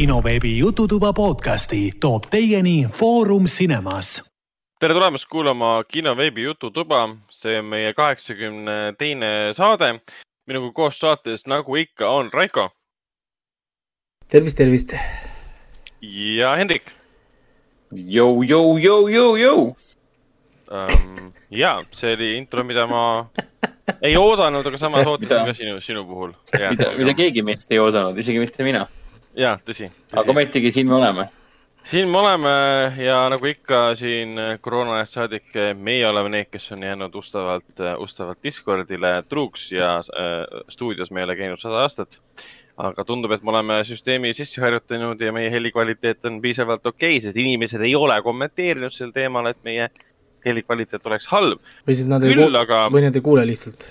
kinoveebi Jututuba podcasti toob teieni Foorum Cinemas. tere tulemast kuulama kinoveebi Jututuba, see on meie kaheksakümne teine saade. minuga koos saates, nagu ikka, on Raiko. tervist, tervist. ja Hendrik. Jou, jou, jou, jou, jou um,. ja, see oli intro, mida ma ei oodanud, aga samas ootasin ka sinu, sinu puhul. mida, mida keegi meist ei oodanud, isegi mitte mina. Ja, tõsi, tõsi.. aga ometigi siin me oleme. siin me oleme ja nagu ikka siin koroona ajast saadik, meie oleme need, kes on jäänud ustavalt, ustavalt Discordile truuks ja äh, stuudios me ei ole käinud sada aastat. aga tundub, et me oleme süsteemi sisse harjutanud ja meie helikvaliteet on piisavalt okei okay,, sest inimesed ei ole kommenteerinud sel teemal, et meie heli kvaliteet oleks halb. või siis nad ei kuule aga..., või nad ei kuule lihtsalt.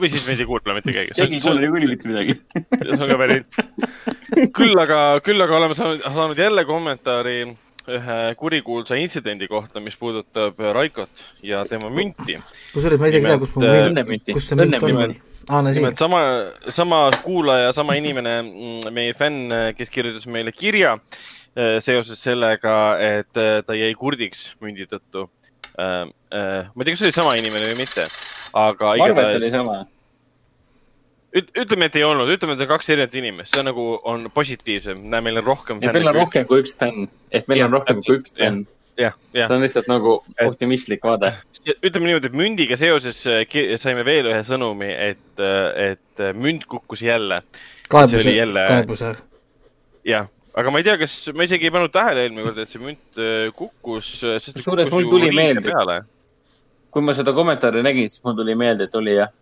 Või siis meid ei kuule mitte keegi. keegi ei kuule niikuinii mitte midagi. see on ka variant. küll aga, küll aga oleme saanud, saanud jälle kommentaari ühe kurikuulsa intsidendi kohta, mis puudutab Raikot ja tema münti. kusjuures ma isegi ei tea, kus mu münt, kus see münt on. Ah, no, nimelt sama, sama kuulaja, sama inimene, mm, meie fänn, kes kirjutas meile kirja Äh, seoses sellega, et äh, ta jäi kurdiks mündi tõttu. Äh, ma ei tea, kas see oli sama inimene või mitte, aga. ma arvan, et oli sama. ütleme, et ei olnud, ütleme, et on kaks erinevat inimest, see on nagu, on positiivsem, näe, meil on rohkem. et meil on rohkem kui üks fänn, et meil ja, on rohkem kui üks fänn. see on lihtsalt nagu optimistlik vaade. ütleme niimoodi, et mündiga seoses saime veel ühe sõnumi, et, et münd kukkus jälle. kaebuse, kaebuse. jah, aga ma ei tea, kas, ma isegi ei pannud tähele eelmine kord, et see münt äh, kukkus. Äh, kusjuures mul tuli meelde, kui ma seda kommentaari nägin, siis mul tuli meelde, et oli jah.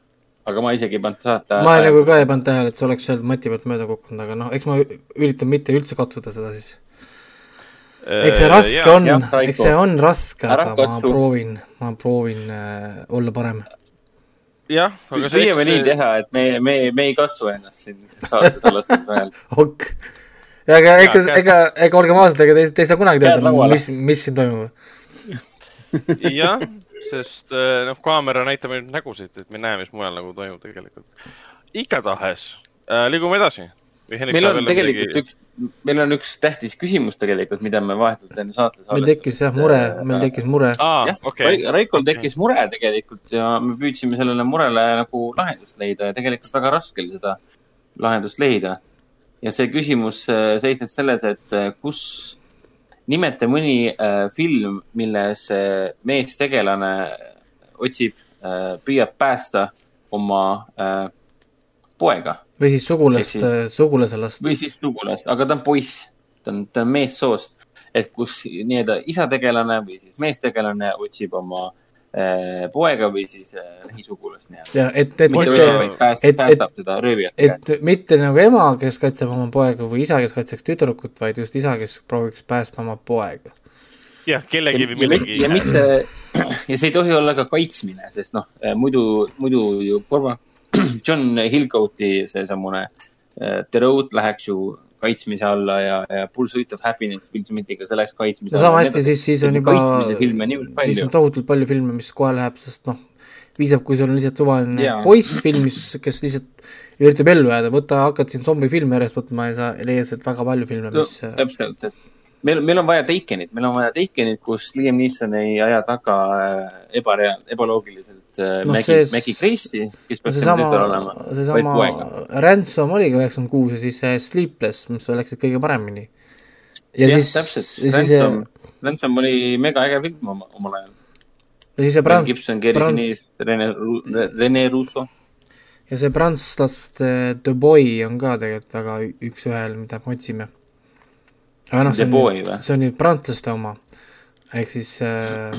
aga ma isegi ei pannud saata. ma ei, nagu ka ei pannud tähele, et see oleks sealt mati pealt mööda kukkunud, aga noh, eks ma üritan mitte üldse katsuda seda siis. eks see raske ja, on, eks see on raske, aga katsu. ma proovin, ma proovin äh, olla parem jah, aga püüame nii teha, et me, me, me ei katsu ennast siin saates alles vahel. ok ja ega, ega, ega, ega olgem ausad, ega te, te ei saa kunagi teada, mis, mis siin toimub. jah, sest eh, noh, kaamera näitab ainult nägusid, et me ei näe, mis mujal nagu toimub tegelikult. igatahes äh,, liigume edasi. meil on tegelikult midagi... üks, meil on üks tähtis küsimus tegelikult, mida me vahetult enne saates meil tekkis jah mure, meil tekkis mure. jah okay., Raikol tekkis okay. mure tegelikult ja me püüdsime sellele murele nagu lahendust leida ja tegelikult väga raske oli seda lahendust leida ja see küsimus äh, seisnes selles, et kus, nimeta mõni äh, film, milles meestegelane otsib, püüab päästa oma poega. või siis sugulast, sugulase last. või siis sugulast, aga ta on poiss, ta on, ta on meessoost. et kus nii-öelda isategelane või siis meestegelane otsib oma Äh, poega või siis äh, lähisugulast nii-öelda. ja et, et mitte, pääst, et, päästab teda röövijate käest. et mitte nagu ema, kes kaitseb oma poega või isa, kes kaitseks tüdrukut, vaid just isa, kes prooviks päästa oma poega. jah, kellegi või millegi. ja mitte, ja see ei tohi olla ka kaitsmine, sest noh, äh, muidu, muidu ju korva, John Hillcoati seesamune The Road läheks ju kaitsmise alla ja, ja Pursuit of Happiness Will Smithiga, see läks kaitsmise alla. sama hästi, siis, siis on juba, siis on tohutult palju filme, mis kohe läheb, sest noh, piisab, kui sul on lihtsalt suvaline yeah. poiss filmis, kes lihtsalt üritab ellu jääda, võta, hakkad siin zombifilme järjest võtma ja sa leiad sealt väga palju filme, mis no,. täpselt, et meil, meil on vaja Takenit, meil on vaja Takenit, kus Liam Neeson ei aja taga äh, ebareaal-, ebaloogiliselt Äh, no, Maggie, Maggie Grace'i, kes peaks tema tütar olema, vaid poega. Ransom oligi üheksakümmend kuus ja siis see Sleepless, mis läksid kõige paremini. ja jah, täpselt, Ransom, Ransom oli mega äge film oma, omal ajal. ja siis see Prants-. Gibson, Gary. Sinise, Rene, Rene Russo. ja see prantslaste The Boy on ka tegelikult väga üks-ühel, mida me otsime. aga noh, see on, see on nüüd prantslaste oma ehk siis äh,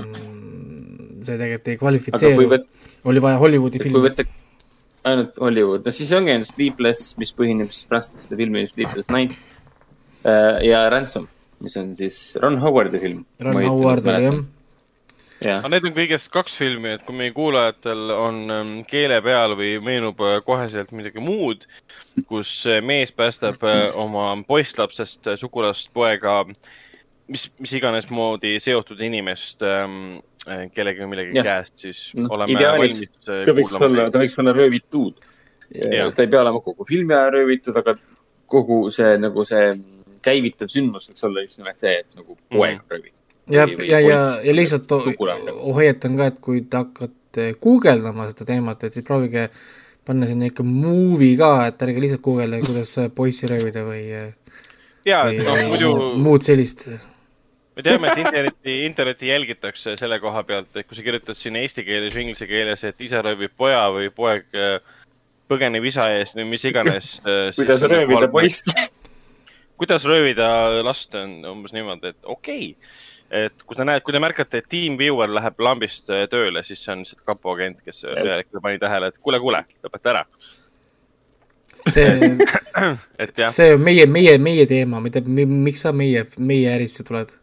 see tegelikult ei kvalifitseeru, võt... oli vaja Hollywoodi filmi. kui võtta ainult Hollywood, no siis ongi ainult Sleepless, mis põhineb siis prantslaste filmil Sleepless Night äh, ja Ransom, mis on siis Ron Howardi film. Ron Howard oli jah Ja. aga need on kõigest kaks filmi, et kui meie kuulajatel on ähm, keele peal või meenub äh, koheselt midagi muud, kus mees päästab äh, oma poisslapsest sugulast poega mis, mis iganes moodi seotud inimest ähm, kellegi või millegi ja. käest, siis no, oleme ideaalis, valmis äh, ta võiks olla, ta võiks olla röövitud. ta ei pea olema kogu filmi aja röövitud, aga kogu see nagu see käivitav sündmus võiks olla just nimelt see, et nagu poeg mm. röövib. ja, ja, ja, ja lihtsalt hoiatan ka, et kui te hakkate guugeldama seda teemat, et siis proovige panna sinna ikka movie ka, et ärge lihtsalt guugeldage, kuidas poissi röövida või. ja, et noh, muidu. muud sellist me teame, et interneti, internetti jälgitakse selle koha pealt, et kui sa kirjutad sinna eesti keeles või inglise keeles, et isa röövib poja või poeg äh, põgeneb isa eest või mis iganes äh, kuidas röövida poissi? Kuidas röövida last, on umbes niimoodi, et okei. Okay. et kui sa näed, kui te märkate, et Team Viewer läheb lambist äh, tööle, siis see on lihtsalt kapo agent, kes ühel hetkel pani tähele, et kuule, kuule, lõpeta ära. See see on meie, meie, meie teema, mida, miks sa meie, meie ärisse tuled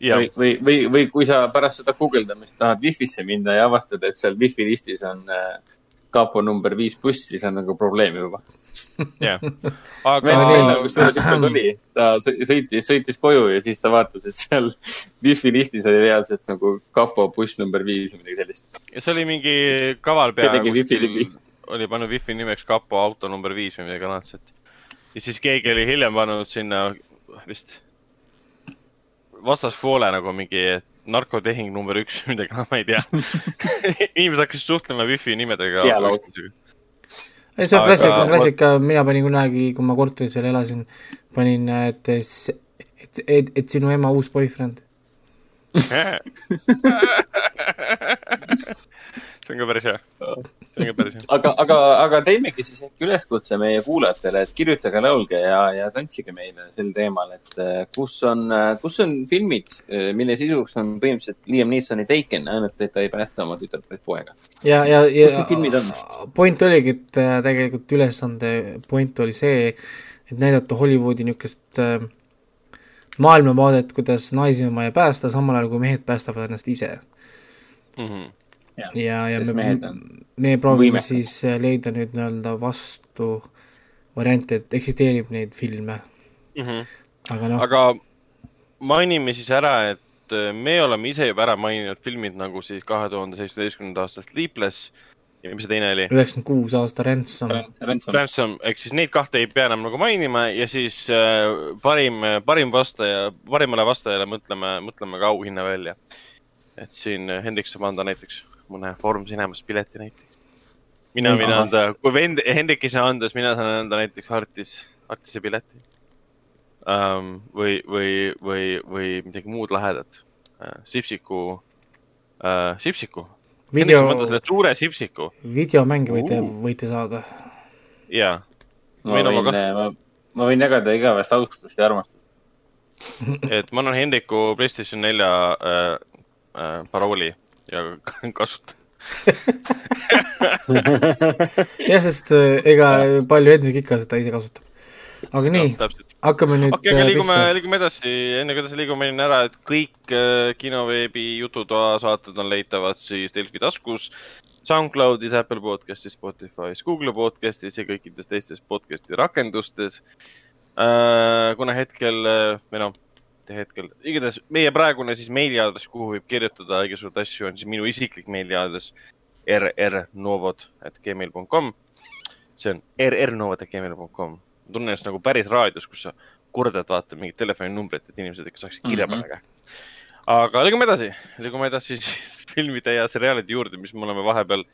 või, või, või, või kui sa pärast seda guugeldamist tahad Wi-Fi-sse minna ja avastad, et seal Wi-Fi listis on äh, kapo number viis buss, siis on nagu probleem juba. jah, aga. kusjuures ükskord oli, ta sõitis, sõitis koju ja siis ta vaatas, et seal Wi-Fi listis oli reaalselt nagu kapo buss number viis või midagi sellist. ja see oli mingi kaval pea. tegi Wi-Fi nimi. oli pannud Wi-Fi nimeks kapo auto number viis või midagi laadset. ja siis keegi oli hiljem pannud sinna vist vastaspoole nagu mingi narkotehing number üks või midagi, ma ei tea. Inimesed hakkasid suhtlema wifi nimedega. ei, see on klassika, klassika, mina panin kunagi, kui ma korteris veel elasin, panin, et, et, et, et sinu ema uus boyfriend see on ka päris hea. see on ka päris hea. aga, aga, aga teemegi siis äkki üleskutse meie kuulajatele, et kirjutage, laulge ja, ja tantsige meile sel teemal, et äh, kus on, äh, kus on filmid, äh, mille sisuks on põhimõtteliselt Liam Neesoni Taken, ainult et ta ei päästa oma tütart, vaid poega. ja, ja, ja point oligi, et tegelikult ülesande point oli see, et näidata Hollywoodi niisugust äh, maailmavaadet, kuidas naisi on vaja päästa, samal ajal kui mehed päästavad ennast ise mm. -hmm ja, ja, ja me, me proovime võimekad. siis äh, leida nüüd nii-öelda vastu variante, et eksisteerib neid filme mm. -hmm. aga noh. aga mainime siis ära, et äh, me oleme ise juba ära maininud filmid nagu siis kahe tuhande seitsmeteistkümnenda aasta Sleepless ja mis see teine oli? üheksakümmend kuus aasta Ransom. Ransom, Ransom, ehk siis neid kahte ei pea enam nagu mainima ja siis äh, parim, parim vastaja, parimale vastajale mõtleme, mõtleme ka auhinna välja. et siin Hendrik saab anda näiteks mõne Foorum Cinemas pileti näiteks. mina võin anda, kui vend, Hendrik ei saa anda, siis mina saan anda näiteks Artis, Artise pileti um,. või, või, või, või midagi muud lahedat uh,. Sipsiku uh,, Sipsiku. video, selle suure Sipsiku. videomänge võite uh., võite saada. jaa. ma võin, ma, ma võin jagada igavest austust ja armastust et ma annan Hendriku Playstation nelja äh, äh, parooli ja kasuta jah, sest äh, ega palju Hendrik ikka seda ise kasutab. aga nii no,, hakkame nüüd okei okay,, aga äh, liigume, liigume edasi, enne kui edasi liigume, mainin ära, et kõik äh, kinoveebi Jututoa saated on leitavad siis Delfi taskus, SoundCloudis, Apple podcastis, Spotify's, Google podcastis ja kõikides teistes podcast'i rakendustes. Kuna hetkel või noh hetkel, igatahes meie praegune siis meiliaadress, kuhu võib kirjutada igasuguseid asju, on siis minu isiklik meiliaadress rrnovod.gmail.com. see on rrnovod.gmail.com. ma tunnen ennast nagu päris raadios, kus sa kordad, vaata mingit telefoninumbrit, et inimesed ikka saaksid kirja panna mm -hmm. aga liigume edasi, liigume edasi siis filmide ja seriaalide juurde, mis me oleme vahepeal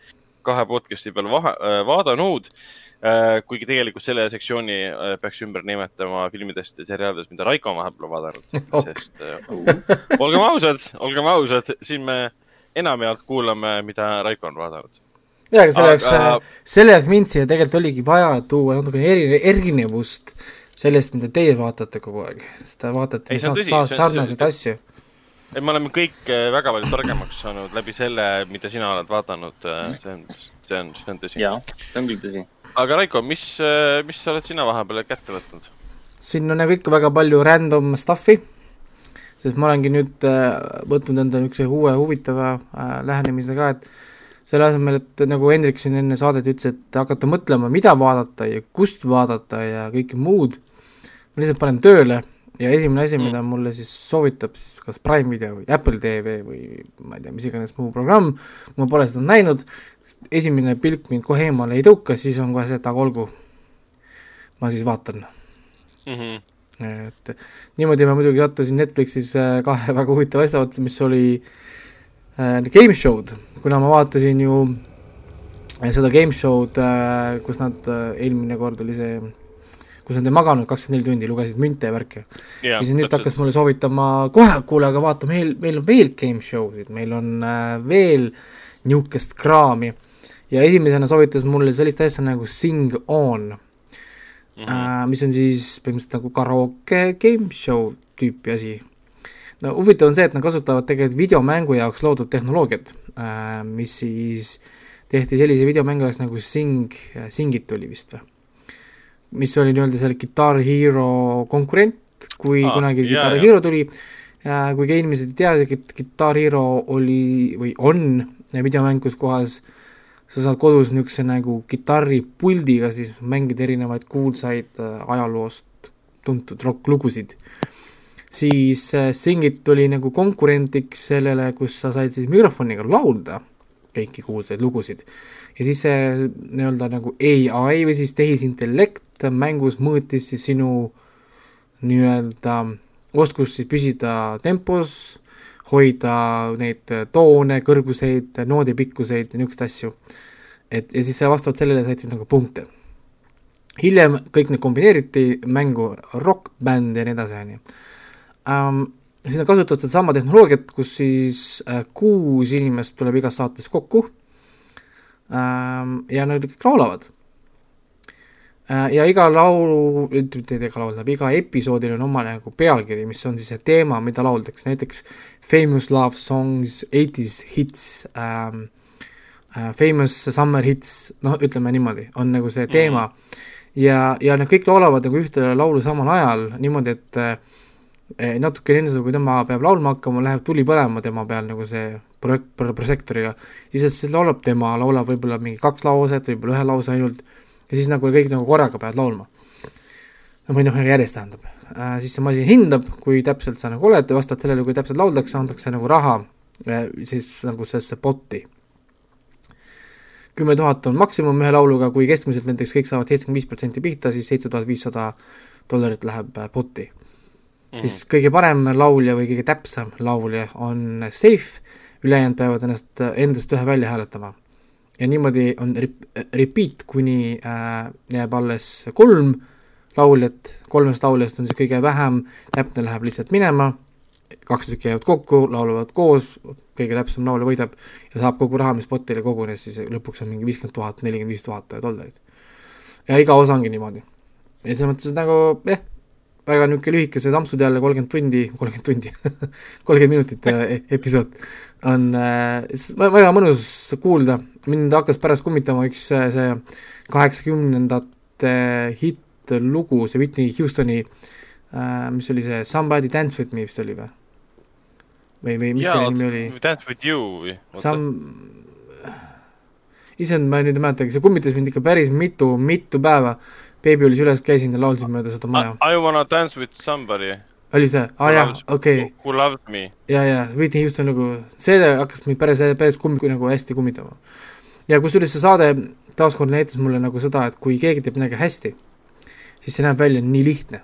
kahe podcast'i peal vahe, äh, vaadanud äh, kuigi tegelikult selle sektsiooni äh, peaks ümber nimetama filmidest ja seriaalidest, mida Raiko on vahepeal vaadanud oh., sest uh, olgem ausad, olgem ausad, siin me enamjaolt kuulame, mida Raiko on vaadanud. jaa, aga selle jaoks aga..., selle jaoks mind siia tegelikult oligi vaja tuua natuke eri, erinevust sellest, mida teie vaatate kogu aeg, sest te vaatate sarnaseid asju et me oleme kõik väga palju targemaks saanud läbi selle, mida sina oled vaadanud, see on, see on, see on tõsi. jaa, see on küll tõsi aga Raiko, mis, äh, mis sa oled sina vahepeal kätte võtnud? siin on nagu ikka väga palju random stuff'i, sest ma olengi nüüd äh, võtnud endale niisuguse uue huvitava äh, lähenemise ka, et selle asemel, et nagu Hendrik siin enne saadet ütles, et hakata mõtlema, mida vaadata ja kust vaadata ja kõike muud, ma lihtsalt panen tööle ja esimene asi mm., mida mulle siis soovitab siis kas Prime video või Apple TV või ma ei tea, mis iganes muu programm, ma pole seda näinud, esimene pilk mind kohe eemale ei tõuka, siis on kohe see, et aga olgu. ma siis vaatan mm. -hmm. et niimoodi ma muidugi sattusin Netflixis äh, kahe väga huvitava asja otsa, mis oli äh, game show'd, kuna ma vaatasin ju äh, seda game show'd äh,, kus nad äh,, eelmine kord oli see kus nad ei maganud kakskümmend neli tundi, lugesid münte ja värke yeah,. siis nüüd hakkas mulle soovitama, kohe, kuule, aga vaata, meil, meil on veel game show sid, meil on äh, veel niisugust kraami ja esimesena soovitas mulle sellist asja nagu Sing On mm, -hmm. äh, mis on siis põhimõtteliselt nagu karaoke game show tüüpi asi. no huvitav on see, et nad kasutavad tegelikult videomängu jaoks loodud tehnoloogiat äh,, mis siis tehti sellise videomängu jaoks nagu Sing, Singit oli vist või? Mis oli nii-öelda selle Guitar Hero konkurent, kui ah, kunagi Guitar jah, Hero tuli. Äh,, kuigi inimesed ei tea, et Guitar Hero oli või on videomäng, kus kohas sa saad kodus niisuguse nagu kitarripuldiga siis mängida erinevaid kuulsaid äh, ajaloost tuntud rokklugusid, siis äh, Singit tuli nagu konkurendiks sellele, kus sa said siis mikrofoniga laulda kõiki kuulsaid lugusid. ja siis see nii-öelda nagu ai või siis tehisintellekt mängus mõõtis siis sinu nii-öelda oskust siis püsida tempos, hoida neid toone, kõrguseid, noodipikkuseid ja niisuguseid asju. et ja siis vastavalt sellele said siis nagu punkte. hiljem kõik need kombineeriti mängu rokkbänd ja nii edasi, on ju. siis nad kasutavad sedasama tehnoloogiat, kus siis äh, kuus inimest tuleb igas saates kokku ähm, ja nad kõik laulavad ja iga laulu, mitte iga laul, tähendab iga episoodil on oma nagu pealkiri, mis on siis see teema, mida lauldakse, näiteks Famous Love Songs, Eighties Hits ähm,, äh, Famous Summer Hits, noh, ütleme niimoodi, on nagu see teema mm. -hmm. ja, ja nad kõik laulavad nagu ühte laulu samal ajal niimoodi, et eh, natukene enne seda, kui tema peab laulma hakkama, läheb tuli põlema tema peal nagu see projekt, prožektoriga, siis laulab tema, laulab võib-olla mingi kaks lauset, võib-olla ühe lause ainult ja siis nagu kõik nagu korraga peavad laulma. või noh, järjest tähendab äh,, siis see masin hindab, kui täpselt sa nagu oled ja vastavalt sellele, kui täpselt lauldakse, antakse nagu raha äh, siis nagu sellesse botti. kümme tuhat on maksimum ühe lauluga, kui keskmiselt näiteks kõik saavad seitsekümmend viis protsenti pihta, siis seitse tuhat viissada dollarit läheb äh, botti mm. -hmm. siis kõige parem laulja või kõige täpsem laulja on safe, ülejäänud peavad ennast, endast ühe välja hääletama ja niimoodi on rep-, repeat, kuni äh, jääb alles kolm lauljat, kolmest lauljast on siis kõige vähem, täpne läheb lihtsalt minema, kaks tükki jäävad kokku, laulavad koos, kõige täpsem laulja võidab ja saab kogu raha, mis potile kogunes, siis lõpuks on mingi viiskümmend tuhat, nelikümmend viis tuhat dollarit. ja iga osa ongi niimoodi. ja selles mõttes nagu jah eh,, väga niisugune lühikesed ampsud jälle, kolmkümmend tundi, kolmkümmend tundi kolmkümmend minutit äh, episood on äh, väga mõnus kuulda mind hakkas pärast kummitama üks äh, see kaheksakümnendate hitt-lugu, see Whitney Houstoni äh,, mis oli see Somebody Dance With Me vist oli või? või, või mis selle nimi oli? Dance With You või? Some, issand, ma nüüd ei mäletagi, see kummitas mind ikka päris mitu, mitu päeva. beebi oli süles, käisin ja laulsin mööda seda maja. I wanna dance with somebody oli see, aa ah, jaa, okei okay.. Who loved me. ja, ja Whitney Houston nagu, see hakkas mind päris, päris kummi, nagu hästi kummitama ja kusjuures see saade taaskord näitas mulle nagu seda, et kui keegi teeb midagi hästi, siis see näeb välja nii lihtne.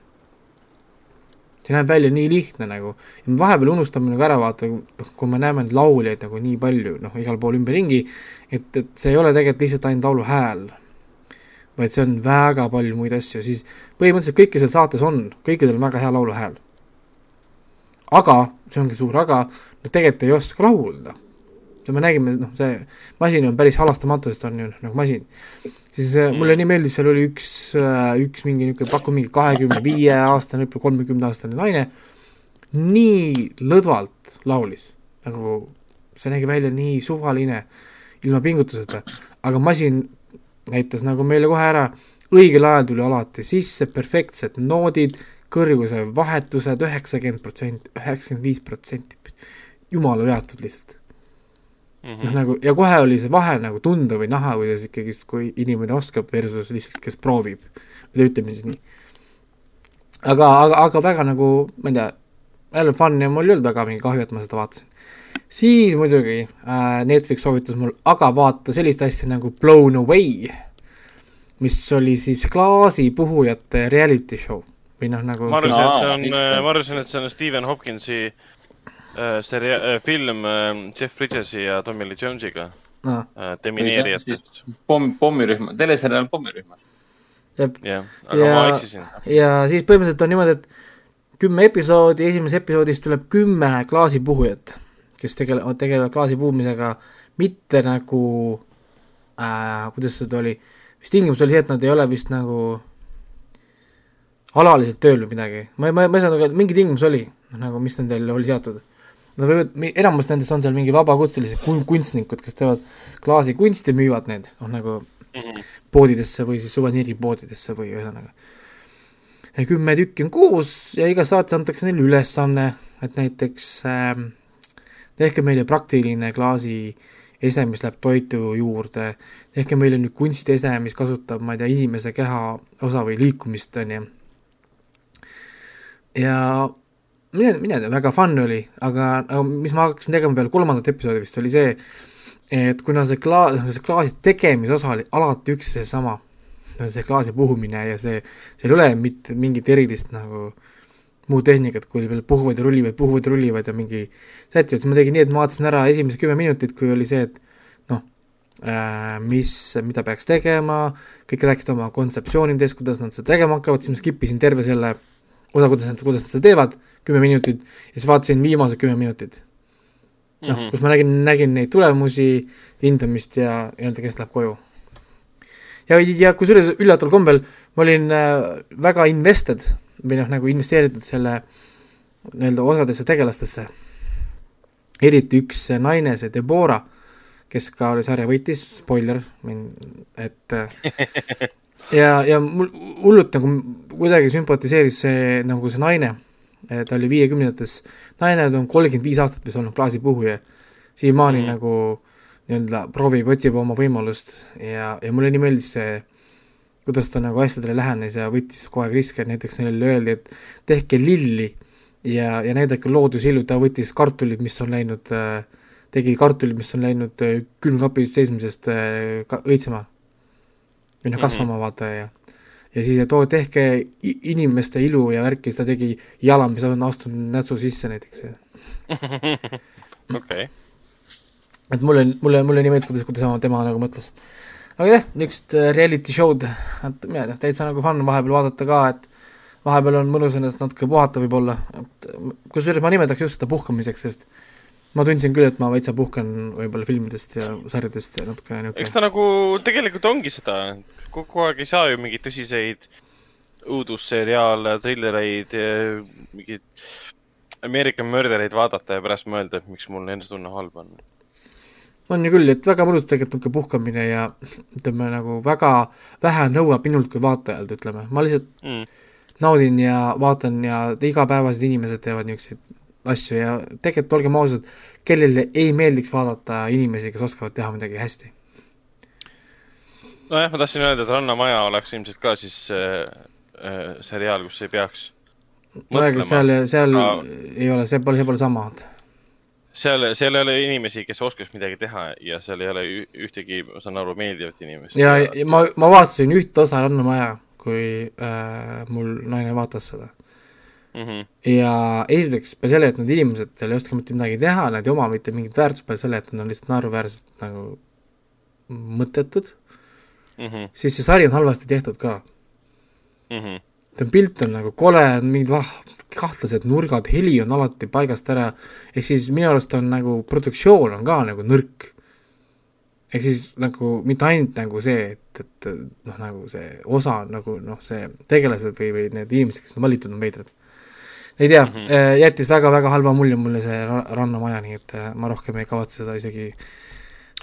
see näeb välja nii lihtne nagu, ja me vahepeal unustame nagu ära vaata, noh, kui me näeme neid lauljaid nagu nii palju, noh, igal pool ümberringi, et, et see ei ole tegelikult lihtsalt ainult laulu hääl, vaid see on väga palju muid asju, siis põhimõtteliselt kõike seal saates on, kõikidel on väga hea lauluhääl. aga, see ongi suur aga, nad tegelikult ei oska laulda ja me nägime, noh, see masin on päris halastamatu, sest on ju nagu masin. siis äh, mulle nii meeldis, seal oli üks, äh, üks mingi niisugune, pakub mingi kahekümne viie aastane, võib-olla kolmekümne aastane naine, nii lõdvalt laulis, nagu see nägi välja nii suvaline, ilma pingutuseta, aga masin näitas nagu meile kohe ära, õigel ajal tuli alati sisse perfektsed noodid, kõrguse vahetused, üheksakümmend protsenti, üheksakümmend viis protsenti, jumala veatud lihtsalt Mm -hmm. noh, nagu ja kohe oli see vahe nagu tunda või näha, kuidas ikkagist, kui inimene oskab versus lihtsalt, kes proovib. või ütleme siis nii. aga, aga, aga väga nagu, ma ei tea, jälle fun ja mul ei olnud väga mingi kahju, et ma seda vaatasin. siis muidugi äh, Netflix soovitas mul, aga vaata sellist asja nagu Blown Away, mis oli siis klaasipuhujate reality show või noh, nagu. ma arvasin, et see on, ma arvasin, et see on Stephen Hopkinsi äh, seria- äh,, film äh, Jeff Bridgesi ja Tommy Lee Jones'iga no. äh, demineerijatest. pomm, pommirühma, teleseriaal pommirühmast. jah, aga ja, ma eksisin. ja siis põhimõtteliselt on niimoodi, et kümme episoodi, esimeses episoodis tuleb kümme klaasipuhujat, kes tegelevad, tegelevad klaasi puhumisega, mitte nagu äh,, kuidas seda oli, vist tingimus oli see, et nad ei ole vist nagu alaliselt tööl või midagi, ma ei, ma, ma ei saa nagu, mingi tingimus oli, nagu mis nendel oli seatud. Nad võivad, enamus nendest on seal mingi vabakutselised kunstnikud, kes teevad klaasikunsti, müüvad need, noh nagu mm -hmm. poodidesse või siis suveniiripoodidesse või ühesõnaga kümme tükki on kuus ja igas saates antakse neile ülesanne, et näiteks äh, tehke meile praktiline klaasi ese, mis läheb toitu juurde, tehke meile nüüd kunstiese, mis kasutab, ma ei tea, inimese keha osa või liikumist, on ju. ja mine, mine tea, väga fun oli, aga, aga mis ma hakkasin tegema peale kolmandat episoodi vist, oli see, et kuna see klaas, see klaasi tegemise osa oli alati üks ja seesama see klaasi puhumine ja see, seal ei ole mitte mingit erilist nagu muud tehnikat, kui veel puhuvad ja rullivad, puhuvad ja rullivad ja mingi sätivad, siis ma tegin nii, et ma vaatasin ära esimesed kümme minutit, kui oli see, et noh äh,, mis, mida peaks tegema, kõik rääkisid oma kontseptsioonidest, kuidas nad seda tegema hakkavad, siis ma skip isin terve selle osa, kuidas nad, kuidas nad seda teevad, kümme minutit, ja siis vaatasin viimased kümme minutit. noh mm -hmm., kus ma nägin, nägin neid tulemusi, hindamist ja nii-öelda, kes läheb koju ja, ja kusjuures üllataval kombel ma olin äh, väga invested või noh, nagu investeeritud selle nii-öelda osadesse tegelastesse. eriti üks naine, see Deborah, kes ka oli sarja võitis, spoiler, et äh, ja, ja mul hullult nagu kuidagi sümpatiseeris see nagu see naine, ta oli viiekümnendates, naine on kolmkümmend viis aastat vist olnud klaasipuhuja, siiamaani mm. nagu nii-öelda proovib, otsib oma võimalust ja, ja mulle nii meeldis see, kuidas ta nagu asjadele lähenes ja võttis kogu aeg riske, näiteks neile öeldi, et tehke lilli ja, ja näidake loodusillu, ta võttis kartulid, mis on läinud, tegi kartulid, mis on läinud külmkapis seismisest õitsema või noh, mhm. kasvama mm -hmm. vaata ja ja siis, et oo, tehke inimeste ilu ja värki, siis ta tegi jala, mis on astunud nätsu sisse näiteks. okei et mulle, mulle, mulle nii meeldis, kuidas, kuidas tema, nagu mõtles. aga jah, niisugust äh, reality show'd, et mina ei tea, täitsa nagu fun vahepeal vaadata ka, et vahepeal on mõnus ennast natuke puhata võib-olla, et kusjuures ma nimetaks just seda puhkamiseks, sest ma tundsin küll, et ma veitsa puhkan võib-olla filmidest ja sarjadest ja natukene niisugune eks ta nagu tegelikult ongi seda, kogu aeg ei saa ju mingeid tõsiseid õudusseriaale, trillereid, mingeid Ameerika mördereid vaadata ja pärast mõelda, et miks mul enesetunne halb on. On ju küll, et väga mõnus tegelikult niisugune puhkamine ja ütleme nagu väga vähe nõuab minult kui vaatajalt, ütleme, ma lihtsalt mm. naudin ja vaatan ja igapäevased inimesed teevad niisuguseid asju ja tegelikult olgem ausad, kellele ei meeldiks vaadata inimesi, kes oskavad teha midagi hästi. nojah, ma tahtsin öelda, et Rannamaja oleks ilmselt ka siis äh, äh, seriaal, kus ei peaks nojah, seal, seal no. ei ole, see pole, see pole sama seal, seal ei ole inimesi, kes oskaks midagi teha ja seal ei ole ühtegi, ma saan aru, meeldivat inimest. ja, ja ma, ma vaatasin ühte osa Rannamaja, kui äh, mul naine vaatas seda mm. -hmm. ja esiteks peale selle, et need inimesed ei oska mitte midagi teha, nad ei oma mitte mingit väärtust peale selle, et nad on lihtsalt naeruväärselt nagu mõttetud mm, -hmm. siis see sari on halvasti tehtud ka mm. -hmm see pilt on nagu kole, mingid vah, kahtlased nurgad, heli on alati paigast ära, ehk siis minu arust on nagu produktsioon on ka nagu nõrk. ehk siis nagu mitte ainult nagu see, et, et noh, nagu see osa nagu noh, see tegelased või, või need inimesed, kes on valitud, on veidrad. Ei tea mm, -hmm. jättis väga-väga halva mulje mulle see Rannamaja, nii et äh, ma rohkem ei kavatse seda isegi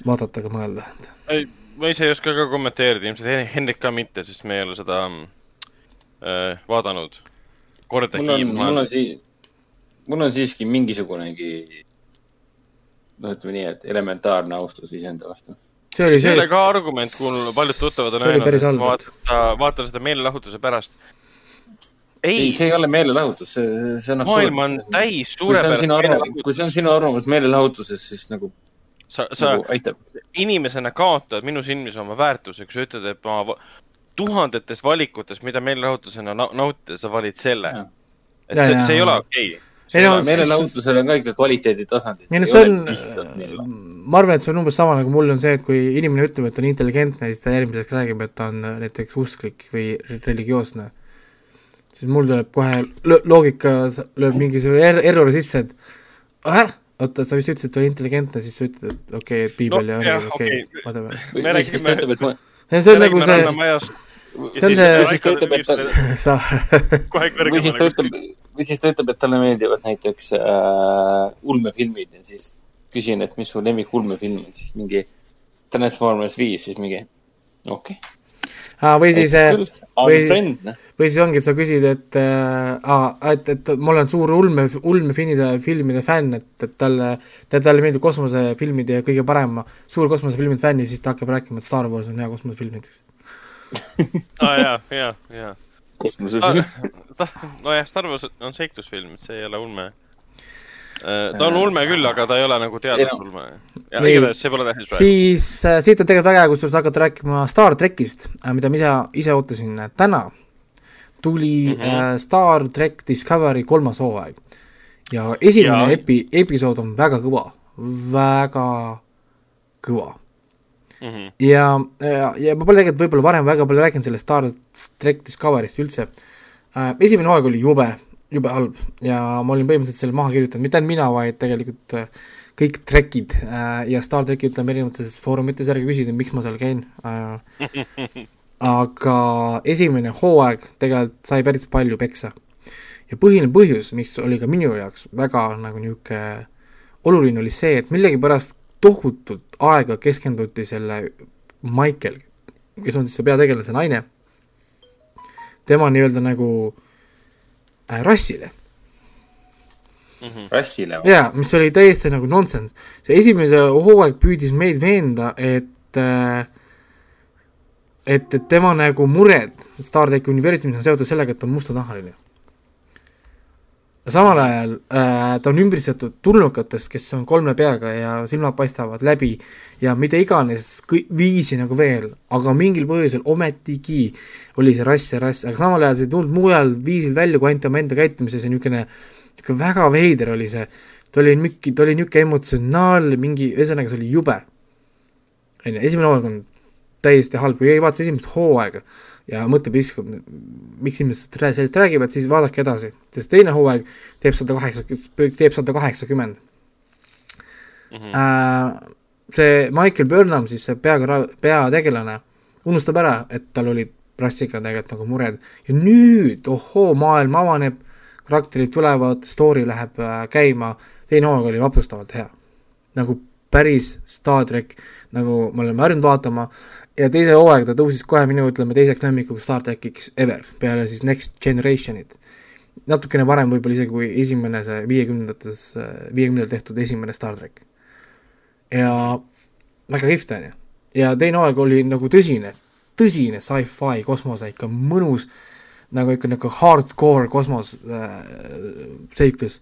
vaadata ega mõelda. ei, ma ise ei oska ka kommenteerida, ilmselt Hendrik ka mitte, sest me ei ole seda äh, vaadanud kordagi. mul on, mul on sii-, mul on siiski mingisugunegi, no ütleme nii, et elementaarne austus iseenda vastu. see oli see. see oli ka argument, kui paljud tuttavad on öelnud, et vaata, vaata seda meelelahutuse pärast. Ei, ei, see ei ole meelelahutus, see, see on maailm on täis suurepärast kui see on sinu arvamus meelelahutusest, siis nagu sa, sa nagu aitab. inimesena kaotad minu silmis oma väärtuse, kui sa ütled, et ma tuhandetes valikutes, mida meelelahutusena nautida, sa valid selle. et ja, see, see ei ole okei okay ei no meelelahutusel on ka ikka kvaliteeditasandid. ei no see on, ma arvan, et see on umbes sama nagu mul on see, et kui inimene ütleb, et ta on intelligentne, siis ta järgmiseks räägib, et ta on näiteks usklik või religioosne. Siis mul tuleb kohe loogika lööb mingisugune er errori sisse, et äh, oota, sa vist ütlesid, et oli intelligentne, siis sa ütled, et okei okay,, et piibel no, ja okei, whatever. see on nagu see, see on see, siis ta ütleb, et ta, sa või siis ta ütleb, või siis ta ütleb, et talle meeldivad näiteks äh, ulmefilmid ja siis küsin, et mis su lemmik ulmefilm on, siis mingi Transformers viis, siis mingi okei okay. Ah, või siis, äh, või, noh. või siis ongi, et sa küsid, et äh,, et, et mul on suur ulme, ulmefilmide, filmide fänn, et, et talle, talle meeldib kosmosefilmid ja kõige parem suur kosmosefilmide fänn ja siis ta hakkab rääkima, et Star Wars on hea kosmosefilm näiteks aa ah, jaa, jaa, jaa. kosmosefilm ah,. nojah, Star Wars on seiklusfilm, et see ei ole ulme. Äh, ta on ulme küll, aga ta ei ole nagu teadusulme. ja igatahes see pole tähtis praegu. siis äh, siit on tegelikult väga hea, kusjuures hakata rääkima Star trackist äh,, mida ma ise, ise ootasin äh, täna. tuli mm -hmm. äh, Star track Discovery kolmas hooaeg. ja esimene ja. epi-, episood on väga kõva, väga kõva mm. -hmm. ja, ja, ja ma pole tegelikult võib-olla varem väga palju rääkinud sellest Star Trek Discovery'st üldse äh,. esimene hooaeg oli jube, jube halb. Ja ma olin põhimõtteliselt selle maha kirjutanud, mitte ainult mina, vaid tegelikult äh, kõik trekid äh, ja Star tracki ütleme erinevates foorumites, ärge küsige, miks ma seal käin äh, aga esimene hooaeg tegelikult sai päris palju peksa. ja põhiline põhjus, mis oli ka minu jaoks väga nagu niisugune oluline, oli see, et millegipärast tohutult aega keskenduti selle Michael, kes on siis see peategelase naine, tema nii-öelda nagu äh, rassile mm. -hmm. rassile jaa, mis oli täiesti nagu nonsense. see esimene hooaeg püüdis meid veenda, et äh, et, et tema nagu mured Star tracki universumis on seotud sellega, et ta on mustanahaline samal ajal äh, ta on ümbritsetud tulnukatest, kes on kolme peaga ja silmad paistavad läbi ja mida iganes kõi-, viisi nagu veel, aga mingil põhjusel ometigi oli see rass ja rass, aga samal ajal see ei tulnud mujal viisil välja kui ainult oma enda käitumises ja niisugune, niisugune väga veider oli see, ta oli mingi, ta oli niisugune emotsionaalne, mingi, ühesõnaga see oli jube. on ju, esimene hooaeg on täiesti halb, kui ei vaata esimest hooaega, ja mõtleb, iskub, miks inimesed sellest räägivad, siis vaadake edasi, sest teine hooaeg teeb sada kaheksa, teeb sada kaheksakümmend. Mhm. Äh, see Michael Burnham, siis see pea, peategelane, unustab ära, et tal olid rassiga tegelikult nagu mured ja nüüd, ohoo, maailm avaneb, karakterid tulevad, story läheb äh, käima, teine hooaeg oli vapustavalt hea. nagu päris Star track, nagu me oleme harjunud vaatama ja teise hooaega ta tõusis kohe minu, ütleme, teiseks lemmikuks Star trackiks ever, peale siis Next Generationit. natukene varem võib-olla isegi kui esimene see viiekümnendates, viiekümnendatel tehtud esimene Star track. ja väga kihvt, on ju. ja teine hooaeg oli nagu tõsine, tõsine sci-fi kosmose, ikka mõnus, nagu ikka niisugune hardcore kosmos äh, seiklus.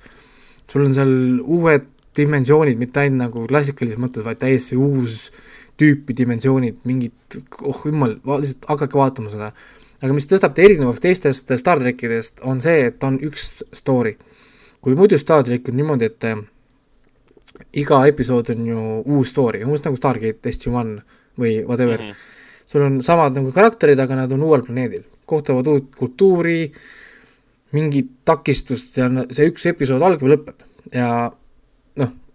sul on seal uued dimensioonid, mitte ainult nagu klassikalises mõttes, vaid täiesti uus äh, tüüpi dimensioonid, mingid, oh jumal, lihtsalt hakake vaatama seda. aga mis tõstab ta erinevaks teistest Star trackidest, on see, et on üks story. kui muidu Star track on niimoodi, et äh, iga episood on ju uus story, umbes nagu Stargate SG-1 või whatever mm. -hmm. sul on samad nagu karakterid, aga nad on uuel planeedil, kohtavad uut kultuuri, mingit takistust ja see üks episood algab ja lõpeb ja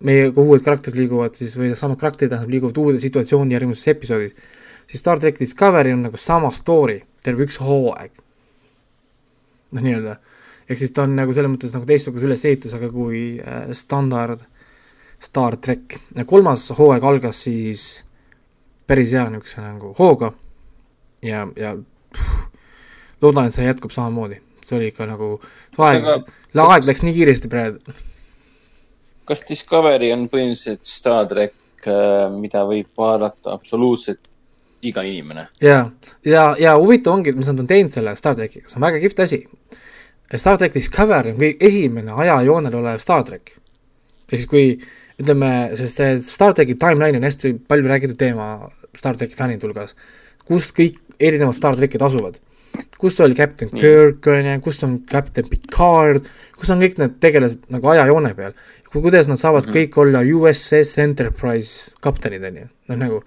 meie, kui uued karakterid liiguvad siis või samad karakterid tähendab, liiguvad uude situatsiooni järgmises episoodis, siis Star track Discovery on nagu sama story, terve üks hooaeg. noh, nii-öelda, ehk siis ta on nagu selles mõttes nagu teistsuguse ülesehitusega kui äh, standard Star track. kolmas hooaeg algas siis päris hea niisuguse nagu hooga ja, ja pff, loodan, et see jätkub samamoodi, see oli ikka nagu, aeg, aeg läks nii kiiresti praegu kas Discovery on põhimõtteliselt Star track, äh, mida võib vaadata absoluutselt iga inimene? ja, ja, ja huvitav ongi, et mis nad on teinud selle Star trackiga, see on väga kihvt asi. Star track Discovery on kõige esimene ajajoonel olev Star track. ehk siis kui ütleme, sest Star tracki timeline on hästi palju räägitud teema Star tracki fännide hulgas. kus kõik erinevad Star trackid asuvad. kus oli Captain. Kirk, on ju, kus on Captain Picard, kus on kõik need tegelased nagu ajajoone peal. Kuidas nad saavad mm -hmm. kõik olla USS Enterprise kaptenid, on ju, noh nagu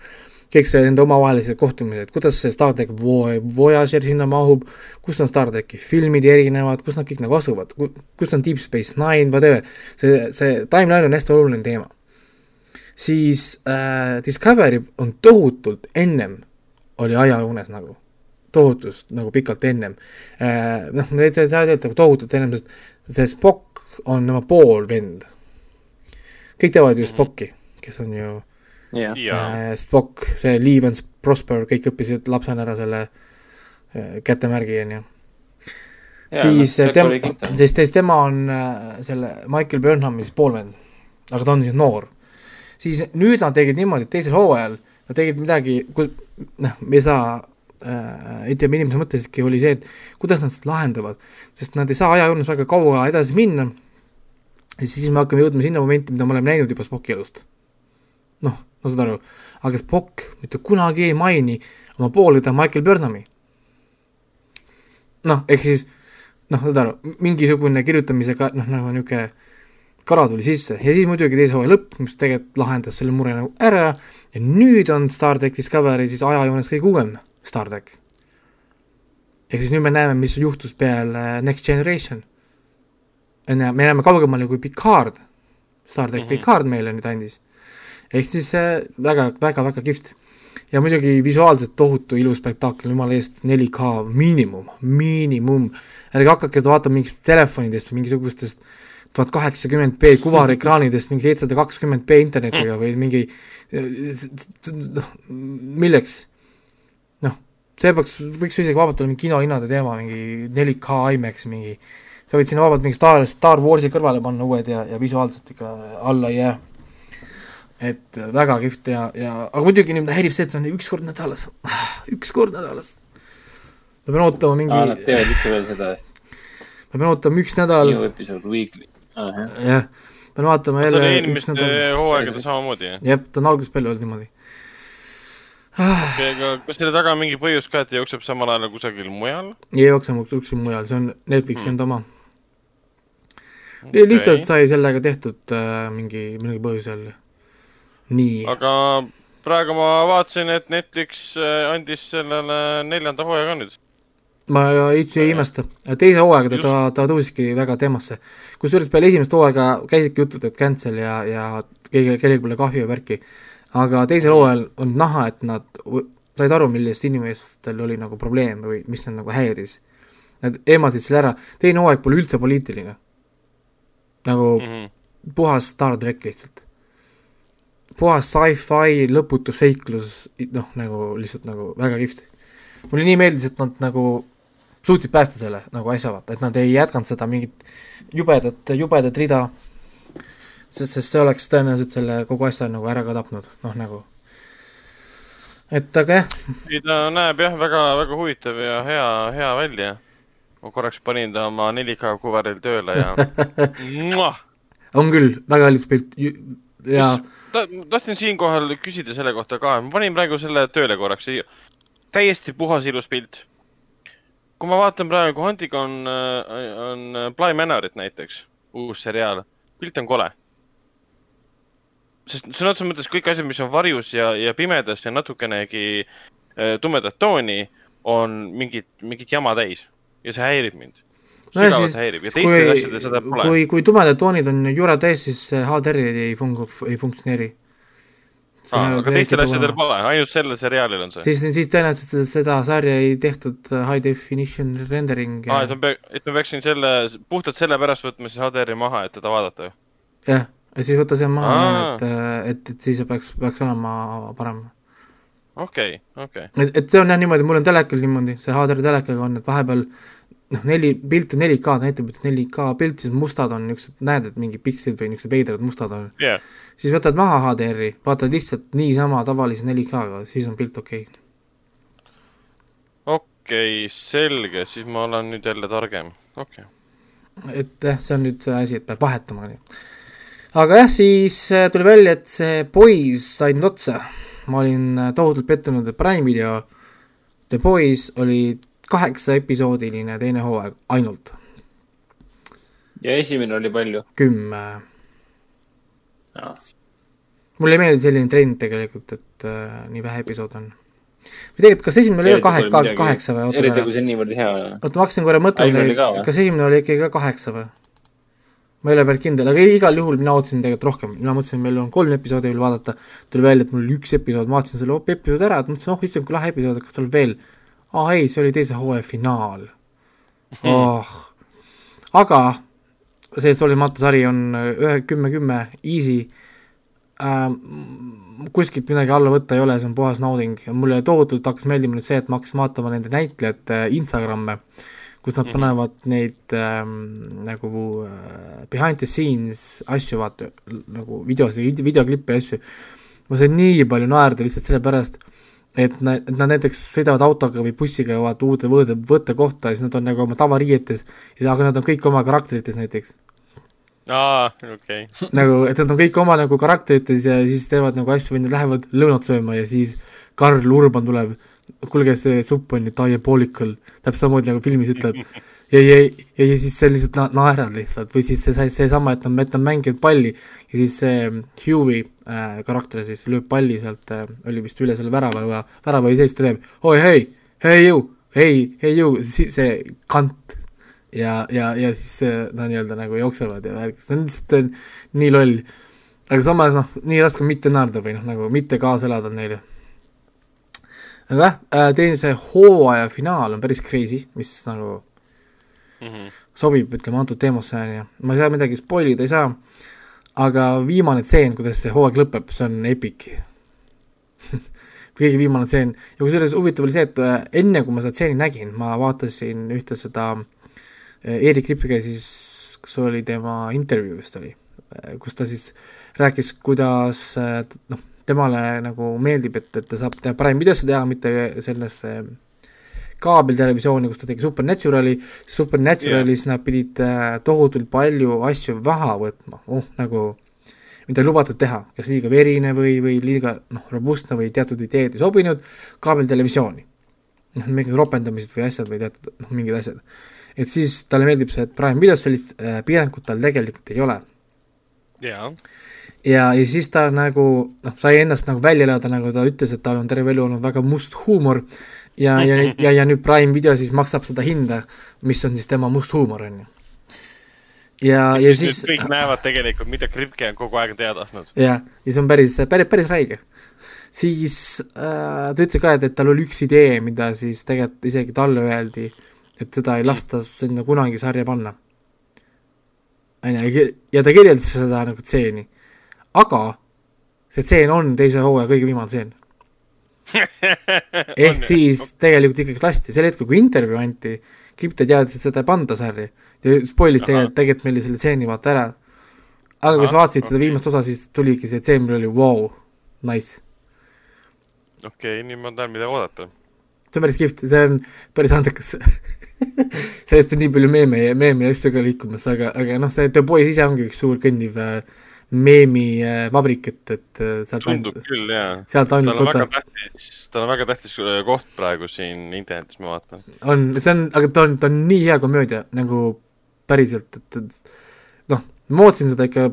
kõik see nende omavahelised kohtumised, kuidas see Star track Vo-, Voyager sinna mahub, kus on Star tracki filmid erinevad, kus nad kõik nagu asuvad, kus on Deep Space Nine, whatever, see, see timeline on hästi oluline teema. siis äh, Discovery on tohutult ennem oli ajajoones nagu, tohutust nagu pikalt ennem äh,. noh, ma ei saa öelda tohutult ennem, sest see Spock on tema poolvend. Kõik teavad ju mhm. Spocki, kes on ju yeah. äh, Spock, see Leave and Prosper, kõik õppisid lapsena ära selle äh, kätemärgi, on ju siis no, tema, siis, siis tema on äh, selle Michael Burnhami siis poolvend, aga ta on siis noor. siis nüüd nad tegid niimoodi, et teisel hooajal nad tegid midagi, noh, me ei saa äh,, ütleme, inimese mõtlesidki, oli see, et kuidas nad seda lahendavad, sest nad ei saa ajajoones väga kaua edasi minna, ja siis me hakkame jõudma sinna momenti, mida me oleme näinud juba Spocki elust. noh, ma saan aru, aga Spock mitte kunagi ei maini oma poolõde Michael Burnhami. noh, ehk siis noh, saad aru, mingisugune kirjutamisega noh, nagu niisugune kala tuli sisse ja siis muidugi teise hooaja lõpp, mis tegelikult lahendas selle mure nagu ära ja nüüd on Star track Discovery siis ajajoones kõige uuem Star track. ehk siis nüüd me näeme, mis juhtus peale Next Generation. Me näeme kaugemale kui Picard, Star track mm -hmm. Picard meile nüüd andis. ehk siis äh, väga, väga, väga kihvt. ja muidugi visuaalselt tohutu ilus spektakel, jumala eest, 4K miinimum, miinimum. ärge hakake seda vaatama mingitest telefonidest või mingisugustest äh, tuhat kaheksakümmend B kuvarekraanidest mingi seitsesada kakskümmend B internetiga või mingi noh, milleks? noh, see peaks, võiks isegi vabalt olla mingi kinohinnade teema, mingi 4K IMAX mingi, sa võid sinna vabalt mingi Star, Star Warsi kõrvale panna uued ja, ja visuaalselt ikka alla ei jää. et väga kihvt ja, ja aga muidugi nüüd häirib see, et see on üks kord nädalas, üks kord nädalas. ma pean ootama mingi aa, nad teevad ikka veel seda? ma pean ootama üks nädal. New episode weekly jah, pean vaatama jälle. see oli eelmiste hooaegade samamoodi, jah? jah, ta on algusest peale olnud niimoodi okay,. aga kas selle taga on mingi põhjus ka, et ta jookseb samal ajal kusagil mujal? ei jookse kuskil mujal, see on Netflixi hmm. enda oma okay.. lihtsalt sai sellega tehtud äh, mingi, mingil põhjusel. nii. aga praegu ma vaatasin, et Netflix äh, andis sellele neljanda hooaja ka nüüd ma üldse ei imesta, teise hooaega ta, ta tõusiski väga teemasse. kusjuures peale esimest hooaega käisidki jutud, et cancel ja, ja keegi, kellelgi pole kahju ja värki. aga teisel hooajal on näha, et nad said aru, millest inimestel oli nagu probleem või mis neid nagu häiris. Nad eemaldasid selle ära, teine hooaeg pole üldse poliitiline. Nagu mm -hmm. puhas Star track lihtsalt. puhas sci-fi lõputu seiklus, noh, nagu lihtsalt nagu väga kihvt. mulle nii meeldis, et nad nagu suutsid päästa selle nagu asja, vaata, et nad ei jätkanud seda mingit jubedat, jubedat rida, sest, sest see oleks tõenäoliselt selle kogu asja nagu ära ka tapnud, noh nagu. et aga jah. ei, ta näeb jah, väga, väga huvitav ja hea, hea välja. Ma korraks panin ta oma 4K kuvaril tööle ja on küll, väga ilus pilt ja ta, tahtsin siinkohal küsida selle kohta ka, ma panin praegu selle tööle korraks, täiesti puhas ilus pilt. Kui ma vaatan praegu Hunting on, äh, on Bly Manorit näiteks, uus seriaal, pilt on kole. sest sõna otseses mõttes kõik asjad, mis on varjus ja, ja pimedas ja natukenegi äh, tumedat tooni, on mingit, mingit jama täis ja see häirib mind. sügavalt no häirib ja teistel asjadel seda pole. kui, kui tumedad toonid on jura täis, siis HDR ei fungu-, ei funktsioneeri Ah, aga teistel asjadel pole, ainult sellel seriaalil on see? siis, siis tõenäoliselt seda sarja ei tehtud äh, high definition rendering. aa, et ma pea-, et ma peaksin selle, puhtalt sellepärast võtma siis HDR-i maha, et teda vaadata? jah, ja siis võtta see maha, et, äh, et, et siis peaks, peaks olema parem. okei okay,, okei okay.. et, et see on jah niimoodi, mul on telekal niimoodi, see HDR telekaga on, et vahepeal noh, neli, pilt on 4K, ta näitab, et 4K pilt, siis mustad on niisugused, näed, et mingi pikslid või niisugused veidrad mustad on. Yeah.. siis võtad maha HDR-i, vaatad lihtsalt niisama tavalise 4K-ga, siis on pilt okei. Okay.. okei okay,, selge, siis ma olen nüüd jälle targem, okei. Okay.. et jah, see on nüüd see asi, et peab vahetama, onju. aga jah, siis äh, tuli välja, et see Boys sai nüüd otsa. ma olin äh, tohutult pettunud, et Prime video The Boys oli kaheksa episoodiline teine hooaeg ainult. ja esimene oli palju? kümme. mulle ei meeldi selline trend tegelikult, et äh, nii vähe episoode on või tegelikult, kas esimene oli ka kahe, kaheksa või? eriti kui see niivõrd hea. oota, ma hakkasin korra mõtlema, kas esimene oli ikkagi ka kaheksa või? ma ei ole päris kindel, aga igal juhul mina ootasin tegelikult rohkem, mina mõtlesin, meil on kolm episoodi veel vaadata, tuli välja, et mul oli üks episood, ma vaatasin selle episoodi ära, et mõtlesin, oh issand, kui lahe episood, kas tuleb veel? Aa ei, see oli teise hooaja finaal. Oh.. aga see solimatu sari on ühe, kümme, kümme, easy. Äh, kuskilt midagi alla võtta ei ole, see on puhas nauding. Mulle tohutult hakkas meeldima nüüd see, et ma hakkasin vaatama nende näitlejate Instagramme, kus nad mm -hmm. panevad neid ähm, nagu äh, behind the scenes asju, vaata, nagu videosid, videoklippe ja asju. ma sain nii palju naerda lihtsalt sellepärast, et nad, nad näiteks sõidavad autoga või bussiga jõuavad uude võõde, võttekohta ja siis nad on nagu oma tavariietes, aga nad on kõik oma karakterites näiteks aa, okei okay. nagu, et nad on kõik oma nagu karakterites ja siis teevad nagu asju või nad lähevad lõunat sööma ja siis Karl Urban tuleb, kuulge, see supp on ju diabolical, täpselt samamoodi nagu filmis ütleb. ja, ja, ja, ja siis see lihtsalt na-, naerad lihtsalt või siis see, seesama, et nad, et nad mängivad palli ja siis see Hughie äh, karakter siis lööb palli sealt äh,, oli vist üle selle värava või värava ja siis ta teeb oi hei, hei ju, hei, hei ju, siis see kant ja, ja, ja siis no nii-öelda nagu jooksevad ja värk, see on lihtsalt nii loll. aga samas noh, nii raske on mitte naerda või noh, nagu mitte kaasa elada neile. aga jah äh,, teise hooaja finaal on päris crazy, mis nagu mm -hmm. sobib, ütleme, antud teemasse, on ju. ma ei saa midagi spoil ida, ei saa, aga viimane tseen, kuidas see hooaeg lõpeb, see on epic kõige viimane tseen ja kusjuures huvitav oli see, et äh, enne kui ma seda tseeni nägin, ma vaatasin ühte seda äh, Eerik Ripiga siis, kas oli tema intervjuu vist oli, kus ta siis rääkis, kuidas noh, temale nagu meeldib, et, et ta saab teha Prime videosse teha, mitte sellesse kaabeltelevisiooni, kus ta tegi Supernaturali, Supernaturalis yeah. nad pidid äh, tohutult palju asju maha võtma, oh nagu mida ei lubatud teha, kas liiga verine või, või liiga noh, robustne või teatud ideed ei sobinud kaabeltelevisiooni. noh, mingid ropendamised või asjad või teatud noh, mingid asjad et siis talle meeldib see, et Prime videos sellist äh, piirangut tal tegelikult ei ole. jaa. ja, ja siis ta nagu noh, sai ennast nagu välja elada, nagu ta ütles, et tal on terve elu olnud väga must huumor ja, ja, ja, ja nüüd Prime video siis maksab seda hinda, mis on siis tema must huumor, on ju ja, ja siis, kõik näevad tegelikult, mida Kripke on kogu aeg teada tahtnud. jah, ja see on päris, päris, päris räige. siis äh, ta ütles ka, et, et tal oli üks idee, mida siis tegelikult isegi talle öeldi et seda ei lasta sinna kunagi sarja panna. on ju, ja ta kirjeldas seda nagu tseeni. aga see tseen on teise hooaja kõige viimane tseen ehk siis tegelikult ikkagi lasti, sel hetkel, kui intervjuu anti, Kipte teadis, et seda ei panda sarja. ja spoilis tegelikult, tegelikult meile selle tseeni vaata ära. aga kui sa vaatasid okay. seda viimast osa, siis tuligi see tseen, mul oli vau wow,, nice. okei okay,, nüüd ma tean, mida oodata. see on päris kihvt, see on päris andekas sellest on nii palju meeme ja meeme ja asju ka liikumas, aga, aga noh, see The Boys ise ongi üks suur kõndiv äh, meemivabrik, äh, et, et äh, sealt tundub ainult, küll, jaa. sealt ainult võtab. tal on väga tähtis koht praegu siin internetis, ma vaatan. on, see on, aga ta on, ta on nii hea komöödia nagu päriselt, et, et noh, ma ootasin seda ikka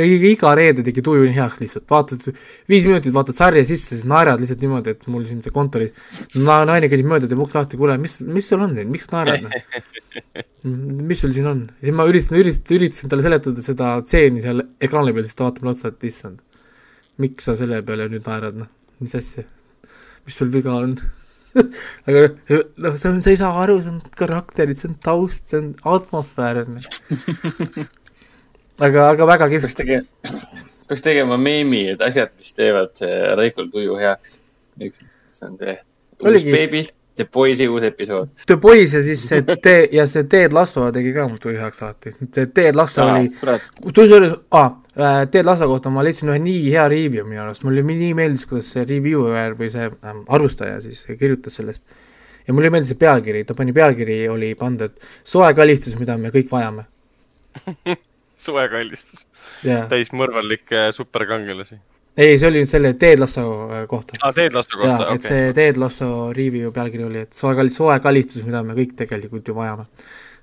iga reede tegi tuju nii heaks lihtsalt, vaatad viis minutit, vaatad sarja sisse, siis naerad lihtsalt niimoodi, et mul siin see kontoris na, naine kõnnib mööda, teeb uks lahti, kuule, mis, mis sul on siin, miks naerad, noh? mis sul siin on? siis ma üritasin, üritasin, üritasin talle seletada seda tseeni seal ekraani peal, siis ta vaatab mulle otsa, et issand, miks sa selle peale nüüd naerad, noh, mis asja, mis sul viga on? Aga noh, see on, sa ei saa aru, see on karakterid, see on taust, see on atmosfäär, on ju aga, aga väga kihvt. peaks tegema, peaks tegema meemi, et asjad, mis teevad Raikol tuju heaks. see on see uus beebi, The Boys'i uus episood. The Boys ja siis see Te- ja see Ted Lasso tegi ka mul tuju heaks alati. see Ted Lasso Aa, oli, kusjuures ah,, Ted Lasso kohta ma leidsin ühe nii hea review minu arust, mulle nii meeldis, kuidas see reviewer või see ähm, arvustaja siis kirjutas sellest. ja mulle meeldis see pealkiri, ta pani pealkiri oli pandud soe kalistus, mida me kõik vajame suvekallistus yeah.. täis mõrvalikke superkangelasi. ei, see oli selle Ted Lasso äh, kohta. aa, Ted Lasso kohta, okei. et see Ted Lasso review pealkiri oli, et soe kalistus, mida me kõik tegelikult ju vajame.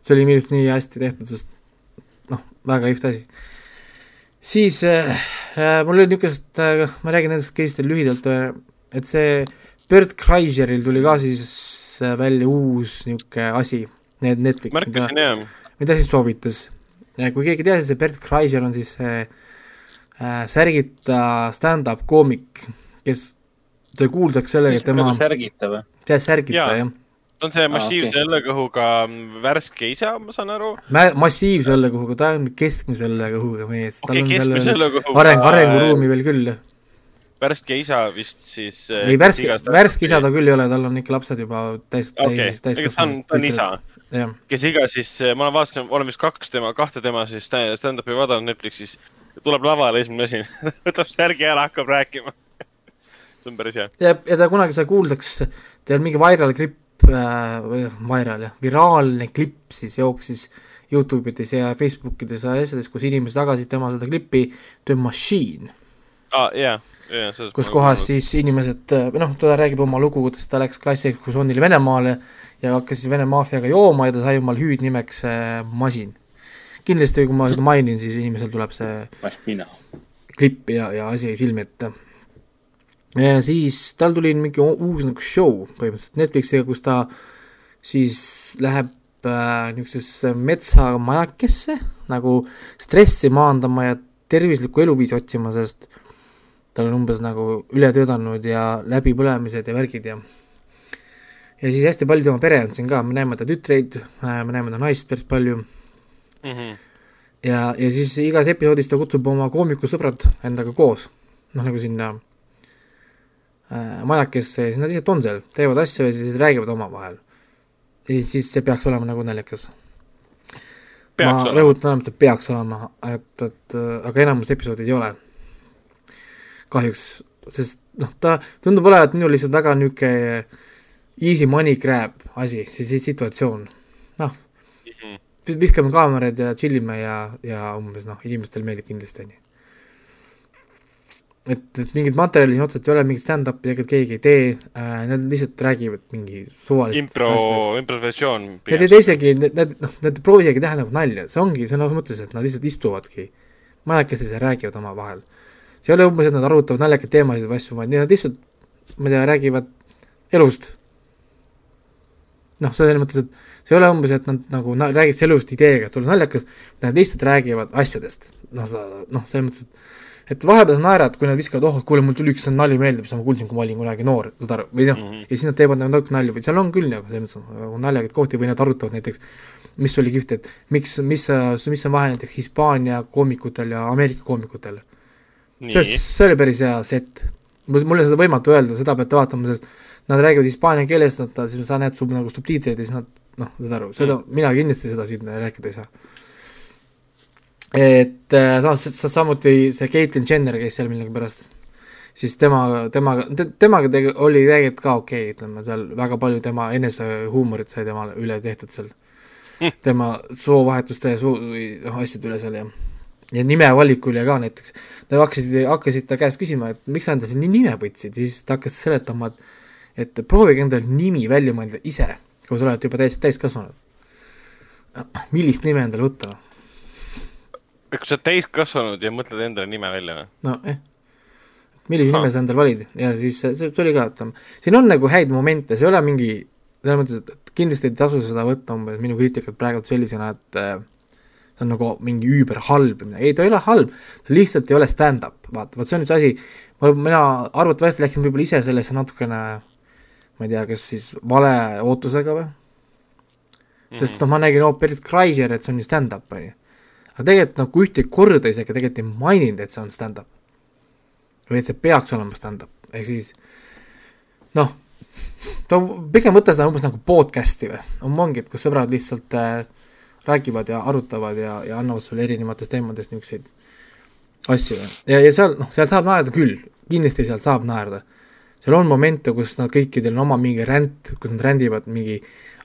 see oli minu arust nii hästi tehtud, sest noh, väga kihvt asi. siis äh, äh mul oli niisugust äh,, ma räägin nendest case'idel lühidalt äh,, et see Bert Kreiseril tuli ka siis välja uus niisugune asi, need Netflix, mida, mida siis soovitas. Kui keegi ei tea, siis see Bert Kreiser on siis see äh, äh, särgita stand-up koomik, kes sai kuulsaks sellega, et tema särgita või? jah, särgita, jah. ta on see massiivse ah, okay. õllekõhuga värske isa, ma saan aru. massiivse õllekõhuga, ta on keskmise õllekõhuga mees, tal okay, on seal areng, arenguruumi veel küll. värske isa vist siis äh, ei, värske, värske isa ta küll ei ole, tal on ikka lapsed juba täis täis, täis ta on, ta on isa. Kes iga siis, ma olen vaatasin, olen vist kaks tema, kahte tema siis stand-up'i vaadanud Netflixis tuleb lavale esimene asi võtab särgi ära, hakkab rääkima see on päris hea. ja, ja ta kunagi sai kuuldaks, teil mingi viral klipp äh,, või viral jah, viraalne klipp siis jooksis Youtube ides ja Facebookides ja asjades, kus inimesed jagasid tema seda klippi The Machine ah,. jah, sellest kus kohas siis inimesed, või noh, ta räägib oma lugu, kuidas ta läks klassiekskursioonile Venemaale ja hakkas siis Vene maffiaga jooma ja ta sai omal hüüdnimeks äh, Masin kindlasti, kui ma seda mainin, siis inimesel tuleb see klipp ja, ja asi silme ette. ja siis tal tuli mingi uus nagu show põhimõtteliselt Netflixiga, kus ta siis läheb äh, niisugusesse metsamajakesse nagu stressi maandama ja tervislikku eluviisi otsima, sest tal on umbes nagu ületöödanud ja läbipõlemised ja värgid ja ja siis hästi palju tema pere on siin ka, me näeme ta tütreid, äh, me näeme ta naist päris palju mm. -hmm. ja, ja siis igas episoodis ta kutsub oma koomikusõbrad endaga koos, noh nagu sinna äh, majakesse ja siis nad lihtsalt on seal, teevad asju ja siis räägivad omavahel. ja siis see peaks olema nagu naljakas. ma rõhutan et see peaks olema, et, et aga enamus episoodid ei ole. kahjuks, sest noh, ta tundub olevat minul lihtsalt väga niisugune easy money grab asi, see, situatsioon. noh viskame kaamerad ja tšillime ja, ja umbes noh, inimestele meeldib kindlasti, on ju. et, et mingit materjali siin otseselt ei ole, mingit stand-up'i ega keegi ei tee äh,, nad lihtsalt räägivad mingi suvalist impro, improvisatsioon. Nad ei tee isegi, nad, noh, nad ei proovi isegi teha nagu nalja, see ongi sõna mõttes, et nad lihtsalt istuvadki majakestes ja räägivad omavahel. see ei ole umbes, et nad arutavad naljakaid teemasid või asju, vaid nad lihtsalt, ma ei tea, räägivad elust. Noh, selles mõttes, et see ei ole umbes, et nad nagu na, räägid sellest ideega, et on naljakas, nad lihtsalt räägivad asjadest. noh, sa, noh, selles mõttes, et et vahepeal sa naerad, kui nad viskavad, oh, kuule, mul tuli üks nali meelde, mis ma kuulsin, kui ma olin kunagi noor, saad aru, või noh mm -hmm., ja siis nad teevad nagu natuke nalja või seal on küll nagu selles mõttes nagu naljakaid kohti või nad arutavad näiteks, mis oli kihvt, et miks, mis, mis on vahe näiteks Hispaania koomikutel ja Ameerika koomikutel. see, oli päris hea set. mul on seda võimatu öelda, seda peate vaatama, sest nad räägivad hispaania keeles, nad, siis sa näed sub nagu subtiitreid ja siis nad noh, saad aru, seda mm., mina kindlasti seda siin rääkida ei saa. et äh, samas samuti see Caitlyn Jenner käis seal millegipärast, siis tema, temaga te,, temaga tege, oli tegelikult ka okei okay,, ütleme seal väga palju tema enesehuumorit sai temale üle tehtud seal mm.. tema soovahetuste ja soo, noh, asjade üle seal ja ja nimevaliku üle ka näiteks. Nad hakkasid, hakkasid ta käest küsima, et miks sa endale nii nime võtsid, siis ta hakkas seletama, et et proovige endale nimi välja mõelda ise kui sa oled juba täis, täiskasvanud. millist nime endale võtta? kui sa oled täiskasvanud ja mõtled endale nime välja või? nojah eh., millise nime sa endale valid ja siis see, oli ka, et siin on nagu häid momente, see ei ole mingi, selles mõttes, et kindlasti ei tasu seda võtta umbes minu kriitikat praegu sellisena, et äh, see on nagu mingi üüberhalb, ei ta ei ole halb, ta lihtsalt ei ole stand-up, vaata, vot see on üks asi, mina arvatavasti läksin võib-olla ise sellesse natukene ma ei tea, kas siis vale ootusega või? sest mhm. noh, ma nägin ooperit Kreiser, et see on ju stand-up, on ju. aga tegelikult nagu ühtegi korda isegi tegelikult ei maininud, et see on stand-up. või et see peaks olema stand-up, ehk siis noh, ta pigem võta seda umbes nagu podcast'i või, ongi, et kus sõbrad lihtsalt äh, räägivad ja arutavad ja, ja annavad sulle erinevatest teemadest niisuguseid asju ja, ja seal, noh, seal saab naerda küll, kindlasti seal saab naerda seal on momente, kus nad kõikidel on oma mingi ränd, kus nad rändivad mingi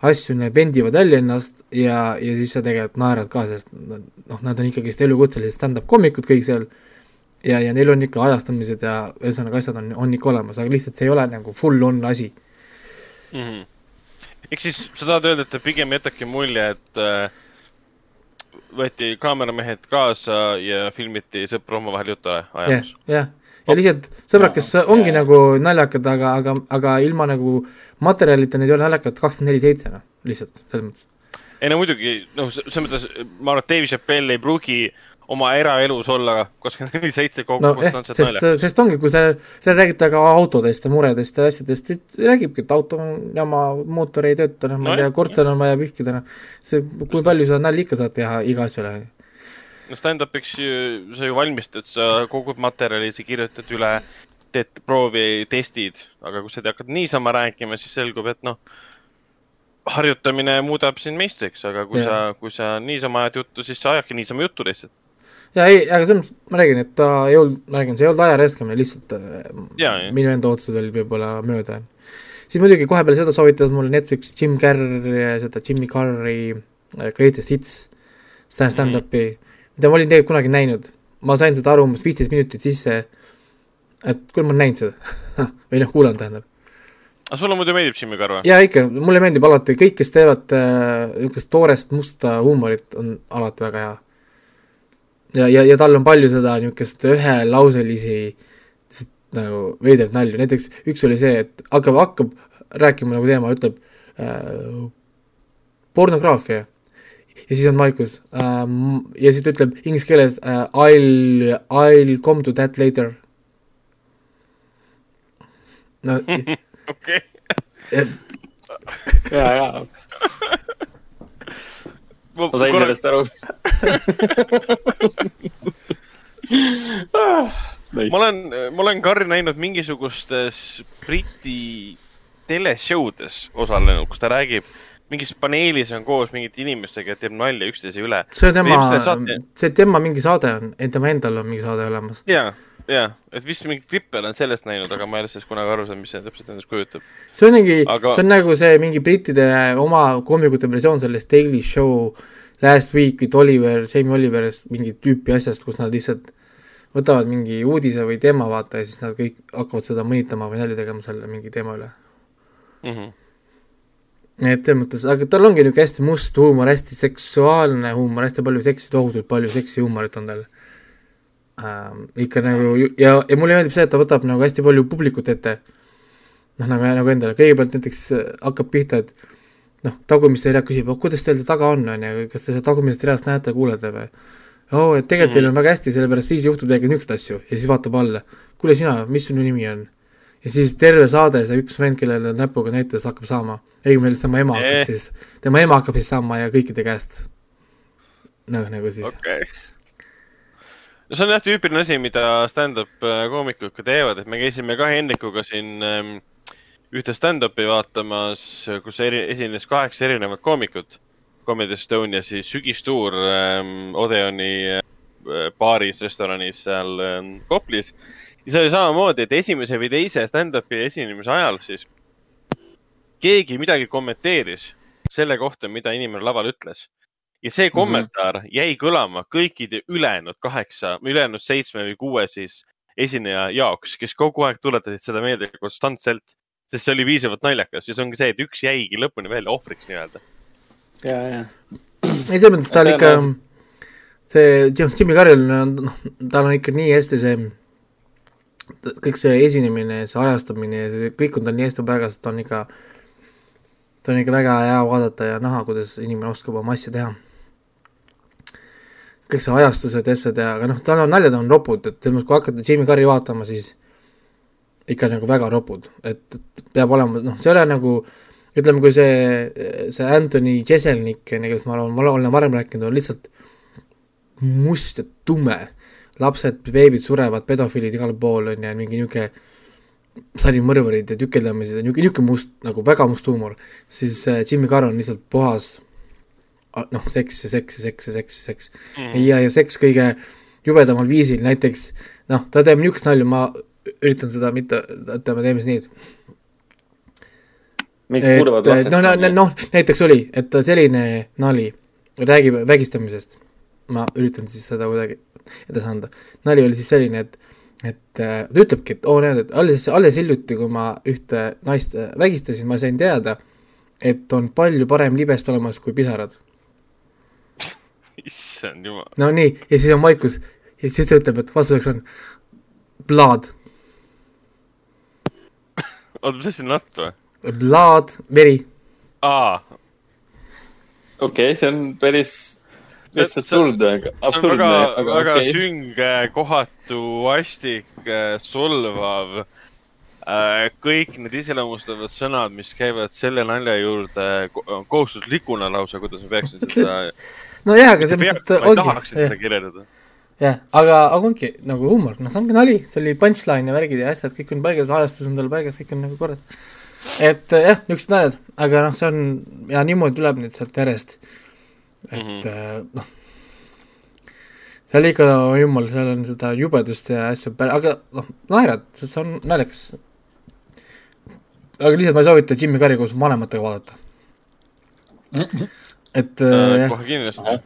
asju, nad vendivad välja ennast ja, ja siis sa tegelikult naerad ka, sest noh, nad on ikkagist elukutselised stand-up koomikud kõik seal ja, ja neil on ikka ajastamised ja ühesõnaga asjad on, on ikka olemas, aga lihtsalt see ei ole nagu full on asi mm. -hmm. ehk siis sa tahad öelda, et ta pigem jätabki mulje, et äh, võeti kaameramehed kaasa ja filmiti sõpru omavahel juttu ajamas yeah,. jah yeah., ja lihtsalt sõbrad, kes ongi yeah. nagu naljakad, aga, aga, aga ilma nagu materjalita need ei ole naljakad kakskümmend neli seitse, noh, lihtsalt selles mõttes. ei no muidugi, noh, selles mõttes ma arvan, et Dave Chappelle ei pruugi oma eraelus olla kakskümmend neli seitse kogu no, eh, naljakas. sest ongi, kui sa, seal räägite ka autodest ja muredest ja asjadest, siis räägibki, et auto on jama, mootor ei tööta, noh, ma ei tea, korter on vaja pühkida, noh. see, kui palju sa nalja ikka saad teha iga asjale. No stand-up'iks ju, sa ju valmistud, sa kogud materjali, sa kirjutad üle, teed proovi, testid, aga kui sa hakkad niisama rääkima, siis selgub, et noh, harjutamine muudab sind meistriks, aga kui ja. sa, kui sa niisama ajad juttu, siis sa ajadki niisama juttu lihtsalt ja ei, aga selles mõttes ma räägin, et ta ei olnud, ma räägin, see ei olnud aja raiskamine, lihtsalt äh, minu enda otsused olid võib-olla mööda. siis muidugi kohe peale seda soovitas mulle Netflix Jim Carrey, seda Jimmy Carrey äh, Greatest Hits stand-up'i mm, -hmm. Mida ma olin tegelikult kunagi näinud. ma sain seda aru umbes viisteist minutit sisse, et kuule, ma olen näinud seda. Või noh, kuulanud tähendab. Aga sulle muidu meeldib Jimmy Carr või? jaa, ikka, mulle meeldib alati, kõik, kes teevad niisugust äh, toorest musta huumorit, on alati väga hea. Ja, ja, ja tal on palju seda niisugust ühelauselisi nagu veidraid nalju, näiteks üks oli see, et hakkab, hakkab rääkima nagu teema, ütleb äh, pornograafia ja siis on vaikus ähm, ja siis ta ütleb inglise keeles äh, I'll, I'll come to that later. no okei. ja, ja ma, ma sain korra... sellest aru nice. ma olen, ma olen Karri näinud mingisugustes Briti teleshowdes osalenud, kus ta räägib mingis paneelis on koos mingite inimestega ja teeb nalja üksteise üle. see on tema, see tema mingi saade on, tema endal on mingi saade olemas. jaa, jaa, et vist mingeid klippe olen sellest näinud, aga ma ei ole sellest kunagi aru saanud, mis see täpselt endast kujutab. see on mingi aga..., see on nagu see mingi brittide oma koomikute versioon sellest Daily Show Last Week with Oliver, Jamie Oliverist mingit tüüpi asjast, kus nad lihtsalt võtavad mingi uudise või teema, vaata, ja siis nad kõik hakkavad seda mõnitama või nalja tegema selle mingi teema üle mm. -hmm. Et selles mõttes, aga tal ongi niisugune hästi must huumor, hästi seksuaalne huumor, hästi palju seksi, tohutult palju seksihuumorit on tal ähm, ikka nagu ja, ja mulle meeldib see, et ta võtab nagu hästi palju publikut ette. noh, nagu, nagu endale, kõigepealt näiteks äh, hakkab pihta, et noh, tagumiste rea küsib, oh kuidas teil see taga on, on ju, kas te seda tagumist reast näete, kuulete või? oo oh,, et tegelikult mm. teil on väga hästi, sellepärast siis juhtub teiega niisuguseid asju ja siis vaatab alla. kuule sina, mis sinu nimi on? Ja siis terve saade see üks vend, kellele näpuga näitas, hakkab saama. õigemini tema ema hakkab eh. siis, tema ema hakkab siis saama ja kõikide käest. noh, nagu siis okay no see on jah tüüpiline asi, mida stand-up äh, koomikud ka teevad, et me käisime ka Hendrikuga siin ähm, ühte stand-up'i vaatamas, kus eri, esines kaheksa erinevat koomikut. Comedy Estonia siis sügistuur ähm, Odeoni äh, baaris, restoranis seal ähm, Koplis. Ja see oli samamoodi, et esimese või teise stand-up'i esinemise ajal siis keegi midagi kommenteeris selle kohta, mida inimene laval ütles ja see mhm. kommentaar mm -hmm. jäi kõlama kõikide ülejäänud kaheksa, ülejäänud seitsme või kuue siis esineja jaoks, kes kogu aeg tuletasid seda meelde konstantselt, sest see oli piisavalt naljakas ja see ongi see, et üks jäigi lõpuni veel ohvriks nii-öelda. ja, ja. ei, selles mõttes ta oli ikka, see Jimmy Carroll, noh, tal on ikka nii hästi see, kõik see esinemine, see ajastamine, see kõik on tal nii hästi paigas, et on ikka, ta on ikka väga hea vaadata ja näha, kuidas inimene oskab oma asja teha kõik see ajastused ja asjad ja, aga noh, tal on naljad on ropud, et selles mõttes, kui hakata Jimmy Carri vaatama, siis ikka nagu väga ropud, et, peab olema, noh, see ei ole nagu ütleme, kui see, see Anthony Jeselnik, kellest ma olen, ma olen varem rääkinud, on lihtsalt must ja tume. Lapsed, beebid surevad, pedofiilid igal pool on ju, mingi niisugune sarimõrvarid ja tükeldamised ja niisugune, niisugune must, nagu väga must huumor, siis äh, Jimmy Carr on lihtsalt puhas noh, seks ja seks ja seks ja seks ja seks. Mm. ja, ja seks kõige jubedamal viisil, näiteks noh, ta teeb niisugust nalja, ma üritan seda mitte, ütleme, teeme siis nii, et noh, noh, noh, näiteks oli, et selline nali räägib vägistamisest. Ma üritan siis seda kuidagi edasi anda. nali oli siis selline, et, et äh, ta ütlebki, et oo näed, et alles, alles hiljuti, kui ma ühte naist vägistasin, ma sain teada, et on palju parem libest olemas kui pisarad. issand jumal. no nii, ja siis on vaikus ja siis ta ütleb, et vastuseks on blood. oota, mis asi on natt või? Blood, veri. aa. okei okay,, see on päris täitsa absurdne, absurdne. väga, väga okay. sünge, kohatu, vastik, solvav äh, kõik need iseloomustavad sõnad, mis käivad selle nalja juurde kohustuslikuna lausa, kuidas ma peaksin seda nojah, aga mõttes, et ongi. ma ei tahaks seda kirjeldada. jah, aga, aga ongi nagu huumor, noh, see ongi nali, see oli punchline ja värgid ja asjad, kõik on paigas, ajastus on tal paigas, kõik on nagu korras. et jah, niisugused naljad, aga noh, see on, ja niimoodi tuleb nüüd sealt järjest et mm -hmm. noh, seal ikka, jumal, seal on seda jubedust ja asju, aga noh, naerad, see on naljakas. aga lihtsalt ma ei soovita Jimmy Carrey koos vanematega vaadata. et äh, jah. kohe kindlasti.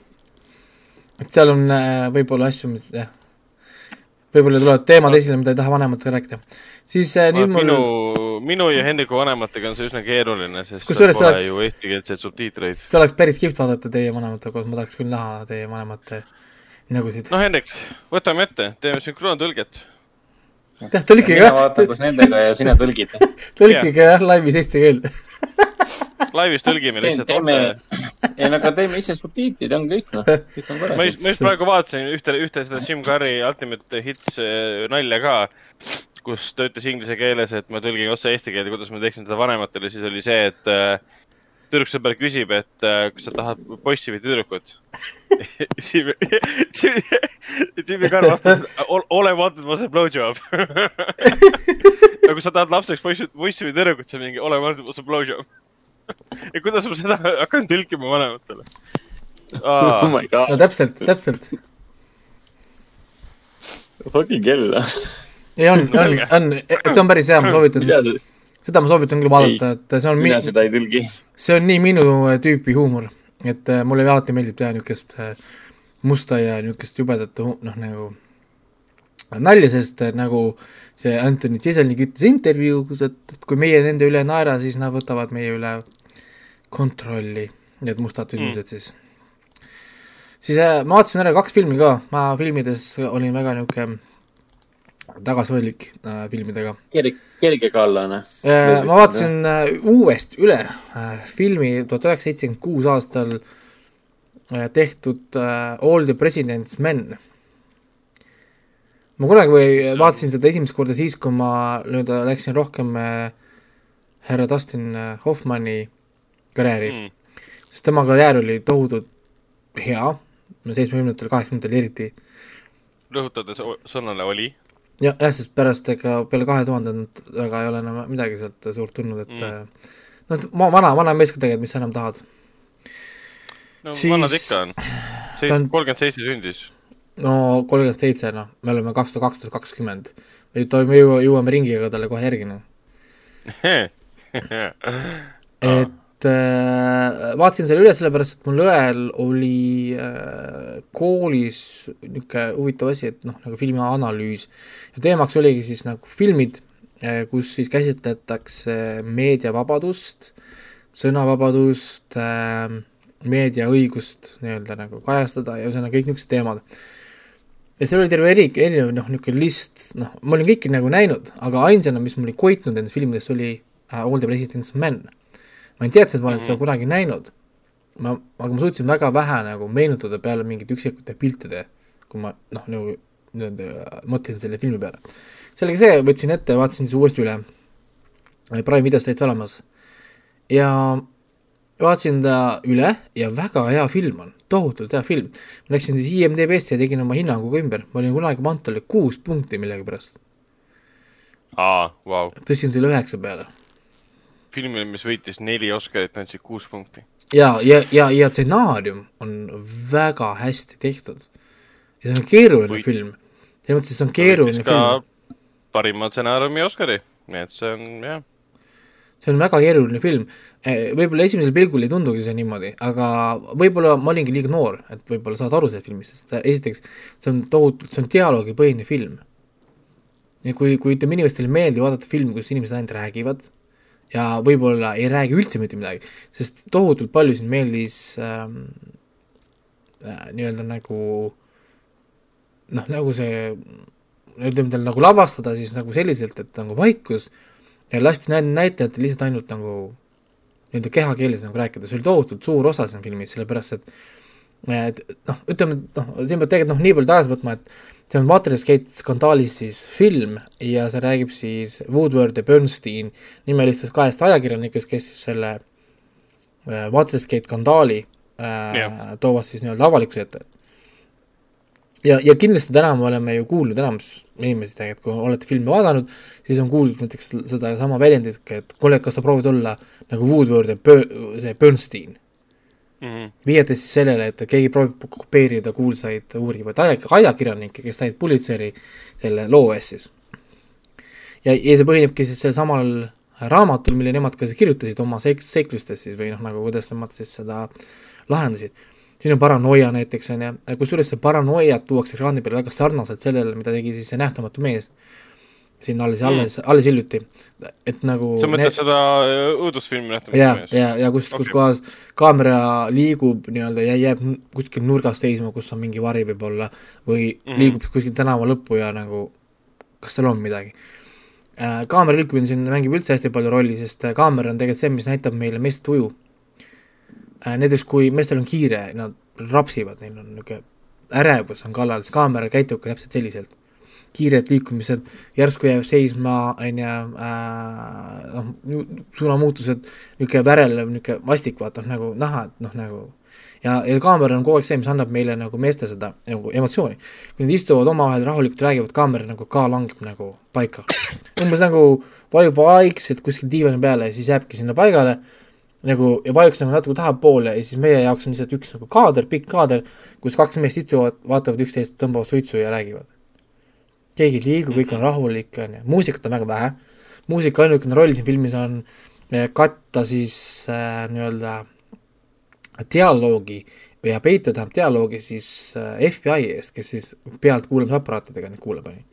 et seal on äh, võib-olla asju, mis jah, võib-olla tulevad teemad esile, mida ei taha vanematega rääkida. siis äh, nüüd mul minu minu ja Hendriku vanematega on see üsna keeruline, sest pole oleks, ju eestikeelseid subtiitreid. see oleks päris kihvt vaadata teie vanematega koos, ma tahaks küll näha teie vanemate nägusid. noh, Hendrik, võtame ette, teeme sünkroontõlget. Jah, tõlkige jah. mina vaatan koos nendega ja sina tõlgid. tõlkige jah, laivis eesti keel laivis tõlgime lihtsalt. teeme, ei no aga teeme ise subtiitrid, on kõik noh, kõik on korras. ma just, ma just praegu vaatasin ühte, ühte seda Jim Carrey Ultimate Hits äh, nalja ka kus ta ütles inglise keeles, et ma tõlgin otse eesti keelde, kuidas ma teeksin seda vanematele, siis oli see, et äh, tüdruksõber küsib, et äh, kas sa tahad poissi või tüdrukut Jimmy, Jimmy Carr vastas, et ole vaata, ma saan blowjob ja kui sa tahad lapseks poissi, poissi või tüdrukut, siis mingi ole vaata, ma saan blowjob ja kuidas ma seda hakkan tõlkima vanematele ah.? Oh my god. no täpselt, täpselt. Fucking hell ei on, on, on, see on päris hea, ma soovitan. Seda ma soovitan küll vaadata, et see on. mina seda ei tõlgi. see on nii minu tüüpi huumor, et äh, mulle alati meeldib teha niisugust äh, musta ja niisugust jubedat, noh nagu nalja, sest äh, nagu see Anthony Jeselnik ütles intervjuus, et, et kui meie nende üle ei naera, siis nad võtavad meie üle kontrolli, need mustad inimesed mm. siis. siis äh, ma vaatasin ära kaks filmi ka, ma filmides olin väga niisugune tagasihoidlik äh, filmidega. kerge, kergekallane äh,. ma vaatasin äh, uuesti üle äh, filmi tuhat üheksasada seitsekümmend kuus aastal tehtud All the President's Men. ma kunagi või vaatasin seda esimest korda siis, kui ma nii-öelda läksin rohkem härra Dustin Hoffmanni karjääri mm., sest tema karjäär oli tohutult hea, seitsmekümnendatel, kaheksakümnendatel eriti. rõhutades sõnale oli jah, jah, sest pärast ega peale kahe tuhandendat väga ei ole enam midagi sealt suurt tulnud, et mm. noh, ma vana, vana mees ka tegelikult, mis sa enam tahad. no siis... vanad ikka on, kolmkümmend seitse sündis. no kolmkümmend seitse, noh, me oleme kakssada kaksteist, kakskümmend. me jõuame, jõuame ringiga talle kohe järgi, noh et et äh, vaatasin selle üle sellepärast, et mul õel oli äh, koolis niisugune huvitav asi, et noh, nagu filmianalüüs ja teemaks oligi siis nagu filmid äh,, kus siis käsitletakse meediavabadust, sõnavabadust meediaõigust nii-öelda nagu kajastada ja ühesõnaga kõik niisugused teemad. ja seal oli terve eri, erinev noh, niisugune list, noh, ma olin kõiki nagu näinud, aga ainsana, mis mul oli koitnud nendest filmidest, oli äh, All the President's Men ma ei teadnud, et ma olen mm -hmm. seda mhm. kunagi näinud. ma, aga ma suutsin väga vähe nagu meenutada peale mingite üksikute piltide, kui ma noh, nagu nii-öelda mõtlesin selle filmi peale. sellega see, võtsin ette, vaatasin siis uuesti üle. Prime videos täitsa olemas. ja vaatasin ta üle ja väga hea film on, tohutult hea film. ma läksin siis IMDB-st ja tegin oma hinnangu ka ümber, ma olin kunagi pannud talle kuus punkti millegipärast. aa, vau. tõstsin selle üheksa peale filmile, mis võitis neli Oscarit, andsid kuus punkti. ja, ja, ja, ja stsenaarium on väga hästi tehtud. ja see on keeruline Võit... film. selles mõttes, et see on keeruline film. parima stsenaariumi Oscari, nii et see on jah. see on väga keeruline film, eh, võib-olla esimesel pilgul ei tundugi see niimoodi, aga võib-olla ma olingi liiga noor, et võib-olla saada aru sellest filmist, sest esiteks see on tohutult, see on dialoogipõhine film. ja kui, kui ütleme, inimestele ei meeldi vaadata filmi, kus inimesed ainult räägivad ja võib-olla ei räägi üldse mitte midagi, sest tohutult palju siin meeldis ähm, äh, nii-öelda nagu noh, nagu see ütleme tal nagu lavastada siis nagu selliselt, et nagu vaikus ja lasti näitlejatel lihtsalt ainult nagu nii-öelda kehakeeles nagu rääkida, see oli tohutult suur osa siin filmis, sellepärast et et noh, ütleme, noh, siin peab tegelikult noh, nii palju tagasi võtma, et see on Watergate skandaalis siis film ja see räägib siis Woodward ja Bernstein nimelistest kahest ajakirjanikest, kes siis selle äh, Watergate skandaali äh, yeah. toovad siis nii-öelda avalikkuse ette ja, ja kindlasti täna me oleme ju kuulnud enamus inimesi tegelikult, kui olete filmi vaadanud, siis on kuuldud näiteks sedasama väljendit, et kuule, kas sa proovid olla nagu Woodward ja Bö-, see Bernstein mm viidates siis sellele, et keegi proovib kopeerida kuulsaid uurivaid aja, ajakirjanikke, kes said Pulitzeri selle loo eest siis. ja, ja see põhinebki siis sel samal raamatul, mille nemad ka kirjutasid oma seik-, seiklustes siis või noh, nagu kuidas nemad siis seda lahendasid. Siin on paranoia näiteks, on ju, kusjuures see paranoiat tuuakse ekraani peale väga sarnaselt sellele, mida tegi siis see nähtamatu mees siin alles mm., alles, alles hiljuti, et nagu sa mõtled need... seda äh, õudusfilmi nähtamatu ja, ja, ja kus okay., kus kohas kaamera liigub nii-öelda ja jääb kuskil nurgas seisma, kus on mingi vari võib-olla, või mm. liigub kuskil tänava lõppu ja nagu kas seal on midagi äh,. kaamera liikumine siin mängib üldse hästi palju rolli, sest äh, kaamera on tegelikult see, mis näitab meile meeste tuju näiteks kui meestel on kiire, nad rapsivad, neil on niisugune ärevus on kallal, siis kaamera käitub ka täpselt selliselt. Kiired liikumised, järsku jääb seisma, on ju, äh, noh, suunamuutused, niisugune värelev, niisugune vastik, vaata, nagu näha, et noh, nagu ja, ja kaamera on kogu aeg see, mis annab meile nagu meeste seda nagu emotsiooni. kui nad istuvad omavahel rahulikult räägivad, kaamera nagu ka langeb nagu paika. umbes nagu vajub vaikselt kuskil diivani peale ja siis jääbki sinna paigale nagu ja vajuks nagu natuke tahapoole ja siis meie jaoks on lihtsalt üks nagu kaader, pikk kaader, kus kaks meest istuvad, vaatavad üksteist, tõmbavad suitsu ja räägivad. Keegi ei liigu, kõik on rahulik, on ju, muusikat on väga vähe, muusika ainukene roll siin filmis on eh, katta siis äh, nii-öelda dialoogi ja peita tähendab dialoogi siis äh, FBI eest, kes siis pealtkuulamisaparaatidega neid kuulab, on ju.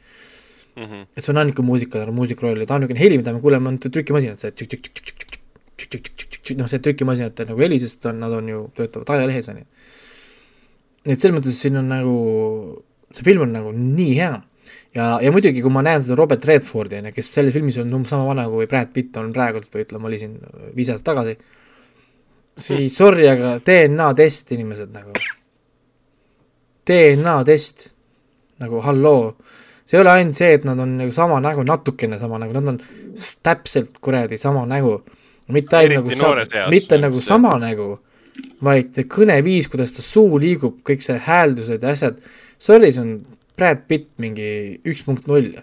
Mhm. et see on ainuke muusika, muusika roll ja ta ainukene heli, mida me kuuleme, on trükimasinad, see tšik-tšik-tšik-tšik-tšik noh, see trükimasinate nagu heli, sest on, nad on ju, töötavad ajalehes, on ju. nii et selles mõttes siin on nagu, see film on nagu nii hea. Ja, ja muidugi, kui ma näen seda Robert Redfordi, on ju, kes selles filmis on umbes sama vana kui Brad Pitt on praegult või ütleme, oli siin viis aastat tagasi, siis sorry, aga DNA test, inimesed, nagu. DNA test, nagu halloo see ei ole ainult see, et nad on nagu sama nägu, natukene sama nägu, nad on täpselt kuradi sama nägu mitte ainult nagu mitte nagu see. sama nägu, vaid kõneviis, kuidas ta suu liigub, kõik see hääldused ja asjad, sorry, see on Brad Pitt mingi üks punkt null.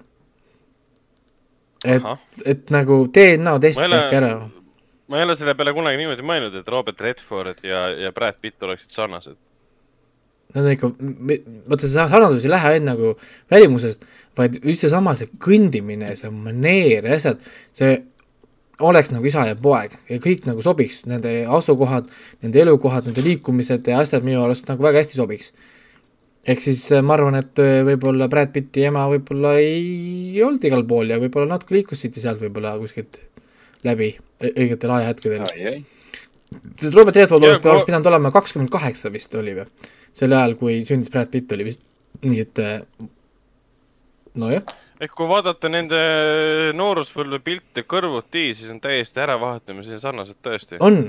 et, et nagu DNA test tehke ära. ma ei ole selle peale kunagi niimoodi mõelnud, et Robert Redford ja, ja Brad Pitt oleksid sarnased. Nad on ikka, vaata see sarnasus ei lähe ainult nagu välimusest, vaid üldse sama see kõndimine, see maneer ja asjad, see oleks nagu isa ja poeg ja kõik nagu sobiks, nende asukohad, nende elukohad, nende liikumised ja asjad minu arust nagu väga hästi sobiks. Ehk siis äh, ma arvan, et äh, võib-olla Brad Pitti ema võib-olla ei olnud igal pool ja võib-olla natuke liikusite sealt võib-olla kuskilt läbi õigetel ajahetkedel. sest Robert Redford oleks, oleks pidanud olema kakskümmend kaheksa vist oli või, sel ajal, kui sündis Brad Pitt oli vist, nii et äh, nojah ehk kui vaadata nende nooruspõlve pilte kõrvuti, siis on täiesti äravahetamisi sarnased tõesti. on.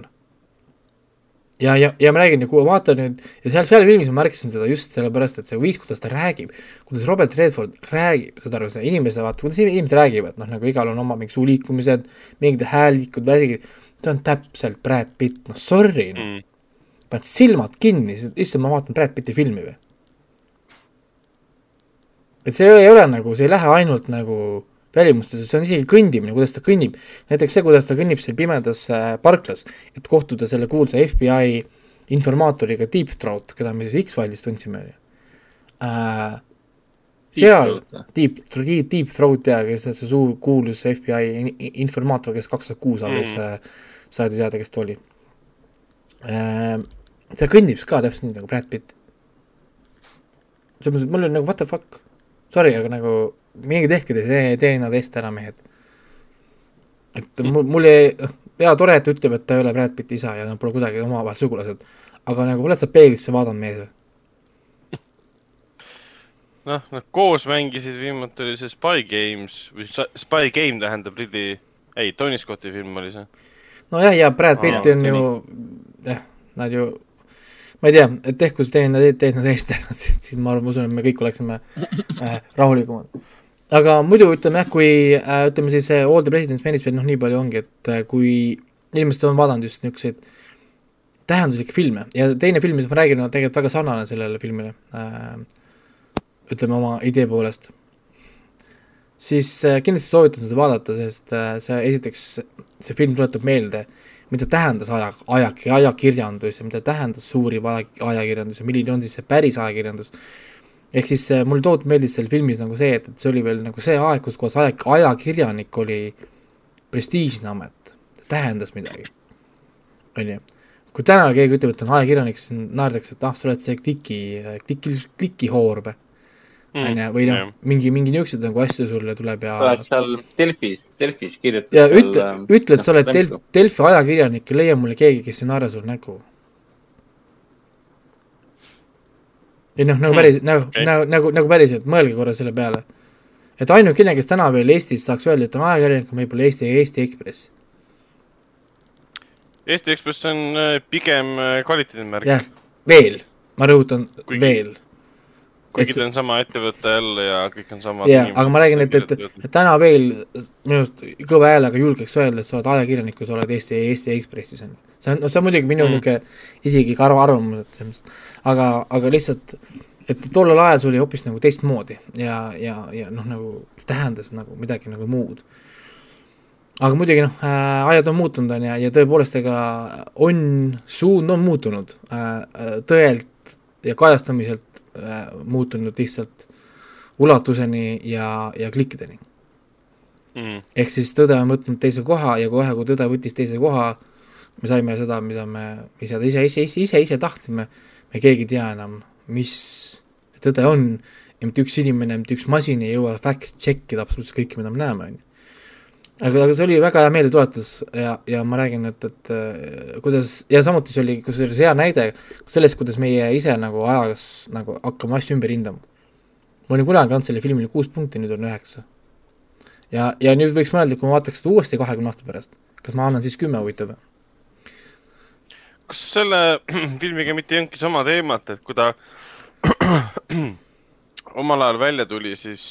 Ja, ja, ja ma räägin, kui ma vaatan nüüd ja seal, seal filmis ma märkasin seda just sellepärast, et see viis, kuidas ta räägib, kuidas Robert Redford räägib, saad aru, see inimesed, vaata, kuidas inimesed räägivad, noh, nagu igal on oma mingi suuliikumised, mingid häällikud, väsigid, ta on täpselt Brad Pitt, noh sorry mm., paned silmad kinni, issand, ma vaatan Brad Pitti filmi või et see ei ole nagu, see ei lähe ainult nagu välimustesse, see on isegi kõndimine, kuidas ta kõnnib. näiteks see, kuidas ta kõnnib seal pimedas äh, parklas, et kohtuda selle kuulsa FBI informaatoriga Deep Throat, keda me siis X-File'is tundsime äh,. seal, Deep, Deep, Deep Throat ja kes see suur kuulus FBI informaator, kes kaks tuhat kuus alles mm. saadi teada, kes ta oli äh,. ta kõndib ka täpselt nii nagu Brad Pitt. selles mõttes, et mul oli nagu what the fuck, sorry, aga nagu minge tehke te see DNA test ära, mehed. et mul, mul jäi, jaa, tore, et ta ütleb, et ta ei ole Brad Pitti isa ja nad pole kuidagi omavahel sugulased, aga nagu oled sa peeglisse vaadanud, mees või? noh, nad koos mängisid, viimati oli see Spy Games või Spy Game tähendab Ridley, ei, Tony Scotti film oli see. nojah, ja Brad Pitt on ju, jah, nad ju, ma ei tea, et tehku see teine, teine teist ära, siis ma arvan, ma usun, et me kõik oleksime äh, rahulikumad. Aga muidu ütleme jah, kui äh, ütleme siis äh, All the President's Men'is veel noh, nii palju ongi, et äh, kui inimesed on vaadanud just niisuguseid tähenduslikke filme ja teine film, mis ma räägin, on tegelikult väga sarnane sellele filmile ütleme oma idee poolest, siis kindlasti soovitan seda vaadata, sest see esiteks, see film tuletab meelde, mida tähendas aja, aja, ajakirjandus ja mida tähendas suuriv aja, ajakirjandus ja milline on siis see päris ajakirjandus. Ehk siis äh, mulle tohutult meeldis seal filmis nagu see, et, et see oli veel nagu see aeg, kus kohas aja, ajakirjanik oli prestiižne amet, tähendas midagi, on ju kui täna keegi ütleb, et on ajakirjanik, siis naerdakse, et ah, sa oled see kliki, kliki, klikihoor või Mm, on ju, või noh, mingi, mingi niisuguseid nagu asju sulle tuleb ja. sa oled seal Delfis, Delfis kirjutad. ja ütle, ütle, et sa oled Delf, Delfi ajakirjanik ja leia mulle keegi, kes ei naera sul näkku. Ei noh, nagu mm, päris, nagu okay., nagu, nagu, nagu päriselt, mõelge korra selle peale. et ainukene, kes täna veel Eestis saaks öelda, et on ajakirjanik, on võib-olla Eesti, Eesti Ekspress. Eesti Ekspress on äh, pigem äh, kvaliteedimärk. jah, veel, ma rõhutan, veel kuigi ta on sama ettevõte jälle ja kõik on samad jaa, aga ma räägin, et, et, et täna veel minu arust kõva häälega julgeks öelda, et sa oled ajakirjanik, kui sa oled Eesti, Eesti Ekspressis, on ju. see on, no see on muidugi minu mm. niisugune isiklik arv, arvamus, et aga, aga lihtsalt, et tollel ajal see oli hoopis nagu teistmoodi ja, ja, ja noh, nagu tähendas nagu midagi nagu muud. aga muidugi noh äh,, ajad on muutunud, on ju, ja tõepoolest, ega on, suund on muutunud. Äh, äh tõelt ja kajastamiselt Äh, muutunud lihtsalt ulatuseni ja, ja klikkideni. Mm.. ehk siis tõde on võtnud teise koha ja kohe, kui tõde võttis teise koha, me saime seda, mida me ise, ise, ise, ise, ise, ise tahtsime, me keegi ei tea enam, mis tõde on ja mitte üks inimene, mitte üks masin ei jõua fact check ida absoluutselt kõike, mida me näeme, on ju aga, aga see oli väga hea meeldetuletus ja, ja ma räägin, et, et äh, kuidas ja samuti see oli kusjuures hea näide sellest, kuidas meie ise nagu ajas nagu hakkame asju ümber hindama. ma olin kunagi andnud sellele filmile kuus punkti, nüüd on üheksa. ja, ja nüüd võiks mõelda, kui ma vaataks seda uuesti kahekümne aasta pärast, kas ma annan siis kümme, huvitav? Kas selle filmiga mitte ei olnudki sama teemat, et kui ta omal ajal välja tuli, siis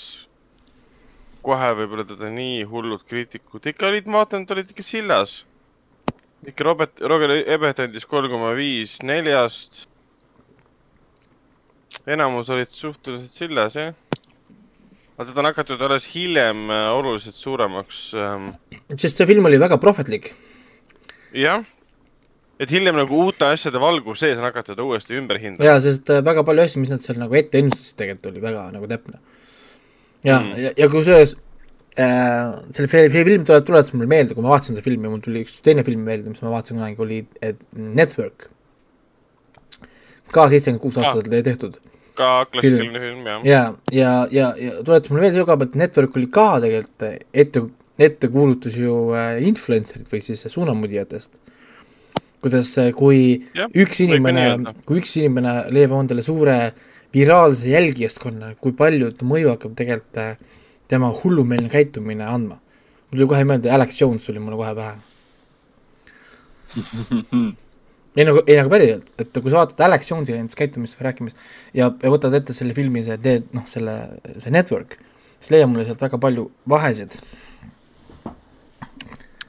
kohe võib-olla teda nii hullud kriitikud ikka olid, ma vaatan, et olid ikka sillas. ikka Robert, Roger Ebert andis kolm koma viis neljast. enamus olid suhteliselt sillas, jah. aga teda on hakatud alles hiljem äh, oluliselt suuremaks ähm.... sest see film oli väga prohvetlik. jah, et hiljem nagu uute asjade valgus sees on hakatud uuesti ümber hindama. jaa, sest äh, väga palju asju, mis nad seal nagu ette ennustasid, tegelikult oli väga nagu täpne ja mm., ja, ja kusjuures äh, selle filmi film tuleb, tuletas mulle meelde, kui ma vaatasin seda filmi, mul tuli üks teine film meelde, mis ma vaatasin kunagi, oli Network. ka seitsekümmend kuus aastat ah. tehtud. ka klassikaline film, jah. ja, ja, ja, ja tuletas mulle meelde selle koha pealt, Network oli ka tegelikult ette, ettekuulutus ju äh, influencer'id või siis suunamudijatest. Kuidas, äh, kui ja, üks inimene, kui üks inimene leiab endale suure viraalse jälgijaskonna, kui palju mõju hakkab tegelikult äh, tema hullumeelne käitumine andma. mul tuli kohe meelde, Alex Jones tuli mulle kohe pähe ei nagu, ei nagu päriselt, et kui sa vaatad Alex Jonesi näiteks käitumist või rääkimist ja, ja võtad ette selle filmi, see teed, noh, selle, see network, siis leiab mulle sealt väga palju vahesid.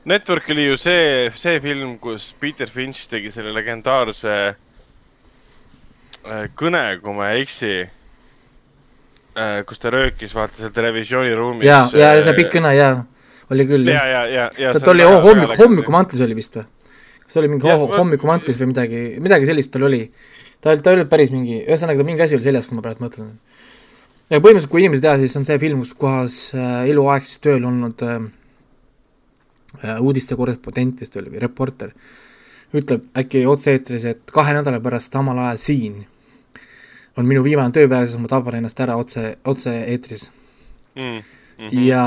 Network oli ju see, see film, kus Peter Finch tegi selle legendaarse äh, kõne, kui ma ei eksi Äh, kus ta röökis, vaata seal televisiooniruumis. ja, ja, ja see pikk kõne ja, oli küll. ja, ja, ja, ja. ta oli oh, hommik, hommikumantlis oli vist või? kas oli mingi oh, hommikumantlis või midagi, midagi sellist tal oli. ta, ta ei olnud päris mingi, ühesõnaga ta mingi asi oli seljas, kui ma praegu mõtlen. ja põhimõtteliselt, kui inimesed ei tea, siis on see film, kus kohas äh, eluaeg siis tööl olnud äh, äh, uudiste korrespondent vist oli või reporter, ütleb äkki otse-eetris, et kahe nädala pärast samal ajal siin on minu viimane tööpäev, siis ma taban ennast ära otse, otse-eetris mm. Mm -hmm. ja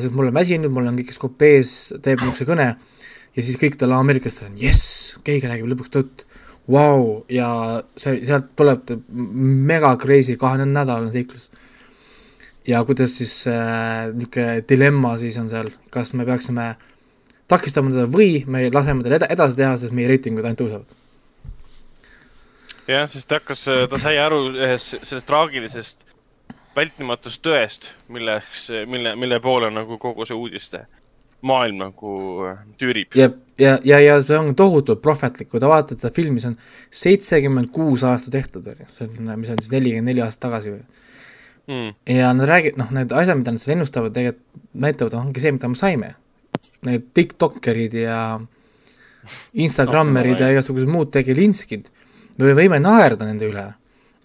siis mul on väsinud, mul on kõik skopees, teeb niisuguse kõne ja siis kõik talle ameeriklastel on jess, keegi räägib lõpuks tõtt, vau, ja see, sealt tuleb mega crazy kahenädalane seiklus ja kuidas siis äh, niisugune dilemma siis on seal, kas me peaksime takistama teda või me laseme tal eda-, edasi teha, sest meie reitingud ainult tõusevad. jah, sest ta hakkas, ta sai aru ühest sellest traagilisest vältimatust tõest, milleks, mille, mille poole nagu kogu see uudiste maailm nagu äh, tüürib. ja, ja, ja, ja see on tohutult prohvetlik, kui te vaatate seda filmi, see on seitsekümmend kuus aastat tehtud, on ju, see on, mis on siis nelikümmend neli aastat tagasi või mm.. ja nad räägivad, noh, need asjad, mida nad seal ennustavad, tegelikult näitavad, ongi see, mida me saime. Need tiktokerid ja Instagrammerid ja igasugused muud tegelinskid, me võime naerda nende üle,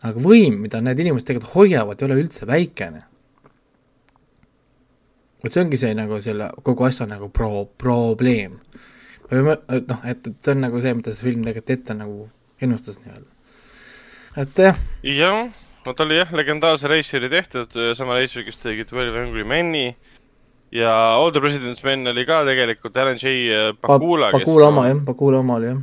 aga võim, mida need inimesed tegelikult hoiavad, ei ole üldse väikene. vot see ongi see nagu selle kogu asja nagu pro-, probleem. me võime, noh, et, et see on nagu see, mida see film tegelikult ette nagu ennustas nii-öelda. et jah. jah no ta oli jah, legendaarse reisijari tehtud, sama reisijal, kes tegi Twelve Angry Men'i ja All the President's Men oli ka tegelikult Alan J Pakula pa. Pakula oma jah, Pakula oma oli jah.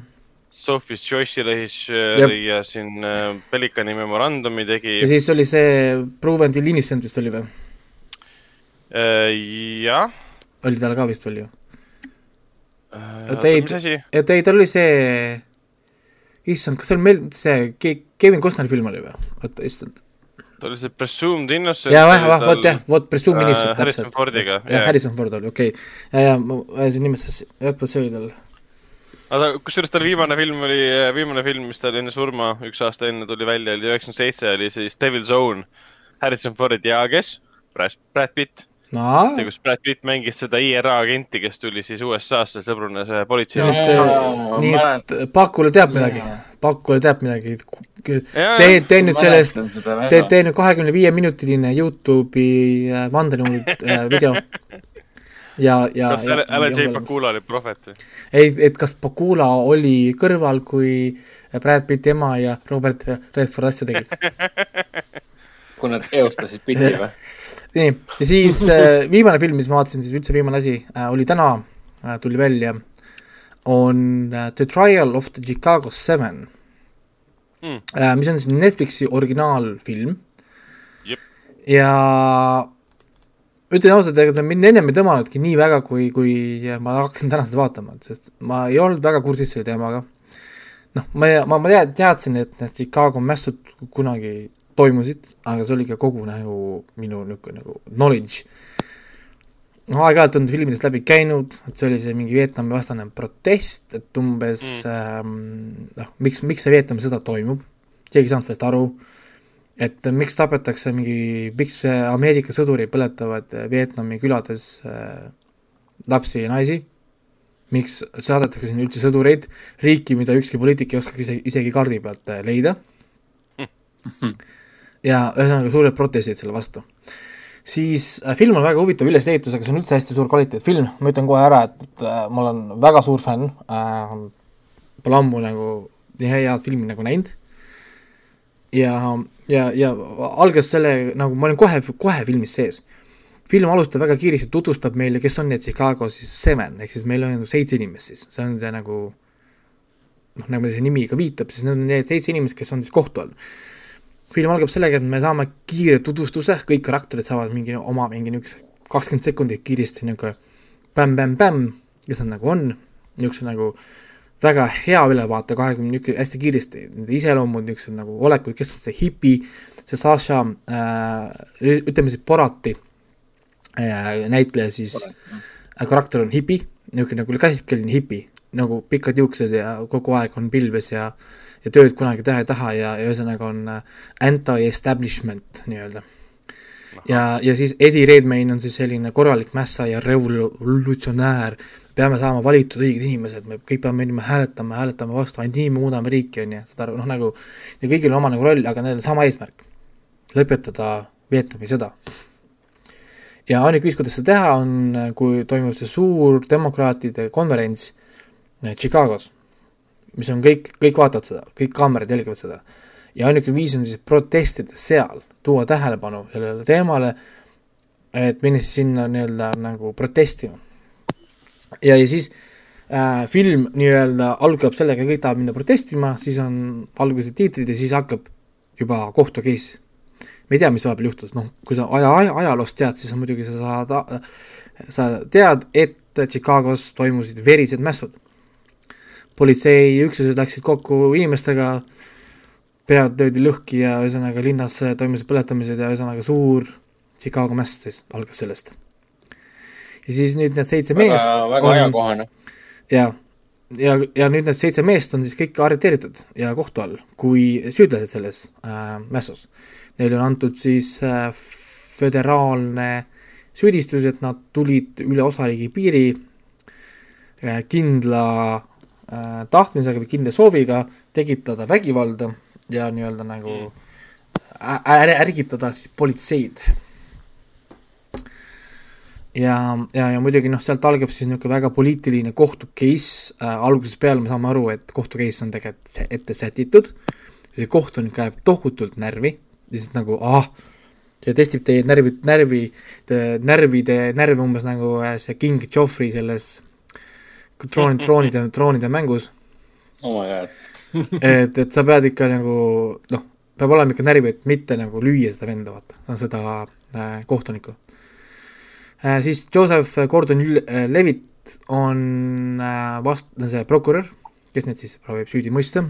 Sophie's Choice'i režissööri ja siin äh, Pelikani memorandumi tegi. ja siis oli see Proven Till Innocent vist oli või? Äh, jah. oli tal ka vist veel ju? Äh, mis asi? et ei, tal oli see issand, kas see on meil, see Kevin Costneri film oli või? oota, issand. Ta oli see Presumed Innocent. jaa, jah, vot jah, vot Presumed äh, Innocent äh,, täpselt. Harrison Fordiga. jah, Harrison Ford oli, okei okay.. ja, ja ma ajasin nimesse, jah, vot see oli tal. aga kusjuures tal viimane film oli, viimane film, mis tal enne surma, üks aasta enne tuli välja, oli üheksakümmend seitse, oli siis Devil's Own. Harrison Ford ja kes? Brad Pitt no.. see, kus Brad Pitt mängis seda IRA agenti, kes tuli siis USA-sse, sõbrunes politsei. nii et Pakule teab midagi, Pakule teab midagi. tee, tee nüüd sellest, tee, tee nüüd kahekümne viie minutiline Youtube'i äh, vandenõu äh, video. ja, ja. kas Alan J Pakula oli prohvet või? ei, et kas Pakula oli kõrval, kui Brad Pitti ema ja Robert Redford asja tegid kui nad eostasid Pitti või? nii, ja siis äh, viimane film, mis ma vaatasin, siis üldse viimane asi oli täna tuli välja, on The Trial of the Chicago Seven mm., äh, mis on siis Netflixi originaalfilm. ja ütlen ausalt, ega ta mind ennem ei tõmmanudki nii väga, kui, kui ma hakkasin täna seda vaatama, sest ma ei olnud väga kursis selle teemaga. noh, ma, ma, ma teadsin, et need Chicago mässud kunagi toimusid, aga see oli ka kogu nagu minu niisugune nagu knowledge. Noh, aeg-ajalt on filmidest läbi käinud, et see oli see mingi Vietnami vastane protest, et umbes mm. ähm, noh, miks, miks see Vietnami sõda toimub, keegi ei saanud sellest aru, et miks tapetakse mingi, miks Ameerika sõdurid põletavad Vietnami külades äh, lapsi ja naisi, miks saadetakse sinna üldse sõdureid, riiki, mida ükski poliitik ei oska isegi, isegi kaardi pealt äh, leida mm ja ühesõnaga suured protestid selle vastu. Siis äh, film on väga huvitava ülesehitusega, see on üldse hästi suur kvaliteetfilm, ma ütlen kohe ära, et, et äh, ma olen väga suur fänn äh,, pole ammu nagu nii head filmi nagu näinud. Ja, ja, ja algas selle, nagu ma olin kohe, kohe filmis sees. film alustab väga kiiresti, tutvustab meile, kes on need Chicago siis Seven, ehk siis meil on seitse inimest siis, see on see nagu noh, nagu see nimi ka viitab, siis need on need seitse inimest, kes on siis kohtu all film algab sellega, et me saame kiire tutvustuse, kõik karakterid saavad mingi oma mingi niisuguse kakskümmend sekundit kiiresti niisugune pämm-pämm-pämm, kes nad nagu on, niisuguse nagu väga hea ülevaate kahekümne niisugune hästi kiiresti, nende iseloomud, niisugused nagu olekud, kes on see hipi, see Sasha äh,, ütleme siis Borati äh, näitleja siis äh,, karakter on hipi, niisugune nagu käsitkeline hipi, nagu pikad juuksed ja kogu aeg on pilves ja äh, ja tööd kunagi teha ei taha ja, ja ühesõnaga on äh, anti-establishment nii-öelda. ja, ja siis Eddie Redmayne on siis selline korralik mässa ja revolutsionäär, peame saama valitud õiged inimesed, me kõik peame minema hääletama, hääletama vastu, ainult nii me muudame riiki, on ju, saad aru, noh nagu ja kõigil on oma nagu roll, aga neil on sama eesmärk, lõpetada Vietnami sõda. ja ainuke viis, kuidas seda teha, on, kui toimub see suur demokraatide konverents Chicagos, mis on kõik, kõik vaatavad seda, kõik kaamerad jälgivad seda. ja ainuke viis on siis protestida seal, tuua tähelepanu sellele teemale, et minna siis sinna nii-öelda nagu protestima. ja, ja siis äh, film nii-öelda algab sellega, kõik tahavad minna protestima, siis on alguse tiitrid ja siis hakkab juba kohtu case. me ei tea, mis vahepeal juhtus, noh, kui sa aja, aja, ajaloost tead, siis on muidugi sa saad, sa tead, et Chicagos toimusid verised mässud. Politseiüksused läksid kokku inimestega, pead löödi lõhki ja ühesõnaga linnas toimusid põletamised ja ühesõnaga suur Chicago mäss siis algas sellest. ja siis nüüd need seitse väga, meest väga ajakohane ja, ja, ja nüüd need seitse meest on siis kõik arreteeritud ja kohtu all kui süüdlased selles äh, mässus. Neile on antud siis äh, föderaalne süüdistus, et nad tulid üle osariigi piiri äh, kindla tahtmisega või kindla sooviga tekitada vägivalda ja nii-öelda nagu mm. ärgitada siis politseid. Ja, ja, ja muidugi noh, sealt algab siis niisugune väga poliitiline kohtu case. Äh,, algusest peale me saame aru, et kohtu case on tegelikult ette sätitud, see kohtunik ajab tohutult närvi, lihtsalt nagu ah, see testib teie närvid, närvi, närvide, närve umbes nagu äh, see King Joffrey selles troon, troonide, troonide mängus. oh my god et, et sa pead ikka nagu noh, peab olema ikka närvi, et mitte nagu lüüa seda venda, vaata, seda äh, kohtunikku Äh, siis Joseph Gordon-Levitt on äh, vast-, see prokurör, kes neid siis proovib süüdi mõista.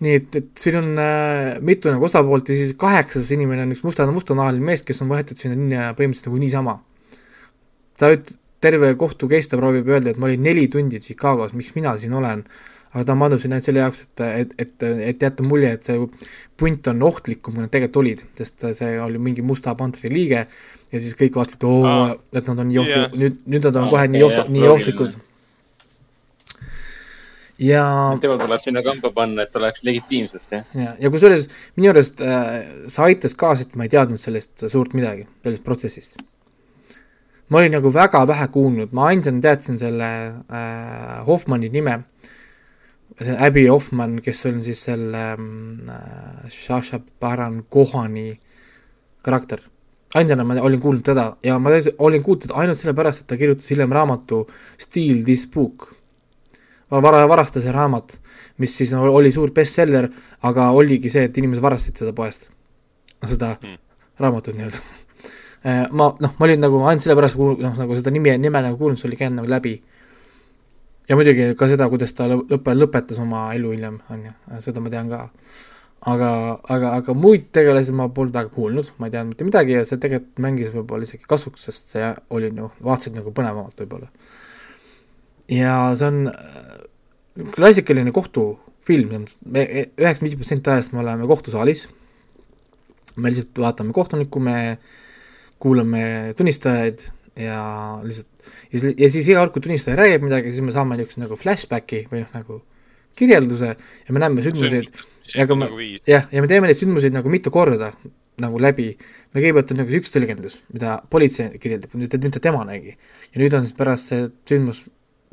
nii et, et siin on äh, mitu nagu osapoolt ja siis kaheksas inimene on üks musta, mustanahaline mees, kes on võetud sinna põhimõtteliselt nagu niisama. ta üt-, terve kohtu case ta proovib öelda, et ma olin neli tundi Chicagos, miks mina siin olen, aga ta on pandud sinna ainult selle jaoks, et, et, et, et jätta mulje, et see punt on ohtlikum, kui nad tegelikult olid, sest see oli mingi Musta Pantri liige ja siis kõik vaatasid, oo ah,, et nad on nii ohtlikud yeah., nüüd, nüüd nad on ah, kohe nii oht-, nii ohtlikud. ja. tema tuleb sinna kamba panna, et oleks legitiimsust, jah. ja, ja kusjuures minu arust äh, see aitas kaasa, et ma ei teadnud sellest suurt midagi, sellest protsessist. Ma olin nagu väga vähe kuulnud, ma ainsana teadsin selle äh, Hoffmanni nime, see Abby Hoffmann, kes on siis selle äh, Shasha Baran Kohani karakter ainsana ma olin kuulnud teda ja ma olin kuulnud teda ainult sellepärast, et ta kirjutas hiljem raamatu Steal this book. vara, varasta see raamat, mis siis oli suur bestseller, aga oligi see, et inimesed varastasid seda poest. seda hmm. raamatut nii-öelda ma, noh, ma olin nagu ainult sellepärast kuulnud, noh, nagu seda nime, nime nagu kuulnud, see oli käinud nagu läbi. ja muidugi ka seda, kuidas ta lõpe, lõpetas oma elu hiljem, on ju, seda ma tean ka aga, aga, aga muid tegelasi ma polnud väga kuulnud, ma ei teadnud mitte midagi ja see tegelikult mängis võib-olla isegi kasuks, sest see oli noh, vaatasid nagu põnevamalt võib-olla. ja see on äh, klassikaline kohtufilm, me üheksakümmend viis protsenti ajast me oleme kohtusaalis, me lihtsalt vaatame kohtunikku, me kuulame tunnistajaid ja lihtsalt ja siis, iga kord, kui tunnistaja räägib midagi, siis me saame niisuguse nagu flashbacki või noh, nagu kirjelduse ja me näeme sündmuseid ja aga me, nagu jah, ja me teeme neid sündmuseid nagu mitu korda nagu läbi, me kõigepealt on nagu üks tõlgendus, mida politsei kirjeldab, nüüd, mida tema nägi. ja nüüd on siis pärast see sündmus,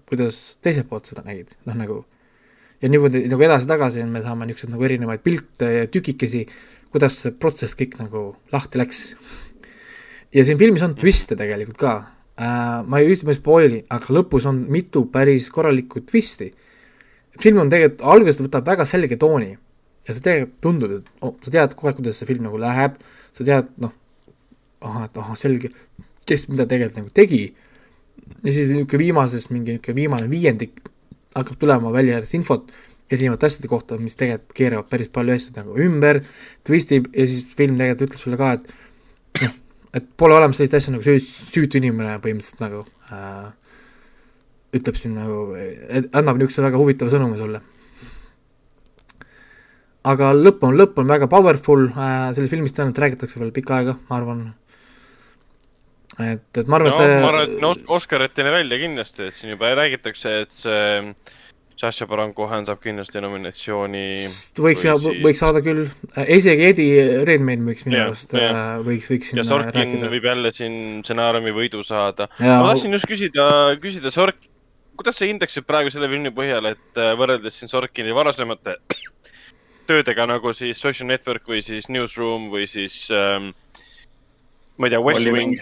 kuidas teiselt poolt seda nägid, noh nagu ja niimoodi nagu edasi-tagasi me saame niisuguseid nagu erinevaid pilte ja tükikesi, kuidas see protsess kõik nagu lahti läks. Ja siin filmis on twiste tegelikult ka. Äh,, ma ei ütle, ma ei spoil'i, aga lõpus on mitu päris korralikku twisti. film on tegelikult, alguses võtab väga selge tooni. Ja sa tegelikult tundub, et oh, sa tead aeg, kuidas see film nagu läheb, sa tead, noh, ahah, et ahah, selge, kes mida tegelikult nagu tegi, ja siis niisugune viimases, mingi niisugune viimane viiendik hakkab tulema välja järjest infot erinevate asjade kohta, mis tegelikult keeravad päris palju asju nagu ümber, twistib. Ja siis film tegelikult ütleb sulle ka, et noh, et pole olemas sellist asja nagu süü-, süütu inimene põhimõtteliselt nagu äh, ütleb siin nagu, annab niisuguse väga huvitava sõnumi sulle aga lõpp on, lõpp on väga powerful äh,, sellest filmist tõenäoliselt räägitakse veel pikka aega, ma arvan. et, et ma arvan no,, et see ma arvan, et no Oscariteni välja kindlasti, et siin juba räägitakse, et see Sacha Baron Cohen saab kindlasti nominatsiooni. võiks siis... võiks saada küll, isegi Eddie Redmayne võiks minu arust, äh, võiks, võiks ja Sorkin rääkida. võib jälle siin stsenaariumi võidu saada. ma tahtsin just küsida, küsida Sork-, kuidas sa hindaksid praegu selle filmi põhjal, et äh, võrreldes siin Sorkini varasemate töödega nagu siis Social Network või siis Newsroom või siis ähm, ma ei tea, West Wing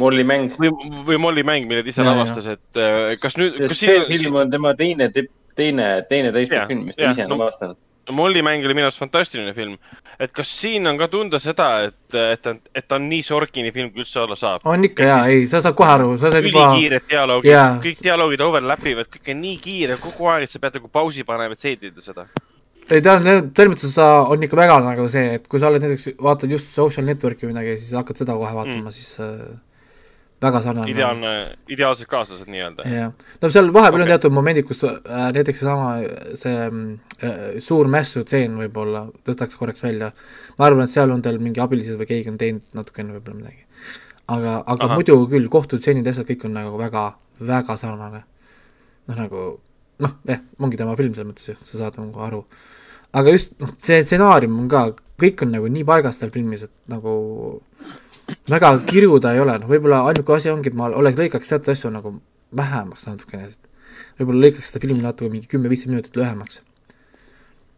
Molli mäng. või, või Molli mäng, mille ta ise lavastas, et äh, kas nüüd. see film on tema teine, teine, teine täispikk film, mis ta ise on lavastanud. Molli mäng oli minu arust fantastiline film. et kas siin on ka tunda seda, et, et ta, et ta on nii Sorkini film, kui üldse olla saab? on ikka jaa, ei, sa saad kohe aru, sa saad juba. ülikiired dialoogid yeah., kõik dialoogid overlap ivad, kõik on nii kiire kogu aeg, et sa pead nagu pausi panema, et seedida seda ei ta on, selles mõttes sa, on ikka väga nagu see, et kui sa oled näiteks, vaatad just social network'i või midagi, siis hakkad seda kohe vaatama mm., siis äh, väga sarnane. ideaalne, ideaalsed kaaslased nii-öelda. jah, no seal vahepeal okay. on teatud momendid, kus äh, näiteks seesama, see äh, suur mässutseen võib-olla tõstaks korraks välja. ma arvan, et seal on tal mingi abilised või keegi on teinud natukene võib-olla midagi. aga, aga Aha. muidu küll kohtutseenid ja asjad kõik on nagu väga, väga sarnane. noh, nagu noh, jah, ongi tema film selles mõttes ju, sa saad nagu aru. aga just, noh, see stsenaarium on ka, kõik on nagu nii paigas seal filmis, et nagu väga kirju ta ei ole, noh võib-olla ainuke asi ongi, et ma oleks, lõikaks teatud asju nagu vähemaks natukene, võib-olla lõikaks seda filmi natuke mingi kümme-viisteist minutit lühemaks.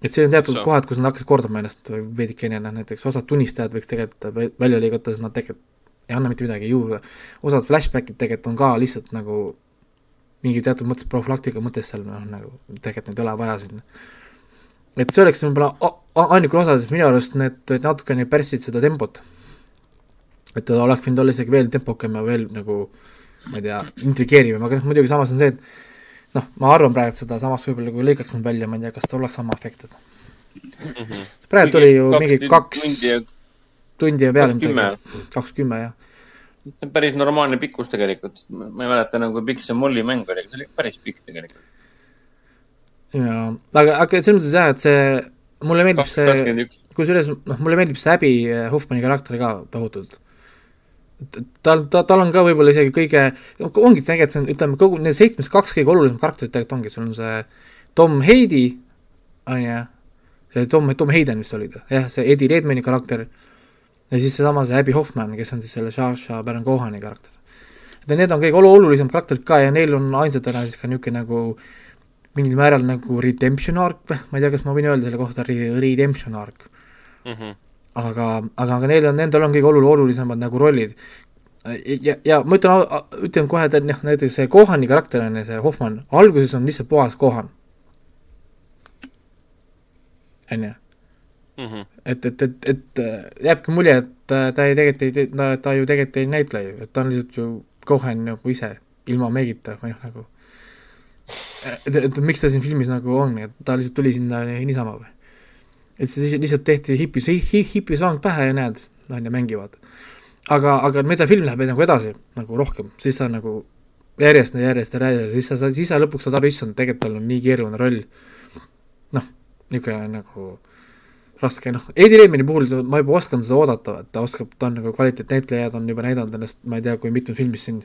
et siin on teatud kohad, kus nad hakkasid kordama ennast veidikene, noh näiteks osad tunnistajad võiks tegelikult välja lõigata, sest nad tegelikult ei anna mitte midagi juurde. osad flashbackid tegelikult on ka lihtsalt nagu mingi teatud mõttes profülaktika mõttes seal noh, nagu tegelikult neid ei ole vaja siin. et see oleks võib-olla ainukene osa, sest minu arust need natukene pärsid seda tempot et ta oleks võinud olla isegi veel tempokam ja veel nagu ma ei tea, intrigeerivam, aga noh, muidugi samas on see, et noh, ma arvan praegu, seda samas võib-olla kui lõikaks nad välja, ma ei tea, kas ta oleks sama efektid mm. -hmm. praegu tuli ju mingi kaks tundi ja, tundi ja peale midagi, kaks kümme, jah. see on päris normaalne pikkus tegelikult, ma ei mäleta enam, kui pikk see Molli mäng oli, aga see oli päris pikk tegelikult. jaa, aga, aga selles mõttes jah, et see, mulle meeldib see, kusjuures noh, mulle meeldib see Abby Hoffmanni karakter ka tohutult tal, ta, tal on ka võib-olla isegi kõige, ongi tegelikult see on, ütleme, kogu need seitsmest kaks kõige olulisemat karakterit tegelikult ongi, sul on see Tom Heidi, on ju, see Tom, Tom Hayden vist oli ta, jah, see Eddie Redmayni karakter, ja siis seesama see Abby Hoffman, kes on siis selle Sasha Baron Cohani karakter. et need on kõige olulisemad karakterid ka ja neil on ainsatena siis ka niisugune nagu mingil määral nagu redemption arc või, ma ei tea, kas ma võin öelda selle kohta redemption arc mm. -hmm aga, aga, aga neil on, nendel on kõige olu-, olulisemad nagu rollid. ja, ja ma ütlen, ütlen kohe, et noh, näiteks see Kohani karakter on ju, see Hoffmann, alguses on lihtsalt puhas Kohan. on ju. Mhm. et, et, et, et jääbki mulje, et ta ei tegelikult ei, ta, ta ju tegelikult ei näitle ju, et ta on lihtsalt ju Kohan nagu ise, ilma meigita või noh, nagu et, et, et miks ta siin filmis nagu on, et ta lihtsalt tuli sinna niisama või? Et siis lihtsalt tehti hipis hi,, hipisvang pähe ja näed, on ju, mängivad. aga, aga mida film läheb nagu edasi nagu rohkem, siis sa nagu järjest ja järjest ja järjest, siis sa, siis sa lõpuks saad aru, issand, tegelikult tal on nii keeruline roll. noh, niisugune nagu raske, noh, Eddie Redmayni puhul ma juba oskan seda oodata, et ta oskab, ta on nagu kvaliteetnäitleja, ta on juba näidanud ennast, ma ei tea, kui mitmes filmis siin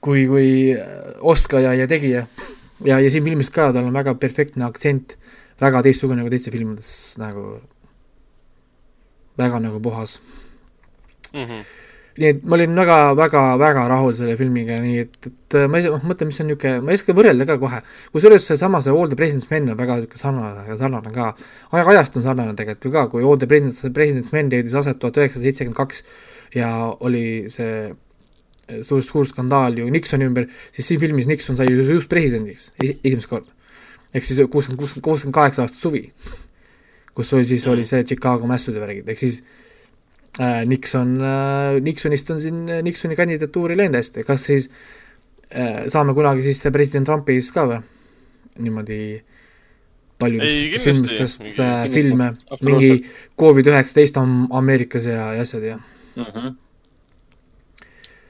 kui, kui oskaja ja tegija. ja, ja siin filmis ka, tal on väga perfektne aktsent väga teistsugune kui teistes filmides nagu, väga nagu puhas mm. -hmm. nii et ma olin väga, väga, väga rahul selle filmiga, nii et, et ma ei, noh, mõtlen, mis on niisugune, ma ei oska võrrelda ka kohe, kusjuures seesama, see All the President's Men on väga niisugune sarnane, sarnane ka, ajast on sarnane tegelikult ju ka, kui All the President's, President's Men leidis aset tuhat üheksasada seitsekümmend kaks ja oli see suur, suur skandaal ju Nixoni ümber, siis siin filmis Nixon sai ju just presidendiks esimest korda ehk siis kuuskümmend, kuuskümmend, kuuskümmend kaheksa aastat suvi, kus oli siis, oli see Chicago mässude värgid, ehk siis äh, Nixon äh,, Nixonist on siin Nixoni kandidatuuri läinud hästi, kas siis äh, saame kunagi siis president Trumpist ka või? niimoodi paljudest sündmustest äh, filme, mingi Covid üheksateist Ameerikas ja, ja asjad ja mm. -hmm.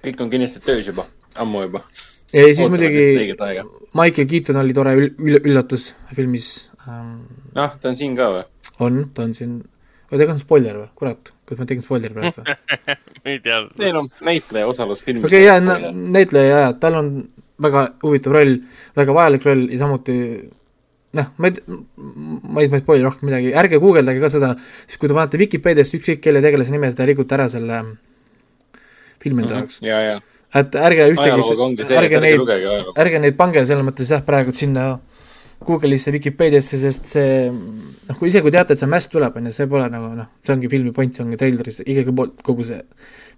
kõik on kindlasti töös juba, ammu juba. Ja siis muidugi Michael Keaton oli tore ül-, ül-, üllatus filmis ähm,. noh, ta on siin ka või? on, ta on siin, oota, ega see on spoiler või, kurat, kas ma tegin spoileri praegu või ei tea. ei noh, näitleja osalus filmis. okei okay,, jaa, näitleja jaa, tal on väga huvitav roll, väga vajalik roll ja samuti noh, ma ei, ma ei, ma ei spoili rohkem midagi, ärge guugeldage ka seda, siis kui te panete Vikipeediasse ükskõik kelle tegelase nime, seda rikute ära selle filmi enda mhm. jaoks mm. -hmm. ja, ja et ärge ühtegi, ärge neid, ärge neid pange selles mõttes jah, praegu sinna Google'isse, Vikipeediasse, sest see noh, kui ise, kui teate, et see mäss tuleb, on ju, see pole nagu noh, see ongi filmi point, see ongi treileris, igal pool kogu see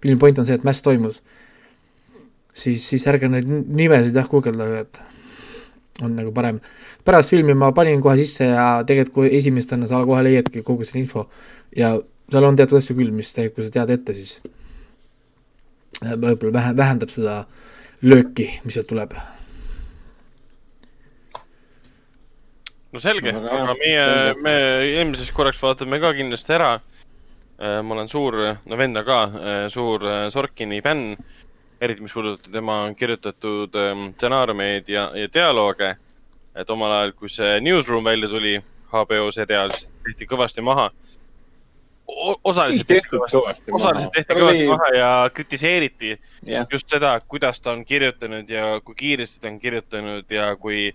filmi point on see, et mäss toimus. siis, siis ärge neid nimesid jah guugeldage, et on nagu parem. pärast filmi ma panin kohe sisse ja tegelikult kui esimestena sa kohe leiadki kogu selle info ja seal on teatud asju küll, mis tegelikult, kui sa tead ette, siis võib-olla vähe, vähendab seda lööki, mis sealt tuleb. no selge, aga meie, me eelmiseks korraks vaatame ka kindlasti ära. Äh, ma olen suur, no venda ka, äh, suur äh, Sorkini fänn, eriti mis puudutab tema kirjutatud ähm, stsenaariumeid ja, ja dialoogi. et omal ajal, kui see Newsroom välja tuli, HBO seriaal, tehti kõvasti maha osaliselt tehti kõvasti, osaliselt tehti kõvasti maha ja kritiseeriti yeah. just seda, kuidas ta on kirjutanud ja kui kiiresti ta on kirjutanud ja kui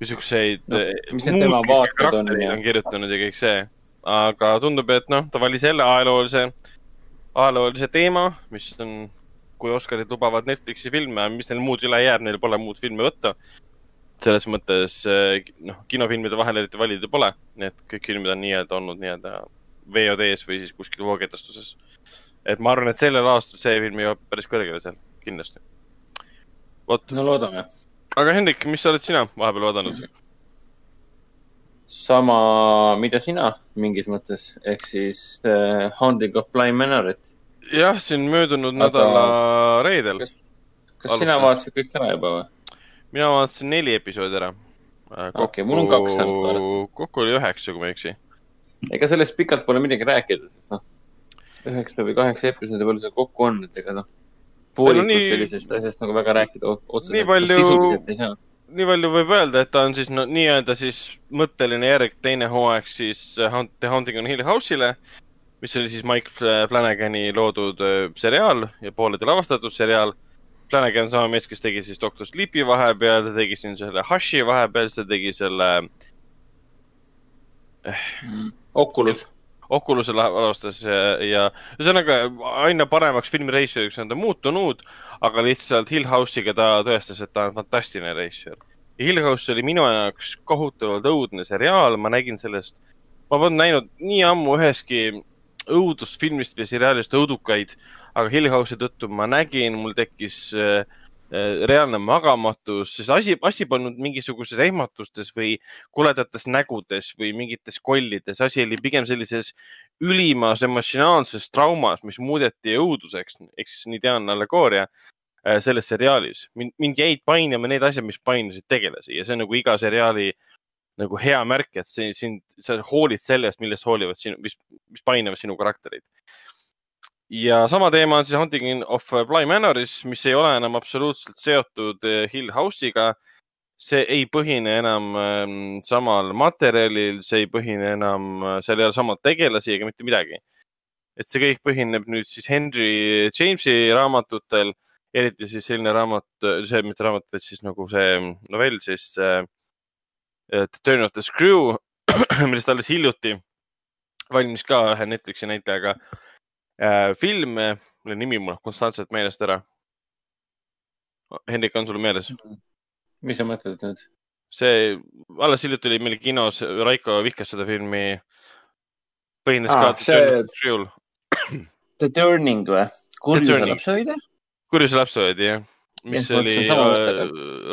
niisuguseid no, mis need tema vaated on ja on kirjutanud ja kõik see. aga tundub, et noh, ta valis jälle ajaloolise, ajaloolise teema, mis on, kui Oscarid lubavad Netflixi filme, mis neil muud üle jääb, neil pole muud filmi võtta. selles mõttes noh, kinofilmide vahel eriti valida pole, need kõik filmid on nii-öelda olnud nii-öelda VOD-s või siis kuskil voogedastuses. et ma arvan, et sellel aastal see film jõuab päris kõrgele seal, kindlasti. vot. no loodame. aga Hendrik, mis sa oled sina vahepeal vaadanud? sama, mida sina mingis mõttes, ehk siis uh, Haunting of Bly Manorit. jah, siin möödunud aga... nädala reedel. kas, kas Alustad. sina vaatasid kõik ära juba või? mina vaatasin neli episoodi ära. okei okay,, mul on kaks ainult vaadata. kokku oli üheksa, kui ma ei eksi ega sellest pikalt pole midagi rääkida, sest noh, üheksa või kaheksa episoodi palju seal kokku on, et ega noh, poolikust nii... sellisest asjast nagu väga rääkida otseselt. nii palju, nii palju võib öelda, et ta on siis no nii-öelda siis mõtteline järg, teine hooaeg siis The Haunting on Hill House'ile, mis oli siis Mike Flanagani loodud äh, seriaal ja poolede lavastatud seriaal. Flanagan on sama mees, kes tegi siis Doctor Sleepi vahepeal, ta tegi siin selle Hushi vahepeal, ta tegi selle mm Oculus. Oculus'e alustas ja, ja ühesõnaga aina paremaks filmirežissööriks on ta muutunud, aga lihtsalt Hill House'iga ta tõestas, et ta on fantastiline ja Hill House oli minu jaoks kohutavalt õudne seriaal, ma nägin sellest, ma polnud näinud nii ammu üheski õudusfilmist või seriaalist õudukaid, aga Hill House'i tõttu ma nägin, mul tekkis Äh, reaalne magamatus, sest asi, asi polnud mingisuguses ehmatustes või koledates nägudes või mingites kollides, asi oli pigem sellises ülimas emotsionaalses traumas, mis muudeti õuduseks, ehk siis nii tean allegooria äh, selles seriaalis. mind, mind jäid painama need asjad, mis painasid tegelasi ja see on nagu iga seriaali nagu hea märk, et sind, sa hoolid sellest, millest hoolivad sinu, mis, mis painavad sinu karaktereid ja sama teema on siis Haunting of Bly Manoris, mis ei ole enam absoluutselt seotud eh, Hill House'iga. see ei põhine enam ehm, samal materjalil, see ei põhine enam, seal ei ole samad tegelasi ega mitte midagi. et see kõik põhineb nüüd siis Henry Jamesi raamatutel, eriti siis selline raamat, see mitte raamat, vaid siis nagu see novell siis äh, The Turn of the Screw, millest alles hiljuti valmis ka ühe Netflixi näitlejaga film, mille nimi mul konstantselt meelest ära. Hendrik, on sul meeles? mis sa mõtled nüüd? see, alles hiljuti oli meil kinos, Raiko vihkas seda filmi. põhines ah, ka see... The Turning või? kurjuse lapsehoidja? kurjuse lapsehoidja, jah. mis ja, oli, äh,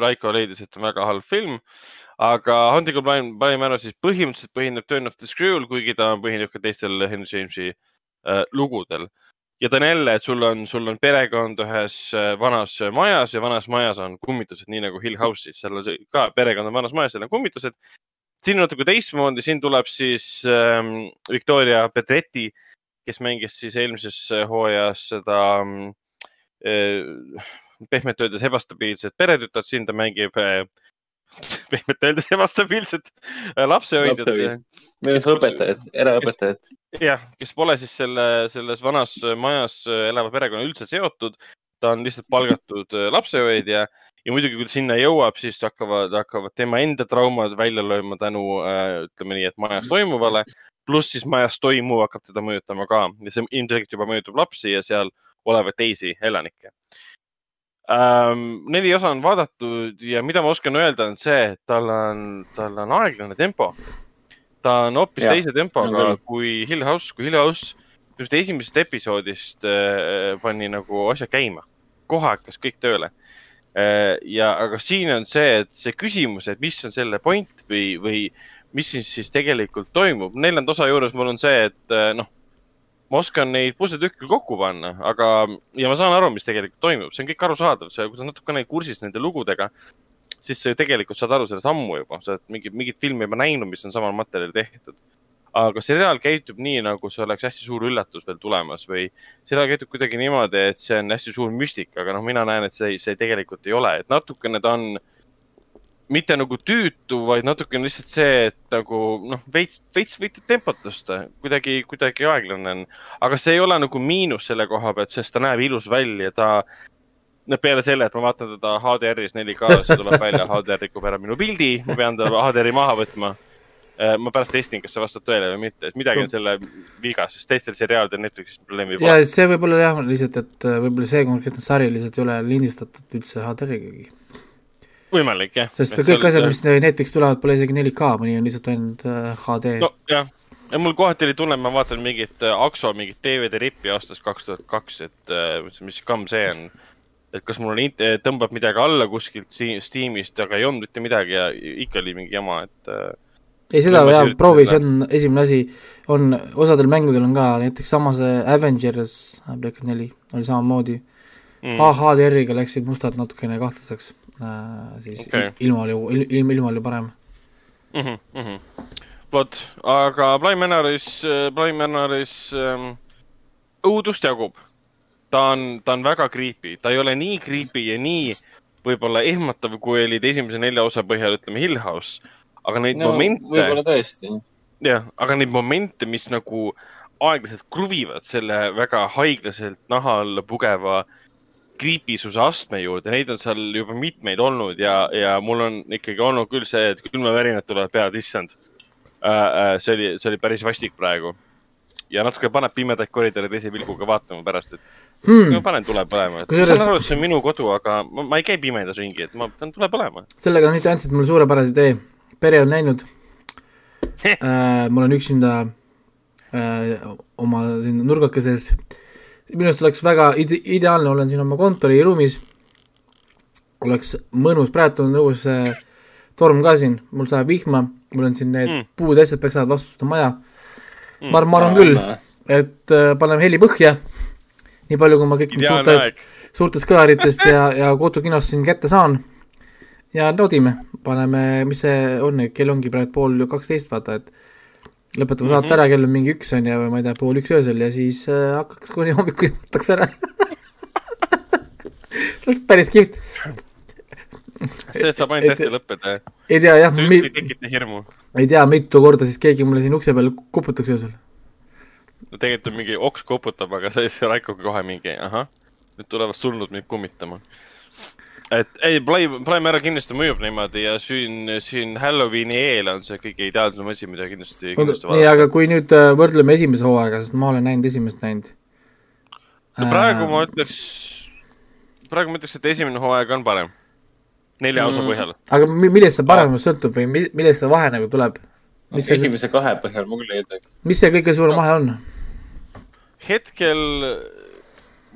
Raiko leidis, et on väga halb film aga Hunting of Blind Manor siis põhimõtteliselt põhineb Turn of the Screw'l, kuigi ta põhineb ka teistel Henry Jamesi äh, lugudel. ja ta on jälle, et sul on, sul on perekond ühes äh, vanas majas ja vanas majas on kummitused, nii nagu Hill House'is, seal on ka perekond on vanas majas, seal on kummitused. siin natuke teistmoodi, siin tuleb siis ähm, Victoria Pedretti, kes mängis siis eelmises hooajas seda äh, pehmelt öeldes ebastabiilset peretütart, siin ta mängib äh, pehmelt öeldes ebastabiilset äh, lapsehoidjat. minu arust õpetajat, eraõpetajat. jah, kes pole siis selle, selles vanas majas elava perekonna üldse seotud. ta on lihtsalt palgatud äh, lapsehoidja ja muidugi, kui ta sinna jõuab, siis hakkavad, hakkavad tema enda traumad välja lööma tänu äh,, ütleme nii, et majas toimuvale. pluss siis majas toimuv hakkab teda mõjutama ka ja see ilmselgelt juba mõjutab lapsi ja seal olevaid teisi elanikke ähm,. neli osa on vaadatud ja mida ma oskan öelda, on see, et tal on, tal on aeglane tempo. ta on hoopis teise tempoga kui Hill House, kui Hill House just esimesest episoodist äh, pani nagu asja käima. kohe hakkas kõik tööle äh,. ja, aga siin on see, et see küsimus, et mis on selle point või, või mis siis, siis tegelikult toimub. neljanda osa juures mul on see, et äh, noh ma oskan neid pusletükke kokku panna, aga, ja ma saan aru, mis tegelikult toimub, see on kõik arusaadav, see, kui sa natukene kursis nende lugudega, siis sa ju tegelikult saad aru sellest ammu juba, sa oled mingit, mingit filmi juba näinud, mis on samal materjalil tehtud. aga seriaal käitub nii, nagu see oleks hästi suur üllatus veel tulemas või seriaal käitub kuidagi niimoodi, et see on hästi suur müstika, aga noh, mina näen, et see, see tegelikult ei ole, et natukene ta on mitte nagu tüütu, vaid natukene lihtsalt see, et nagu noh, veits, veits võite tempot tõsta, kuidagi, kuidagi aeglane on. aga see ei ole nagu miinus selle koha pealt, sest ta näeb ilus välja, ta no peale selle, et ma vaatan teda HDR-is 4K-s ja tuleb välja, HDR rikub ära minu pildi, ma pean ta HDR-i maha võtma. Äh, ma pärast testin, kas see vastab tõele või mitte, et midagi on selle viga, sest teistel seriaalidel Netflixis probleemi pole. ja see võib olla jah, lihtsalt, et äh, võib-olla see konkreetne sari lihtsalt ei ole lindistatud üldse HDR-igagi võimalik jah. sest kõik seal, asjad, mis Netflix tulevad, pole isegi 4K, mõni on lihtsalt ainult uh, äh, HD. nojah, ja mul kohati oli tunne, et ma vaatan mingit uh, Akso mingit DVD rippi aastast kaks tuhat kaks, et uh, mis kamm see on. et kas mul on, tõmbab midagi alla kuskilt Steamist, aga ei olnud mitte midagi ja ikka oli mingi jama, et ei, seda jah, proovi, see on esimene asi, on, osadel mängudel on ka, näiteks sama see Avengers, Black neli, oli samamoodi mm.. HDR-iga läksid mustad natukene kahtlaseks äh, siis okay. ilma oli, ilm, ilma oli parem mm. -hmm, mm -hmm. vot, aga Bly Manoris, Bly Manoris ähm, õudust jagub. ta on, ta on väga creepy, ta ei ole nii creepy ja nii võib-olla ehmatav, kui olid esimese nelja osa põhjal, ütleme Hill House. aga neid no, momente. võib-olla tõesti. jah, aga neid momente, mis nagu aeglaselt kruvivad selle väga haiglaselt naha alla pugeva äh, kriipisuse astme juurde, neid on seal juba mitmeid olnud ja, ja mul on ikkagi olnud küll see, et külmavärinad tulevad pead, issand äh,. äh see oli, see oli päris vastik praegu. ja natuke paneb pimedaid koridore teise pilguga vaatama pärast, et hmm. ma panen tule põlema. ma saan aru, et see on minu kodu, aga ma, ma ei käi pimedas ringi, et ma pean tule põlema. sellega nüüd andsid mulle suurepärase idee. pere on läinud äh, mul on üksinda äh, oma siin nurgakeses äh, minu arust oleks väga ide-, ideaalne, olen siin oma kontoriruumis, oleks mõnus, praegu on õues torm ka siin, mul sajab vihma, mul on siin need mm. puud ja asjad peaks saama vastu seda maja. Mm.. ma, ma arvan küll, et äh, paneme heli põhja, nii palju, kui ma kõik suurtest, suurtest kõlaritest ja, ja kodukinost siin kätte saan. Ja naudime, paneme, mis see on, kell ongi praegu pool kaksteist, vaata, et lõpetame saate mm -hmm. ära, kell on mingi üks on ju, või ma ei tea, pool üks öösel ja siis äh, hakkaks kuni hommikuni võtaks ära päris kihvt. see saab ainult hästi lõppeda. ei tea jah. see üldse ei tekita hirmu. ei tea, mitu korda siis keegi mulle siin ukse peal koputaks öösel. no tegelikult on mingi oks koputab, aga siis Raikoga kohe mingi ahah, nüüd tulevad surnud mind kummitama et ei, Prime ära kindlasti mõjub niimoodi ja siin, siin Halloweeni eel on see kõige ideaalsem asi, mida kindlasti, kindlasti vaadata. nii, aga kui nüüd äh, võrdleme esimese hooaega, sest ma olen näinud esimest näinud. no praegu äh... ma ütleks, praegu ma ütleks, et esimene hooaeg on parem. nelja mm. osa põhjal. aga millest see paremust sõltub või millest see vahe nagu tuleb? mis see esimese kahe põhjal ma küll ei ütleks. mis see kõige suurem no. vahe on? hetkel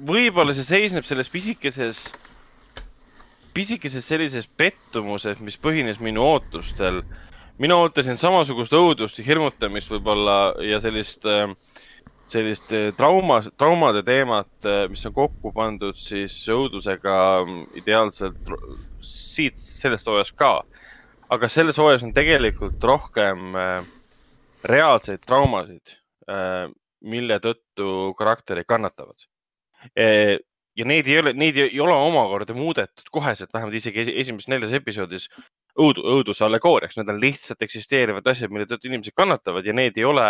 võib-olla see seisneb selles pisikeses pisikeses sellises pettumuses, mis põhines minu ootustel. mina ootasin samasugust õudust ja hirmutamist võib-olla ja sellist, äh, sellist äh, trauma, traumade teemat, äh, mis on kokku pandud siis õudusega mm, ideaalselt siit, sellest hooajast ka. aga selles hooajas on tegelikult rohkem reaalseid traumasid, mille tõttu karakterid kannatavad ja neid ei ole, neid ei ole omakorda muudetud koheselt, vähemalt isegi esimeses neljas episoodis õudu, õuduse allegooriaks, need on lihtsalt eksisteerivad asjad, mille tõttu inimesed kannatavad ja need ei ole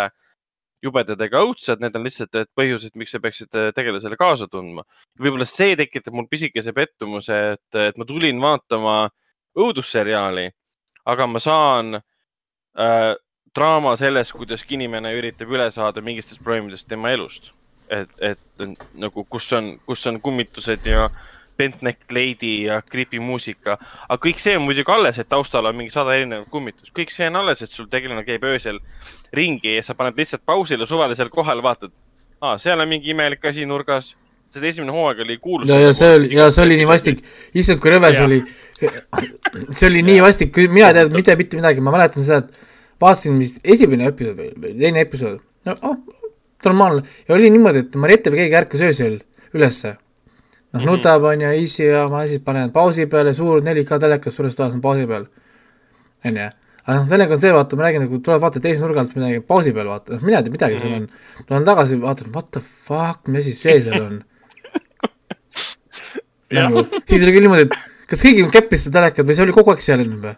jubedad ega õudsed, need on lihtsalt need põhjused, miks sa peaksid tegelasele kaasa tundma. võib-olla see tekitab mul pisikese pettumuse, et, et ma tulin vaatama õudusseriaali, aga ma saan äh, draama sellest, kuidas inimene üritab üle saada mingitest probleemidest tema elust. Et, et nagu, kus on, kus on kummitused ja Bentneck Lady ja creepy muusika. aga kõik see on muidugi alles, et taustal on mingi sada erinevat kummitust, kõik see on alles, et sul tegelane käib öösel ringi ja sa paned lihtsalt pausile suvalisel kohal, vaatad. aa, seal on mingi imelik asi nurgas. see esimene hooaeg oli kuulus. ja, ja see oli, ja see oli nii vastik. issand, kui rõve see oli. see oli nii vastik, mina ei teadnud mitte, mitte midagi, ma mäletan seda, et vaatasin vist esimene episood või teine episood. no oh, normaalne ja oli niimoodi, et Mariette või keegi ärkas öösel ülesse noh mm -hmm., nutab on ju, easy ja ma siis panen pausi peale, suur 4K telekas suures toas on pausi peal, on ju. aga noh, telek on see, vaata, ma räägin nagu, tuleb vaata teise nurga alt midagi pausi peal, vaata, noh, mina ei tea midagi mm, -hmm. seal on. tulen tagasi, vaatan, what the fuck, mis asi see seal on nagu, siis oli küll niimoodi, et kas keegi keppis seda telekat või see oli kogu aeg seal ennem või?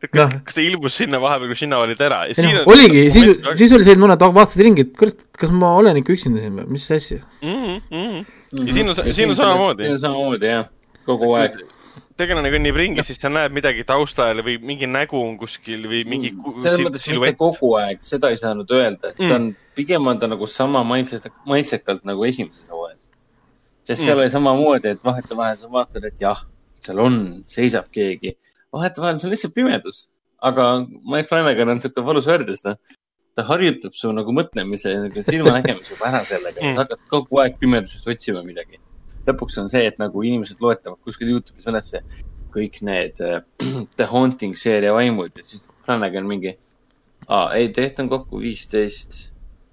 Kas no., kas see ilmus sinna vahepeal, kui sina olid ära? No, oligi, siis, siis oli see, et mõned vaatasid ringi, et kurat, kas ma olen ikka üksinda siin või, mis asja mm? -hmm ja siin on, siin on samamoodi. siin on samamoodi jah, kogu aeg. tegelane kõnnib ringi, siis ta näeb midagi taustal või mingi nägu on kuskil või mingi mm. selles mõttes mitte kogu aeg, seda ei saanud öelda, et mm. ta on, pigem on ta nagu sama mindset, mindset'alt nagu esimeses hooajas. sest mm. seal oli samamoodi, et vahetevahel sa vaatad, et jah, seal on, seisab keegi. Vahetevahel see on lihtsalt pimedus. aga Mike Flanagan on sihuke valus värdjas, noh ta harjutab su nagu mõtlemise, nagu silmanägemise juba ära sellega mm., sa hakkad kogu aeg pimedusest otsima midagi. lõpuks on see, et nagu inimesed loetavad kuskil Youtube'is ülesse kõik need uh, The Haunting seeria vaimud ja siis Flanagan mingi, aa, ei, tegelikult on kokku viisteist,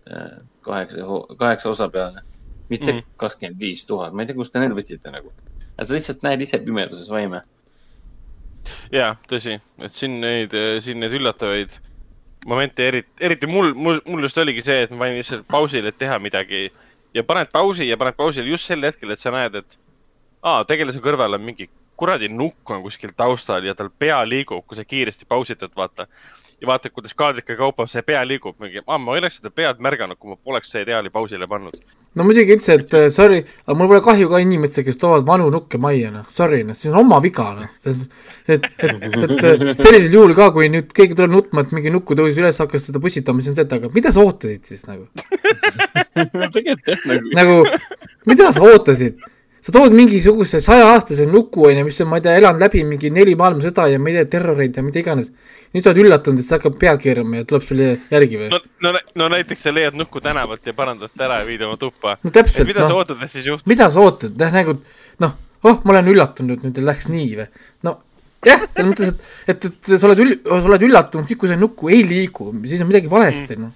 äh, kaheksa, kaheksa osa peale, mitte mm. kakskümmend viis tuhat, ma ei tea, kust te need võtsite nagu. aga sa lihtsalt näed ise pimeduses vaime. Jaa, tõsi, et siin neid, siin neid üllatavaid momente eriti, eriti mul, mul, mul just oligi see, et ma panin lihtsalt pausile, et teha midagi. Ja paned pausi ja paned pausile just sel hetkel, et sa näed, et aa, tegelase kõrval on mingi kuradi nukk on kuskil taustal ja tal pea liigub, kui sa kiiresti pausitad, vaata ja vaatad, kuidas kaadrite kaupa see pea liigub, mingi, ma ei oleks seda pead märganud, kui ma poleks seriaali pausile pannud. no muidugi üldse, et äh, sorry, aga mul pole kahju ka inimestest, kes toovad vanu nukke majja, noh, sorry, noh, see on oma viga, noh, see, see, et, et, et sellisel juhul ka, kui nüüd keegi tuleb nutma, et mingi nukku tõusis üles, hakkas seda pussitama, siis on see, et aga mida sa ootasid siis nagu tegelikult jah, nagu. nagu, mida sa ootasid? sa tood mingisuguse sajaaastase nuku, onju, mis on, ma ei tea, elanud läbi mingi neli maailmasõda ja ma ei tea, terroreid ja mida iganes. Nüüd sa oled üllatunud, et see hakkab pead keerama ja tuleb sulle järgi või? no, no, no näiteks sa leiad nuku tänavalt ja parandad ära ja viid oma tuppa. no täpselt. mida no, sa ootad, et siis juhtub? mida sa ootad, noh nagu, noh, oh, ma olen üllatunud, nüüd läks nii või? no jah, selles mõttes, et, et, et sa oled üll-, sa oled üllatunud siis, kui see nuku ei liigu, siis on midagi valesti, noh.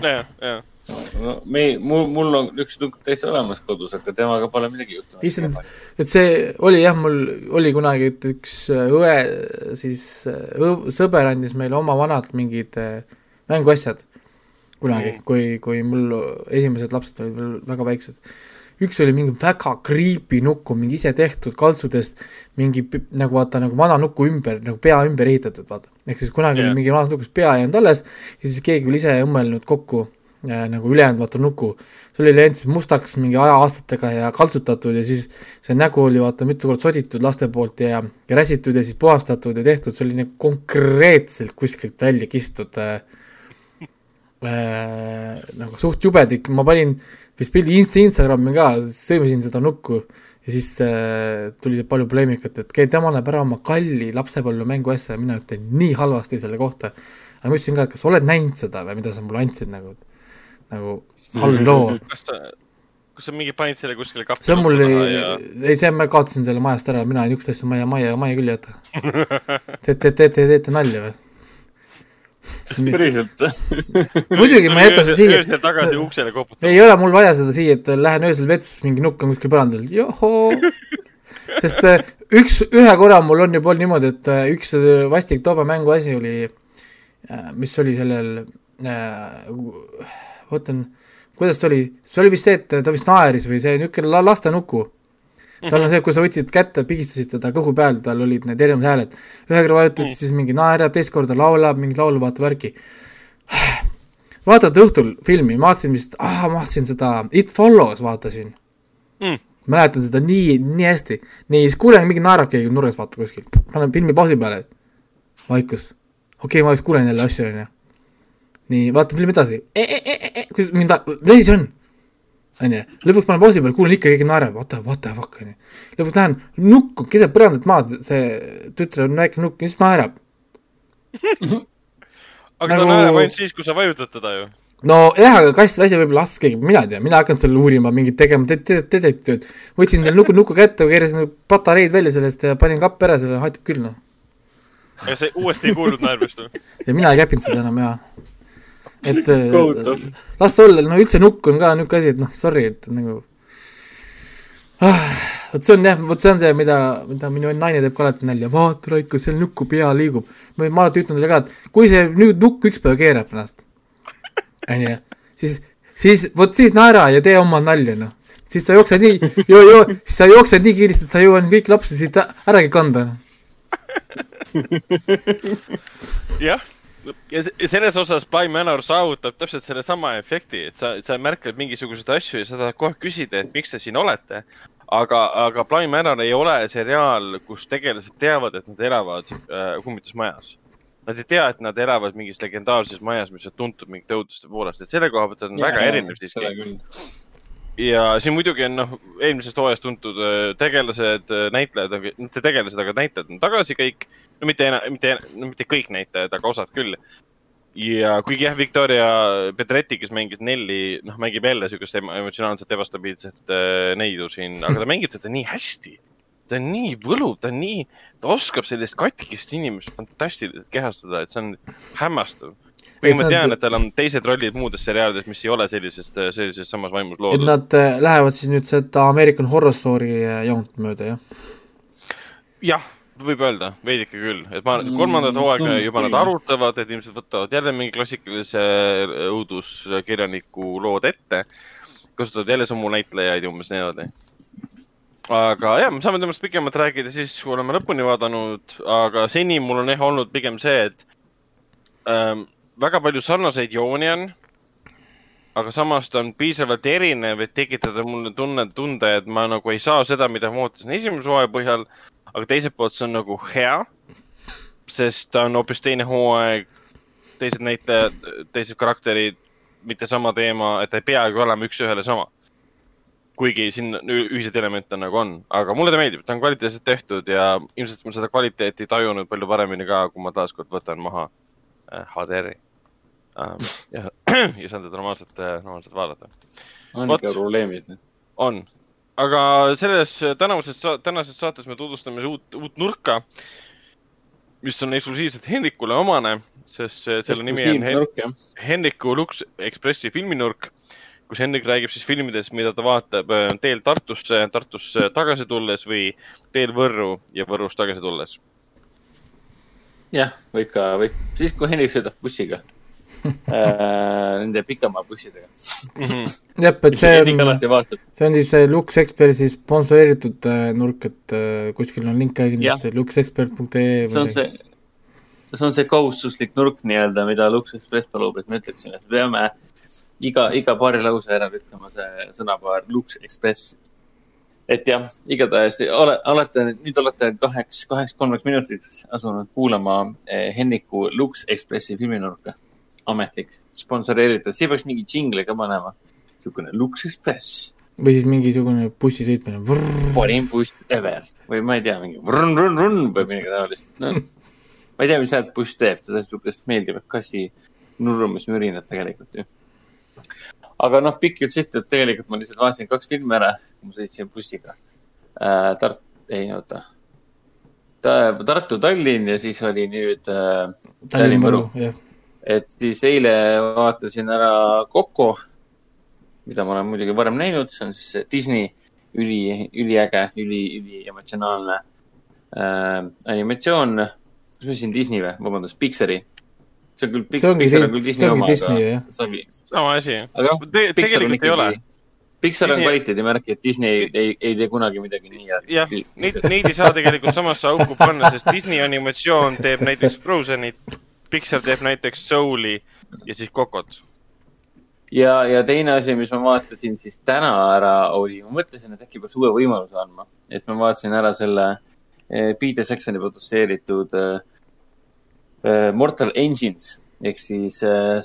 jah, jah no me, mul, mul on üks nukk täitsa olemas kodus, aga temaga pole midagi juhtunud. issand, et see oli jah, mul oli kunagi, et üks äh, õe, siis äh, õv, sõber andis meile oma vanad mingid äh, mänguasjad kunagi mm., kui, kui mul esimesed lapsed olid veel väga väiksed. üks oli mingi väga creepy nuku, mingi ise tehtud kaltsudest, mingi nagu vaata, nagu vana nuku ümber, nagu pea ümber ehitatud, vaata. ehk siis kunagi yeah. oli mingi vanas nukus pea jäänud alles ja siis keegi oli ise õmmelnud kokku äh, nagu ülejäänud vaata nuku. see oli läinud siis mustaks mingi aja-aastatega ja kaltsutatud ja siis see nägu oli vaata mitu korda soditud laste poolt ja, ja räsitud ja siis puhastatud ja tehtud, see oli nagu konkreetselt kuskilt välja kistud äh, äh, nagu suht jubedik, ma panin vist pildi Insta Instagrami ka, sõimisin seda nukku ja siis äh, tuli palju poleemikat, et okei, tema näeb ära oma kalli lapsepõlve mänguasja ja mina ütlen nii halvasti selle kohta. aga ma ütlesin ka, et kas sa oled näinud seda või mida sa mulle andsid nagu, nagu halloo. kas ta, kas sa mingi panid selle kuskile kappi? see on mul, ja... ei, see, ma kaotasin selle majast ära, mina niisugust asja maja, maja, maja küll ei jäta. te, te, te, te teete nalja või? päriselt muidugi ma ei jäta seda siia. öösel tagasi uksele koputama. ei ole mul vaja seda siia, et lähen öösel vetsus, mingi nukk on kuskil põrandal, johoo. sest äh, üks, ühe korra mul on juba olnud niimoodi, et äh, üks äh, vastik toobamängu asi oli, mis oli sellel äh, ootan, kuidas ta oli, see oli vist see, et ta vist naeris või see niisugune lastenuku. tal on mhm. see, kui sa võtsid kätte, pigistasid teda kõhu peal, tal olid need erinevad hääled. ühe korra vajutad mm., siis mingi naerab, teist korda laulab, mingit laulu vaatab värki. vaatad õhtul filmi, ma vaatasin vist, ah, ma vaatasin seda It Follows vaatasin mm.. mäletan seda nii, nii hästi. nii, siis kuulen, mingi naerab keegi nurgas, vaata kuskil, panen filmi pausi peale. vaikus. okei okay,, ma vist kuulen jälle asju, onju. Nii, vaatan filmi edasi e,. E, e, e, e, mind, mis asi see on? onju, lõpuks panen pausi peale, kuulen ikka keegi naerab, what the, what the fuck, onju. lõpuks lähen, nukk keset põrandat maad, see tütre on väike nukk, lihtsalt naerab aga nagu... ta naerab ainult siis, kui sa vajutad teda ju. nojah, aga kast väsi võib-olla astus keegi, mina ei tea, mina ei hakanud seal uurima mingit tegema te te detektiivi, võtsin selle nuku, nuku kätte, keerasin patareid välja sellest ja panin kappi ära, selle aitab küll noh. ja sa uuesti ei kuulnud naermist või? ja mina ei käpinud seda enam jaa et äh, las ta olla, no üldse nukk on ka niisugune asi, et noh, sorry, et nagu ah, vot see on jah, vot see on see, mida, mida minu naine teeb ka alati nalja, vaata Raiko, seal nukku pea liigub. ma alati ütelnud talle ka, et kui see nüüd nukk üks päev keerab ennast, onju, siis, siis vot siis naera ja tee oma nalja, noh. siis sa jooksed nii, joo, joo, siis sa jooksed nii kiiresti, et sa jõuad kõiki lapsi siit äragi kanda. Noh. jah ja selles osas By Manor saavutab täpselt sellesama efekti, et sa, sa märkad mingisuguseid asju ja sa tahad kohe küsida, et miks te siin olete. aga, aga By Manor ei ole seriaal, kus tegelased teavad, et nad elavad äh, kummitusmajas. Nad ei tea, et nad elavad mingis legendaarses majas, mis on tuntud mingite õuduste poolest, et selle koha pealt on ja, väga erinev siiski ja siin muidugi on noh, eelmisest hooajast tuntud äh, tegelased, äh, näitlejad, mitte tegelased, aga näitlejad on tagasi kõik. no mitte, mitte, no mitte kõik näitlejad, aga osad küll. ja kuigi jah, Victoria Pedretti, kes mängis Nelli, noh, mängib jälle siukest emotsionaalselt ebastabiilset äh, neidu siin, aga ta mängib teda nii hästi. ta on nii võluv, ta on nii, ta oskab sellist katkist inimest fantastiliselt kehastada, et see on hämmastav kuigi ma tean, et tal on teised rollid muudes seriaalides, mis ei ole sellisest, sellises samas vaimus loodud. et nad äh, lähevad siis nüüd seda American Horror Story äh, joont mööda, jah? jah, võib öelda, veidike küll, et ma mm, kolmandat hooaega juba nad arutavad, et ilmselt võtavad jälle mingi klassikalise äh, õuduskirjaniku lood ette. kasutavad jälle samu näitlejaid umbes niimoodi. aga jah, me saame temast pikemalt rääkida siis, kui oleme lõpuni vaadanud, aga seni mul on jah olnud pigem see, et ähm, väga palju sarnaseid jooni on, aga samas ta on piisavalt erinev, et tekitada mulle tunne, tunde, et ma nagu ei saa seda, mida ma ootasin esimese hooaja põhjal. aga teiselt poolt see on nagu hea, sest ta on hoopis teine hooaeg, teised näitlejad, teised karakterid, mitte sama teema, et ta ei peagi olema üks-ühele sama. kuigi siin ühiseid elemente nagu on, aga mulle ta meeldib, ta on kvaliteetselt tehtud ja ilmselt ma seda kvaliteeti tajunud palju paremini ka, kui ma taaskord võtan maha HDR-i ähm, ja, ja saan teda normaalselt, äh, normaalselt vaadata. on ikka probleemid. on, aga selles tänases, tänases saates me tutvustame uut, uut nurka, mis on eksklusiivselt Hendrikule omane, sest selle nimi on Hen Hendriku Lux Ekspressi filminurk, kus Hendrik räägib siis filmidest, mida ta vaatab äh, teel Tartusse, Tartusse tagasi tulles või teel Võrru ja Võrust tagasi tulles. Jah, võib ka, võib, siis kui Hendrik sõidab bussiga. äh, Nende pikamaa bussidega mm. -hmm. jah, et see on, see on siis Lux Expertsi sponsoreeritud äh, nurk, et äh, kuskil on link ka kindlasti luxexpert.ee. see on see, see on see kohustuslik nurk nii-öelda, mida Lux Express palub, et me ütleksime, et me peame iga, iga paari lause ära ütlema see sõnapaar Lux Express et jah, igatahes ole, olete, nüüd olete kaheks, kaheks, kolmeks minutiks asunud kuulama eh, Henniku Lux Expressi filminurka. Ametlik, sponsoreeritud, siia peaks mingi džingli ka panema. niisugune Lux Express. või siis mingisugune bussi sõitmine. parim buss ever või ma ei tea, mingi run-run-run või midagi taolist no,. ma ei tea, mis häält buss teeb, ta teeb niisugust meeldivat kassi nurrumismürinat tegelikult ju aga noh, pikk jutt siit, et tegelikult ma lihtsalt vaatasin kaks filmi ära, kui ma sõitsin bussiga äh,. Tart-, ei oota Ta,. Tartu, Tallinn ja siis oli nüüd äh, Tallinn, Võru. Et siis eile vaatasin ära Coco, mida ma olen muidugi varem näinud, see on siis Disney üli, üliäge, üli, üliemotsionaalne äh, animatsioon. kas ma ütlesin Disney või, vabandust, Pixari see on küll, Pixar on küll Disney oma, aga. sama asi. aga noh, tegelikult ei ole. Pixar on kvaliteedimärk, et Disney ei, ei, ei tee kunagi midagi nii head. jah, neid, neid ei saa tegelikult samasse auku panna, sest Disney animatsioon teeb näiteks Frozenit, Pixar teeb näiteks Soul'i ja siis Cocot. ja, ja teine asi, mis ma vaatasin siis täna ära oli, ma mõtlesin, et äkki peaks uue võimaluse andma, et ma vaatasin ära selle eh, Peter Jacksoni produtseeritud eh, Mortal Engines ehk siis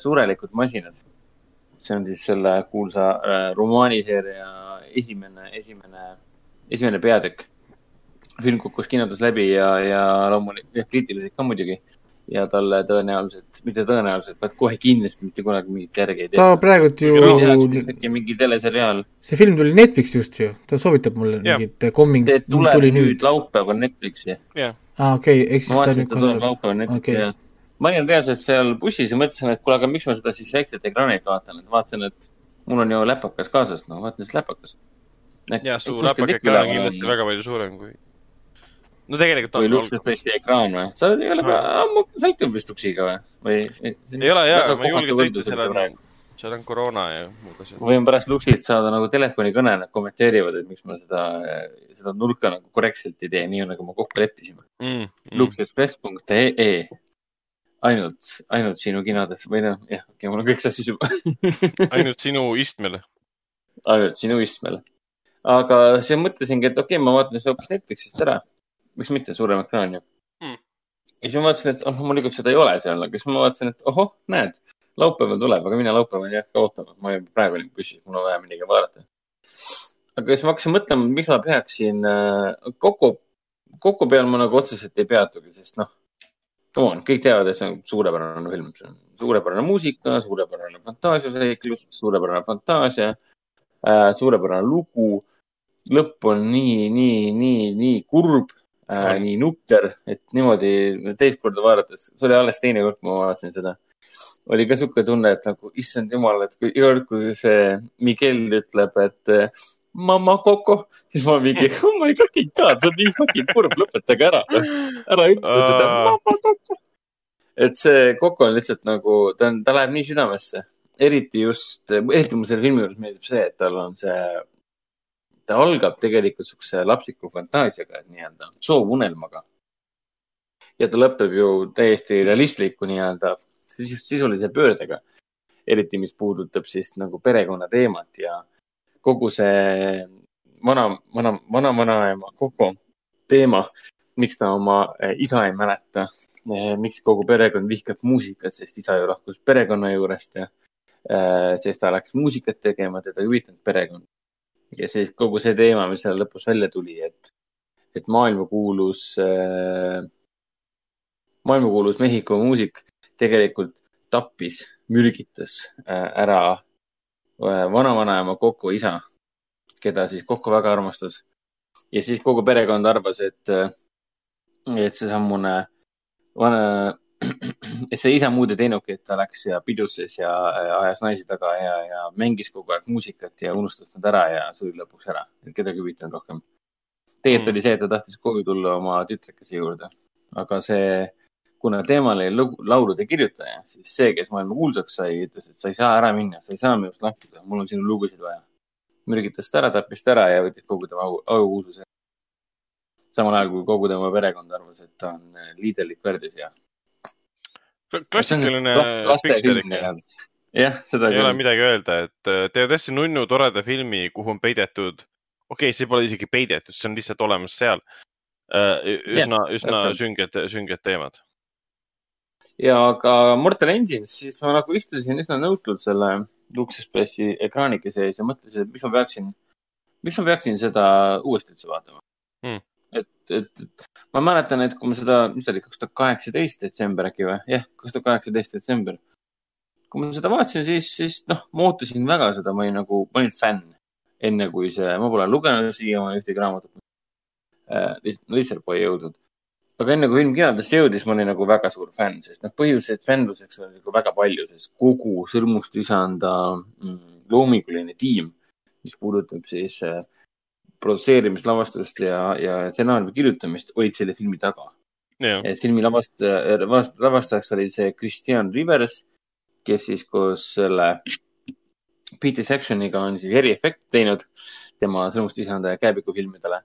surelikud masinad. see on siis selle kuulsa romaaniseeria esimene, esimene, esimene peatükk. film kukkus kinodes läbi ja, ja loomulikult, jah, kriitiliselt ka muidugi ja talle tõenäoliselt, mitte tõenäoliselt, vaid kohe kindlasti mitte kunagi mingit järge ei tee. ta praegult ju. äkki mingi teleseriaal. see film tuli Netflix just ju, ta soovitab mulle ja. mingit see tuleb tuli nüüd, laupäeval Netflixi. aa, ah, okei okay,, ehk siis. ma vaatasin, et ta tuleb laupäeval Netflixi okay., jah. ma olin reaalselt seal bussis ja mõtlesin, et kuule, aga miks ma seda siis väikselt ekraanilt vaatan, et vaatasin, et mul on ju läpakas kaasas, no vaatan seda läpakast. jah, su läpak ekraan on kindlasti väga palju suurem kui no tegelikult on. või luksuspressi ekraan või? sa oled ju väga ammu sõitnud vist uksiga või? või? ei ole jaa, ma ei julge sõita, seal on, seal on koroona ja muud asjad. ma võin pärast luksilt saada nagu telefonikõne, nad kommenteerivad, et miks ma seda, seda nurka nagu korrektselt ei tee, nii nagu me kokku leppisime mm,. Mm. luksekspress.ee ainult, ainult sinu kinodes või noh, jah, okei okay,, mul on kõik sassis juba ainult sinu istmel. ainult sinu istmel. aga siis mõtlesingi, et okei okay,, ma vaatan seda hoopis Netflixist ära miks mitte, suurem ekraan ju hmm.. ja siis ma vaatasin, et oh, loomulikult seda ei ole seal, aga siis ma vaatasin, et ohoh, näed, laupäeval tuleb, aga mina laupäeval ei hakka ootama, ma juba praegu olin bussis, mul on vaja midagi vaadata. aga siis ma hakkasin mõtlema, miks ma peaksin äh, kokku, kokku peal ma nagu otseselt ei peatugi, sest noh, come on, kõik teavad, et see on suurepärane film, see on suurepärane muusika, suurepärane fantaasiaseiklus, suurepärane fantaasia äh,, suurepärane lugu. lõpp on nii, nii, nii, nii kurb äh, nii nukker, et niimoodi teist korda vaadates, see oli alles teine kord, kui ma vaatasin seda. oli ka sihuke tunne, et nagu issand jumal, et kui iga kord, kui see Miguel ütleb, et mamma Coco, siis ma mingi, oh my fucking god, see on nii fucking kurb, lõpetage ära. ära ütle seda mamma Coco. et see Coco on lihtsalt nagu, ta on, ta läheb nii südamesse eriti just, eriti mulle selle filmi juures meeldib see, et tal on see ta algab tegelikult siukse lapsiku fantaasiaga, nii-öelda soovunelmaga. ja ta lõpeb ju täiesti realistliku nii-öelda sisulise pöördega. eriti, mis puudutab siis nagu perekonna teemat ja kogu see vana, vana, vana, vanaema Koko teema, miks ta oma eh, isa ei mäleta, eh, miks kogu perekond vihkab muusikat, sest isa ju lahkus perekonna juurest ja eh, sest ta läks muusikat tegema, teda ei huvitanud perekond ja siis kogu see teema, mis seal lõpus välja tuli, et, et maailmakuulus äh,, maailmakuulus Mehhiko muusik tegelikult tappis, mürgitas äh, ära äh, vanavanaema Koko isa, keda siis Koko väga armastas. ja siis kogu perekond arvas, et, äh, et seesamune vana et see isa muud ei teinudki, et ta läks ja pidutses ja ajas naisi taga ja, ja mängis kogu aeg muusikat ja unustas nad ära ja suri lõpuks ära, et kedagi ei huvitanud rohkem. tegelikult mm. oli see, et ta tahtis koju tulla oma tütrekese juurde, aga see, kuna teemal oli laulude kirjutaja, siis see, kes maailma kuulsaks sai, ütles, et sa ei saa ära minna, sa ei saa minust lahkuda, mul on sinu lugusid vaja. mürgitas ta ära, tappis ta ära ja võttis kogu tema aukuulsuse. samal ajal kui kogu tema perekond arvas, et ta on liiderlik värdjas ja klassikaline Pixar ikka. jah, seda ei küll. ole midagi öelda, et äh, teevad hästi nunnu toreda filmi, kuhu on peidetud, okei okay,, see pole isegi peidetud, see on lihtsalt olemas seal. Äh, üsna, üsna sünged, sünged teemad. ja aga Mortal Engines, siis ma nagu istusin üsna nõutult selle Luxuspressi ekraanike sees ja mõtlesin, et miks ma peaksin, miks ma peaksin seda uuesti üldse vaatama hmm et, et, ma mäletan, et kui ma seda, mis ta oli, kaks tuhat kaheksateist detsember äkki või? jah, kaks tuhat kaheksateist detsember. kui ma seda vaatasin, siis, siis noh, ma ootasin väga seda, ma olin nagu, ma olin fänn. enne kui see, ma pole lugenud siiamaani ühtegi raamatut äh,. lihtsalt pole jõudnud. aga enne kui film kinodesse jõudis, ma olin nagu väga suur fänn, sest noh, põhjuseid fännluseks on nagu väga palju, sest kogu Sõrmustisanda mm, loominguline tiim, mis puudutab siis äh, produtseerimist, lavastust ja, ja stsenaariumi kirjutamist olid selle filmi taga. filmi lavast-, lavastajaks oli see Christian Rivers, kes siis koos selle Peter Sectioniga on siis eriefekte teinud tema sõnumstisanda ja käepiku filmidele.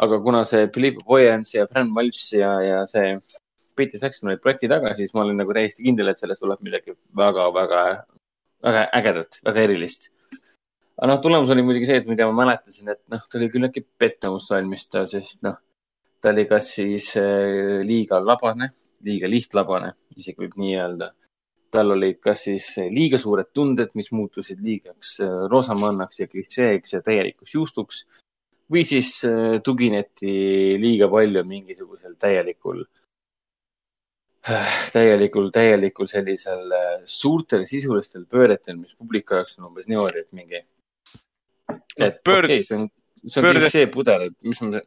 aga kuna see Philippe Boyens ja Fran Valls ja, ja see Peter Saxon olid projekti taga, siis ma olin nagu täiesti kindel, et sellest tuleb midagi väga-väga väga ägedat, väga erilist. Aga noh, tulemus oli muidugi see, et mida ma mäletasin, et noh, ta oli küllaltki pettumust valmistav, sest noh, ta oli kas siis äh, liiga labane, liiga lihtlabane, isegi võib nii öelda tal olid kas siis liiga suured tunded, mis muutusid liigaks äh, roosamannaks ja klišeeks ja täielikuks juustuks või siis äh, tugineti liiga palju mingisugusel täielikul, äh, täielikul, täielikul sellisel suurtel sisulistel pööretel, mis publiku jaoks on umbes niimoodi, et mingi. Et Pöörd... okei okay,, see on, see on Pöörd... klišee pudel, et mis ma,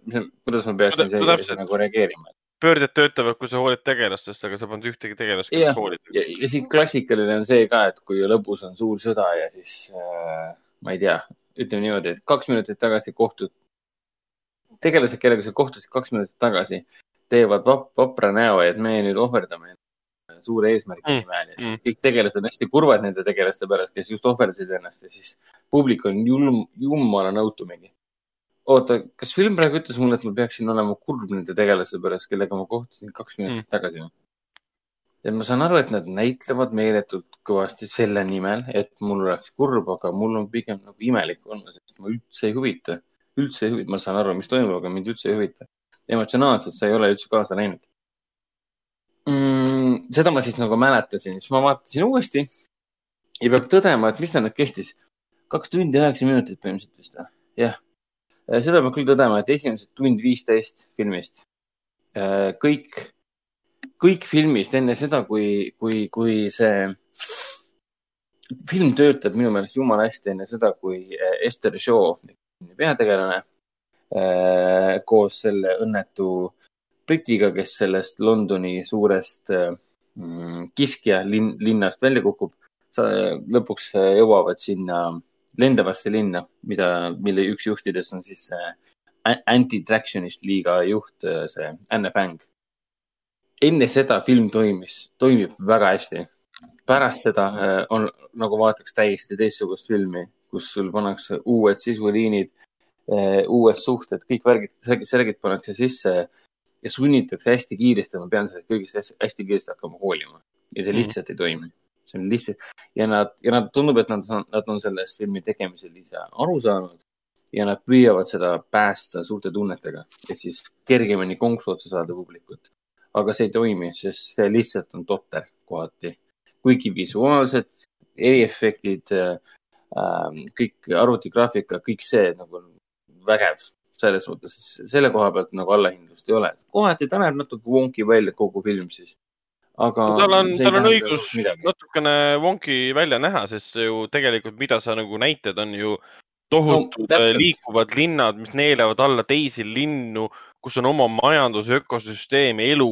kuidas ma peaksin sellele nagu reageerima? Pöörded töötavad, kui sa hoolid tegelastest, aga sa polnud ühtegi tegelast, kes hoolib. ja, ja siin klassikaline on see ka, et kui lõpus on suur sõda ja siis äh, ma ei tea, ütleme niimoodi, et kaks minutit tagasi kohtud, tegelased, kellega sa kohtusid kaks minutit tagasi, teevad vap, vapra näo, et me nüüd ohverdame suure eesmärgi mm. nimel ja mm. kõik tegelased on hästi kurvad nende tegelaste pärast, kes just ohverdasid ennast ja siis publik on julm, jumala nõutu mingi oota, kas film praegu ütles mulle, et ma peaksin olema kurb nende tegelaste pärast, kellega ma kohtusin kaks minutit mm. tagasi? ja ma saan aru, et nad näitlevad meeletult kõvasti selle nimel, et mul oleks kurb, aga mul on pigem nagu imelik olla, sest ma üldse ei huvita, üldse ei huvita, ma saan aru, mis toimub, aga mind üldse ei huvita. emotsionaalselt sa ei ole üldse kaasa läinud mm,. Seda ma siis nagu mäletasin, siis ma vaatasin uuesti ja peab tõdema, et mis ta nüüd kestis, kaks tundi üheksa minutit põhimõtteliselt vist või? jah. Äh, seda peab küll tõdema, et esimesed tund viisteist filmist, äh, kõik, kõik filmist enne seda, kui, kui, kui see film töötab minu meelest jumala hästi enne seda, kui äh, Esther Shaw, peategelane, koos selle õnnetu britiga, kes sellest Londoni suurest mm, kiskja linn, linnast välja kukub, lõpuks jõuavad sinna lendavasse linna, mida, mille üks juhtidest on siis see anti-tractionist liiga juht, see Anne Fang. enne seda film toimis, toimib väga hästi. pärast seda äh, on nagu vaataks täiesti teistsugust filmi, kus sul pannakse uued sisuliinid, äh, uued suhted, kõik värgid, särgid pannakse sisse ja sunnitakse hästi kiiresti, ma pean sellest kõigest hästi, hästi kiiresti hakkama hoolima ja see mhm. lihtsalt mm. ei toimi see on lihtsalt ja nad, ja nad tundub, et nad, nad on sellest filmi tegemisel ise aru saanud ja nad püüavad seda päästa suurte tunnetega, et siis kergemini konksu otsa saada publikut. aga see ei toimi, sest see lihtsalt on totter kohati. kuigi visuaalsed eriefektid äh,, kõik arvutigraafika, kõik see nagu on vägev selles mõttes, selle koha pealt nagu allahindlust ei ole. kohati ta näeb natuke wonky välja kogu film siis aga no,. tal on, tal on õigus natukene wonky välja näha, sest ju tegelikult, mida sa nagu näitad, on ju tohutud no, liikuvad linnad, mis neelavad alla teisi linnu, kus on oma majandus, ökosüsteem, elu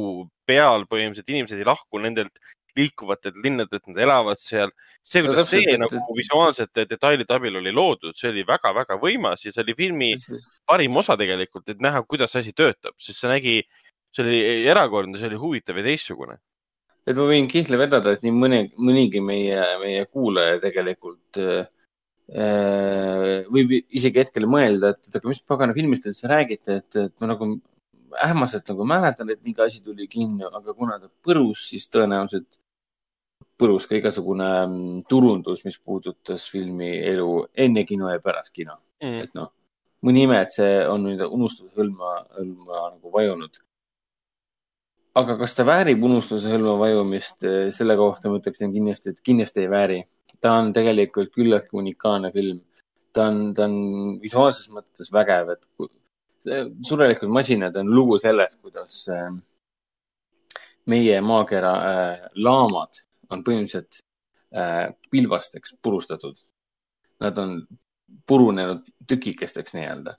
peal põhimõtteliselt, inimesed ei lahku nendelt liikuvatelt linnadelt, nad elavad seal. see, kuidas no, see et, nagu et... visuaalsete detailide abil oli loodud, see oli väga-väga võimas ja see oli filmi parim osa tegelikult, et näha, kuidas asi töötab, sest see nägi, see oli erakordne, see oli huvitav ja teistsugune et ma võin kihla vedada, et nii mõne, mõnigi meie, meie kuulaja tegelikult äh, võib isegi hetkel mõelda, et aga mis pagana filmist te üldse räägite, et, et ma nagu ähmaselt nagu mäletan, et mingi asi tuli kinni, aga kuna ta põrus, siis tõenäoliselt põrus ka igasugune mm, turundus, mis puudutas filmi elu enne kino ja pärast kino mm.. et noh, mõni ime, et see on nüüd unustuse hõlma, hõlma nagu vajunud aga kas ta väärib unustuse hõlma vajumist, selle kohta ma ütleksin kindlasti, et kindlasti ei vääri. ta on tegelikult küllaltki unikaalne film. ta on, ta on visuaalses mõttes vägev, et surelikud masinad on lugu sellest, kuidas eh, meie maakera äh, laamad on põhimõtteliselt äh, pilbasteks purustatud. Nad on purunenud tükikesteks nii-öelda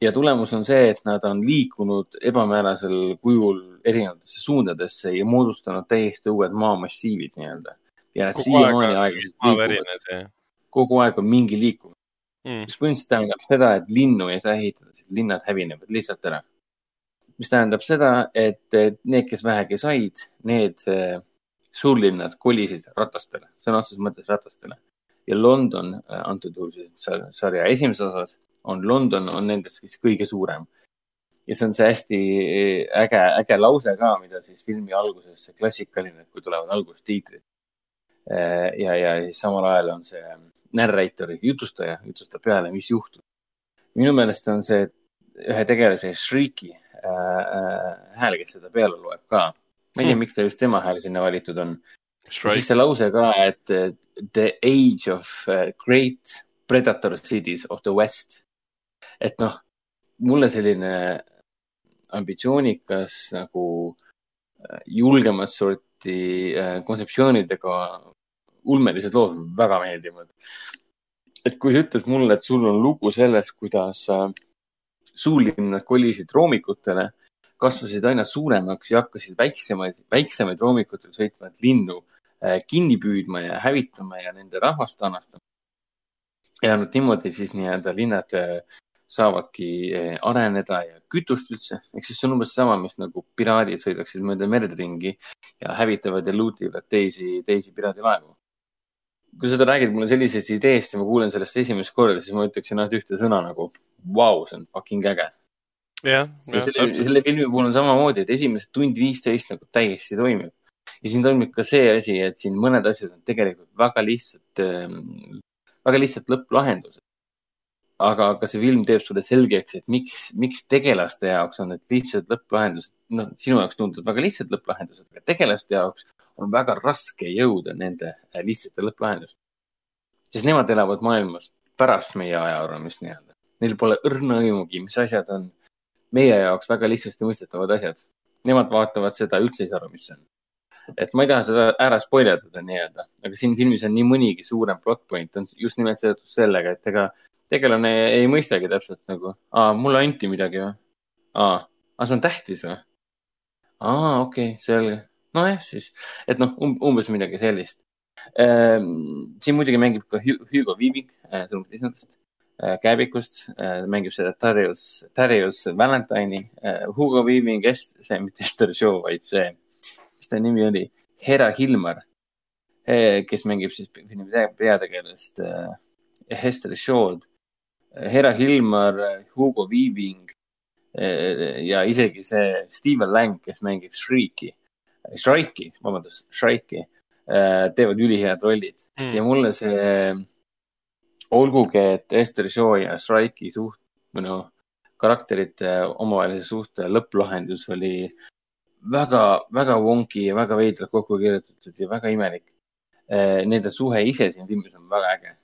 ja tulemus on see, et nad on liikunud ebamäärasel kujul erinevatesse suundadesse ja moodustanud täiesti uued maamassiivid nii-öelda. ja siiamaani aeglaselt liiguvad. kogu aeg on mingi liikumine mm.. mis põhimõtteliselt tähendab seda, et linnu ei saa ehitada, sest linnad hävinevad lihtsalt ära. mis tähendab seda, et need, kes vähegi said, need eh, suurlinnad kolisid ratastele, sõna otseses mõttes ratastele. ja London eh, antud juhul siis sarja esimeses osas on London on nendest siis kõige suurem. ja see on see hästi äge, äge lause ka, mida siis filmi alguses, see klassikaline, kui tulevad algustiitrid. ja, ja siis samal ajal on see narrator, jutustaja, jutustab peale, mis juhtub. minu meelest on see ühe tegelase Shrieky hääl, kes seda peale loeb ka. Ma ei tea hmm., miks ta just tema hääl sinna valitud on. siis see lause ka, et the age of great predator cities of the west. et noh, mulle selline ambitsioonikas nagu äh, julgemat sorti äh, kontseptsioonidega ulmelised lood väga meeldivad. et kui sa ütled mulle, et sul on lugu sellest, kuidas suurlinnad kolisid roomikutele, kasvasid aina suuremaks ja hakkasid väiksemaid, väiksemaid roomikutel sõitvaid linnu kinni püüdma ja hävitama ja nende rahvast anastama. ja nad niimoodi siis nii-öelda linnad saavadki eh, areneda ja kütust üldse. ehk siis see on umbes sama, mis nagu piraadid sõidaksid mööda merd ringi ja hävitavad ja loot ivad teisi, teisi piraadilaevu. kui sa räägid mulle sellisest ideest ja ma kuulen sellest esimest korda, siis ma ütleksin ainult ühte sõna nagu vau wow,, see on fucking äge. Jah, jah. selle, selle filmi puhul on samamoodi, et esimesed tund viisteist nagu täiesti toimib. ja siin toimib ka see asi, et siin mõned asjad on tegelikult väga lihtsad, ehm, väga lihtsad lõpplahendused aga, aga see film teeb sulle selgeks, et miks, miks tegelaste jaoks on need lihtsad lõpplahendused, noh, sinu jaoks tunduvad väga lihtsad lõpplahendused, aga tegelaste jaoks on väga raske jõuda nende äh, lihtsate lõpplahendusteni. sest nemad elavad maailmas pärast meie ajaarvamist nii-öelda. Neil pole õrna aimugi, mis asjad on meie jaoks väga lihtsasti mõistetavad asjad. Nemad vaatavad seda, üldse ei saa aru, mis see on. et ma ei taha seda ära spoilerdada nii-öelda, aga siin filmis on nii mõnigi suurem plot point on just nimelt seotud sellega, et ega tegelane ei mõistagi täpselt nagu, aa, mulle anti midagi või? aa, aa, see on tähtis või? aa, okei okay,, selge. nojah, siis, et noh um,, umbes midagi sellist ehm,. siin muidugi mängib ka Hugo Weaving äh,, sõnumit Äh,, Käebikust äh,, mängib seda Darius, Darius Valentine'i äh,. Hugo Weaving, see, mitte Ester Show, vaid see, mis ta nimi oli, Hera Hilmar kes mängib siis filmi peategelast Hester Shaw'd Hera Hilmar, Hugo Weaving ja isegi see Steven Lang, kes mängib Shrieky, Shrike'i, vabandust, Shrike'i, teevad ülihead rollid mm. ja mulle see, olgugi, et Ester Shaw ja Shrike'i suht, või noh, karakterite omavahelise suhte lõpplahendus oli väga, väga wonky ja väga veidralt kokku kirjutatud ja väga imelik. Eh, nende suhe ise siin filmis on väga äge.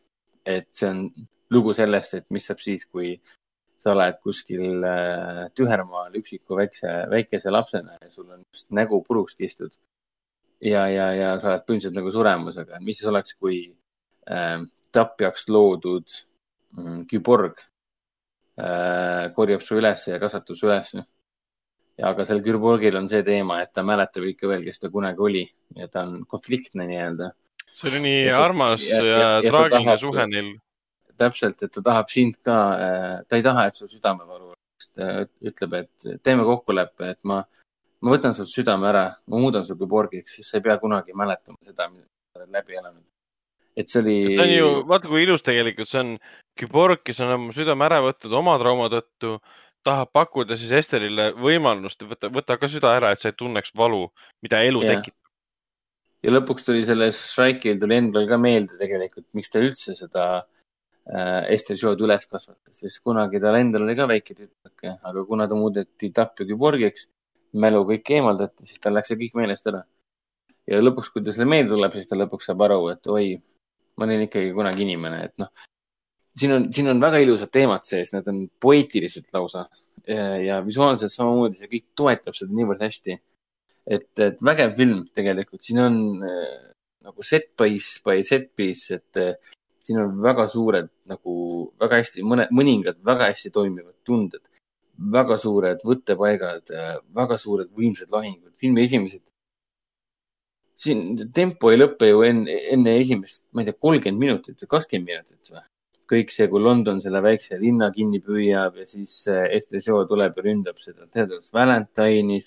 et see on lugu sellest, et mis saab siis, kui sa oled kuskil äh, tühermaal üksiku väikse, väikese lapsena ja sul on just nägu puruks kistud. ja, ja, ja sa oled põhimõtteliselt nagu suremusega, mis siis oleks, kui äh, tapjaks loodud mm, küborg äh, korjab su ülesse ja kasvatab su ülesse. ja aga sel küborgil on see teema, et ta mäletab ikka veel, kes ta kunagi oli ja ta on konfliktne nii-öelda. see oli nii ja, armas ja, ja, ja traagiline suhe neil täpselt, et ta tahab sind ka, äh, ta ei taha, et sul südame valu oleks. ta ütleb, et teeme kokkuleppe, et ma, ma võtan sult südame ära, ma muudan su küborgiks, siis sa ei pea kunagi mäletama seda, mida sa oled läbi elanud. Et see oli. see on ju, vaata kui ilus tegelikult see on, küborg, kes on oma südame ära võtnud oma trauma tõttu, tahab pakkuda siis Esterile võimalust võtta, võtta ka süda ära, et sa ei tunneks valu, mida elu ja. tekitab ja lõpuks tuli sellel Strike'il tuli endal ka meelde tegelikult, miks ta üldse seda Äh, Ester Show'd üles kasvatas, sest kunagi tal endal oli ka väike tütrake, aga kuna ta muudeti tapjagi porgiks, mälu kõik eemaldati, siis tal läks see kõik meelest ära. ja lõpuks, kui ta selle meelde tuleb, siis ta lõpuks saab aru, et oi, ma olin ikkagi kunagi inimene, et noh, siin on, siin on väga ilusad teemad sees, need on poeetilised lausa ja, ja visuaalselt samamoodi, see kõik toetab seda niivõrd hästi. et, et vägev film tegelikult, siin on äh, nagu set piece by set piece, et äh, siin on väga suured nagu väga hästi, mõne, mõningad väga hästi toimivad tunded, väga suured võttepaigad, väga suured võimsad lahingud. filmi esimesed, siin tempo ei lõpe ju enne, enne esimest, ma ei tea, kolmkümmend minutit või kakskümmend minutit või? kõik see, kui London selle väikse linna kinni püüab ja siis Esther Shaw tuleb ja ründab seda teadvalt Valentine'i,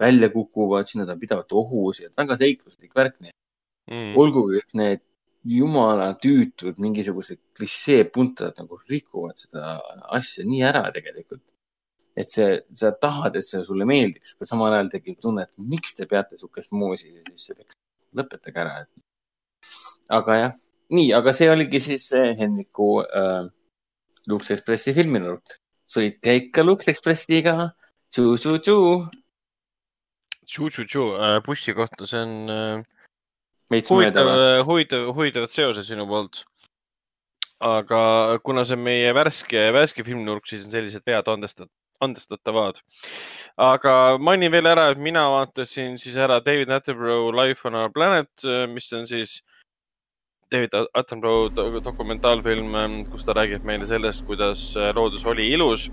välja kukuvad, siis nad on pidevalt ohus ja väga seikluslik värk mm.. olgugi, et need jumala tüütud mingisugused klišeepuntad nagu rikuvad seda asja nii ära tegelikult. Et see, sa tahad, et see sulle meeldiks, aga samal ajal tekib tunne, et miks te peate sihukest moosi sisse peksma, lõpetage ära, et aga jah, nii, aga see oligi siis Henriku äh, Lux Expressi filminurk. sõitke ikka Lux Expressiga. tšu-tšu-tšu. Tšu-tšu-tšu, äh, bussi kohta, see on äh, huvitav, huvitav, huvitavad seosed sinu poolt. aga kuna see on meie värske, värske filminurk, siis on sellised vead andestatud andestatavad. aga mainin veel ära, et mina vaatasin siis ära David Attenborough Life on our planet, mis on siis David Attenborough dokumentaalfilm, kus ta räägib meile sellest, kuidas loodus oli ilus.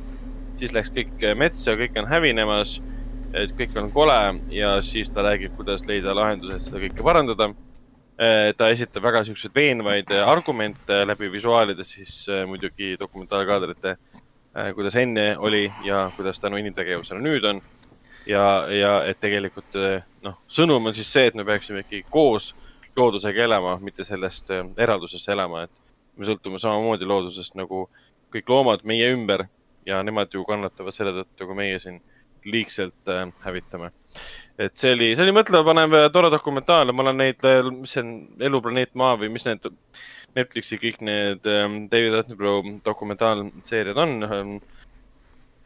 siis läks kõik metsa, kõik on hävinemas, et kõik on kole ja siis ta räägib, kuidas leida lahendused seda kõike parandada. ta esitab väga siukseid veenvaid argumente läbi visuaalide, siis muidugi dokumentaalkaadrite Äh, kuidas enne oli ja kuidas tänu inimtegevusele nüüd on. ja, ja et tegelikult äh, noh, sõnum on siis see, et me peaksime ikkagi koos loodusega elama, mitte sellest äh, eralduses elama, et me sõltume samamoodi loodusest nagu kõik loomad meie ümber ja nemad ju kannatavad selle tõttu, kui meie siin liigselt äh, hävitame. et see oli, see oli mõtlemapanev tore dokumentaal ma olen neid, mis see on, Eluplaneet Maa või mis need Netflixi kõik need ähm, David Attenborough dokumentaalseeriad on ähm,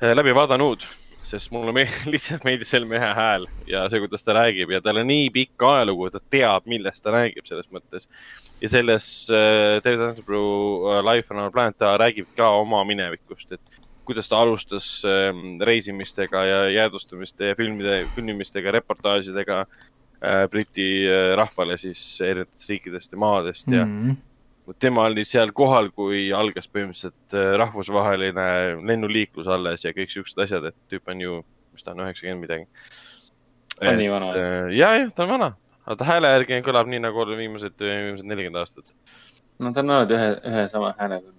äh, läbi vaadanud, sest mulle me lihtsalt meeldis selle mehe hääl ja see, kuidas ta räägib ja tal on nii pikk ajalugu, ta teab, millest ta räägib selles mõttes. ja selles äh, David Attenborough uh, Life on our planet ta räägib ka oma minevikust, et kuidas ta alustas äh, reisimistega ja jäädvustamiste ja filmide, filmimistega, reportaažidega äh, Briti äh, rahvale siis erinevatest riikidest ja maadest ja mm -hmm tema oli seal kohal, kui algas põhimõtteliselt äh, rahvusvaheline lennuliiklus alles ja kõik siuksed asjad, et tüüp on ju, mis ta on, üheksakümmend midagi. on nii vana? Äh, ja, jah, ta on vana, aga ta hääle järgi kõlab nii nagu viimased, viimased nelikümmend aastat. no ta on olnud ühe, ühe sama häälega.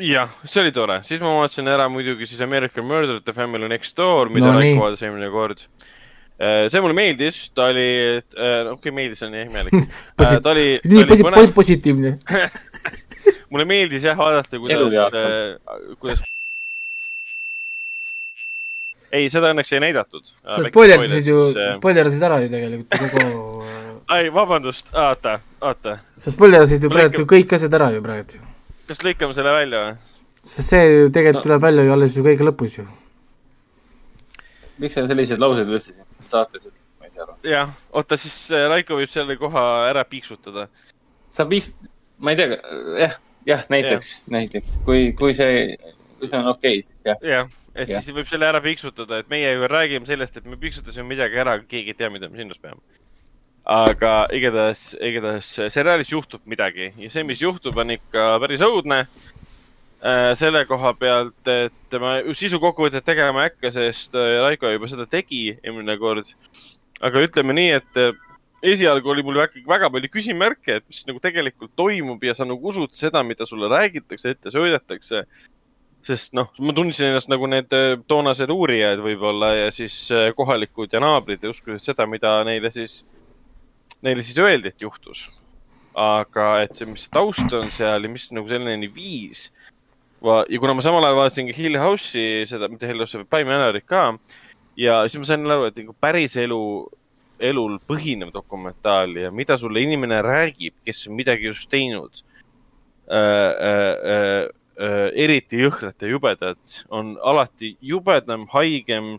jah, see oli tore, siis ma vaatasin ära muidugi siis American Murder The Family Next Door, mida no, Raiko vaatas eelmine kord Äh, see mulle meeldis, ta oli, äh, okei okay,, meeldis on imelik äh, ta oli. nii posi põnev... positiivne mulle meeldis jah vaadata, kuidas, kuidas. ei, seda õnneks ei näidatud. sa spoilerdasid ju, spoilerdasid ära ju tegelikult kogu ai, vabandust, oota, oota. sa spoilerdasid ju praegu kõik asjad ära ju praegu. kas lõikame selle välja või? sest see ju tegelikult no. tuleb välja ju alles ju kõige lõpus ju. miks sa selliseid lauseid ütlesid? Saates, et ma ei saa aru. jah, oota siis äh, Raiko võib selle koha ära piiksutada. sa piiks-, ma ei tea, jah, jah, näiteks, näiteks, kui, kui see, kui see on okei okay,, siis jah. jah, et ja. siis võib selle ära piiksutada, et meie ju räägime sellest, et me piiksutasime midagi ära, keegi ei tea, mida me silmas peame. aga igatahes, igatahes seriaalis juhtub midagi ja see, mis juhtub, on ikka päris õudne Äh, selle koha pealt, et ma sisukokkuvõtet tegema ei hakka, sest äh, Raiko juba seda tegi eelmine kord. aga ütleme nii, et äh, esialgu oli mul väga, väga palju küsimärke, et mis nagu tegelikult toimub ja sa nagu usud seda, mida sulle räägitakse, ette söödetakse. sest noh, ma tundsin ennast nagu need toonased uurijad võib-olla ja siis kohalikud ja naabrid ja uskusid seda, mida neile siis, neile siis öeldi, et juhtus. aga et see, mis see taust on seal ja mis nagu selleni viis ja kuna ma samal ajal vaatasin ka Hill House'i, seda, mitte Hill House'i, vaid By Manorit ka. ja siis ma sain aru, et nagu päris elu, elul põhinev dokumentaal ja mida sulle inimene räägib, kes on midagi just teinud äh,. Äh, äh, äh, eriti jõhkrat ja jubedat, on alati jubedam, haigem,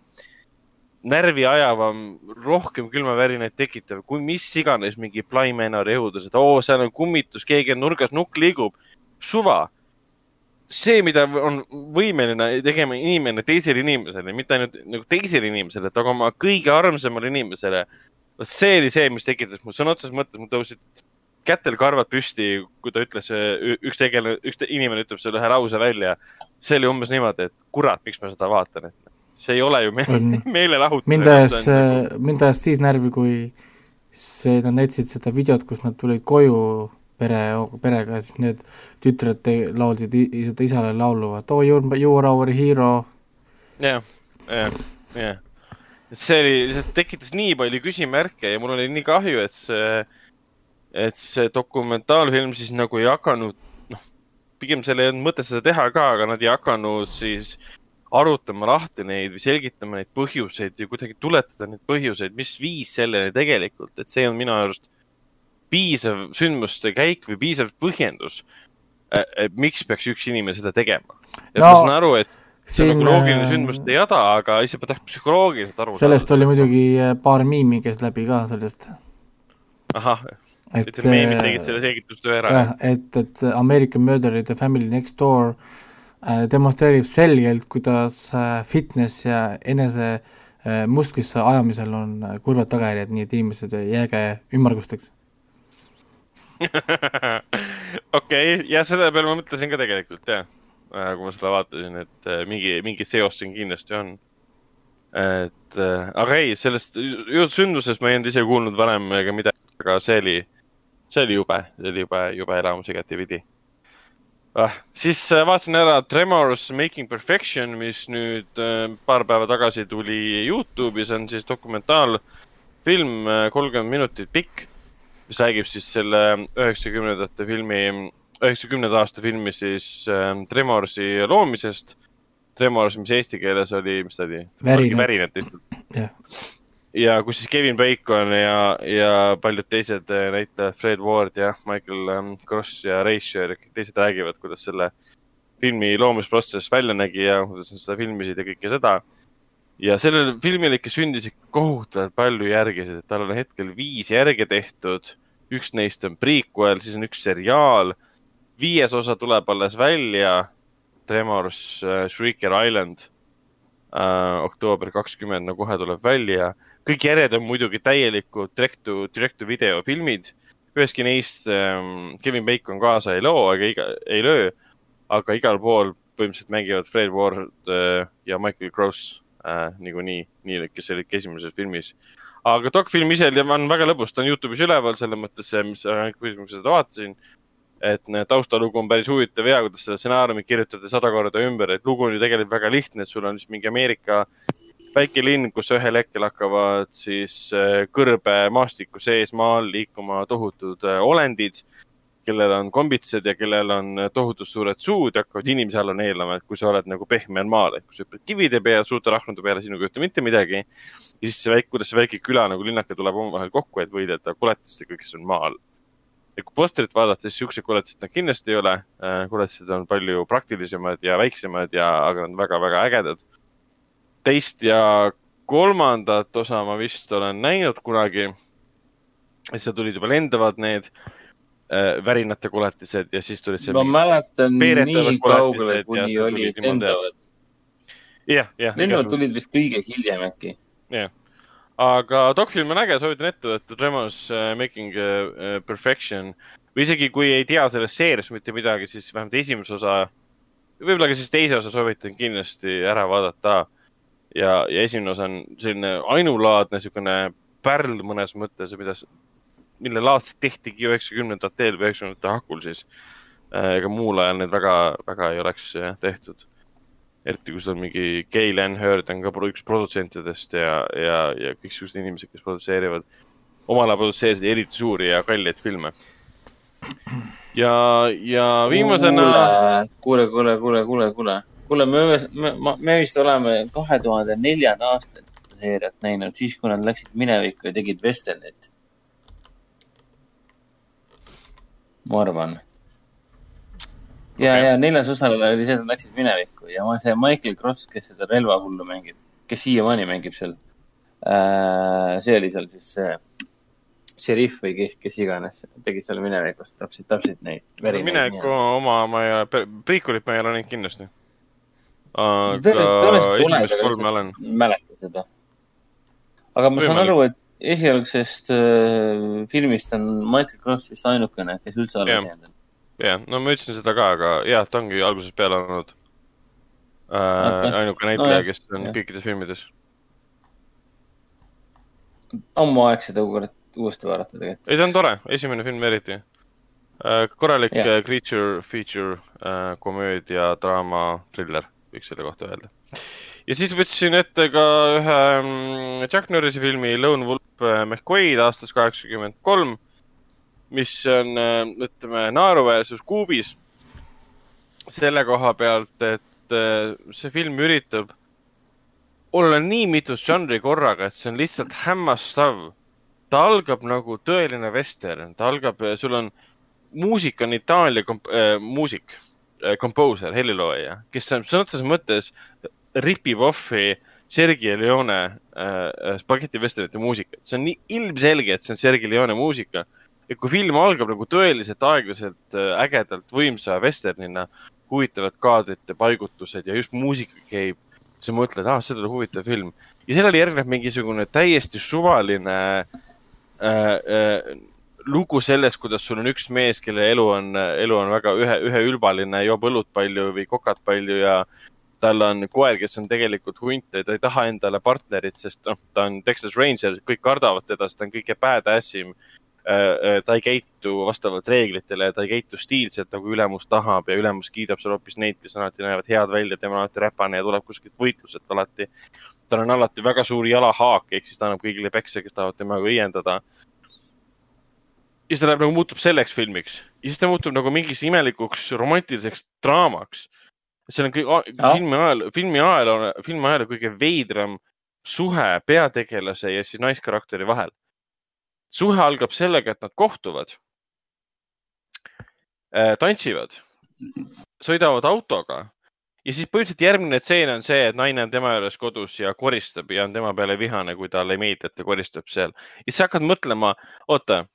närvi ajavam, rohkem külmavärinaid tekitav, kui mis iganes mingi By Manori õudus, et oo, seal on kummitus, keegi on nurgas, nukk liigub. suva see, mida on võimeline tegema inimene teisele inimesele, mitte ainult nagu teisele inimesele, aga oma kõige armsamale inimesele. see oli see, mis tekitas mul sõna otseses mõttes, mul tõusid kätel karvad püsti, kui ta ütles, üks tegelane, üks inimene ütleb selle ühe lause välja. see oli umbes niimoodi, et kurat, miks ma seda vaatan, et see ei ole ju me meelelahutus. mind ajas, mind ajas siis närvi, kui see, nad näitasid seda videot, kus nad tulid koju pere, perega, siis need tütred te, laulsid seda isale laulu, et oh you are, you are our hero. jah, jah, jah. see oli, see tekitas nii palju küsimärke ja mul oli nii kahju, et see, et see dokumentaalfilm siis nagu ei hakanud, noh, pigem seal ei olnud mõtet seda teha ka, aga nad ei hakanud siis arutama lahti neid või selgitama neid põhjuseid ja kuidagi tuletada neid põhjuseid, mis viis selleni tegelikult, et see on minu arust piisav sündmuste käik või piisav põhjendus, miks peaks üks inimene seda tegema. et no, ma saan aru, et see on nagu loogiline sündmuste jada, aga lihtsalt ma tahaks psühholoogiliselt aru saada. sellest oli muidugi paar miimi käis läbi ka sellest. ahah et meemid tegid selle selgitustöö ära. jah, et, et American Murder The Family Next Door äh, demonstreerib selgelt, kuidas äh, fitness ja enese äh, musklisse ajamisel on äh, kurvad tagajärjed, nii et inimesed jääge ümmargusteks okei okay,, ja selle peale ma mõtlesin ka tegelikult jah, äh, kui ma seda vaatasin, et äh, mingi, mingi seos siin kindlasti on. et aga ei, sellest sündmusest ma ei olnud ise kuulnud varem ega midagi, aga see oli see oli jube, see oli jube, jube elamus igatepidi ah,. siis äh, vaatasin ära Tremors Making Perfection, mis nüüd äh, paar päeva tagasi tuli Youtube'i, see on siis dokumentaalfilm, äh, kolmkümmend minutit pikk, mis räägib siis selle üheksakümnendate filmi, üheksakümnenda aasta filmi siis äh, Tremorsi loomisest. Tremors, mis eesti keeles oli, mis ta oli? värinad. jah ja kus siis Kevin Bacon ja, ja paljud teised äh, näitlejad, Fred Ward ja Michael ähm, Cross ja Ray Sher ja teised räägivad, kuidas selle filmi loomisprotsess välja nägi ja kuidas nad seda filmisid ja kõike seda. Ja sellel filmil ikka sündisid kohutavalt palju järgisid, et tal on hetkel viis järge tehtud. üks neist on prequel, siis on üks seriaal. viies osa tuleb alles välja. Tremors uh, Shrieker Island uh,, oktoober kakskümmend, no kohe tuleb välja kõik järjed on muidugi täielikult direct to, direct to video filmid. üheski neist ähm, Kevin Bacon kaasa ei loo ega iga, ei löö, aga igal pool põhimõtteliselt mängivad Fred Ward äh, ja Michael Gross äh, niikuinii, nii, kes olid ka esimeses filmis. aga dokfilm ise on väga lõbus, ta on Youtube'is üleval, selles mõttes, mis, kuidas ma seda vaatasin et taustalugu on päris huvitav ja kuidas seda stsenaariumit kirjutada sada korda ümber, et lugu on ju tegelikult väga lihtne, et sul on siis mingi Ameerika väike linn, kus ühel hetkel hakkavad siis äh, kõrbe maastiku sees maal liikuma tohutud äh, olendid, kellel on kombitsed ja kellel on äh, tohutud suured suud ja hakkavad inimese alla neelama, et kui sa oled nagu pehmel maal, et kui sa hüppad kivide peale, suurte rahnude peale, sinuga ei juhtu mitte midagi. ja siis see väike, kuidas see väike küla nagu linnake tuleb omavahel kokku, et võidelda koletistega, kes on maal. ja kui postrit vaadata, siis siuksed koletised nad kindlasti ei ole. koletised on palju praktilisemad ja väiksemad ja, aga nad on väga-väga ägedad teist ja kolmandat osa ma vist olen näinud kunagi. seal tulid juba lendavad need äh, värinate koletised ja siis tulid. ma mäletan nii kaugele, kuni olid lendavad. jah, jah. lendavad tulid vist kõige hiljem äkki. jah, aga dokfilm on äge, soovitan ette võtta, Tremors uh, Making uh, Perfection või isegi kui ei tea sellest seeriast mitte midagi, siis vähemalt esimese osa, võib-olla ka siis teise osa soovitan kindlasti ära vaadata ja, ja esimene osa on selline ainulaadne niisugune pärl mõnes mõttes, mida, mille laadselt tehtigi üheksakümnendatel või üheksakümnendate hakul siis. Äh, ega muul ajal need väga, väga ei oleks tehtud. eriti kui on mingi Galen Hurd on ka üks produtsentidest ja, ja, ja kõiksugused inimesed, kes produtseerivad, omal ajal produtseerisid eriti suuri ja kalleid filme ja, ja viimasena. kuule, kuule, kuule, kuule, kuule kuule, me, me, me vist oleme kahe tuhande neljanda aasta seeriat näinud, siis kui nad läksid minevikku ja tegid Westernit. Ma arvan. ja okay., ja neljas osa oli see, et nad läksid minevikku ja see Michael Cross, kes seda relvahullu mängib, kes siiamaani mängib seal äh,. see oli seal siis see šerif või kes, kes iganes, tegi seal minevikus täpselt, täpselt neid. mineviku oma ma ei ole, prequelit ma ei ole näinud kindlasti aga esimest kolme olen. mäleta seda. aga ma saan aru, et esialgsest äh, filmist on Michael Cross vist ainukene, kes üldse alles jäänud on. jah, no ma ütlesin seda ka, aga jah, ta ongi algusest peale olnud äh, ainuke näitleja no,, kes on jah. kõikides filmides. ammu aeg seda uuesti vaadata tegelikult. ei, ta on tore, esimene film eriti äh,. korralik yeah. creature feature äh, komöödia, draama, thriller võiks selle kohta öelda. ja siis võtsin ette ka ühe mm, Jack Norrisi filmi Lone äh, McQuaid aastast kaheksakümmend kolm, mis on, äh, ütleme, naeruväärsus kuubis. selle koha pealt, et äh, see film üritab olla nii mitut žanri korraga, et see on lihtsalt hämmastav, ta algab nagu tõeline vestern, ta algab, sul on muusik on Itaalia komp- äh,, muusik äh,, komposer, helilooja, kes on sõna otseses mõttes ripib off'i Sergei Leone äh, Spaghetti Westernite muusikat. see on nii ilmselge, et see on Sergei Leone muusika. et kui film algab nagu tõeliselt aeglaselt äh,, ägedalt, võimsa vesternina, huvitavad kaadrite paigutused ja just muusika käib, sa mõtled, ah, see tuleb huvitav film. ja sellele järgneb mingisugune täiesti suvaline äh, äh, lugu sellest, kuidas sul on üks mees, kelle elu on, elu on väga ühe, üheülbaline, joob õlut palju või kokat palju ja tal on koer, kes on tegelikult hunt ja ta ei taha endale partnerit, sest noh, ta on Texas Ranger, kõik kardavad teda, sest ta on kõige badass im. Äh, äh, ta ei käitu vastavalt reeglitele, ta ei käitu stiilselt nagu ülemus tahab ja ülemus kiidab seal hoopis neid, kes alati näevad head välja, tema on alati räpane ja tuleb kuskilt võitluselt alati. tal on alati väga suur jalahaak, ehk siis ta annab kõigile peksa, kes tahavad temaga õiendada ja siis ta läheb nagu muutub selleks filmiks ja siis ta muutub nagu mingiks imelikuks romantiliseks draamaks see on kõik filmi ajal, filmi ajal on, filmi ajal kõige veidram suhe peategelase ja siis naiskarakteri vahel. suhe algab sellega, et nad kohtuvad äh,, tantsivad, sõidavad autoga ja siis põhimõtteliselt järgmine tseen on see, et naine on tema juures kodus ja koristab ja on tema peale vihane, kui talle ei meeldi, et ta koristab seal. ja siis hakkad mõtlema, oota,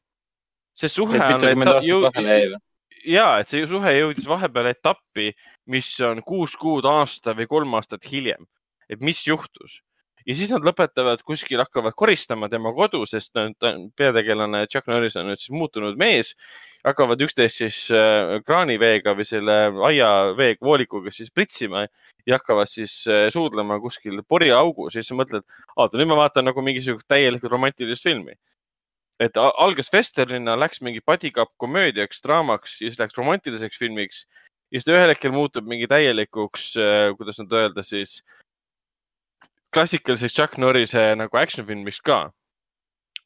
see suhe on ja, et see suhe jõudis vahepeal etappi, mis on kuus kuud, aasta või kolm aastat hiljem. et mis juhtus ja siis nad lõpetavad kuskil, hakkavad koristama tema kodu, sest peategelane Chuck Norris on nüüd siis muutunud mees. hakkavad üksteist siis äh, kraaniveega või selle aiavee voolikuga siis pritsima ja hakkavad siis äh, suudlema kuskil poriaugus ja siis sa mõtled, oota, nüüd ma vaatan nagu mingisugust täielikult romantilist filmi et algas Westernina, läks mingi bodycup komöödiaks, draamaks ja siis läks romantiliseks filmiks. ja siis ta ühel hetkel muutub mingi täielikuks, äh, kuidas nüüd öelda siis, klassikaliseks Chuck Norrise nagu action filmiks ka.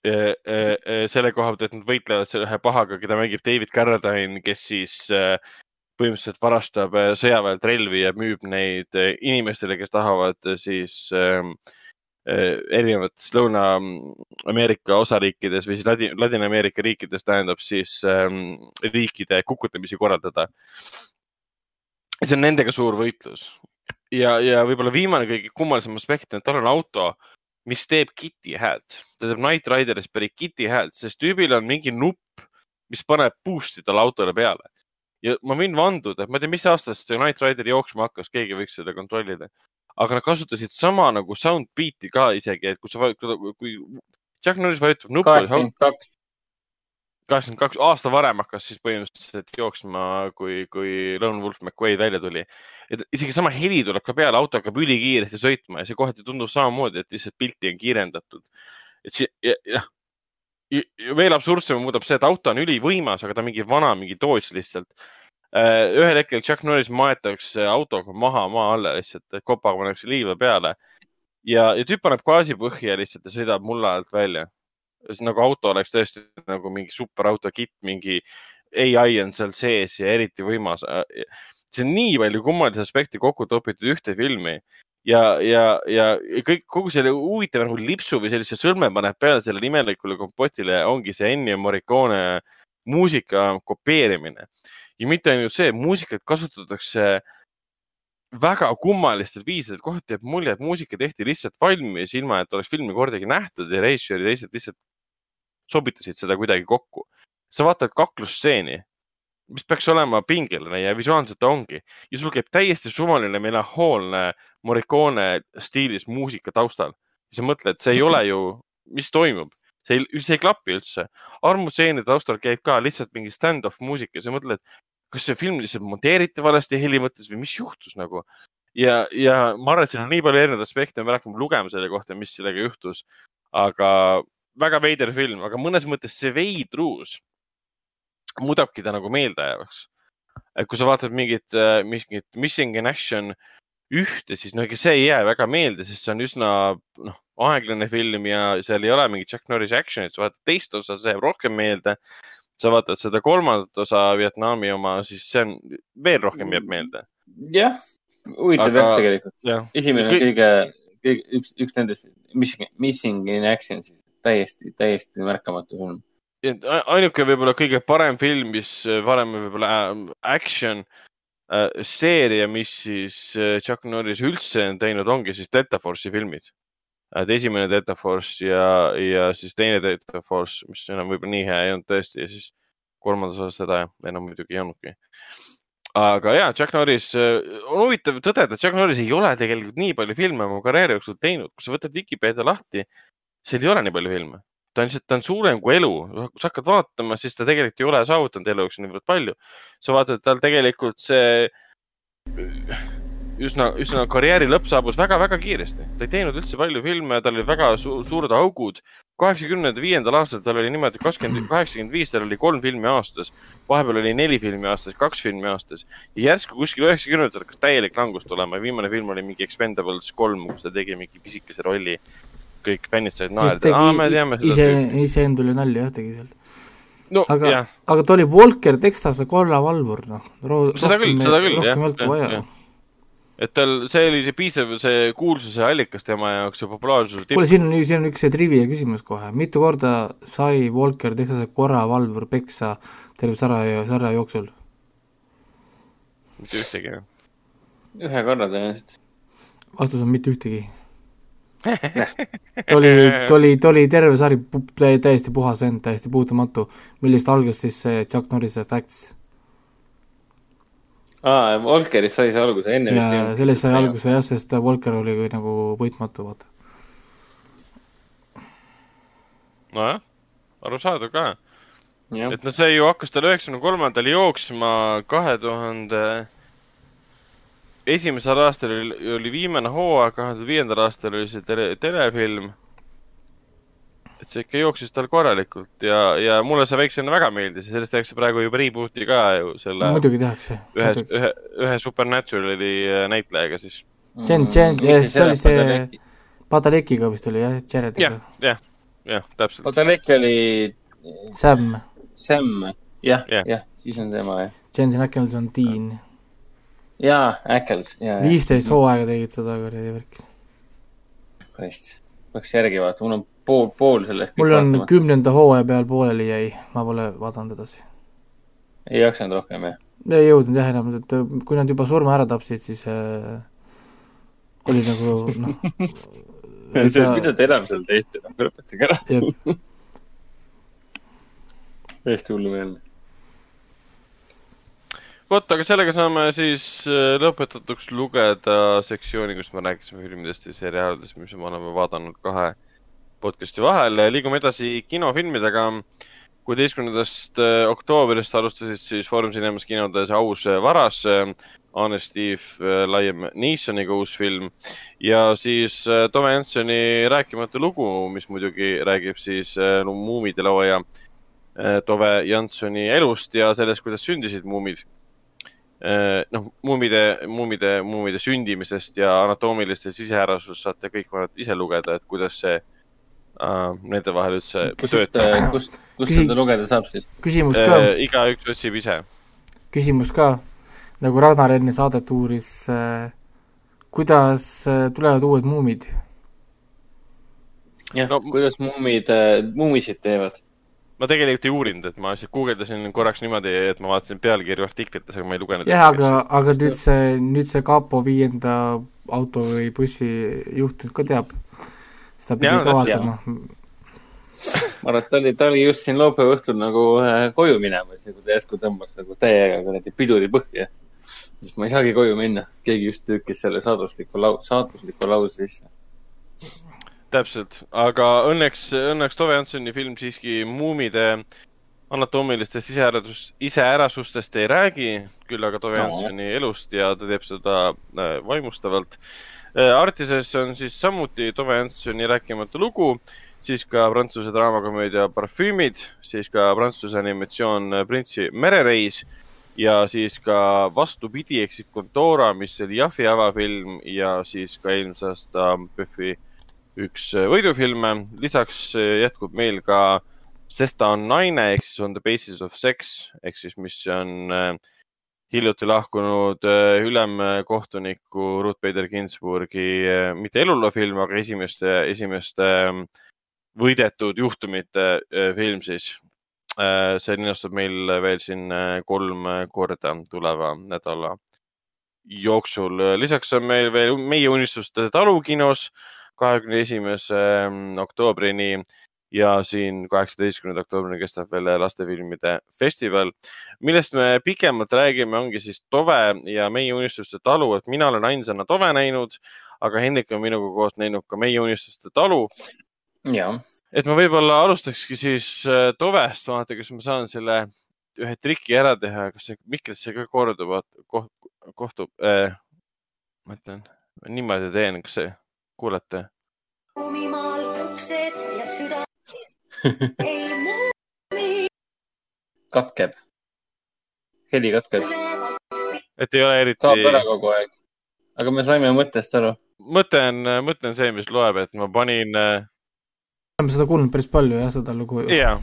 selle koha pealt, et nad võitlevad selle ühe pahaga, keda mängib David Carradine, kes siis äh, põhimõtteliselt varastab äh, sõjaväelt relvi ja müüb neid inimestele, kes tahavad siis äh, Äh, erinevates Lõuna-Ameerika osariikides või siis Ladin, Ladina-Ameerika riikides tähendab siis ähm, riikide kukutamisi korraldada. see on nendega suur võitlus ja, ja võib-olla viimane kõige kummalisem aspekt on, et tal on auto, mis teeb Kitty häält, ta teeb Night Riderist pärit Kitty häält, sest tüübil on mingi nupp, mis paneb boost'i talle autole peale. ja ma võin vanduda, ma ei tea, mis aastast see Night Rider jooksma hakkas, keegi võiks seda kontrollida aga nad kasutasid sama nagu soundbeat'i ka isegi, et kui sa, kui Chuck Norris vajutab nuppu. kaheksakümmend kaks. kaheksakümmend kaks, aasta varem hakkas siis põhimõtteliselt jooksma, kui, kui Lone Wolf McQuaid välja tuli. et isegi sama heli tuleb ka peale, auto hakkab ülikiiresti sõitma ja see kohati tundub samamoodi, et lihtsalt pilti on kiirendatud. et see, jah veel absurdsem muudab see, et auto on ülivõimas, aga ta on mingi vana, mingi toots lihtsalt ühel hetkel Chuck Norris maetakse autoga maha maa alla lihtsalt, kopaga pannakse liiva peale ja, ja tüüp paneb gaasi põhja lihtsalt ja sõidab mulla alt välja. nagu auto oleks tõesti nagu mingi superauto kitt, mingi ai on seal sees ja eriti võimas. see on nii palju kummalisi aspekte kokku topitud ühte filmi ja, ja, ja kõik, kogu selle huvitava nagu lipsu või sellise sõlme paneb peale sellele imelikule kompotile ongi see Ennio Morricone muusika kopeerimine ja mitte ainult see, muusikat kasutatakse väga kummalistel viisidel, kohati jääb mulje, et muusika tehti lihtsalt valmis, ilma et oleks filmi kordagi nähtud ja režissöör ja teised lihtsalt sobitasid seda kuidagi kokku. sa vaatad kaklusstseeni, mis peaks olema pingeline ja visuaalselt ongi ja sul käib täiesti suvaline melanhoolne Morricone stiilis muusika taustal. ja sa mõtled, see ei ole ju, mis toimub, see ei, see ei klapi üldse. armutseeni taustal käib ka lihtsalt mingi stand-off muusika ja sa mõtled, kas see film lihtsalt monteeriti valesti heli mõttes või mis juhtus nagu. ja, ja ma arvan, et siin on nii palju erinevaid aspekte, me hakkame lugema selle kohta, mis sellega juhtus. aga väga veider film, aga mõnes mõttes see veidrus muudabki ta nagu meeldejäävaks. et kui sa vaatad mingit, äh, mingit Missing in Action ühte, siis no ega see ei jää väga meelde, sest see on üsna noh, aeglane film ja seal ei ole mingit Chuck Norris action'it, sa vaatad teist osa, see jääb rohkem meelde sa vaatad seda kolmandat osa Vietnami oma, siis see on, veel rohkem jääb meelde. jah, huvitav jah, tegelikult. esimene on kõige, kõige, üks, üks nendest Missing, Missing in Action siis täiesti, täiesti märkamatu film. ainuke võib-olla kõige parem film, mis varem võib-olla äh, action seeria, mis siis äh, Chuck Norris üldse on teinud, ongi siis Delta Force'i filmid. et esimene Delta Force ja, ja siis teine Delta Force, mis enam võib-olla nii hea ei olnud tõesti ja siis kolmandas osas seda enam muidugi ei olnudki aga ja, Chuck Norris, äh, on huvitav tõdeda, Chuck Norris ei ole tegelikult nii palju filme oma karjääri jooksul teinud. kui sa võtad Vikipeedia lahti, seal ei ole nii palju filme. Ta on lihtsalt, ta on suurem kui elu. kui sa hakkad vaatama, siis ta tegelikult ei ole saavutanud elu jooksul niivõrd palju. sa vaatad, tal tegelikult see üsna, üsna karjääri lõpp saabus väga-väga kiiresti. ta ei teinud üldse palju filme, tal olid väga su suured augud. kaheksakümnenda viiendal aastal tal oli niimoodi kakskümmend, kaheksakümmend viis, tal oli kolm filmi aastas. vahepeal oli neli filmi aastas, kaks filmi aastas. ja järsku kuskil üheksakümnendatel hakkas täielik langus tulema ja viimane film oli mingi Expendables kolm, kus ta tegi mingi pisikese rolli. Kõik fännid said naerda. aa, me teame seda. ise, iseendale nalja jah tegi seal no, aga, aga ta oli Walker Texase kollavalvur, noh. seda küll, seda küll, jah. rohkem ei olnud vaja et tal, see oli see piisav, see kuulsuse allikas tema jaoks ja populaarsuse tipp. kuule, siin on, siin on üks trivia küsimus kohe, mitu korda sai Walker Texase korravalvur peksa terve sarja, sarja jooksul? mitte ühtegi. ühe korra tõenäoliselt. vastus on mitte ühtegi ta oli, ta oli, ta oli terve sari täiesti puhas vend, täiesti puutumatu, millest algas siis see Chuck Norrise Facts aa, Volkerist sai see alguse, enne vist ei olnud. sellest sai alguse jah, sest Volker oli nagu võitmatu, vaata. nojah, arusaadav ka. et no see ju hakkas tal üheksakümne kolmandal jooksma kahe tuhande esimesel aastal oli, oli viimane hooaeg, kahe tuhande viiendal aastal oli see tele, telefilm et see ikka jooksis tal korralikult ja, ja mulle see väiksena väga meeldis ja sellest tehakse praegu juba reboot'i ka ju selle no,. muidugi tehakse. ühe, ühe, ühe Supernaturali äh, näitlejaga siis. Jen, Jen, see oli see Padalekiga vist oli jah, Jarediga. jah, jah, jah, täpselt. Padaleki oli. Sam. Sam, jah, jah, siis on tema jah. Jensen Ackles on Dean. Jaa, Ackles, viisteist hooaega tegid seda kuradi värki. Christ, peaks järgi vaatama, mul on pool, pool sellest. mul on vaatama. kümnenda hooaja peal pooleli jäi, ma pole vaadanud edasi. ei jaksanud rohkem, jah? ei jõudnud jah enam, et kui nad juba surma ära tapsid, siis äh, oli nagu noh sa... mida te enam seal teete, noh, lõpetage ära. täiesti hullumeelne vot, aga sellega saame siis äh, lõpetatuks lugeda sektsiooni, kus me rääkisime filmidest ja seriaalidest, mis me oleme vaadanud kahe podcast'i vahel. liigume edasi kinofilmidega. kuueteistkümnendast äh, oktoobrist alustasid siis Foorum Cinemas kinodes Aus varas. Anne Steve Liam Neesoniga uus film ja siis äh, Tove Jansoni rääkimatu lugu, mis muidugi räägib siis muumide looja Tove Jansoni elust ja sellest, kuidas sündisid muumid Äh, noh, muumide, muumide, muumide sündimisest ja anatoomilistest siseärasust saate kõik ise lugeda, et kuidas see äh, nende vahel üldse töötab. Äh, kust, kust seda lugeda saab siis? küsimus ka äh,. igaüks otsib ise. küsimus ka, nagu Ragnar enne saadet uuris äh,, kuidas äh, tulevad uued muumid? jah no,, kuidas muumid äh,, muumisid teevad ma tegelikult ei uurinud, et ma lihtsalt guugeldasin korraks niimoodi, et ma vaatasin pealkirju artiklites, aga ma ei lugenud. jah, aga, aga nüüd see, nüüd see kapo viienda auto või bussi juht nüüd ka teab. seda pidi ka vaatama. ma arvan, et ta oli, ta oli just siin laupäeva õhtul nagu äh, koju minemas ja kui ta järsku tõmbas nagu täiega kuradi piduri põhja, siis ma ei saagi koju minna. keegi just tükkis selle saatusliku lau-, saatusliku lause sisse täpselt, aga õnneks, õnneks Tove Janssoni film siiski muumide anatoomilistest iseärasus, iseärasustest ei räägi, küll aga Tove no. Janssoni elust ja ta teeb seda äh, vaimustavalt. Äh, Artises on siis samuti Tove Janssoni rääkimatu lugu, siis ka prantsuse draamakomöödia Parfüümid, siis ka prantsuse animatsioon Printsi merereis ja siis ka vastupidi, ehk siis Contora, mis oli Jaffi avafilm ja siis ka eelmise aasta PÖFFi üks äh, võidufilme, lisaks äh, jätkub meil ka Sest ta on naine ehk siis On the basis of sex ehk siis, mis on äh, hiljuti lahkunud ülemkohtuniku Ruth Bader Ginsburgi mitte eluloo film, aga esimeste, esimeste võidetud juhtumite film siis. see linastub meil veel siin kolm korda tuleva nädala jooksul. lisaks on meil veel Meie unistuste talu kinos kahekümne esimese mm, oktoobrini ja siin kaheksateistkümnenda oktoobrini kestab veel lastefilmide festival. millest me pikemalt räägime, ongi siis Tove ja Meie unistuste talu, et mina olen ainsana Tove näinud, aga Hendrik on minuga koos näinud ka Meie unistuste talu. et ma võib-olla alustakski siis äh, Tovest, vaata, kas ma saan selle ühe triki ära teha, kas see mikrisse ka koht, kohtub äh,, ma ütlen, niimoodi teen, kas see, kuulete? kuumimaal uksed ja süda ei muumi. katkeb, heli katkeb. et ei ole eriti. kaob ära kogu aeg. aga me saime mõttest aru. mõte on, mõte on see, mis loeb, et ma panin. Äh, oleme seda kuulnud päris palju jah, seda lugu. jaa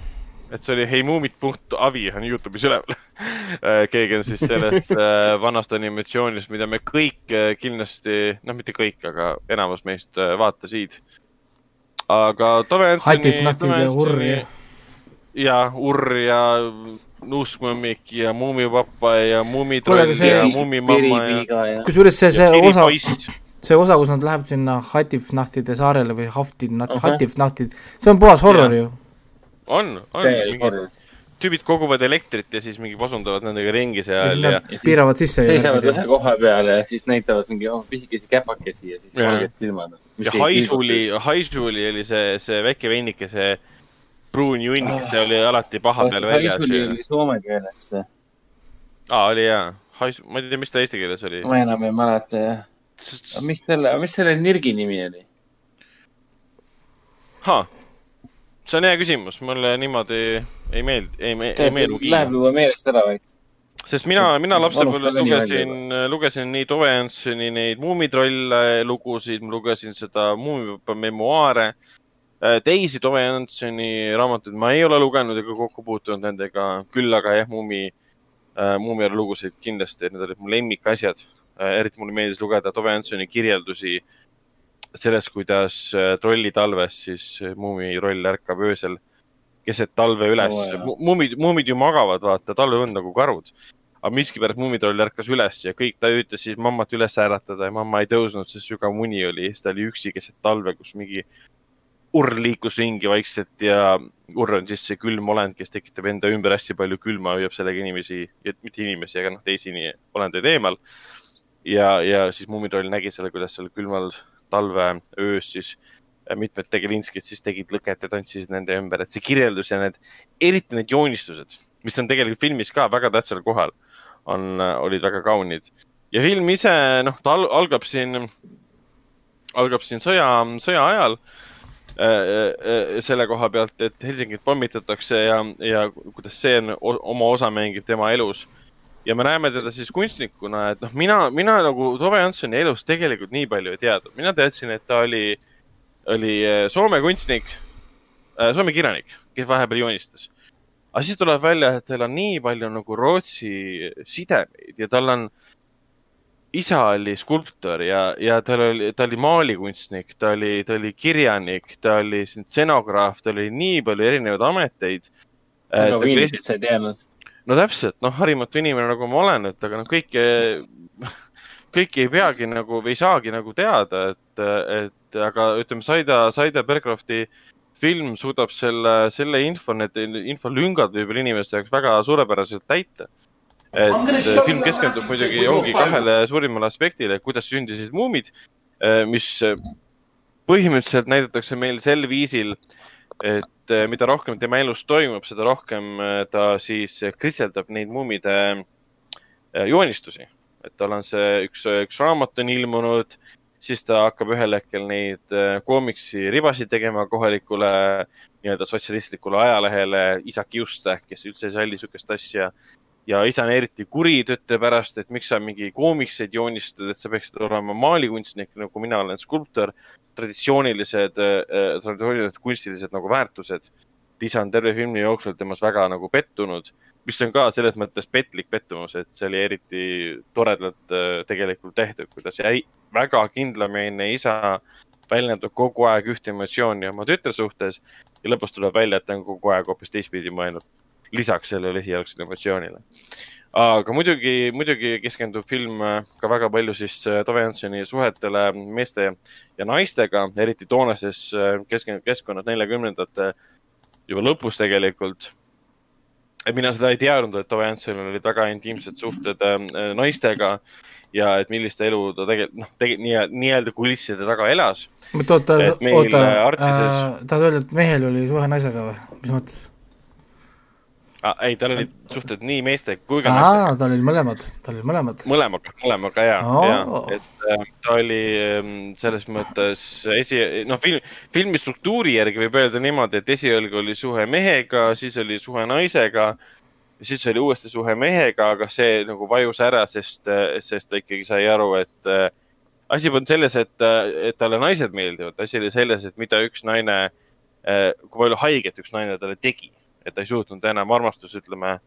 et see oli heimuumid.avi on Youtube'is üleval äh, keegi on siis sellest äh, vanast animatsioonist, mida me kõik äh, kindlasti, noh, mitte kõik, aga enamus meist vaatasid. aga Tove Jansoni. Hatifnahtid ja Urr ja. ja ja Nuuskmõmmik ja Muumipapa ja Muumitroll see... ja Muumimamma ja. kusjuures see, see osa, see osa, kus nad lähevad sinna Hatifnahtide saarele või Haftin, Hatifnahtid, see on puhas horror ju on, on. tüübid koguvad elektrit ja siis mingi pasundavad nendega ringi seal ja, ja. piiravad sisse. seisavad ühe koha peal ja siis näitavad mingi oh, pisikesi käpakesi ja siis valged silmad. ja Haisuli, Haisuli oli see, see väike veinike, see pruun junn, oh. oli alati paha peal väljas. Haisuli oli soome keeles see. aa, oli jaa. Hais-, ma ei tea, mis ta eesti keeles oli. ma enam ei mäleta jah. mis selle, mis selle nirgi nimi oli? See on hea küsimus, mulle niimoodi ei meeldi, ei, ei meeldi. Läheb juba meelest ära või? sest mina, mina lapsepõlves lugesin, lugesin nii Tove Janssoni neid Muumitrolle lugusid, ma lugesin seda Muumipapa memuaare. Äh, teisi Tove Janssoni raamatuid ma ei ole lugenud ega kokku puutunud nendega, küll aga jah, Muumi äh,, Muumiala lugusid kindlasti, need olid mu lemmikasjad äh,. eriti mulle meeldis lugeda Tove Janssoni kirjeldusi äh, sellest, kuidas äh, trolli talves siis äh, muumiroll ärkab öösel keset talve üles oh,. muumid, muumid ju magavad, vaata, talveõnd nagu karud. aga miskipärast muumitroll ärkas üles ja kõik, ta üritas siis mammat üles äratada ja mamma ei tõusnud, sest sügav uni oli, siis ta oli üksi keset talve, kus mingi urr liikus ringi vaikselt ja urr on siis see külm olend, kes tekitab enda ümber hästi palju külma, hoiab sellega inimesi, mitte inimesi, aga noh, teisi olendeid eemal. ja, ja siis muumitroll nägi selle, kuidas seal külmal talveöös siis äh, mitmed tegelinskid siis tegid lõket ja tantsisid nende ümber, et see kirjeldus ja need, eriti need joonistused, mis on tegelikult filmis ka väga tähtsal kohal, on, äh, olid väga kaunid. ja film ise, noh, ta algab siin, algab siin sõja, sõja ajal äh, selle koha pealt, et Helsingit pommitatakse ja, ja kuidas see on, oma osa mängib tema elus ja me näeme teda siis kunstnikuna, et noh, mina, mina nagu Tove Janssoni elust tegelikult nii palju ei teadnud. mina teadsin, et ta oli, oli äh, Soome kunstnik äh,, Soome kirjanik, kes vahepeal joonistas. aga siis tuleb välja, et tal on nii palju nagu Rootsi sidemeid ja tal on, isa oli skulptor ja, ja tal oli, ta oli maalikunstnik, ta oli, ta oli kirjanik, ta oli stseenograaf, tal oli nii palju erinevaid ameteid. aga Viinis sa ei teadnud no täpselt, noh, harimatu inimene nagu ma olen, et aga noh, kõike, kõike ei peagi nagu või ei saagi nagu teada, et, et aga ütleme, Saida, Saida Bergrafti film suudab selle, selle info, need infolüngad võib-olla inimeste jaoks väga suurepäraselt täita. et film keskendub muidugi, ongi kahele suurimale aspektile, kuidas sündisid muumid, mis põhimõtteliselt näidatakse meil sel viisil, et Eh, mida rohkem tema elus toimub, seda rohkem eh, ta siis kritseldab neid muumide eh, joonistusi. et tal on see üks, üks raamat on ilmunud, siis ta hakkab ühel hetkel neid koomiksi ribasid tegema kohalikule nii-öelda sotsialistlikule ajalehele Isa Kiuste, kes üldse ei salli niisugust asja ja isa on eriti kuri, ta ütleb pärast, et miks sa mingi koomikseid joonistad, et sa peaksid olema maalikunstnik, nagu mina olen skulptor. traditsioonilised äh,, traditsioonilised kunstilised nagu väärtused. isa on terve filmi jooksul temas väga nagu pettunud, mis on ka selles mõttes petlik pettumus, et see oli eriti toredalt äh, tegelikult tehtud, kuidas jäi väga kindlameelne isa väljendab kogu aeg ühte emotsiooni oma tütre suhtes ja lõpus tuleb välja, et ta on kogu aeg hoopis teistpidi mõelnud, lisaks sellele esialgsele emotsioonile. aga muidugi, muidugi keskendub film ka väga palju siis Tove Janssoni suhetele meeste ja naistega, eriti toonases kesk-, keskkonnas neljakümnendate juba lõpus tegelikult et mina seda ei teadnud, et Tove Janssonil olid väga intiimsed suhted äh, naistega ja et millist elu ta tegelikult, noh, tegelikult nii, nii-öelda kulisside taga elas. oota, oota, äh, tahad öelda, et mehel oli suhe naisega või, mis mõttes? Ah,. ei, tal olid suhted nii meeste kui ka naistega. tal olid mõlemad, tal olid mõlemad. mõlemaga, mõlemaga ja oh., ja, et äh, ta oli äh, selles mõttes esi, noh, film, filmi struktuuri järgi võib öelda niimoodi, et esialgu oli suhe mehega, siis oli suhe naisega siis oli uuesti suhe mehega, aga see nagu vajus ära, sest, sest ta ikkagi sai aru, et äh, asi polnud selles, et, et talle naised meeldivad, asi oli selles, et mida üks naine äh,, kui palju haiget üks naine talle tegi et ta ei suutnud enam armastust, ütleme,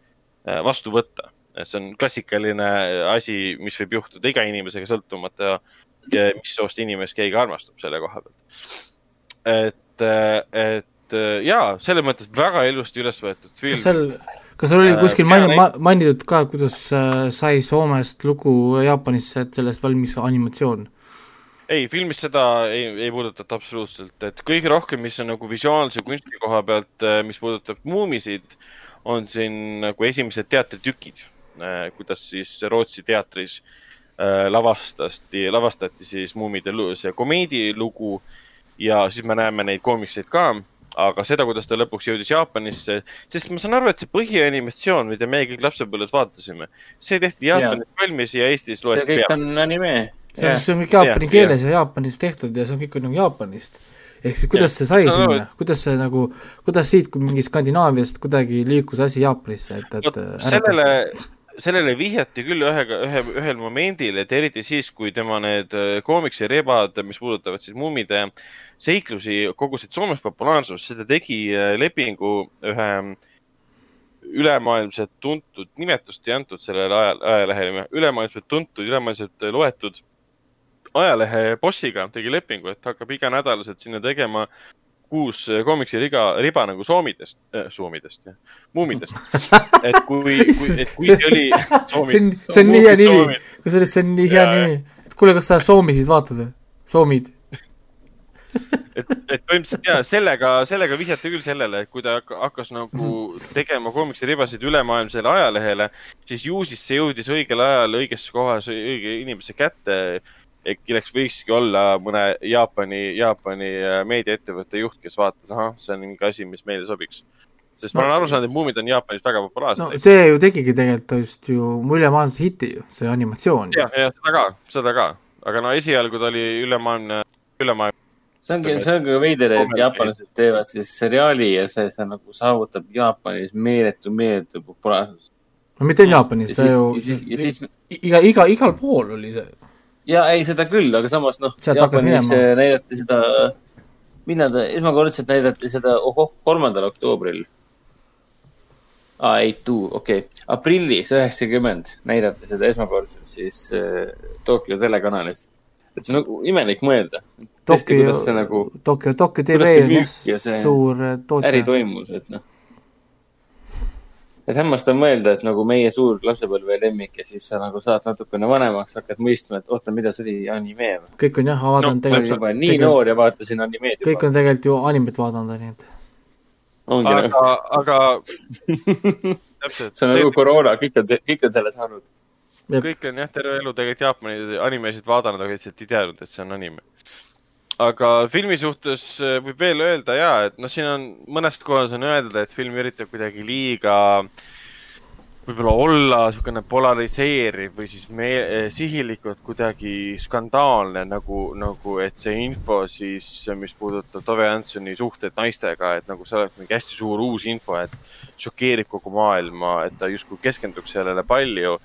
äh, vastu võtta. see on klassikaline asi, mis võib juhtuda iga inimesega, sõltumata mis soost inimest keegi armastab selle koha pealt. et, et ja selles mõttes väga ilusti üles võetud film. kas seal, kas sul oli äh, kuskil maini-, ma, mainitud ka, kuidas äh, sai Soomest lugu Jaapanisse, et sellest valmis animatsioon? Ei, filmis seda ei, ei puudutata absoluutselt, et kõige rohkem, mis on nagu visuaalse kunsti koha pealt, äh, mis puudutab muumisid, on siin nagu esimesed teatritükid, äh, kuidas siis Rootsi teatris äh, lavastati, lavastati siis muumide see komeedilugu ja siis me näeme neid koomikseid ka. Aga seda, kuidas ta lõpuks jõudis Jaapanisse, sest ma saan aru, et see põhianimatsioon, mida me kõik lapsepõlves vaatasime, see tehti Jaapanis valmis ja Eestis loeti peale. see kõik on anime see on, see on kõik jaapani ja, keeles ja Jaapanis tehtud ja see on kõik nagu Jaapanist. ehk siis kuidas ja. see sai no, sinna, kuidas see nagu, kuidas siit mingi Skandinaaviast kuidagi liikus asi Jaapanisse, et, et no, sellele, sellele vihjati küll ühega, ühe, ühel momendil, et eriti siis, kui tema need äh, koomiksirebad, mis puudutavad siis mummide seiklusi, kogusid Soomes populaarsust, seda tegi äh, lepingu ühe ülemaailmselt tuntud, nimetust ei antud sellele ajal, ajalehele, ülemaailmselt tuntud, ülemaailmselt loetud ajalehe bossiga tegi lepingu, et hakkab iganädalaselt sinna tegema kuus koomiksi riga, riba nagu soomidest äh,, soomidest, muumidest. et kui, kui, et kui see oli. see on, see on nii hea nimi, kusjuures see on nii hea ja, nimi. et kuule, kas sa soomisid vaatad või? soomid et, et põhimõtteliselt ja sellega, sellega vihjati küll sellele, et kui ta hakkas nagu tegema koomiksiribasid ülemaailmsele ajalehele, siis ju siis see jõudis õigel ajal õigesse kohas õige inimese kätte kelleks võikski olla mõne Jaapani, Jaapani äh, meediaettevõtte juht, kes vaatas, ahah, see on mingi asi, mis meile sobiks. sest no, ma olen aru saanud, et muumid on Jaapanis väga populaarsed. no see ju tegigi tegelikult just ju ülemaailmse hiti ju, see animatsioon. jah, jah, seda ka, seda ka, aga no esialgu ta oli ülemaailmne, ülemaailmne see ongi, see on ka veider, et jaapanlased teevad siis seriaali ja see, see nagu saavutab Jaapanis meeletu, meeletu populaarsust. no mitte ainult Jaapanis, ta ju, iga, iga, igal pool oli see ja ei, seda küll, aga samas noh, Jaapanis näidati seda, millal ta, esmakordselt näidati seda, ohoh, kolmandal oktoobril. aa, ei, tuu, okei okay., aprillis üheksakümmend näidati seda esmakordselt siis äh, Tokyo telekanalis. et see on nagu imelik mõelda. Tokyo, nagu, Tokyo, Tokyo TV on jah suur tootja. äri toimus, et noh et hämmastav mõelda, et nagu meie suur lapsepõlve lemmik ja siis sa nagu saad natukene vanemaks, hakkad mõistma, et oota, mida see oli anime või? kõik on jah, vaadanud no, tegelikult. nii tegel... noor ja vaatasin animeed juba. kõik on tegelikult ju animet vaadanud, nii et. aga nagu..., aga see on nagu koroona, kõik on, kõik on selle saanud. kõik on jah, terve elu tegelikult Jaapani animesid vaadanud, aga lihtsalt ei teadnud, et see on anime aga filmi suhtes äh, võib veel öelda ja, et noh, siin on mõnes kohas on öeldud, et film üritab kuidagi liiga võib-olla olla niisugune polariseeriv või siis me äh, sihilikult kuidagi skandaalne nagu, nagu et see info siis, mis puudutab Tove Janssoni suhteid naistega, et nagu see oleks mingi hästi suur uus info, et šokeerib kogu maailma, et ta justkui keskendub sellele palju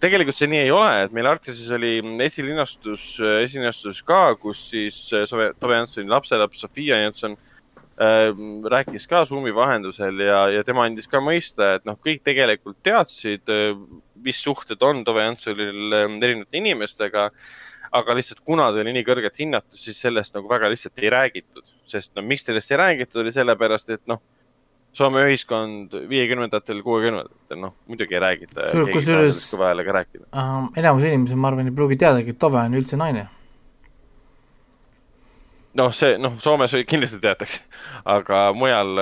tegelikult see nii ei ole, et meil Artises oli esilinastus, esilinastus ka, kus siis äh, Tove Janssoni lapselaps Sofia Jansson äh, rääkis ka Zoomi vahendusel ja, ja tema andis ka mõista, et noh, kõik tegelikult teadsid, äh, mis suhted on Tove Janssonil äh, erinevate inimestega aga lihtsalt kuna ta oli nii kõrget hinnatud, siis sellest nagu väga lihtsalt ei räägitud, sest no miks sellest ei räägitud, oli sellepärast, et noh, Soome ühiskond viiekümnendatel, kuuekümnendatel, noh muidugi ei räägita. kusjuures uh,. enamus inimesi, ma arvan, ei pruugi teadagi, et Tove on üldse naine. noh, see, noh, Soomes kindlasti teatakse, aga mujal,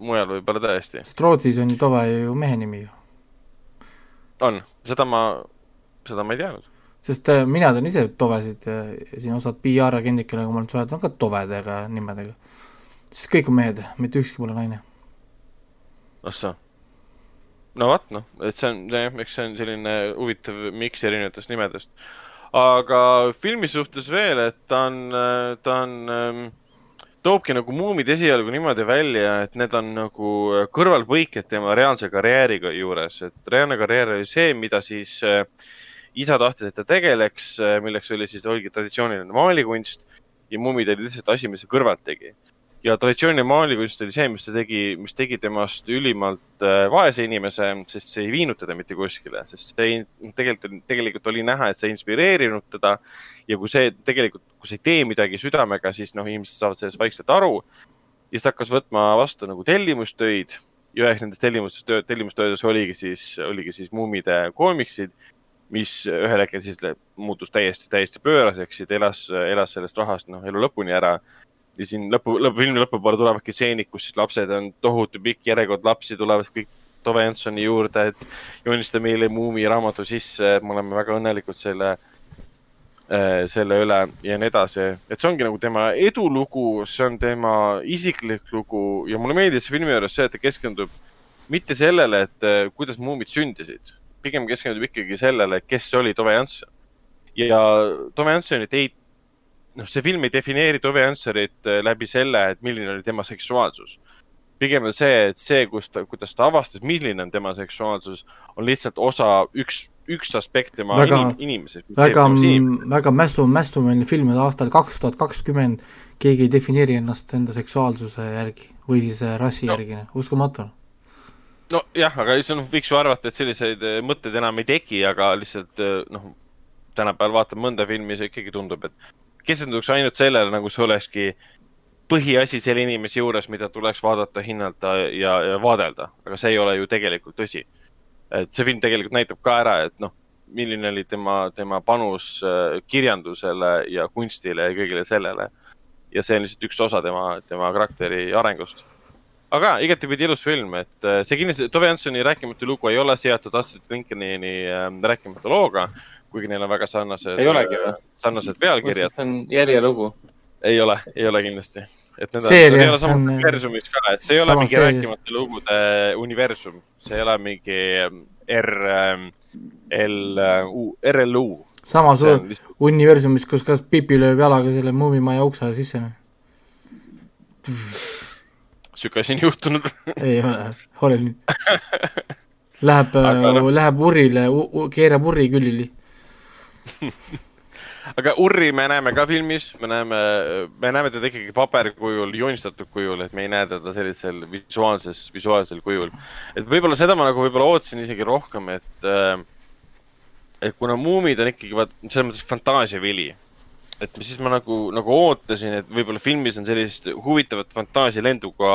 mujal võib-olla tõesti. sest Rootsis on ju Tove ju mehe nimi ju. on, seda ma, seda ma ei teadnud sest äh, mina tean ise tovesid, siin osad PR-agendid, kellega ma olen suhelnud, on ka tovedega nimedega. siis kõik on mehed, mitte ükski pole naine. Ahsoo. no vot, noh, et see on, eks see on selline huvitav miks erinevatest nimedest. aga filmi suhtes veel, et ta on, ta on ähm, toobki nagu muumid esialgu niimoodi välja, et need on nagu kõrvalpõiked tema reaalse karjääriga juures, et reaalne karjäär oli see, mida siis äh, isa tahtis, et ta tegeleks, äh, milleks oli siis, oligi traditsiooniline maalikunst ja mummid oli lihtsalt asi, mis ta kõrvalt tegi. Ja traditsiooniline maalikunst oli see, mis ta tegi, mis tegi temast ülimalt äh, vaese inimese, sest see ei viinud teda mitte kuskile, sest see tegelikult, tegelikult oli näha, et see ei inspireerinud teda. ja kui see tegelikult, kui sa ei tee midagi südamega, siis noh, inimesed saavad sellest vaikselt aru. ja siis ta hakkas võtma vastu nagu tellimustöid ja üheks nendest tellimustööd, tellimustöödes oligi siis, oligi siis muumide koomiksid mis ühel hetkel siis muutus täiesti, täiesti pööraseks ja ta elas, elas sellest rahast noh, elu lõpuni ära. Ja siin lõpu, lõpu, filmi lõpupoole tulevadki stseenid, kus siis lapsed on tohutu pikk järjekord lapsi tulevad kõik Tove Jansoni juurde, et joonista meile Muumi raamatu sisse, me oleme väga õnnelikud selle äh, selle üle ja nii edasi, et see ongi nagu tema edulugu, see on tema isiklik lugu ja mulle meeldis filmi juures see, et ta keskendub mitte sellele, et äh, kuidas muumid sündisid, pigem keskendub ikkagi sellele, kes oli Tove Jansson. ja Tove Janssonit ei, noh, see film ei defineeri Tove Janssonit äh, läbi selle, et milline oli tema seksuaalsus. pigem on see, et see, kus ta, kuidas ta avastas, milline on tema seksuaalsus, on lihtsalt osa, üks, üks aspekt tema väga, inim, inimesest. väga, väga mästu, mästumeelne film aastal kaks tuhat kakskümmend. keegi ei defineeri ennast enda seksuaalsuse järgi või siis äh, rassi no. järgi, uskumatu nojah, aga siis noh, võiks ju arvata, et selliseid eh, mõtteid enam ei teki, aga lihtsalt noh, tänapäeval vaatad mõnda filmi, see ikkagi tundub, et keskenduks ainult sellele, nagu see olekski põhiasi selle inimese juures, mida tuleks vaadata, hinnata ja, ja vaadelda, aga see ei ole ju tegelikult tõsi. et see film tegelikult näitab ka ära, et noh, milline oli tema, tema panus eh, kirjandusele ja kunstile ja kõigele sellele. ja see on lihtsalt üks osa tema, tema karakteri arengust aga igatepidi ilus film, et äh, see kindlasti, Tove Janssoni rääkimatu lugu ei ole seotud Astrid Lindgreni äh, rääkimatu looga, kuigi neil on väga sarnased. ei olegi või? sarnased pealkirjad. see on järjelugu. ei ole, ei ole kindlasti. et need Seeria, on, ei ole samas universumis ka, et see ei ole mingi seeria. rääkimatu lugude universum, see ei ole mingi R, L, U, RLU. samas lihtsalt... universumis, kus kas Pipi lööb jalaga selle muumimaja ukse sisse. Noh sihuke asi on juhtunud ei ole, ole nüüd. Läheb no., äh, läheb urrile, keerab urri külili aga Urri me näeme ka filmis, me näeme, me näeme teda ikkagi paberkujul, joonistatud kujul, et me ei näe teda sellisel visuaalses, visuaalsel kujul. et võib-olla seda ma nagu võib-olla ootasin isegi rohkem, et, äh, et kuna muumid on ikkagi vaat selles mõttes fantaasiavili, et siis ma nagu, nagu ootasin, et võib-olla filmis on sellist huvitavat fantaasialendu ka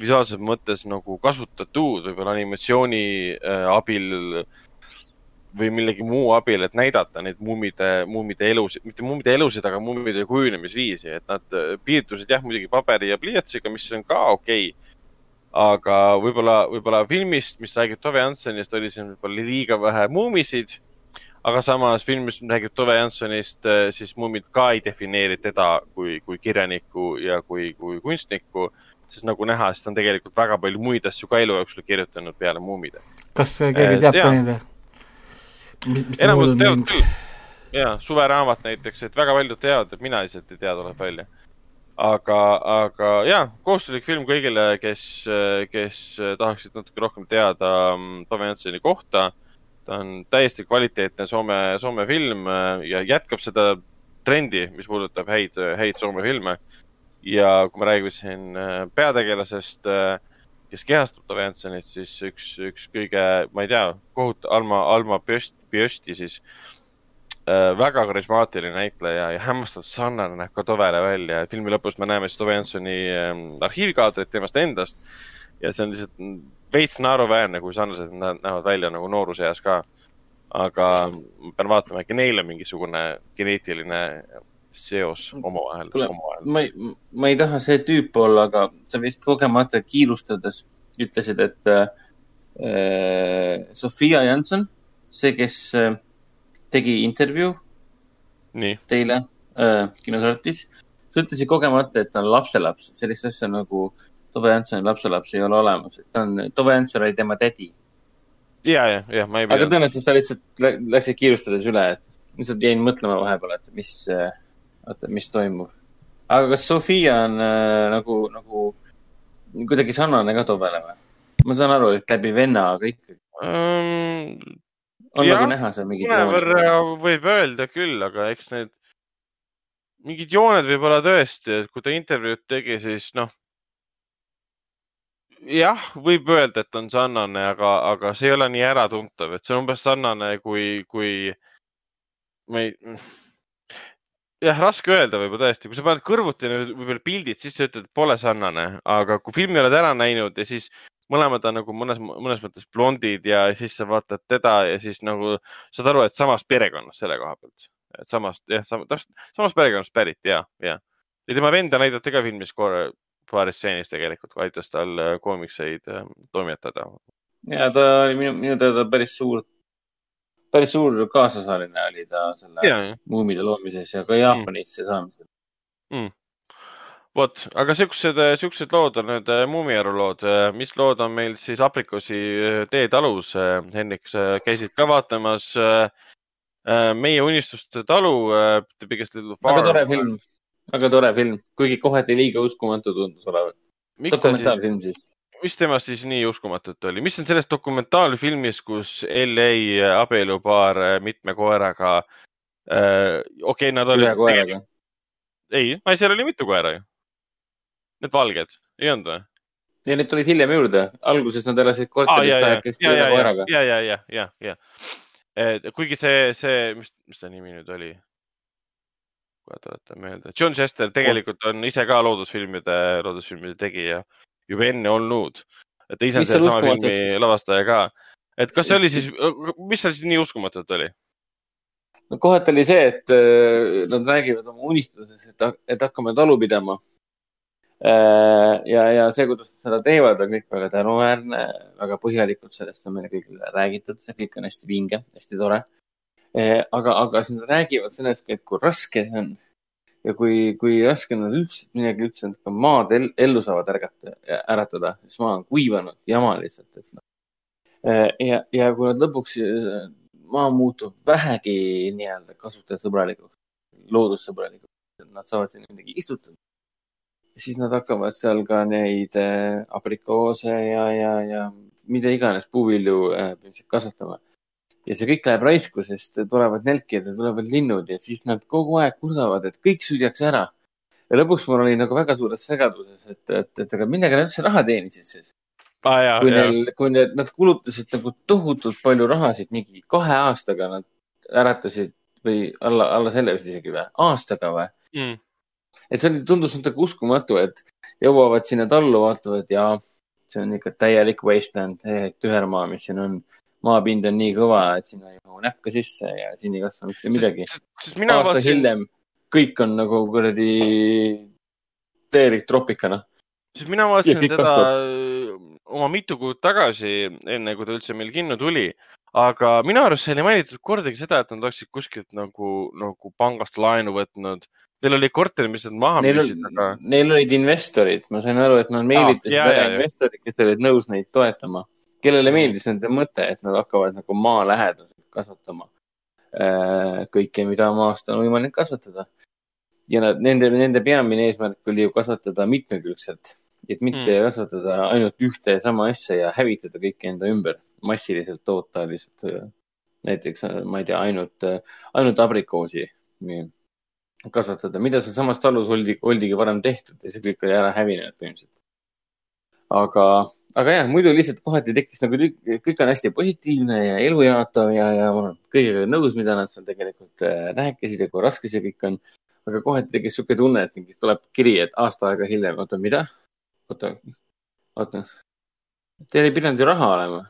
visuaalses mõttes nagu kasutatud, võib-olla animatsiooni äh, abil või millegi muu abil, et näidata neid muumide, muumide elusid, mitte muumide elusid, aga muumide kujunemisviisi, et nad äh, piirdusid jah, muidugi paberi ja pliiatsiga, mis on ka okei okay aga võib-olla, võib-olla filmist, mis räägib Tove Janssonist, oli siin võib-olla liiga vähe muumisid aga samas film, mis räägib Tove Janssonist, eh, siis Mummid ka ei defineeri teda kui, kui kirjanikku ja kui, kui kunstnikku. sest nagu näha, siis ta on tegelikult väga palju muid asju ka elu jooksul kirjutanud peale Mummide. kas keegi eh, teab ka neid või? Enamus teavad küll. ja, suveraamat näiteks, et väga paljud teavad, et mina lihtsalt ei tea, tuleb välja. aga, aga ja, koostöölik film kõigile, kes, kes tahaksid natuke rohkem teada mm, Tove Janssoni kohta ta on täiesti kvaliteetne Soome, Soome film äh, ja jätkab seda trendi, mis puudutab häid, häid Soome filme. ja kui me räägime siin äh, peategelasest, äh, kes kehastab Tove Janssonit, siis üks, üks kõige, ma ei tea, kohut-, Alma, Alma Pöst, Pösti siis äh, väga karismaatiline näitleja ja hämmastavalt sarnane, näeb ka Tovele välja. filmi lõpus me näeme siis Jansoni äh, arhiivikaadrit temast endast ja see on lihtsalt veits naeruväärne, kui sarnased nad näevad välja nagu nooruseas ka. aga ma pean vaatama, äkki neil on mingisugune geneetiline seos omavahel. ma ei, ma ei taha see tüüp olla, aga sa vist kogemata kiirustades ütlesid, et äh, Sofia Janson, see, kes äh, tegi intervjuu teile äh, kinosartis, sa ütlesid kogemata, et ta on lapselaps, sellist asja nagu Tove Janssoni lapselaps ei ole olemas, et ta on, Tove Jansson oli tema tädi. ja, ja, ja ma ei aga tõenäoliselt sa lihtsalt läksid kiirustades üle, et lihtsalt jäin mõtlema vahepeal, et mis äh, oota, mis toimub. aga kas Sofia on äh, nagu, nagu kuidagi sarnane ka Tobele või? ma saan aru, et läbi venna, aga ikkagi um,. on jah, nagu näha seal mingid jooned? võib öelda küll, aga eks need mingid jooned võib-olla tõesti, et kui ta intervjuud tegi, siis noh. jah, võib öelda, et on sarnane, aga, aga see ei ole nii äratuntav, et see on umbes sarnane kui, kui ma ei jah, raske öelda võib-olla tõesti, kui sa paned kõrvuti võib-olla pildid, siis sa ütled, et pole sarnane, aga kui filmi oled ära näinud ja siis mõlemad on nagu mõnes, mõnes mõttes blondid ja siis sa vaatad teda ja siis nagu saad aru, et samast perekonnast selle koha pealt. et samast, jah, sam, täpselt samast perekonnast pärit ja, ja. ja tema venda näidati ka filmis korra, paaris stseenis tegelikult, aitas tal äh, koomikseid äh, toimetada. ja ta oli minu, minu teada päris suur päris suur kaasasaline oli ta selle muumide loomises ja ka Jaapanisse mm. saamisel mm.. vot, aga siuksed, siuksed lood on need äh, Muumiaru lood. Äh, mis lood on meil siis Aprikosi äh, teetalus? Henrik, sa käisid ka vaatamas meie unistuste talu. väga tore film, väga tore film, kuigi kohati liiga uskumatu tundus olevat. dokumentaalfilm siis mis temast siis nii uskumatut oli, mis on selles dokumentaalfilmis, kus LA abielupaar äh, mitme koeraga äh,, okei okay,, nad olid. ühe koeraga? ei, naisel oli mitu koera ju. Need valged, ei olnud või? ja need tulid hiljem juurde, alguses nad elasid korteris ah, kahekesti ühe koeraga. ja, ja, ja, ja, ja, ja. kuigi see, see, mis, mis ta nimi nüüd oli? kohe tuletan meelde. John Chester tegelikult on ise ka loodusfilmide, loodusfilmide tegija juba enne olnud. et ise on sellesama filmi lavastaja ka. et kas see oli siis, mis seal siis nii uskumatut oli? no kohati oli see, et äh, nad räägivad oma unistuses, et, et hakkame talu pidama. Äh, ja, ja see, kuidas nad seda teevad, on kõik väga tänuväärne, väga põhjalikult sellest on meile kõigile räägitud, see kõik on hästi vinge, hästi tore. Äh, aga, aga siis nad räägivad sellest, et kui raske see on ja kui, kui raske on üldse midagi üldse ka maad ellu saavad ärgata, äratada, siis maa on kuivanud jama lihtsalt, et noh. ja, ja kui nad lõpuks, maa muutub vähegi nii-öelda kasutajasõbralikuks, loodussõbralikuks, nad saavad sinna midagi istutada. siis nad hakkavad seal ka neid äh, aprikoose ja, ja, ja mida iganes puuvilju äh, kasvatama ja see kõik läheb raisku, sest tulevad nelkijad ja tulevad linnud ja siis nad kogu aeg kurdavad, et kõik süüakse ära. ja lõpuks mul oli nagu väga suures segaduses, et, et, et aga millega nad üldse raha teenisid siis ah,. kui neil, kui need, nad kulutasid nagu tohutult palju rahasid, mingi kahe aastaga nad äratasid või alla, alla selle vist isegi või, aastaga või mm.? et see oli, tundus nagu uskumatu, et jõuavad sinna tallu, vaatavad ja see on ikka täielik wasteland, täielik tühermaa, mis siin on maapind on nii kõva, et sinna ei mahu näpka sisse ja siin ei kasva mitte midagi. aasta vaatasin... hiljem kõik on nagu kuradi täielik tropikana. siis mina vaatasin teda kasvad. oma mitu kuud tagasi, enne kui ta üldse meil kinno tuli, aga minu arust seal ei mainitud kordagi seda, et nad oleksid kuskilt nagu, nagu pangast laenu võtnud. Neil oli korter, mis nad maha müüsid, aga. Neil olid investorid, ma sain aru, et nad meelitasid ära investorid, kes olid nõus neid toetama kellele meeldis nende mõte, et nad hakkavad nagu maalähedaselt kasvatama äh, kõike, mida maast on võimalik kasvatada. ja nad, nende, nende peamine eesmärk oli ju kasvatada mitmekülgselt, et mitte mm. kasvatada ainult ühte ja sama asja ja hävitada kõike enda ümber, massiliselt toota lihtsalt äh, näiteks, äh, ma ei tea, ainult, ainult abrikoosi kasvatada, mida sealsamas talus oldi, oldigi varem tehtud ja see kõik oli ära hävinenud põhimõtteliselt aga, aga jah, muidu lihtsalt kohati tekkis nagu kõik on hästi positiivne ja elujaatav ja, ja ma olen kõigega nõus, mida nad seal tegelikult äh, rääkisid ja kui raske see kõik on. aga kohati tekkis sihuke tunne, et mingi tuleb kiri, et aasta aega hiljem, oota, mida? oota, oota. Teil ei pidanud ju raha olema.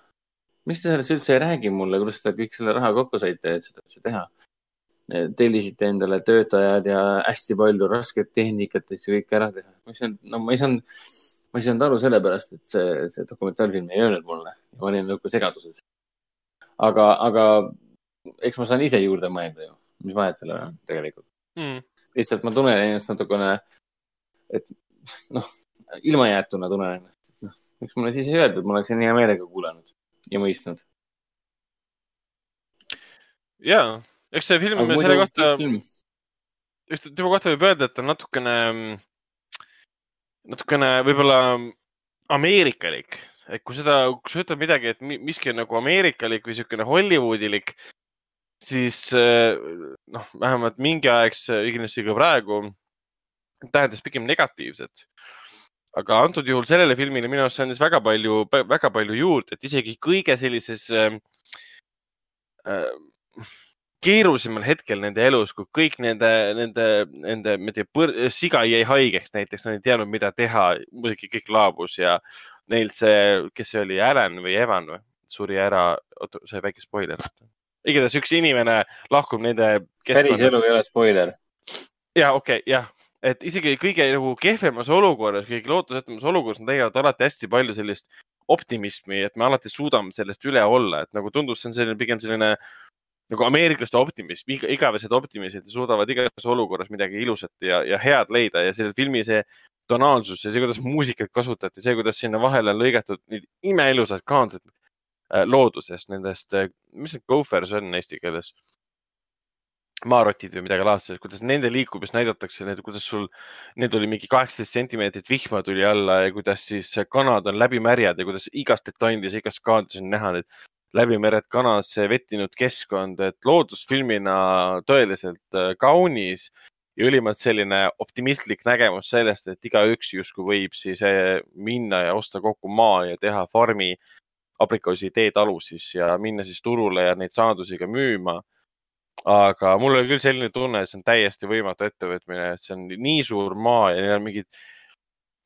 miks te sellest üldse ei räägi mulle, kuidas te kõik selle raha kokku saite, et seda üldse teha? tellisite endale töötajad ja hästi palju rasket tehnikat, et see kõik ära teha. ma ei saanud, no ma ei saanud ma ei saanud aru sellepärast, et see, see dokumentaalfilm ei öelnud mulle ma olin nagu segaduses. aga, aga eks ma saan ise juurde mõelda ju, mis vahet sellel on tegelikult mm.. lihtsalt ma tunnen ennast natukene, et noh, ilmajäetuna tunnen ennast. noh, miks mulle siis ei öeldud, ma oleksin hea meelega kuulanud ja mõistnud. ja, eks see film aga selle kohta, just tema kohta võib öelda, et ta on natukene mm, natukene võib-olla ameerikalik, et kui seda, kui sa ütled midagi, et miski on nagu ameerikalik või niisugune Hollywoodilik, siis eh, noh, vähemalt mingi aeg, kindlasti ka praegu, tähendas pigem negatiivset. aga antud juhul sellele filmile minu arust see andis väga palju, väga palju juurde, et isegi kõige sellises äh, keerulisemal hetkel nende elus, kui kõik nende, nende, nende, ma ei tea, siga jäi haigeks näiteks, nad ei teadnud, mida teha, muidugi kõik laabus ja neil see, kes see oli, Alan või Evan või, suri ära, oota, see väike spoiler. igatahes üks inimene lahkub nende. päris elu ei ole spoiler. ja okei okay,, jah, et isegi kõige nagu kehvemas olukorras, kõige lootusetumas olukorras, nad leiavad alati hästi palju sellist optimismi, et me alati suudame sellest üle olla, et nagu tundub, see on selline pigem selline nagu ameeriklaste optimism, igavesed optimistid suudavad igas olukorras midagi ilusat ja, ja head leida ja selle filmi see tonaalsus ja see, kuidas muusikat kasutati, see, kuidas sinna vahele on lõigatud neid imeilusad kaadrid äh, loodusest, nendest, äh, mis need gophers on eesti keeles? maarotid või midagi laadset, kuidas nende liikumist näidatakse, kuidas sul, need oli mingi kaheksateist sentimeetrit vihma tuli alla ja kuidas siis kanad on läbimärjad ja kuidas igas detailis, igas kaadris on näha neid läbimeret kanas vettinud keskkond, et loodusfilmina tõeliselt äh, kaunis ja ülimalt selline optimistlik nägemus sellest, et igaüks justkui võib siis äh, minna ja osta kokku maa ja teha farmi aprikoosi teetalu siis ja minna siis turule ja neid saadusi ka müüma. aga mul oli küll selline tunne, et see on täiesti võimatu ettevõtmine, et see on nii suur maa ja neil on mingid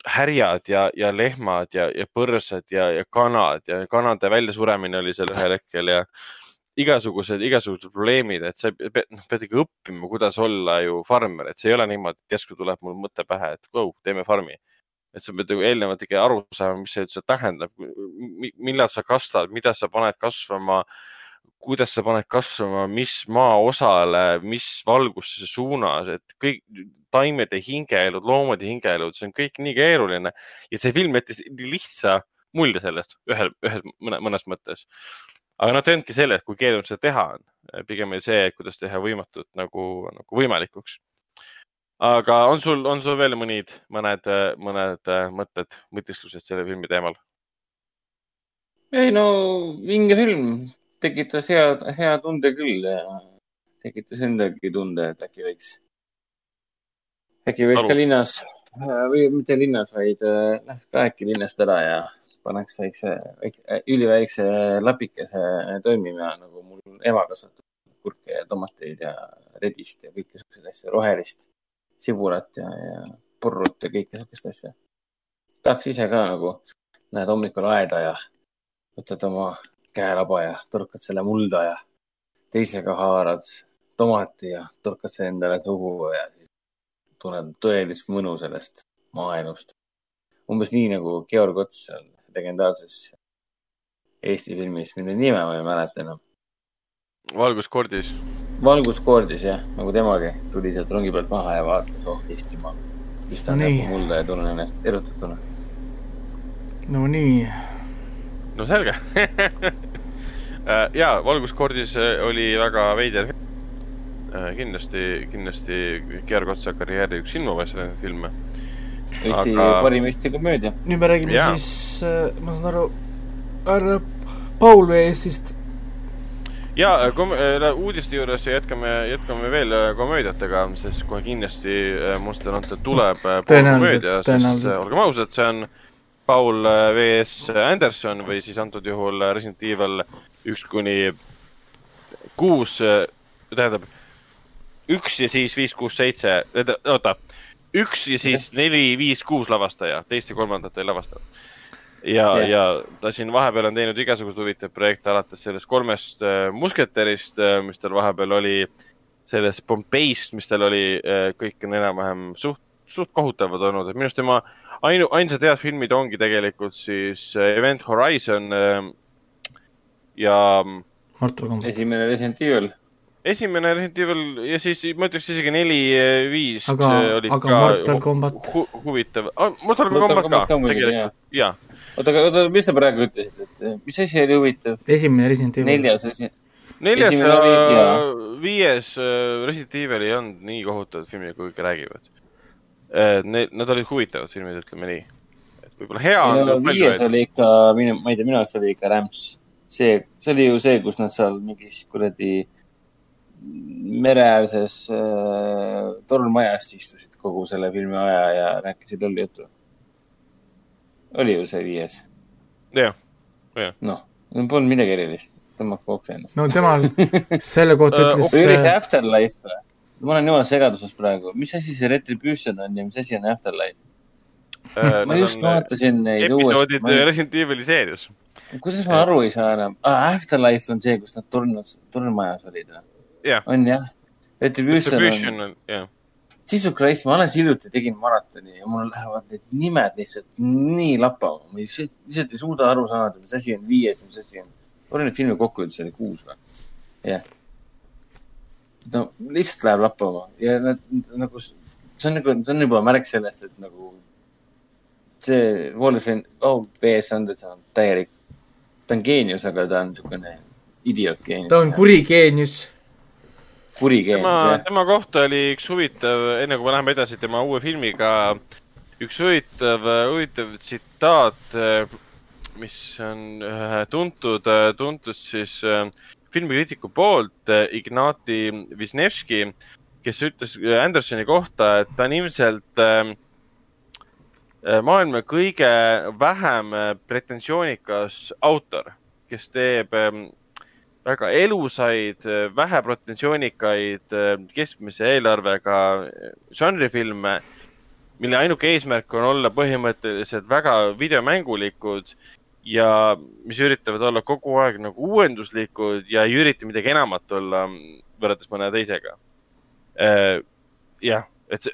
härjad ja, ja lehmad ja, ja põrsad ja, ja kanad ja kanade väljasuremine oli seal ühel hetkel ja igasugused, igasugused probleemid, et sa pead, noh, pead ikka õppima, kuidas olla ju farmer, et see ei ole niimoodi, et järsku tuleb mul mõte pähe, et vau, teeme farmi. et sa pead eelnevalt ikka aru saama, mis see üldse tähendab, millal sa kastad, mida sa paned kasvama kuidas sa paned kasvama, mis maaosale, mis valguse suunas, et kõik taimede hingeelud, loomade hingeelud, see on kõik nii keeruline ja see film jättis lihtsa mulje sellest ühel, ühes mõne, mõnes mõttes. aga noh, ta ei olnudki selles, kui keeruline seda teha on, pigem oli see, kuidas teha võimatut nagu, nagu võimalikuks. aga on sul, on sul veel mõnid, mõned, mõned mõtted, mõtisklused selle filmi teemal? ei no vinge film, tekitas hea, hea tunde küll ja tekitas endagi tunde, et äkki võiks, äkki võiks ka linnas või mitte linnas, vaid läheks äh, ka äkki linnast ära ja paneks väikse, väikse, üliväikse lapikese toimima, nagu mul ema kasvatab kurke ja tomateid ja redist ja kõike siukseid asju, rohelist sibulat ja, ja purrut ja kõike siukest asja. tahaks ise ka nagu, lähed hommikul aeda ja võtad oma käelaba ja torkad selle mulda ja teisega haarad tomati ja torkad see endale suhu ja tunned tõelist mõnu sellest maaelust. umbes nii nagu Georg Ots seal legendaarses Eesti filmis, mille nime ma ei mäleta enam. valguskoordis. valguskoordis jah, nagu temagi tuli sealt rongi pealt maha ja vaatas, oh Eestimaa. istan no näppu mulda ja tunnen ennast erutatuna. no nii no selge äh, ja, Valguskordis äh, oli väga veider kindlasti, kindlasti Georg Otsa karjääri üks silmapaistevaid filme. Eesti aga... parim Eesti komöödia. nüüd me räägime ja. siis, ma saan aru, härra Paul Eestist. ja uudiste juures jätkame, jätkame veel komöödiatega, sest kohe kindlasti Monster Hunter tuleb. tõenäoliselt, tõenäoliselt. olgem ausad, see on Paul V.S. Anderson või siis antud juhul Resident Evil üks kuni kuus, tähendab üks ja siis viis, kuus, seitse, oota, üks ja siis neli, viis, kuus lavastaja, teist ja kolmandat ei lavastanud. ja yeah., ja ta siin vahepeal on teinud igasuguseid huvitavaid projekte, alates sellest kolmest äh, musketerist äh,, mis tal vahepeal oli, sellest Pompeist, mis tal oli äh,, kõik on enam-vähem suht, suht kohutavad olnud, et minu arust tema ainu, ainsad head filmid ongi tegelikult siis äh, Event Horizon äh, ja. esimene Resident Evil esimene Resident Evil ja siis ma ütleks isegi neli, viis. aga, aga ka Mortal Combat hu,. huvitav ah,, Mortal, Combat ka, tegelikult, jaa. oota, aga oota, mis te praegu ütlesite, et mis asi oli huvitav? esimene Resident Evil. neljas asi. neljas ja oli, viies äh, Resident Evil ei olnud nii kohutavad filmid, kui kõik räägivad. Need, nad olid huvitavad filmid, ütleme nii. et võib-olla hea on. viies oli ikka, ma ei tea, minu jaoks oli ikka rämps. see, see oli ju see, kus nad seal mingis kuradi mereäärses äh, tornmajas istusid kogu selle filmi aja ja rääkisid lolli juttu. oli ju see viies? jah, jah. noh, polnud midagi erilist, tõmmake kokku ennast. no temal selle kohta äh, ütles või oli see Afterlife või? ma olen jumala segaduses praegu, mis asi see Retribution on ja mis asi on Afterlife uh,? ma just vaatasin neid uuesti. episoodid ma... Resident Evil'i seerias. kuidas ma aru ei saa enam ah,? Afterlife on see, kus nad tornas, tornmajas olid või? Yeah.. on jah. Retribution, on, on, jah. Jesus Christ, ma alles hiljuti tegin maratoni ja mul lähevad need nimed lihtsalt nii lappama. ma lihtsalt ei suuda aru saada, mis asi on viies ja mis asi on. oli neid filme kokku üldse oli kuus või? jah yeah.. no lihtsalt läheb lappama ja nad nagu, see on nagu, see on juba märk sellest, et nagu see Wolfgang, oh, B.S. Anderson on täielik, ta on geenius, aga ta on niisugune idioot geenius. ta on kuri geenius kurikeelne. tema, tema kohta oli üks huvitav, enne kui me läheme edasi tema uue filmiga, üks huvitav, huvitav tsitaat, mis on tuntud, tuntud siis filmikriitiku poolt, Ignati Wisniewski, kes ütles Andersoni kohta, et ta on ilmselt maailma kõige vähem pretensioonikas autor, kes teeb väga elusaid, vähe pretensioonikaid, keskmise eelarvega žanrifilme, mille ainuke eesmärk on olla põhimõtteliselt väga videomängulikud ja mis üritavad olla kogu aeg nagu uuenduslikud ja ei ürita midagi enamat olla võrreldes mõne teisega. Jah, et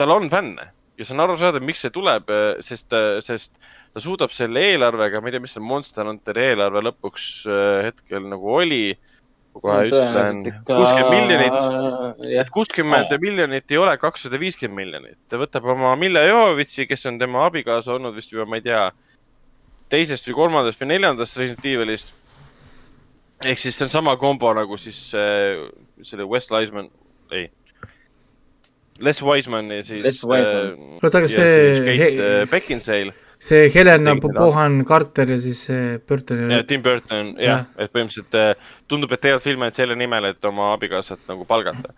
tal on fänne ja see on arusaadav, miks see tuleb, sest, sest ta suudab selle eelarvega, ma ei tea, mis see Monster Hunteri eelarve lõpuks äh, hetkel nagu oli. kohe ütlen, kuuskümmend miljonit, et kuuskümmend miljonit ei ole kakssada viiskümmend miljonit. ta võtab oma Mille Jovovitši, kes on tema abikaasa olnud vist juba, ma ei tea, teisest või kolmandast või neljandast Resident Evilist. ehk siis see on sama kombo nagu siis äh, selle West Liesman, ei Les Wiseman ja siis. Les Wiseman äh,. oota, aga see. Kate äh, Beckinsale see Helena Pohan Carter ja siis see Burton. ja Tim Burton, jah ja., et põhimõtteliselt äh, tundub, et teevad filme selle nimel, et oma abikaasat nagu palgata.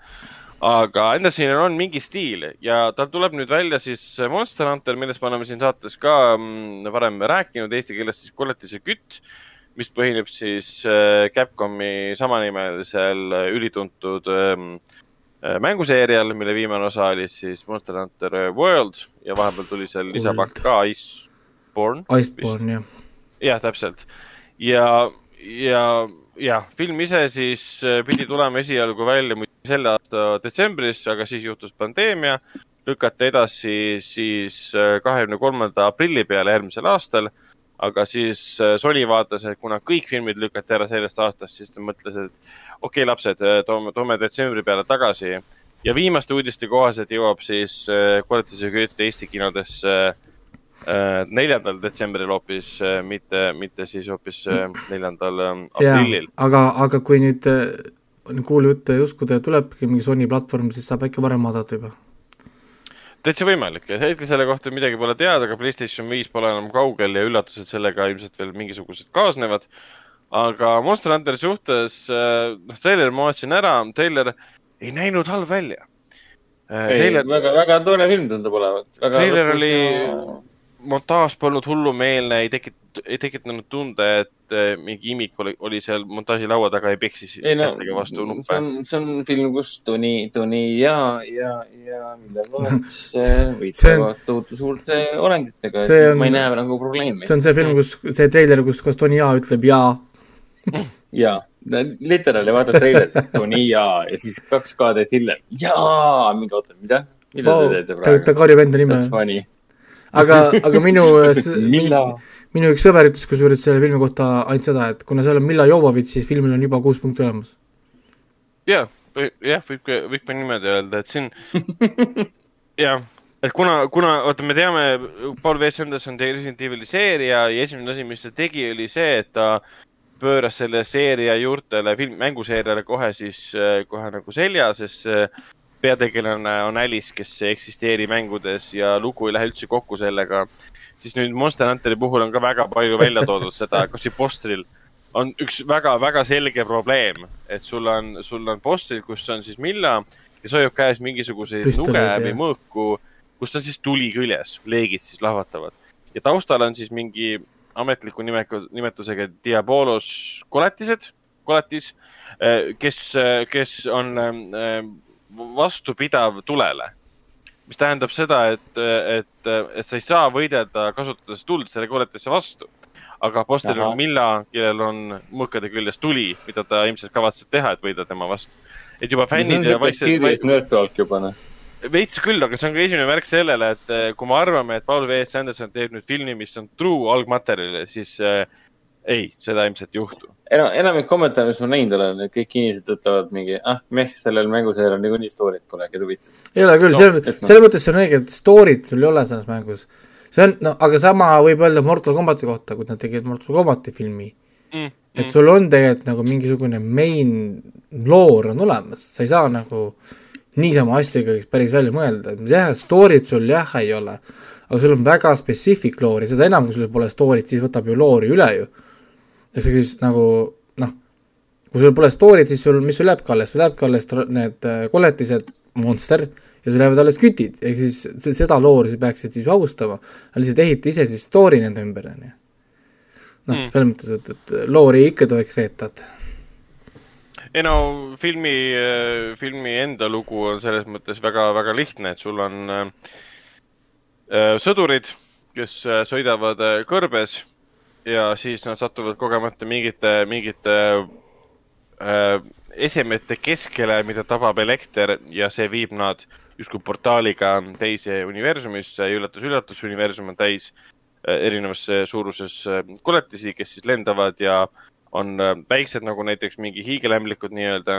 aga Andersonil on mingi stiil ja tal tuleb nüüd välja siis Monster Hunter, millest me oleme siin saates ka mm, varem rääkinud, eesti keeles siis Koletise kütt, mis põhineb siis äh, Capcomi samanimelisel äh, ülituntud mänguseerial, mille viimane osa oli siis Monster Hunter World ja vahepeal tuli seal lisapakk ka Ice Iceborne. Iceborne, jah. jah, täpselt. ja, ja, jah, film ise siis äh, pidi tulema esialgu välja selle aasta detsembris, aga siis juhtus pandeemia. lükati edasi siis äh, kahekümne kolmanda aprilli peale järgmisel aastal. Aga siis äh, Sony vaatas, et kuna kõik filmid lükati ära sellest aastast, siis ta mõtles, et okei okay,, lapsed, toome, toome detsembri peale tagasi ja viimaste uudiste kohaselt jõuab siis Koletise kööt Eesti kinodesse Äh, neljandal detsembril hoopis, äh, mitte, mitte siis hoopis äh, neljandal ähm, aprillil. aga, aga kui nüüd kuulujutte uskuda ja tulebki mingi Sony platvorm, siis saab äkki varem vaadata juba? Täitsa võimalik, hetkel selle kohta midagi pole teada, aga Playstation viis pole enam kaugel ja üllatused sellega ilmselt veel mingisugused kaasnevad. aga Monster Hunteri suhtes, noh, treiler ma vaatasin ära, treiler ei näinud halb välja. ei, väga, väga tore film tundub olevat. treiler oli montaaž polnud hullumeelne, ei tekit-, ei tekitanud tunde, et äh, mingi imik oli, oli seal montaaži laua taga ja peksis ei no, vastu nuppe. see on, see on film, kus Tony, Tony ja, ja, ja Miller Lawrence äh, võitlevad tohutu suurte olenditega. ma ei näe nagu probleemi. see on see film, kus, see treiler, kus, kus Tony Ja ütleb ja jaa, literaali vaatad treilerit, Tony ja, ja siis kaks kaadet hiljem, jaa, mingi oota, mida? mida wow, te teete praegu? ta karjub enda nime. Aga, aga minu minu, minu üks sõber ütles kusjuures selle filmi kohta ainult seda, et kuna seal on Milla Jovovitš, siis filmil on juba kuus punkti olemas. jah, jah, võib ka, võib ka niimoodi öelda, et siin jah, et kuna, kuna, oota, me teame, Paul W. Sanderson tegi Resident Evil'i seeria ja esimene asi, mis ta tegi, oli see, et ta pööras selle seeria juurtele, film, mänguseeriale kohe siis, kohe nagu selja, sest peategelane on Alice, kes ei eksisteeri mängudes ja lugu ei lähe üldse kokku sellega. siis nüüd Monster Hunteri puhul on ka väga palju välja toodud seda, kas või postril on üks väga-väga selge probleem, et sul on, sul on postril, kus on siis Milla, kes hoiab käes mingisuguseid nuge või mõõku, kus on siis tuli küljes, leegid siis lahvatavad ja taustal on siis mingi ametliku nimeku, nimetusega Diabolos koletised, koletis, kes, kes on vastupidav tulele. mis tähendab seda, et, et, et sa ei saa võidelda kasutades tuld selle koletisse vastu. aga postil on Milla, kellel on mõõkade küljes tuli, mida ta ilmselt kavatseb teha, et võidelda tema vastu. et juba fännid ja vaikselt. Nerd Talk juba noh veits küll, aga see on ka esimene märk sellele, et eh, kui me arvame, et Paul V. S. Anderson teeb nüüd filmi, mis on true algmaterjalile, siis äh, ei, seda ilmselt ei juhtu. enam, enamik kommentaare, mis ma näinud olen, et kõik inimesed ütlevad mingi, ah, meh, sellel mänguserial on niikuinii story't pole äkki huvitav. ei ole küll no,, selles, no. selles mõttes see on õige, et story't sul ei ole selles mängus. see on, no aga sama võib öelda Mortal Combati kohta, kui nad tegid Mortal Combati filmi mm,. et mm. sul on tegelikult nagu mingisugune main lore on olemas, sa ei saa nagu niisama asju ikkagi päris välja mõelda, jah, story't sul jah ei ole, aga sul on väga spetsiifik loori, seda enam, kui sul pole story't, siis võtab ju loori üle ju. Ja see siis nagu noh, kui sul pole story't, siis sul, mis sul jääbki alles, sul jääbki alles need äh, koletised, monster, ja sul jäävad alles kütid, ehk siis seda loori sa peaksid siis austama, lihtsalt ehita ise siis story nende ümber, on ju. noh mm., selles mõttes, et, et loori ikka tohiks reeta, et ei no filmi, äh, filmi enda lugu on selles mõttes väga-väga lihtne, et sul on äh, äh sõdurid, kes sõidavad kõrbes ja siis nad satuvad kogemata mingite, mingite äh, esemete keskele, mida tabab elekter ja see viib nad justkui portaaliga teise universumisse ja üllatus-üllatus, universum on täis äh, erinevas suuruses koletisi, kes siis lendavad ja äh, on äh, väiksed nagu näiteks mingi hiigelämblikud nii-öelda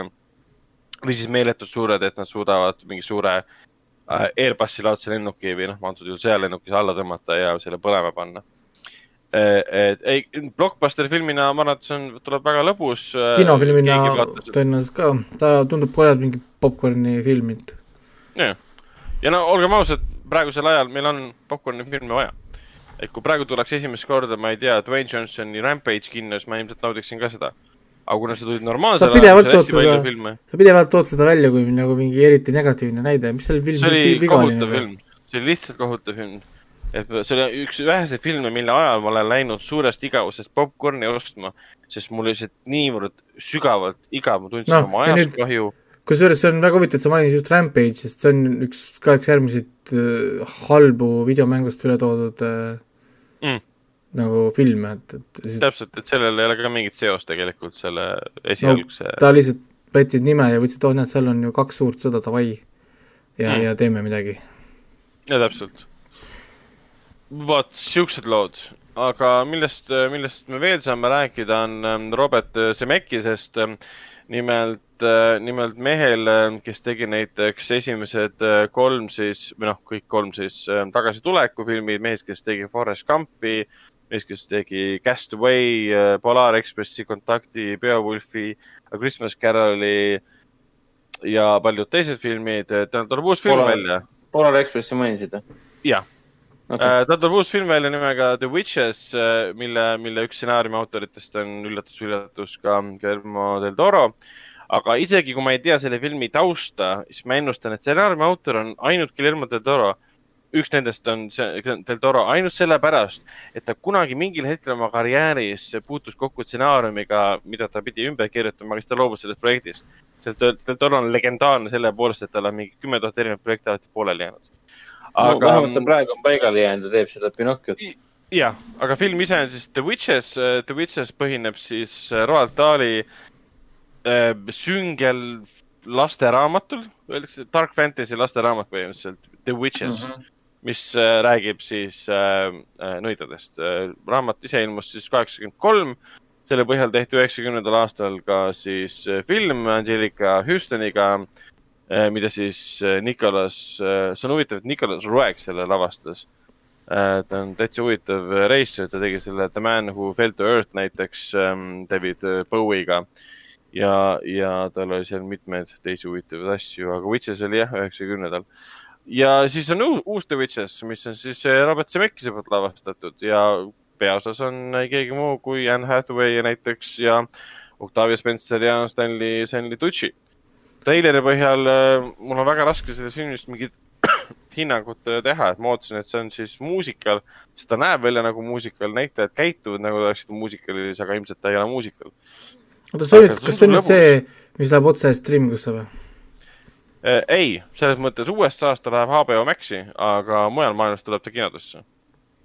või siis meeletult suured, et nad suudavad mingi suure äh, Airbusi laadse lennuki või noh, antud juhul sõjalennukis alla tõmmata ja selle põlema panna. Äh, et ei, blockbuster filmina ma arvan, et see on, tuleb väga lõbus. kinofilmina tõenäoliselt ka, ta tundub olevat mingi popkorni film. jah, ja no olgem ausad, praegusel ajal meil on popkorni filme vaja et kui praegu tuleks esimest korda, ma ei tea, Dwayne Johnsoni Rampage kinno, siis ma ilmselt naudiksin ka seda. aga kuna see tuli normaalsel ajal, siis hästi palju filme. sa pidevalt tood seda välja kui nagu mingi eriti negatiivne näide, mis seal film, see oli kohutav film, see oli lihtsalt kohutav film. Et see oli üks väheseid filme, mille ajal ma olen läinud suurest igavusest popkorni ostma, sest mul lihtsalt niivõrd sügavalt igav, ma tundsin no, oma ajast kahju kusjuures see on väga huvitav, et sa mainisid just Rampage, sest see on üks, ka üks järgmiseid äh, halbu videomängust üle toodud äh, mm. nagu filme, et, et siis... täpselt, et sellel ei ole ka mingit seost tegelikult selle esialgse no, ta lihtsalt võtsid nime ja võtsid, oh näed, seal on ju kaks suurt sõda, davai. ja mm., ja teeme midagi. ja täpselt. Vot, siuksed lood. aga millest, millest me veel saame rääkida, on ähm, Robert Zemeckisest. Ähm, nimelt, äh, nimelt mehel, ähm, kes tegi näiteks esimesed äh, kolm siis, või noh, kõik kolm siis tagasituleku filmid, mees, kes tegi Forest Gumpi, mees, kes tegi Castaway, äh, Polar Expressi, Kontakti, Beowulfi, Christmas Caroli ja paljud teised filmid. tähendab, tuleb uus film Polar, välja. Polar Expressi mainisid või? jah okay.. tal tuleb uus film välja nimega The Witches, mille, mille üks stsenaariumi autoritest on üllatus-üllatus ka Guillermo del Toro. aga isegi kui ma ei tea selle filmi tausta, siis ma ennustan, et stsenaariumi autor on ainult Guillermo del Toro üks nendest on see Del Toro ainult sellepärast, et ta kunagi mingil hetkel oma karjääris puutus kokku stsenaariumiga, mida ta pidi ümber kirjutama, siis ta loobus sellest projektist. Del, Del Toro on legendaarne selle poolest, et tal on mingi kümme tuhat erinevat projekti alati pooleli jäänud. Aga no,. vähemalt ta praegu on paigale jäänud ja teeb seda Pinocchiot. jah, aga film ise on siis The Witches, The Witches põhineb siis Roald Dahli äh, süngel lasteraamatul, öeldakse dark fantasy lasteraamat põhimõtteliselt, The Witches mm, -hmm. mis äh, räägib siis äh, äh nõidadest äh,. raamat ise ilmus siis kaheksakümmend kolm, selle põhjal tehti üheksakümnendal aastal ka siis äh, film Angelika Houstoniga äh,, mida siis äh, Nicolas äh,, see on huvitav, et Nicolas Roeg selle lavastas ta on täitsa huvitav reisijal, ta tegi selle The Man Who Fell to Earth näiteks ähm, David Bowie'ga ja, ja tal oli seal mitmeid teisi huvitavaid asju, aga Witches oli jah, üheksakümnendal. ja siis on uus The Witches, mis on siis Robert Zemeckise poolt lavastatud ja peaosas on keegi muu kui Anne Hathaway näiteks ja Octavia Spencer ja Stanley, Stanley Tucci. Treileri põhjal äh, mul on väga raske sellest filmist mingit hinnangut äh, teha, et ma ootasin, et see on siis muusikal, sest ta näeb välja nagu muusikal, näitlejad käituvad nagu ta oleksid muusikalis, aga ilmselt ta ei ole muusikal oota, see nüüd, kas see on nüüd see, mis läheb otse streamingusse või? Äh, ei, selles mõttes USA-st ta läheb HBO Maxi, aga mujal maailmas tuleb ta kinodesse.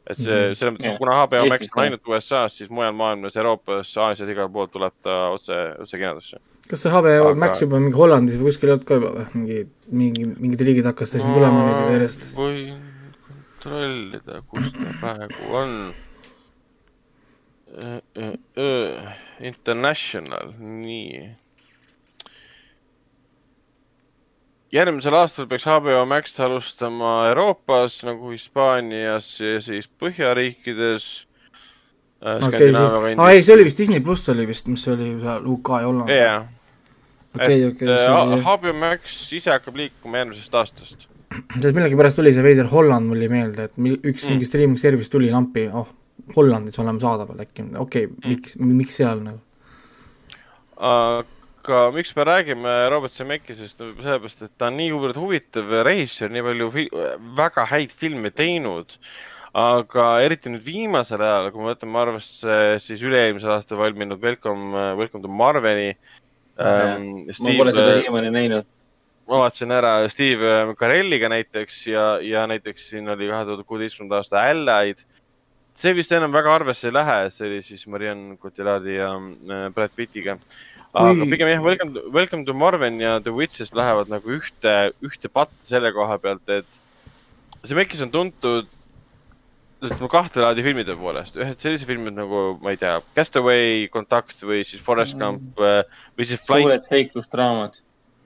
et see mm, -hmm. selles mõttes, kuna HBO Max on ainult USA-s, siis mujal maailmas, Euroopas, Aasias, igal pool tuleb ta otse, otse kinodesse. Kas see HBO aga... Max juba mingi Hollandis või kuskil ei olnud ka juba või? mingi, mingi, mingid riigid hakkasid siin tulema nüüd juba järjest? võin kontrollida, kus ta praegu on International, nii. järgmisel aastal peaks HBO Max alustama Euroopas nagu Hispaanias ja siis Põhjariikides äh,. okei okay,, siis, aa ei, see oli vist Disney pluss oli vist, mis oli seal UK ja Holland. jah. Okei, okei. HBO Max ise hakkab liikuma järgmisest aastast. sest millegipärast tuli see veider Holland mulle meelde, et üks mm. mingi streaming service tuli lampi, oh Hollandis oleme saadaval äkki, okei okay, mm., miks, miks seal nagu? aga miks me räägime Robert Zemeckisest, sellepärast, et ta on niivõrd huvitav režissöör, nii palju väga häid filme teinud. aga eriti nüüd viimasel ajal, kui me võtame arvesse siis üle-eelmisel aastal valminud Welcome, Welcome to Marveni ähm,. ma pole seda siiamaani näinud ma vaatasin ära Steve Carelliga näiteks ja, ja näiteks siin oli kahe tuhande kuueteistkümnenda aasta Allied see vist enam väga arvesse ei lähe, see oli siis Marianne Cotillardi ja äh, Brad Pittiga. aga Kui... pigem jah, Welcome, Welcome to Marvin ja The Witches lähevad nagu ühte, ühte patta selle koha pealt, et see Mekis on tuntud ütleme kahte laadi filmide poolest, ühed sellised filmid nagu, ma ei tea, Castaway, Kontakt või siis Forest mm. Gump mm. või siis Flight. suured seiklusdraamad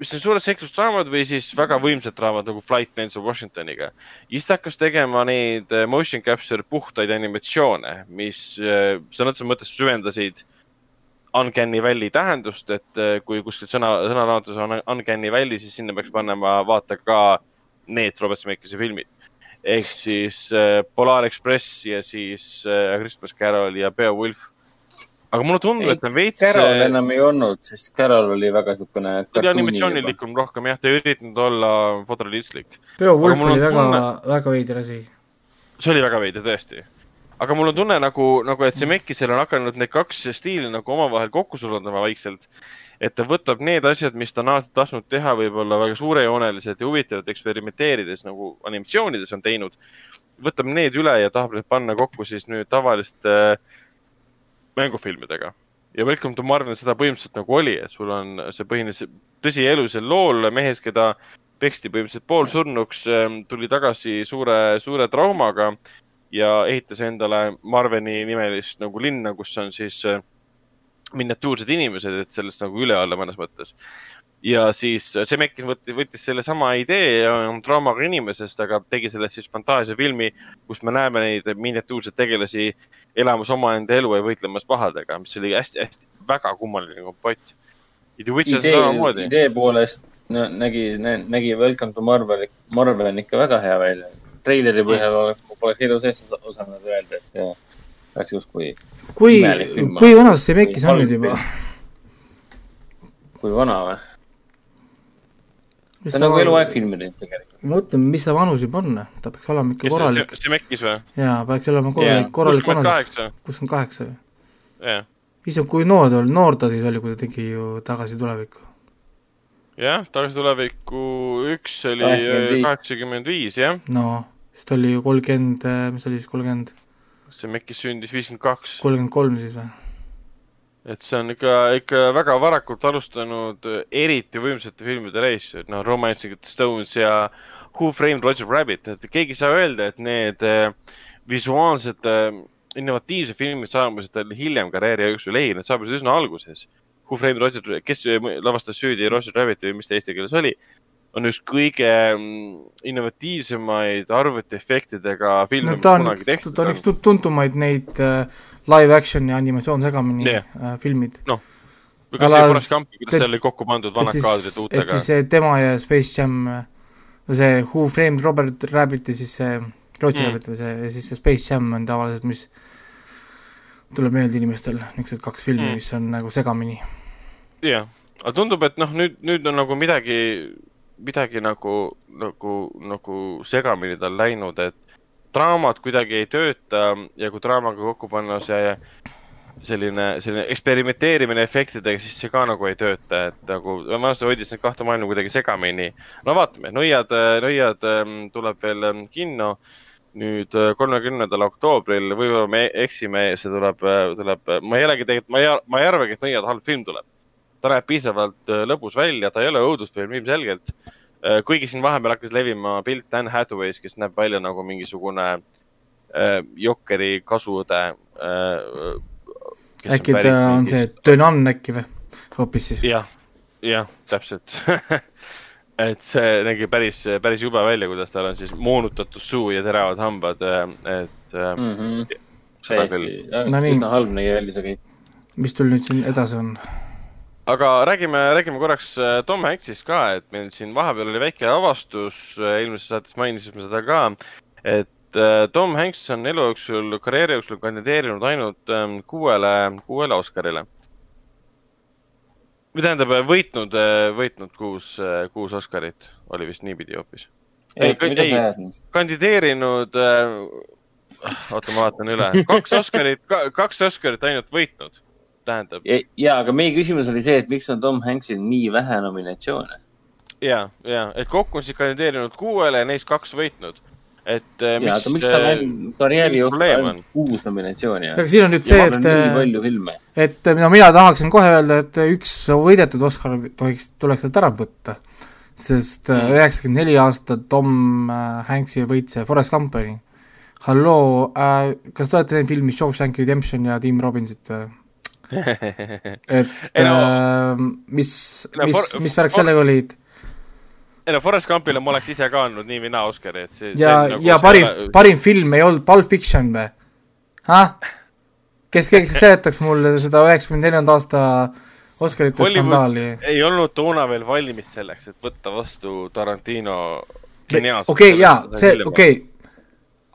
mis on suured seiklusdraamad või siis väga võimsad draamad nagu Flight Denzel Washingtoniga. ja siis ta hakkas tegema neid äh, motion capture puhtaid animatsioone, mis äh, sõna otseses mõttes süvendasid Uncanny Valley tähendust, et äh, kui kuskil sõna, sõnaraamatus on Uncanny Valley, siis sinna peaks panema vaata ka need Robert Zemeckise filmid. Ehk siis Polar Express ja siis Christmas Carol ja Beowulf aga mulle tundub, et on veits. Carol enam ei olnud, sest Carol oli väga siukene. ta oli animatsioonilikum rohkem jah, ta ei üritanud olla fotorealistlik. Beowulf oli väga tunne..., väga veider asi. see oli väga veider tõesti. Aga mul on tunne nagu, nagu, et see Mekkisel on hakanud need kaks stiili nagu omavahel kokku sulandama vaikselt. et ta võtab need asjad, mis ta on alati tahtnud teha, võib-olla väga suurejooneliselt ja huvitavalt eksperimenteerides nagu animatsioonides on teinud. võtab need üle ja tahab need panna kokku siis nüüd tavaliste äh, mängufilmidega. ja Welcome to Marvel seda põhimõtteliselt nagu oli, et sul on, see põhines tõsielusel lool mehes, keda peksti põhimõtteliselt poolsurnuks, ähm, tuli tagasi suure, suure traumaga ja ehitas endale Marveni nimelist nagu linna, kus on siis äh, miniatuursed inimesed, et sellest nagu üle olla mõnes mõttes ja siis Zemeckis võttis, võttis sellesama idee draamaga inimesest, aga tegi sellest siis fantaasiafilmi, kus me näeme neid miniatuurseid tegelasi elamas omaenda elu ja võitlemas pahadega, mis oli hästi-hästi väga kummaline kompott. idee, idee poolest no, nägi, nägi Welcome to Marvel, Marvel on ikka väga hea välja. Treileri põhjal oleks, poleks elu sees osanud öelda, et see oleks justkui. kui, kui vana see Zemeckis on nüüd juba? kui vana või? ta on nagu eluaeg filmi teinud tegelikult. ma mõtlen, mis ta vanus juba on, ta peaks olema ikka korralik. Zemeckis või? jaa, peaks olema korralik, korralik vanus. kuuskümmend kaheksa või? jah. issand, kui noor ta oli, noor ta siis oli, kui ta tegi ju Tagasi tulevikku. jah, Tagasi tulevikku üks oli kaheksakümmend viis, jah. no, siis ta oli ju kolmkümmend, mis ta oli siis, kolmkümmend? Zemeckis sündis viiskümmend kaks. kolmkümmend kolm siis või? et see on ikka, ikka väga varakult alustanud eriti võimsate filmide reis, et noh, Romancing the Stones ja Who Framed Roger Rabbit, et keegi ei saa öelda, et need äh, visuaalsed äh, innovatiivsed filmid saabusid tal hiljem karjääri jooksul, ei, need saabusid üsna alguses. Who Framed Roger, kes lavastas süüdi Roger Rabbiti või mis ta eesti keeles oli, on üks kõige mm, innovatiivsemaid arvutiefektidega filme no,, mis kunagi tehtud on. ta on üks tuntumaid neid äh, live action ja animatsioon segamini yeah. äh, filmid. noh, või kas see Forest Gump, kuidas seal oli kokku pandud vanad kaadrid uutega. et siis tema ja Space Jam, see Who Framed Robert Rabbit ja siis see Roger mm. Rabbit või see, ja siis see Space Jam on tavaliselt, mis tuleb meelde inimestel, niisugused kaks filmi mm., mis on nagu segamini. jah yeah., aga tundub, et noh, nüüd, nüüd on nagu midagi, midagi nagu, nagu, nagu segamini tal läinud, et draamad kuidagi ei tööta ja kui draamaga kokku panna see selline, selline eksperimenteerimine efektidega, siis see ka nagu ei tööta, et nagu vanasti hoidis neid kahte maailma kuidagi segamini. no vaatame, Nõiad, Nõiad ähm, tuleb veel ähm, kinno nüüd äh, kolmekümnendal oktoobril, võib-olla me eksime, see tuleb, äh, tuleb, ma ei olegi tegelikult, ma ei, ma ei arvagi, et Nõiad halb film tuleb. Ta näeb piisavalt äh, lõbus välja, ta ei ole õudusfilm ilmselgelt Äh, kuigi siin vahepeal hakkas levima pilt Anne Hathaway's, kes näeb välja nagu mingisugune äh, Jokeri kasuõde äh,. äkki ta on see Dönan äkki või, hoopis siis? jah, jah, täpselt et see nägi päris, päris jube välja, kuidas tal on siis moonutatud suu ja teravad hambad, äh, et mm. -hmm. täiesti, üsna halb nägi välja see kõik. mis tul nüüd siin edasi on? Aga räägime, räägime korraks äh, Tom Hanksist ka, et meil siin vahepeal oli väike avastus, äh, eelmises saates mainisime seda ka, et äh, Tom Hanks on elu jooksul, karjääri jooksul kandideerinud ainult ähm, kuuele, kuuele Oscarile. või tähendab, võitnud, võitnud kuus, kuus Oscarit, oli vist niipidi hoopis. ei, ei, kandideerinud oota, ma vaatan üle, kaks Oscarit, kaks Oscarit ainult võitnud tähendab. ja, aga meie küsimus oli see, et miks on Tom Hanksil nii vähe nominatsioone? ja, ja, et kokku on siis kandideerinud kuuele ja neist kaks võitnud. et äh, ja, aga miks tal on karjääri jooksul ainult kuus nominatsiooni? aga siin on nüüd see, et, et no mina tahaksin kohe öelda, et üks võidetud Oscar tohiks, tuleks talt ära võtta. sest üheksakümmend neli aastat Tom Hanksi võit see Forest Company. halloo äh,, kas te olete näinud filmi Shawshank Redemption ja Tim Robbinsit või? Et no, äh, mis, mis, mis värk sellega olid? ei no Forest Gumpile ma oleks ise ka andnud nii või naa Oscari, et see ja, nagu ja parim ole..., parim film ei olnud Pulp Fiction või? ah? kes keegi seletaks mulle seda üheksakümne neljanda aasta Oscarite skandaali? ei olnud toona veel valmis selleks, et võtta vastu Tarantino geniaalsust. okei okay,, jaa, see, okei okay.,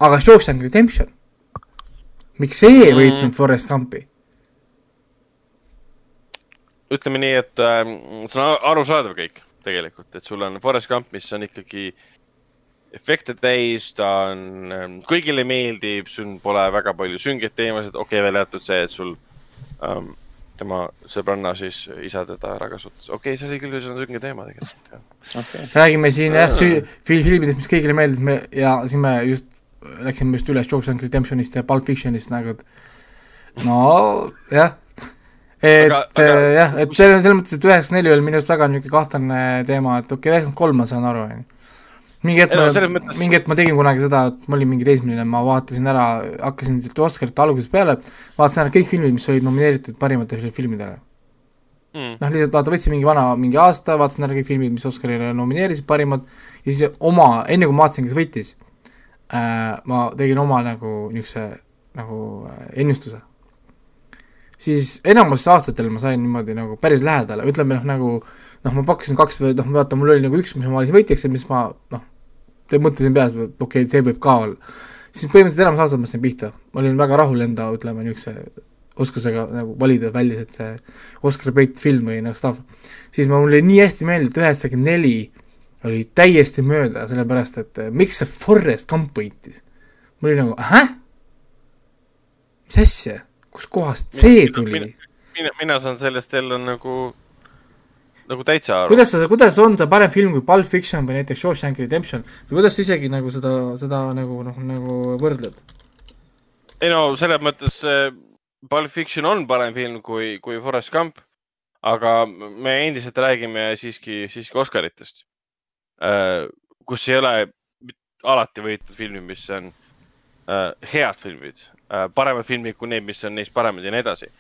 aga Shawshank Redemption, miks see ei mm. võitnud Forest Gumpi? Ütleme nii, et äh, see on arusaadav kõik tegelikult, et sul on Forest Gump, mis on ikkagi efekte täis, ta on ähm,, kõigile meeldib, sul pole väga palju süngeid teemasid, okei okay,, välja jäetud see, et sul ähm, tema sõbranna siis isa teda ära kasutas, okei okay,, see oli küll üsna sünge teema tegelikult, okay.. räägime siin jah, filmidest, mis kõigile meeldis, me ja siin me just läksime just üle Shawshank Redemptionist ja Pulp Fictionist nagu, et no jah et aga, aga... Äh, jah, et see on selles mõttes, et üheksakümmend neli oli minu arust väga niisugune kahtlane teema, et okei okay,, üheksakümmend kolm ma saan aru, on ju. mingi hetk ma, mingi hetk ma tegin kunagi seda, et ma olin mingi teismeline, ma vaatasin ära, hakkasin siit Oscarite algusest peale, vaatasin ära kõik filmid, mis olid nomineeritud parimatele filmidele. Mm.. noh, lihtsalt vaata, võtsin mingi vana, mingi aasta, vaatasin ära kõik filmid, mis Oscarile nomineerisid, parimad, ja siis oma, enne kui ma vaatasin, kes võitis äh,, ma tegin oma nagu niisuguse nagu äh, ennustuse siis enamus aastatel ma sain niimoodi nagu päris lähedale, ütleme noh, nagu noh, ma pakkusin kaks või noh, vaata, mul oli nagu üks, mis ma valisin võitjaks ja mis ma noh, mõtlesin peas, et okei okay,, see võib ka olla. siis põhimõtteliselt enamus aastat ma sain pihta, ma olin väga rahul enda, ütleme, niisuguse oskusega nagu valida välja see Oscar Bait film või nagu stuff. siis ma, mulle nii hästi meeldis, et üheksakümmend neli oli täiesti mööda, sellepärast et äh, miks see Forest Gump võitis. mul oli nagu, häh? mis asja, kuskohast see tuli? mina, mina saan sellest jälle nagu, nagu täitsa aru. kuidas sa, kuidas on see parem film kui Pulp Fiction või näiteks Shawshank Redemption või kuidas sa isegi nagu seda, seda nagu noh, nagu võrdled? ei no selles mõttes äh, Pulp Fiction on parem film kui, kui Forest Gump, aga me endiselt räägime siiski, siiski Oscaritest, äh, kus ei ole alati võitnud filmid, mis on äh, head filmid, paremad filmid kui need, mis on neist paremad ja nii edasi.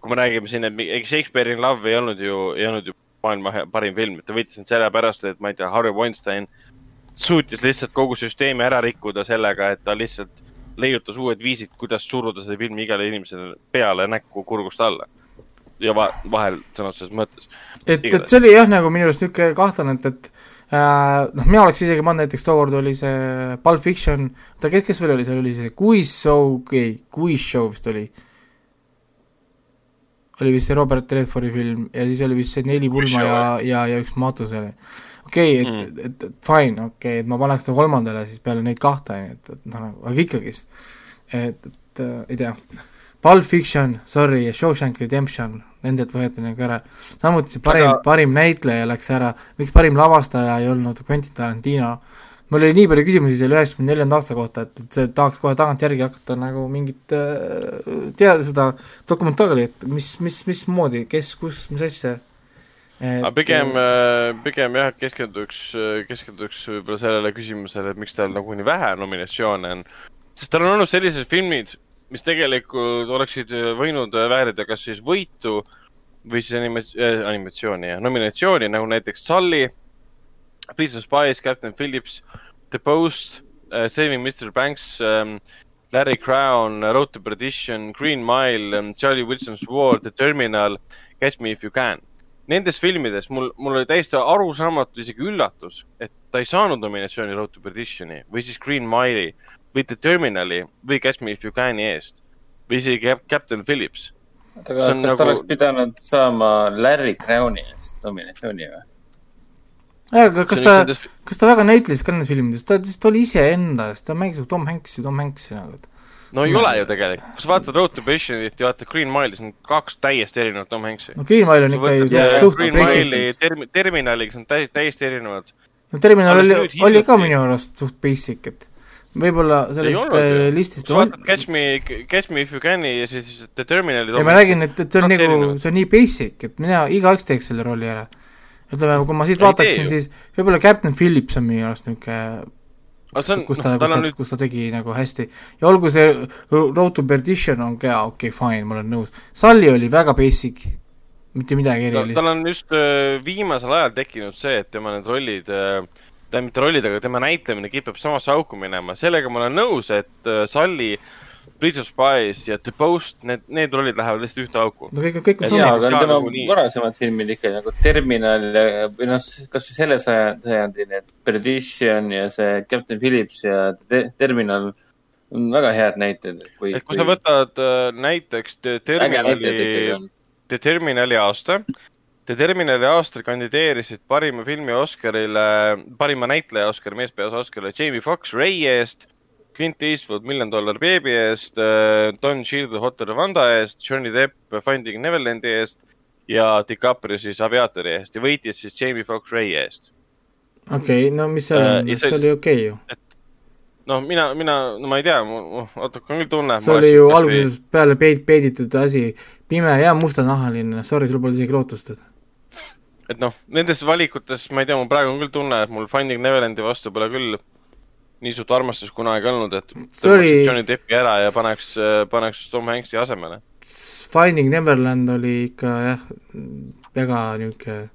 kui me räägime siin, et Shakespeare in Love ei olnud ju, ei olnud ju maailma parim film, et ta võitis nüüd sellepärast, et ma ei tea, Harvey Weinstein suutis lihtsalt kogu süsteemi ära rikkuda sellega, et ta lihtsalt leiutas uued viisid, kuidas suruda seda filmi igale inimesele peale näkku kurgust alla. Ja va vahel sõna otseses mõttes. et, et see oli jah, nagu minu arust niisugune kahtlane, et, et äh, noh, mina oleks isegi pannud näiteks tookord oli see Pulp Fiction, oota, kes, kes veel oli, seal oli see Quiz Show, ei, Quiz Show vist oli. oli vist see Robert Redfordi film ja siis oli vist see Neli pulma ja, ja, ja üks matus oli okei okay,, et mm., et, et fine, okei okay,, et ma paneks ta kolmandale siis peale neid kahte, et, et noh, nagu, aga ikkagist, et, et äh, ei tea, Pulp Fiction, sorry, ja Shawshank Redemption, nendelt võeti nagu ära, samuti see parim aga..., parim näitleja läks ära, miks parim lavastaja ei olnud Quentin Tarantino, mul oli nii palju küsimusi selle üheksakümne neljanda aasta kohta, et, et see tahaks kohe tagantjärgi hakata nagu mingit äh, teada seda dokumentaali, et mis, mis, mismoodi, kes, kus, mis asja. Aga pigem, äh, pigem jah, keskenduks, keskenduks võib-olla sellele küsimusele, et miks tal nagu nii vähe nominatsioone on. sest tal on olnud sellised filmid, mis tegelikult oleksid võinud väärida kas siis võitu või siis anima- äh,, animatsiooni ja nominatsiooni, nagu näiteks Sully, Prince of Spies, Captain Phillips, The Post uh,, Saving Mr Banks um,, Larry Crown, Road to Perdition, Green Mile um,, Charlie Wilson's War, The Terminal, Catch Me If You Can. Nendes filmides mul, mul oli täiesti arusaamatu, isegi üllatus, et ta ei saanud nominatsiooni Road to Perdition'i või siis Green Mile'i või The Terminali või Catch Me If You Can'i eest või isegi Captain Phillips. oota, aga kas nagu... ta oleks pidanud saama Larry Crowni eest nominatsiooni või? aga kas ta, kas ta väga näitles ka nendes filmides, ta lihtsalt oli iseenda eest, ta mängis Tom Hanks'i, Tom Hanks'i nagu, et no ei no. ole ju tegelikult, kui sa vaatad Road to Passionit ja vaatad Green Mile'i, siis on kaks täiesti erinevat Tom Hanks'i. no Green Mile on ikka ju suht term-, Terminaliga, see on täiesti, täiesti erinevad. no Terminal oli, oli ka minu arust suht basic, et võib-olla sellest äh, listist sa vaatad Catch Me, Catch Me If You Can'i ja siis The Terminali ja ma räägin, et, et see on nagu, see on nii basic, et mina, igaüks teeks selle rolli ära. ütleme, kui ma siit vaataksin, siis võib-olla Captain Phillips on minu arust niisugune kus ta kus ta, nüüd... kus ta tegi nagu hästi. ja olgu see Road to Perdition on ka okei okay,, fine, ma olen nõus. Sully oli väga basic, mitte midagi erilist. tal on just äh, viimasel ajal tekkinud see, et tema need rollid äh,, tähendab mitte rollid, aga tema näitlemine kipub samasse auku minema. sellega ma olen nõus, et äh, Sully Bridge of Spies ja The Post, need, need rollid lähevad lihtsalt ühte auku. no kõik, kõik on sama. jaa, aga tema nagu varasemad filmid ikka nagu Terminal ja, või noh, kas või selle sajandi need Perdition ja see Captain Phillips ja te Terminal on väga head näited. et kui sa võtad äh, näiteks The Terminali, The Terminali aasta, The Terminali aastal kandideerisid parima filmi Oscarile, parima näitleja Oscari, meespeaosa Oscarile Jamie Foxx Ray eest Clint Eastwood Million Dollar Baby eest, äh, Don Cheadle Hotel Rwanda eest, Johnny Depp Finding Neverlandi eest ja DiCaprio siis Aviatori eest ja võitis siis Jamie Foxx Ray eest. okei okay,, no mis seal on uh,, see oli okei okay, ju. noh, mina, mina, no ma ei tea, oota, küll tunne. see oli ju algusest peale peid-, peiditud asi, pime ja mustanahaline, sorry, sul pole isegi lootust. et noh, nendes valikutes, ma ei tea, mul praegu on küll tunne, et mul Finding Neverlandi vastu pole küll nii suurt armastust kunagi olnud, et tõmbaks Johnny Deppi ära ja paneks, paneks Tom Hanks'i asemele. Finding Neverland oli ikka jah, väga niisugune,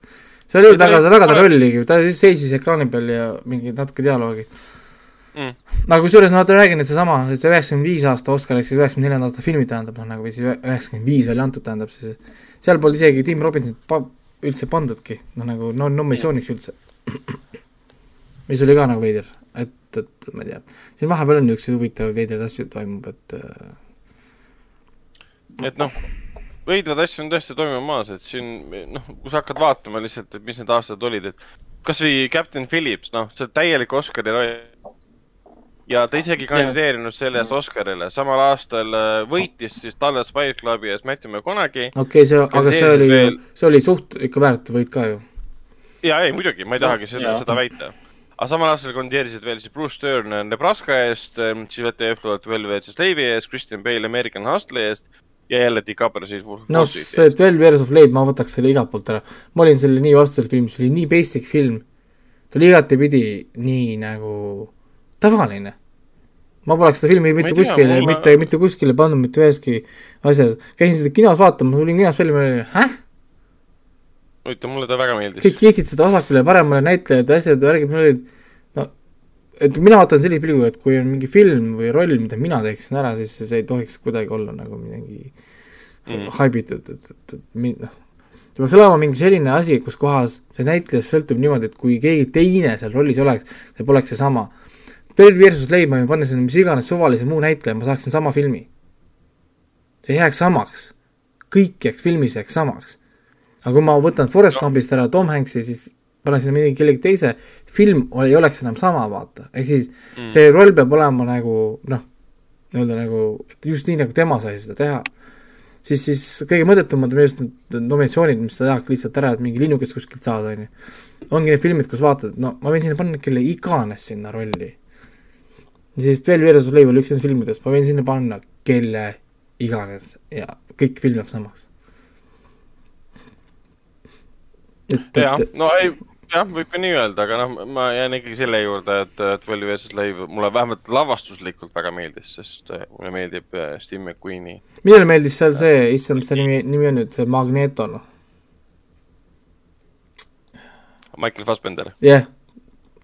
see oli väga, väga ta rolligi, ta seisis ekraani peal ja mingi natuke dialoogi mm.. aga kusjuures ma räägin, et seesama, et see üheksakümmend viis aasta Oscar ehk siis üheksakümne neljanda aasta filmid tähendab, noh nagu või siis üheksakümmend viis välja antud tähendab siis, seal polnud isegi Tim Robinsonit pa-, üldse pandudki, noh nagu no nominatsiooniks üldse. mis oli ka nagu veider et, et ma ei tea, siin vahepeal on niisuguseid huvitavaid veidraid asju toimub, et äh, et noh, veidrad asju on tõesti toimumas, et siin noh, kui sa hakkad vaatama lihtsalt, et mis need aastad olid, et kasvõi Captain Phillips, noh, see täielik Oscari roll. Ja ta isegi kandideerinud selle eest Oscarile, samal aastal äh, võitis siis Dallas Fight Clubi ees Matthew McConaughey. okei okay,, see, aga see oli veel..., see oli suht ikka väärt võit ka ju. ja ei, muidugi, ma ei tahagi seda, seda väita aga samal aastal kandideerisid veel siis Bruce Stern Nebraska eest, ähm, F-Load Twelve Edge Slave'i eest, Christian Bale American Hustle'i eest ja jälle DiCaprio siis. no see Twelve Years of Slave, ma võtaks selle igalt poolt ära. ma olin selle nii vastu selle filmi, see oli nii basic film. ta oli igatepidi nii nagu tavaline. ma poleks seda filmi mitte kuskile, mulle... mitte, mitte kuskile pannud mitte üheski asjas. käisin seda kinos vaatamas, tulin ma olin, häh? huvitav, mulle ta väga meeldis. kõik kiitsid seda vasakule ja paremale näitlejad ja asjad, värgid, mul olid, no, et mina vaatan sellise pilguga, et kui on mingi film või roll, mida mina teeksin ära, siis see ei tohiks kuidagi olla nagu midagi mm. haibitud, et, et, et min-, noh, see peaks olema mingi selline asi, kus kohas see näitlejast sõltub niimoodi, et kui keegi teine seal rollis oleks, see poleks seesama. Of Slave, ma võin panna sinna mis iganes suvalise muu näitleja, ma saaksin sama filmi. see jääks samaks. kõik jääks filmis jääks samaks aga kui ma võtan Forest Gumpist ära Tom Hanks'i, siis panen sinna mingi kellegi teise, film ei oleks enam sama, vaata, ehk siis mm. see roll peab olema nagu noh, nii-öelda nagu, just nii, nagu tema sai seda teha. siis, siis kõige mõttetumad on arust need nominatsioonid, mis sa tahaks lihtsalt ära, et mingi linnukest kuskilt saada, on ju. ongi need filmid, kus vaatad, no ma võin sinna panna kelle iganes sinna rolli. Ja siis veel Veeres Leiv oli üks nendest filmidest, ma võin sinna panna kelle iganes ja kõik film jääb samaks jah, no ei, jah, võib ka nii öelda, aga noh, ma jään ikkagi selle juurde, et Twelve Years a Slave mulle vähemalt lavastuslikult väga meeldis, sest äh, mulle meeldib äh, Steve McQueeni. millele meeldis seal see, issand, mis ta nimi, nimi on nüüd, see Magneto, noh? Michael Fassbender. jah yeah.,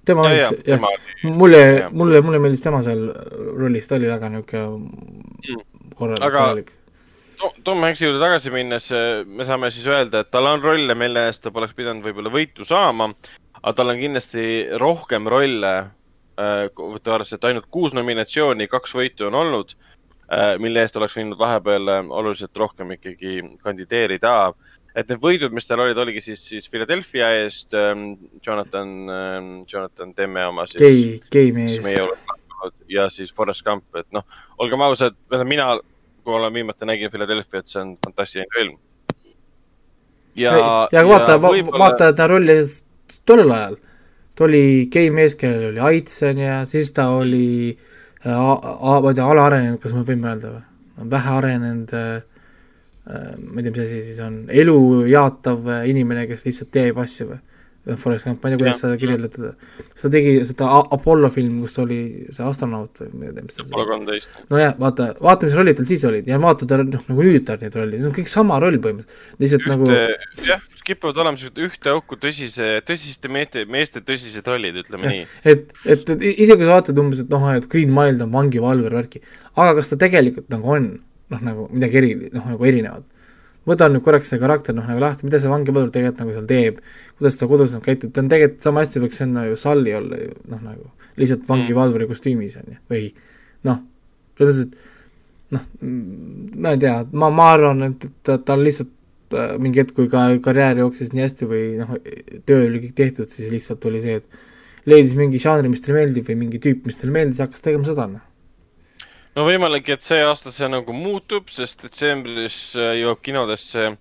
tema ja, meeldis, jah, mulle, mulle, mulle meeldis tema seal rollis, ta oli väga niisugune mm. korralik, korralik Tom Hanks'i juurde tagasi minnes eh, me saame siis öelda, et tal on rolle, mille eest ta poleks pidanud võib-olla võitu saama, aga tal on kindlasti rohkem rolle, eh, võtta arvesse, et ainult kuus nominatsiooni, kaks võitu on olnud, eh, mille eest oleks võinud vahepeal oluliselt rohkem ikkagi kandideerida. Et need võidud, mis tal olid, oligi siis, siis Philadelphia eest, Jonathan, Jonathan Demme oma siis. gei, gei mees. ja siis Forest Gump, et noh, olgem ausad, mina kui ma viimati nägin Philadelphia't, see on fantastiline film. ja, ja vaata va, vaata ta rolli tollel ajal. ta oli gei mees, kellel oli AIDS on ju, siis ta oli äh, ma ei tea, alaarenenud, kas me võime öelda või? vähe arenenud äh, ma ei tea, mis asi siis on, elu jaatav inimene, kes lihtsalt teeb asju või? Forest Gump, ma ei tea, kuidas seda kirjeldada. ta tegi seda Apollo filmi, kus ta oli see astronaut või ma ei tea, mis ta Apollo kolmteist. nojah, vaata, vaata, mis rollid tal siis olid. Ja vaata ta noh, nagu nüüd tal neid rolle, see on kõik sama roll põhimõtteliselt, lihtsalt Ühte, nagu jah, kipuvad olema sellised ühte auku tõsise, tõsiste meeste, meeste tõsised rollid, ütleme ja, nii. et, et, et isegi kui sa vaatad umbes, et noh, et Green Mile on vangivalver, värki, aga kas ta tegelikult nagu on noh, nagu midagi eri, noh, nagu erinevat. võta nüüd korraks see karakter noh, nagu lahti, mida see vangivalvur tegelikult nagu seal teeb, kuidas ta kodus nagu käitub, ta on tegelikult sama hästi võiks sinna ju Salli olla ju noh, nagu lihtsalt vangivalvuri kostüümis on ju, või noh, selles mõttes, et noh, ma ei tea, ma, ma arvan, et ta, tal lihtsalt äh, mingi hetk, kui ka karjäär jooksis nii hästi või noh, töö oli kõik tehtud, siis lihtsalt oli see, et leidis mingi žanri, mis talle meeldib või mingi tüüp, mis talle meeldis, hakkas tegema seda, noh no võimalik, et see aasta see nagu muutub, sest detsembris äh, jõuab kinodesse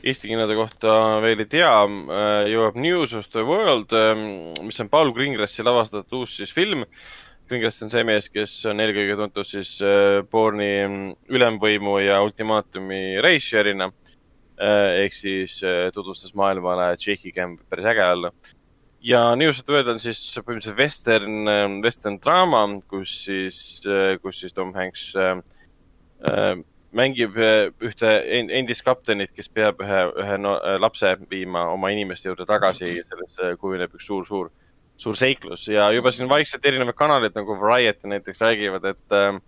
Eesti kinode kohta veel ei tea, äh, jõuab News of the World, ähm, mis on Paul Greengrassi lavastatud uus siis film. Greengrass on see mees, kes on eelkõige tuntud siis äh, Borni mm, ülemvõimu ja ultimaatumi reisijärina. ehk siis tutvustas maailmale Jackie Camp päris äge olla ja News of the World on siis põhimõtteliselt western, ähm, western draama, kus siis, äh, kus siis Tom Hanks äh, äh, mängib äh, ühte endist kaptenit, kes peab ühe, ühe no, lapse viima oma inimeste juurde tagasi, sellest kujuneb üks suur, suur, suur seiklus. Ja juba siin vaikselt erinevad kanalid nagu Variety näiteks räägivad, et äh,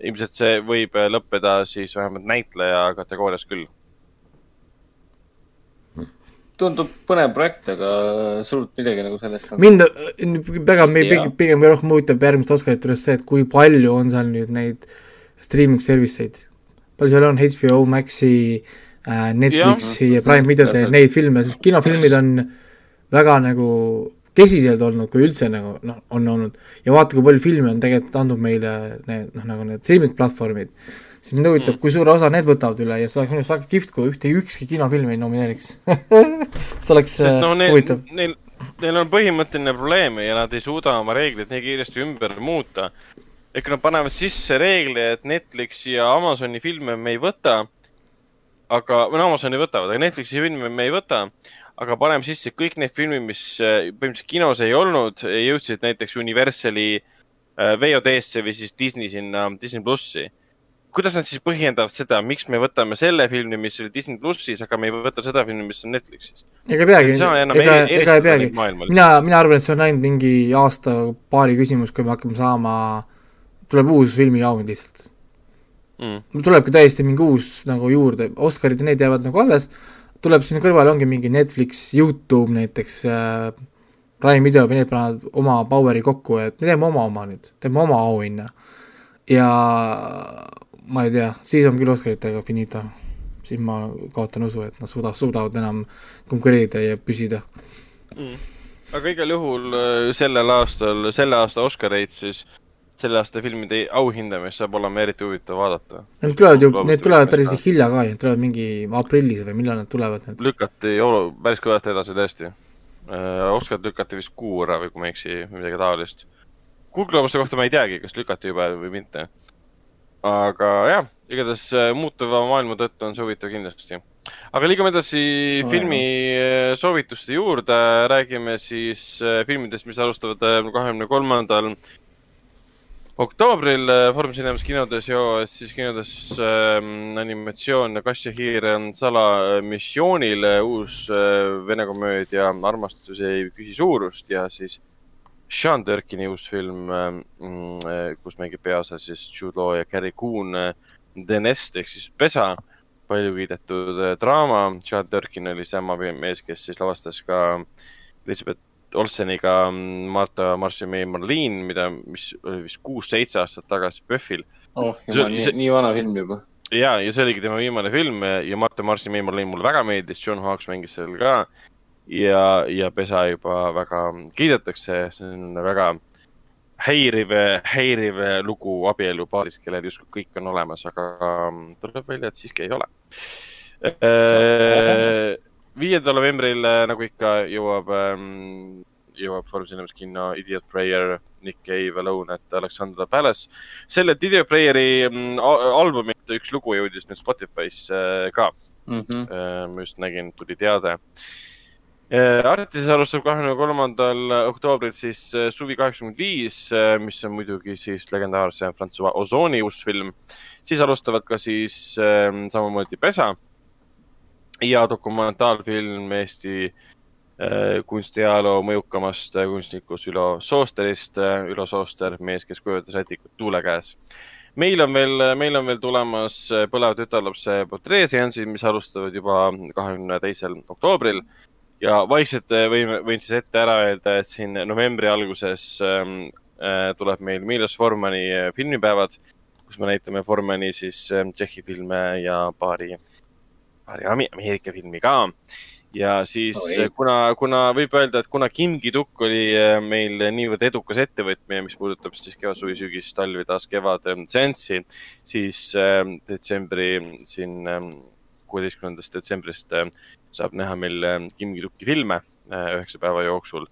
ilmselt see võib lõppeda siis vähemalt näitleja kategoorias küll tundub põnev projekt, aga suurt midagi nagu sellest nagu... mind väga, pigem, pigem rohkem huvitab järgmist Oscarit juures see, et kui palju on seal nüüd neid streaming service eid. palju seal on HBO Maxi äh,, Netflixi ja, ja Prime videote, neid filme, sest kinofilmid on väga nagu kesiselt olnud, kui üldse nagu noh, on olnud. ja vaata, kui palju filme on tegelikult andnud meile need noh, nagu need streaming platvormid, siis mind huvitab mm., kui suure osa need võtavad üle ja see oleks minu arust väga kihvt, kui ühte, ükski kinofilm ei nomineeriks see oleks Sest, no, neil, huvitav. Neil, neil on põhimõtteline probleem ja nad ei suuda oma reegleid nii kiiresti ümber muuta. ehk nad panevad sisse reegli, et Netflixi ja Amazoni filme me ei võta, aga, või no Amazoni võtavad, aga Netflixi filme me ei võta aga paneme sisse kõik need filmid, mis äh, põhimõtteliselt kinos ei olnud, jõudsid näiteks Universali äh, VOD-sse või siis Disney sinna, Disney plussi. Kuidas nad siis põhjendavad seda, miks me võtame selle filmi, mis oli Disney plussis, aga me ei võta seda filmi, mis on Netflixis? ega peagi, ega, ega ei peagi. mina, mina arvan, et see on ainult mingi aasta-paari küsimus, kui me hakkame saama, tuleb uus filmijaam lihtsalt mm.. tulebki täiesti mingi uus nagu juurde, Oscarid ja need jäävad nagu alles tuleb sinna kõrvale, ongi mingi Netflix, Youtube näiteks äh,, Prime Video või need panevad oma power'i kokku, et me teeme oma oma nüüd, teeme oma auhinna. ja ma ei tea, siis on küll Oscaritega finito. siis ma kaotan usu, et nad suuda-, suudavad enam konkureerida ja püsida mm.. aga igal juhul äh, sellel aastal, selle aasta Oscareid siis selle aasta filmide auhindamist saab olema eriti huvitav vaadata. Need tulevad ju, need tulevad päris hilja ka ju, tulevad mingi aprillis või millal nad tulevad need? lükati päris kõvasti edasi tõesti. Äh, Oscar lükati vist kuu võrra või kui ma ei eksi, midagi taolist. Kuldglobuste kohta ma ei teagi, kas lükati juba või mitte. Aga jah, igatahes äh, muutuva maailma tõttu on see huvitav kindlasti. aga liigume edasi oh, filmi jah. Äh, soovituste juurde, räägime siis filmidest, mis alustavad kahekümne kolmandal oktoobril äh, Foorum Cinemas kinodes joos siis kinodes ähm, animatsioon Kass ja hiir on salamissioonil, uus äh, vene komöödia Armastus ei küsi suurust ja siis Sean Durkini uus film äh,, äh kus mängib peaosas siis Jude Law ja Carrie Coon äh,, The Nest ehk siis Pesa, palju kiidetud äh, draama. Sean Durkin oli sama mees, kes siis lavastas ka Elizabeth Olseniga Marta Marssimi Marliin, mida, mis oli vist kuus-seitse aastat tagasi PÖFFil. oh, jumal, nii, nii vana film juba. ja, ja see oligi tema viimane film ja Marta Marssimi Marliin mulle väga meeldis, John Hawkes mängis seal ka. Ja, ja Pesa juba väga kiidetakse, see on väga häiriv, häiriv lugu abielupaarist, kellel justkui kõik on olemas, aga tuleb välja, et siiski ei ole viiendal novembril, äh, nagu ikka, jõuab ähm,, jõuab Foorum Cinemas kinno Idiot Prayer, Nick Cave, Alone at Alexandra Palace. sellelt Idiot Prayeri mm, albumit üks lugu jõudis nüüd Spotify'sse äh, ka mm. -hmm. Äh, ma just nägin, tuli teade. Artis alustab kahekümne kolmandal oktoobril siis Suvi kaheksakümmend viis, mis on muidugi siis legendaarse Francois Ozoni uus film. siis alustavad ka siis samamoodi Pesa ja dokumentaalfilm Eesti äh, kunstiajaloo mõjukamast äh, kunstnikust Ülo Soosterist. Äh, Ülo Sooster, mees, kes kujutas rätikut tuule käes. meil on veel, meil on veel tulemas põleva tütarlapse portreeseansid, mis alustavad juba kahekümne teisel oktoobril ja vaikselt võin, võin siis ette ära öelda, et siin novembri alguses ähm, äh, tuleb meil Milos Formani filmipäevad, kus me näitame Formani siis äh, Tšehhi filme ja paari äh, paari Ameerika filmi ka. ja siis oh, kuna, kuna võib öelda, et kuna Kim Ki-duk oli äh, meil niivõrd edukas ettevõtmine, mis puudutab siis kevad, suvi, sügis, talv ja taas kevad ähm, seanssi, siis äh, detsembri siin ähm, kuueteistkümnendast detsembrist äh, saab näha meil Kim Ki-duki filme üheksa päeva jooksul.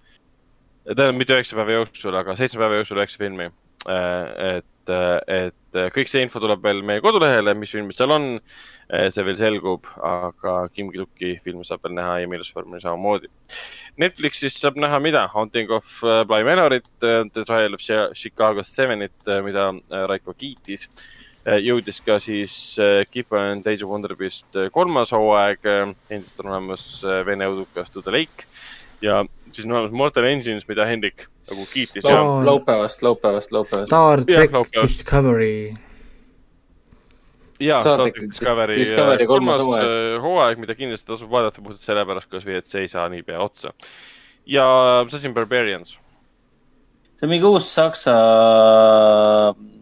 tähendab, mitte üheksa päeva jooksul, aga seitsme päeva jooksul üheksa filmi. et, et kõik see info tuleb veel meie kodulehele, mis filmid seal on see veel selgub, aga Kim Ki-duki filmi saab veel näha ja Milos Formuli samamoodi. Netflixis saab näha mida? Haunting of Bly Manorit, The Trial of Chicago Sevenit, mida Raiko kiitis. Jõudis ka siis Keep and Age of Wonder Beast kolmas hooaeg, endiselt on olemas Vene õudukas To the Lake ja siis on olemas Mortal Engines, mida Hendrik nagu kiitis. laupäevast, laupäevast, laupäevast. Star track Discovery jaa, Star trek Discovery, Discovery kolmas hooaeg. hooaeg, mida kindlasti tasub vaadata puhtalt sellepärast, et see ei saa niipea otsa. ja Assassin Barbarians. See on mingi uus saksa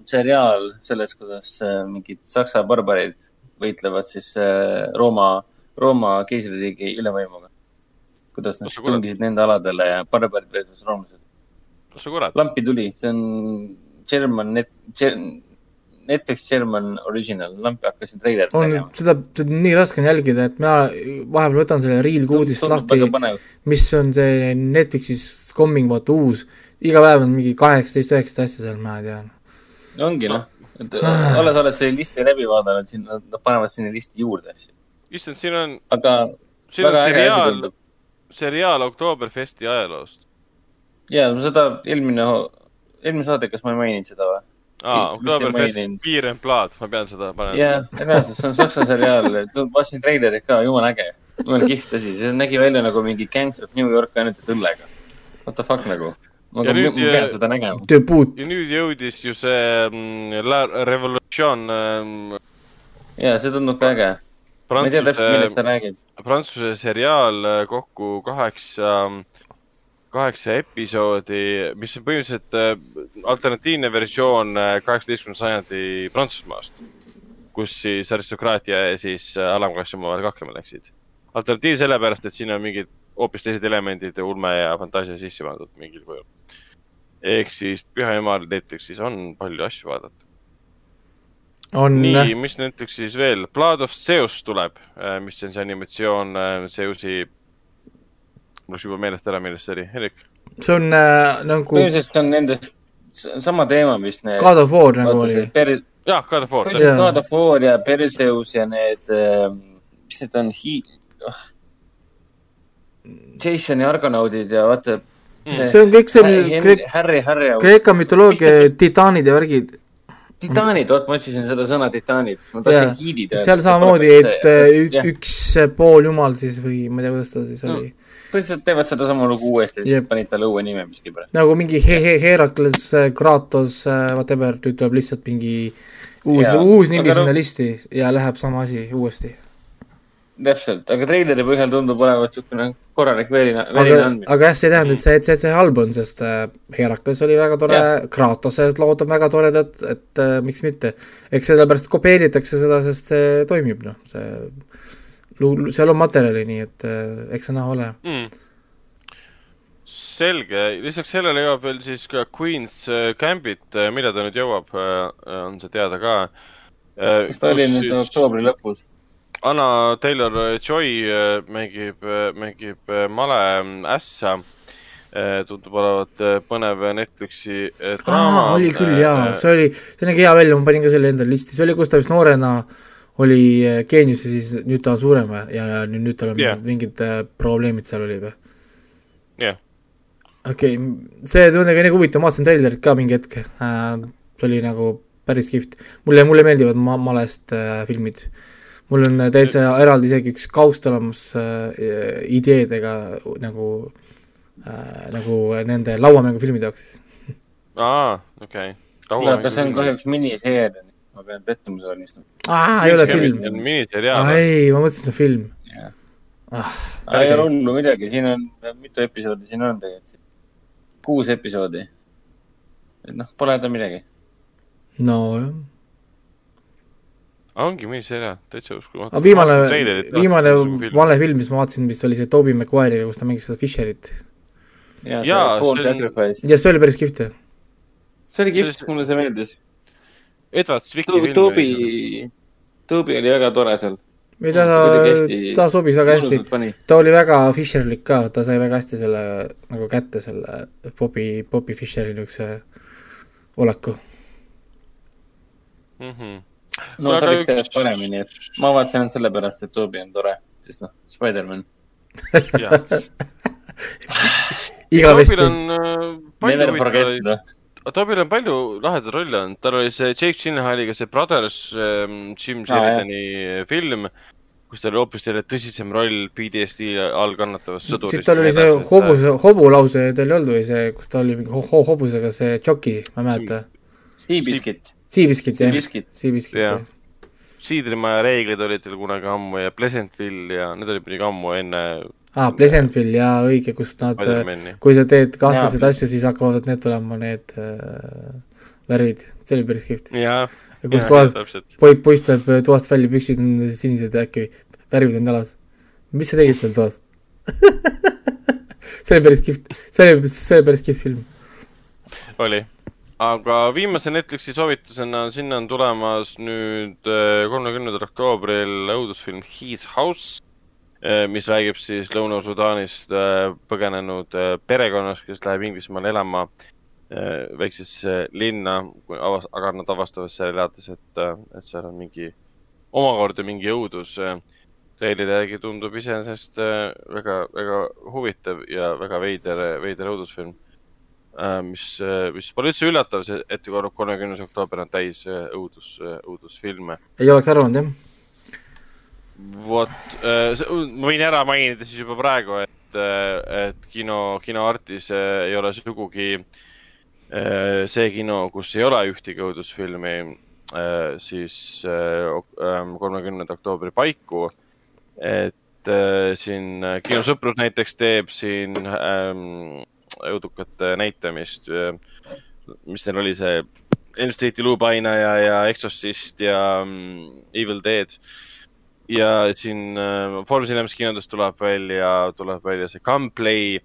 seriaal sellest, kuidas mingid saksa barbarid võitlevad siis äh, Rooma, Rooma keisririigi ülevõimuga. kuidas nad tungisid nende aladele ja Barbarian versus roomlased. lampi tuli, see on German net, Netflix German original, lampi hakkasin treilerit tegema. seda, seda on nii raske on jälgida, et mina vahepeal võtan selle Real Goodist lahti, mis on see Netflixis Coming, vaata uus, iga päev on mingi kaheksateist, üheksateist asja seal, ma tean. ongi noh, et ah. olles, oled selle listi läbi vaadanud, siin nad panevad sinna listi juurde asju. issand, siin on. aga siin on seriaal, seriaal Oktoberfesti ajaloost. ja, ma seda eelmine, eelmine saade, kas ma ei maininud seda või? aa, Oktoberfest Beer and Blood, ma pean seda panema. jah, reaalselt, see on saksa seriaal, vaatasin treilerit ka, jumala äge. jumala kihvt asi, see nägi välja nagu mingi Gangs of New York ainult õllega what the fuck nagu ma, ma, pean seda nägema. ja nüüd jõudis ju see mm, La Revolution ähm,. ja see tundub ka äge. ma ei tea täpselt, millest sa räägid. Prantsuse seriaal äh, kokku kaheksa, kaheksa episoodi, mis on põhimõtteliselt äh, alternatiivne versioon äh, kaheksateistkümnenda sajandi Prantsusmaast, kus siis aristokraatia ja siis alamklassi omavahel kaklema läksid. alternatiiv sellepärast, et siin on mingid hoopis teised elemendid, ulme ja fantaasia sisse pandud mingil kujul. ehk siis Püha Jumal Netflixis on palju asju vaadata. nii, mis Netflixis veel, Blood of Zeus tuleb, äh, mis on see animatsioon äh, Zeusi, mul läks juba meelest ära, millest see oli, Erik? see on äh, nagu. põhimõtteliselt on nendest sama teema, mis need. God of War nagu oli. jah, God of War. God of War ja Perseus ja need, mis need on, Hi-, oh Jasoni Argonaudid ja vaata see, see on kõik see Harry, Harry, Harry, Kreeka mütoloogia titaanid ja värgid. titaanid, vot ma otsisin seda sõna titaanid, ma tahtsin hiidid öelda. seal samamoodi, et ük, üks pooljumal siis või ma ei tea, kuidas ta siis no, oli. põhimõtteliselt teevad sedasama lugu uuesti, siis panid talle uue nime miskipärast. nagu mingi he-, he-, Herakles, Kratos, whatever, nüüd tuleb lihtsalt mingi uus, uus nimi sinna no, listi ja läheb sama asi uuesti täpselt, aga treileri põhjal tundub olevat niisugune korralik verine, verine andmine. aga jah, see ei tähenda, et see, et see, et see halb on, sest äh, Herakles oli väga tore, Kratosed lood on väga toredad, et äh, miks mitte. eks sellepärast kopeeritakse seda, sest see toimib, noh, see, seal on materjali, nii et äh, eks see näha ole mm. selge, lisaks sellele jõuab veel siis ka Queen's äh, Gambit, äh, millal ta nüüd jõuab, on see teada ka. kas ta oli nüüd oktoobri lõpus? Anna Taylor-Joy äh, mängib, äh, mängib äh, male ässa. tundub olevat põnev Netflixi draama. oli küll jaa, see oli, see nägi hea välja, ma panin ka selle endale listi, see oli, kus ta vist noorena oli geenius ja siis nüüd ta on suurem ja nüüd, nüüd tal on yeah. mingid, probleemid seal oli või? jah yeah.. okei okay., see tundub nagu huvitav, ma vaatasin treilerit ka mingi hetk äh,, see oli nagu päris kihvt. mulle, mulle meeldivad ma-, malest äh, filmid äh, mul on täitsa eraldi isegi üks kaust olemas äh, ideedega nagu äh,, nagu nende lauamängufilmide jaoks siis. aa, okei okay.. kuule, aga see on kahjuks miniseeria, ma pean pettumuse valmistama. aa, ei ole film. miniseriaal. ei, ma mõtlesin, et on film. Ah, ei ole hullu midagi, siin on, mitu episoodi siin on tegelikult? kuus episoodi. et noh, pole häda midagi. nojah ongi miniseriaal, täitsa uskumatu. aga viimane, viimane vale film, mis ma vaatasin, vist oli see Toobi Maguire'iga, kus ta mängis seda Fisherit. jaa, see Paul Sacrifice. ja see oli päris kihvt ju. see oli kihvt, mulle see meeldis. Edward Zwicki film. Toobi, Toobi oli väga tore seal. ei ta, ta sobis väga hästi, ta oli väga Fisherlik ka, ta sai väga hästi selle nagu kätte selle Bobby, Bobby Fisheri niisuguse oleku mm. -hmm no sa vist tead paremini, et ma vaatasin ainult sellepärast, et Toobi on tore, sest noh, Spider-man igavesti. Äh, Never forget, noh. Toobil on palju lahedaid rolle olnud, tal oli see Jake Gyllenhaaliga see Brothers ähm, Jim Sheridani ah, film, kus tal oli hoopis selline tõsisem roll PTSD all kannatavas sõduris. siis tal oli see hobuse, hobulause tal ei olnud või see, kus ta oli mingi ho ho hobusega see Chucky, ma ei mäleta. Seabiskit Seabiskit, jah. Seabiskit, jah. siidrimaja reeglid olid veel kunagi ammu ja Pleasantville ja need olid muidugi ammu enne aa Pleasantville, jaa, õige, kus nad, kui sa teed kahtlaseid asju, siis hakkavad need tulema, need äh, värvid, see oli päris kihvt. ja kus kohas poiss, poiss tuleb toast välja, püksid on sinised äkki, värvid on jalas. mis sa tegid seal toas see oli päris kihvt, see oli, see oli päris kihvt film. oli, aga viimase Netflixi soovitusena sinna on tulemas nüüd äh, kolmekümnendal oktoobril õudusfilm His House, äh, mis räägib siis Lõuna-Sudaanist äh, põgenenud perekonnast, kes läheb Inglismaale elama väiksesse linna, aga nad avastavad seal elates, et, et seal on mingi, omakorda mingi õudus treilide järgi tundub iseenesest väga, väga huvitav ja väga veider, veider õudusfilm. Äh, mis, äh, mis pole üldse üllatav, see, et kolmekümnes oktoober on täis õudus, õudusfilme. ei oleks arvanud, jah. vot, ma võin ära mainida siis juba praegu, et, et kino, kinoartis ei ole sugugi see kino, kus ei ole ühtegi õudusfilmi, siis kolmekümnenda oktoobri paiku et äh, siin äh, kinosõprus näiteks teeb siin ähm, õudukat näitamist äh,, mis neil oli see Elm Street'i luupainaja ja Exorcist ja um, Evil Dead. ja siin äh, Foorum Cinemas kinodes tuleb välja, tuleb välja see Gunplay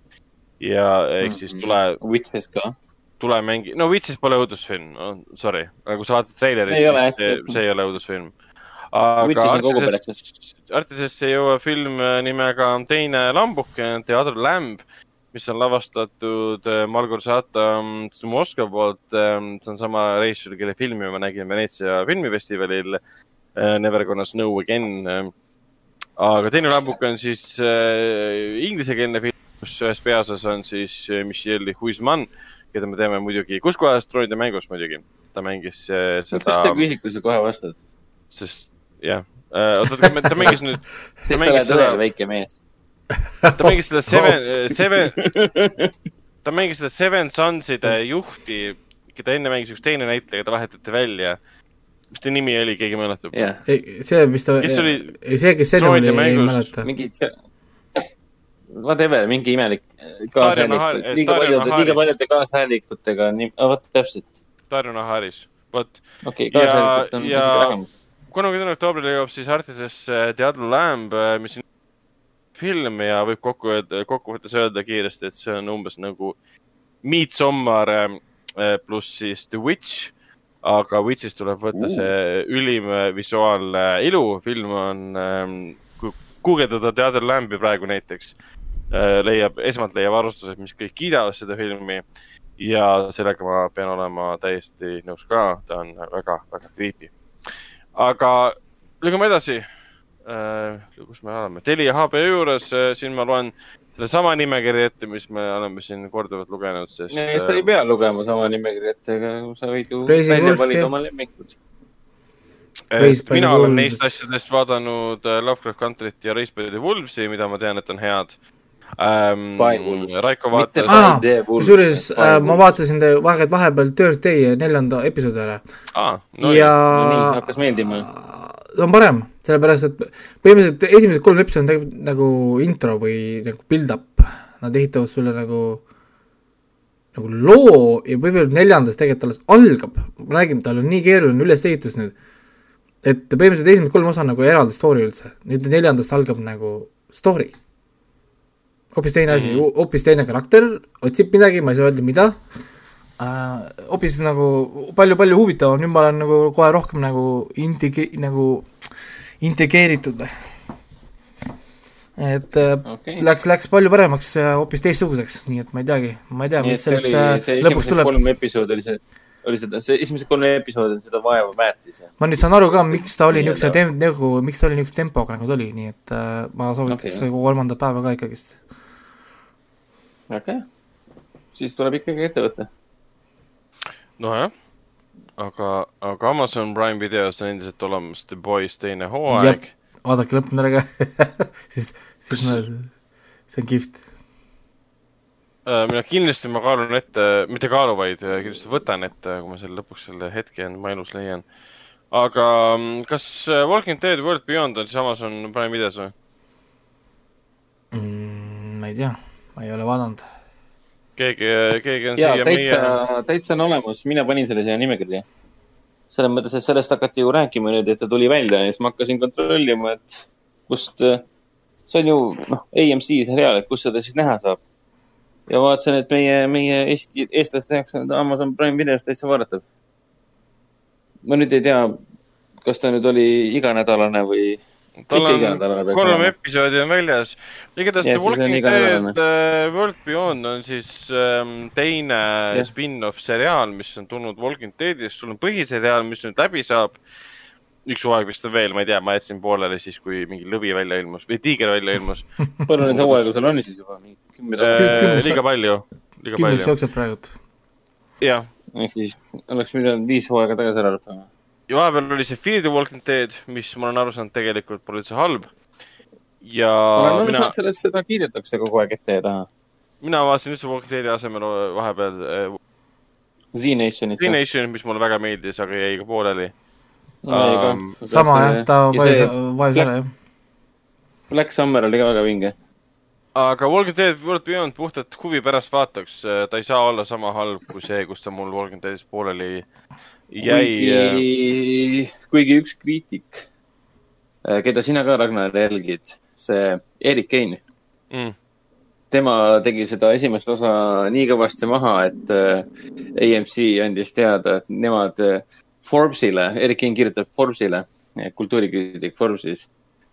ja ehk siis mhm. tule. Witches ka tule mängi, no Witches pole õudusfilm no,, sorry, aga kui sa vaatad treilerit, siis see, see ei ole õudusfilm aga Artisesse jõuab film nimega Teine lambuke, The Other Lamb, mis on lavastatud äh, Margot Zata Moskva poolt. Ähm, see on sama reisijal, kelle filmi ma nägin Veneetsia filmifestivalil äh, Never Gonna Snow Again. aga Teine lambuke on siis inglisekeelne film, kus ühes peaosas on siis Michelle Huisman, keda me teame muidugi, kus kohas troonide mängus muidugi. ta mängis seda. miks sa küsid, kui sa kohe vastad? sest jah, äh, oota, ta mängis nüüd. sest sa oled õel väike mees. Ta mängis seda Seven, Seven, ta mängis seda Seven Sonside juhti, keda enne mängis üks teine näitleja, ta vahetati välja. mis ta nimi oli, keegi mäletab yeah.? see, mis ta, see, kes enne oli, ei mäleta. mingi, whatever, mingi imelik kaashäälik, liiga paljude, liiga paljude kaashäälikutega, nii, vot täpselt. Darjo Naharis, vot. okei okay,, kaashäälikud on isegi vähemus kolmekümnendal oktoobril jõuab siis Artisesse Teadla Lamb, äh, mis on film ja võib kokku, kokkuvõttes öelda kiiresti, et see on umbes nagu Midsommar äh, pluss siis The Witch. aga Witch'ist tuleb võtta uh. see ülim visuaalne ilu. film on, ähm, kui guugeldada Teadla Lambi praegu näiteks, äh, leiab, esmalt leiab arvustused, mis kõik kiidavad seda filmi ja sellega ma pean olema täiesti nõus ka, ta on väga, väga creepy aga lükkame edasi. Kus me oleme, Telia HBO juures äh,, siin ma loen sellesama nimekirja ette, mis me oleme siin korduvalt lugenud, sest. sa ei pea lugema sama nimekirja ette, aga sa võid ju välja valida oma lemmikud. mina olen neist asjadest vaadanud äh, Lovecraft Country't ja Race by the Wolves'i, mida ma tean, et on head ähm,. Raiko vaatas ah,. kusjuures äh, ma vaatasin vahe, vahepeal Thursday neljanda episoodi ära ah,. No ja. nii, hakkas meeldima. on parem, sellepärast et põhimõtteliselt esimesed kolm episoodi on nagu intro või nagu build-up. Nad ehitavad sulle nagu, nagu loo ja võib-olla neljandas tegelikult alles algab. ma räägin, tal on nii keeruline ülesehitus nüüd. et põhimõtteliselt esimesed kolm osa nagu eraldi story üldse, nüüd neljandast algab nagu story hoopis teine asi mm., hoopis teine karakter, otsib midagi, ma ei saa öelda, mida uh,. hoopis nagu palju-palju huvitavam, nüüd ma olen nagu kohe rohkem nagu intege-, nagu integreeritud. et okay. läks, läks palju paremaks ja hoopis teistsuguseks, nii et ma ei teagi, ma ei tea, mis sellest oli, äh, lõpuks tuleb. kolm episoodi oli see, oli seda, see esimesed kolm episoodi on seda vaeva väärt siis, ma nüüd saan aru ka, miks ta oli niisuguse tem-, nagu, miks ta oli niisuguse tempoga, nagu ta oli, nii et uh, ma soovitaks okay, kolmandat päeva ka ikkagist okei okay., siis tuleb ikkagi ette võtta. nojah, aga, aga Amazon Prime videos on endiselt olemas The Boys teine hooaeg. vaadake lõpuni ära ka siis, siis ma, see on kihvt äh, mina kindlasti ma kaalun ette, mitte kaalu, vaid äh, kindlasti võtan ette, kui ma selle lõpuks selle hetke enda elus leian. aga mm, kas äh, Walking Dead World Beyond on siis Amazon Prime videos või mm,? ma ei tea ma ei ole vaadanud. Keegi, keegi on ja, siia täitsa meie..., täitsa on olemas, mina panin selle sinna nimekirja. selles mõttes, et sellest hakati ju rääkima nüüd, et ta tuli välja ja siis ma hakkasin kontrollima, et kust, see on ju, noh, AMC seriaal, et kus seda siis näha saab. ja vaatasin, et meie, meie Eesti, eestlaste jaoks on Amazon Prime videost täitsa vaadatav. ma nüüd ei tea, kas ta nüüd oli iganädalane või tal on kolm episoodi on väljas. igatahes The Walking Dead uh, World Beyond on siis um, teine yeah. spin-off seriaal, mis on tulnud Walking Deadist. sul on põhiseriaal, mis nüüd läbi saab. üks hooaeg vist on veel, ma ei tea, ma jätsin pooleli siis, kui mingi lõvi välja ilmus või tiiger välja ilmus. palju neid hooaegu seal on siis juba? Liiga palju, liiga palju. kümnes jookseb praegu. jah. ehk siis oleks pidanud viis hooaega tagasi ära lõppema ja vahepeal oli see Fear the Walking Dead, mis ma olen aru saanud, tegelikult pole üldse halb. ja ma olen aru mina... saanud sellest, seda kiidetakse kogu aeg ette ja taha. mina vaatasin üldse Walking Deadi asemel vahepeal äh, Z-Nationit. Z-Nation, mis mulle väga meeldis, aga jäi ka pooleli um,. sama jah, ta vajus, vajus ära jah. Black Summer oli ka väga vinge aga Walking Dead World Beyond puhtalt huvi pärast vaataks, ta ei saa olla sama halb kui see, kus ta mul Walking Deadis pooleli jäi. kuigi, kuigi üks kriitik, äh, keda sina ka, Ragnar, jälgid, see Erik Kein mm. tema tegi seda esimest osa nii kõvasti maha, et äh, AMC andis teada, et nemad äh, Forbesile, Erik Kein kirjutab Forbesile, kultuurikriitik Forbesis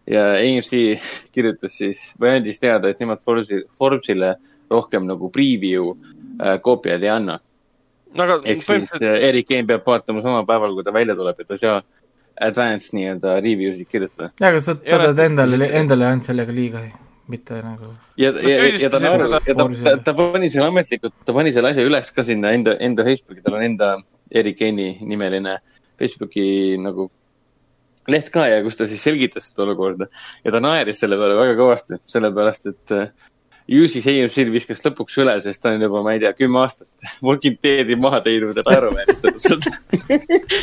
ja AMC kirjutas siis või andis teada, et nemad Forbesi, Forbesile rohkem nagu preview koopiaid ei anna aga. ehk siis Erik Keim peab vaatama samal päeval, kui ta välja tuleb, et ta ei saa advanced nii-öelda review sid kirjutada. ja, aga sa, sa teed endale, endale ainult sellega liiga, mitte nagu. ja, ja, ja ta naerab, ja ta, ta, ta pani selle ametlikult, ta pani selle asja üles ka sinna enda, enda Facebooki, tal on enda Erik Keini nimeline Facebooki nagu leht ka ja kus ta siis selgitas seda olukorda ja ta naeris selle peale väga kõvasti, sellepärast et äh, ju siis AMC-l viskas lõpuks üle, sest ta on juba, ma ei tea, kümme aastat Walking Deadi maha teinud ja naeruvääristanud seda.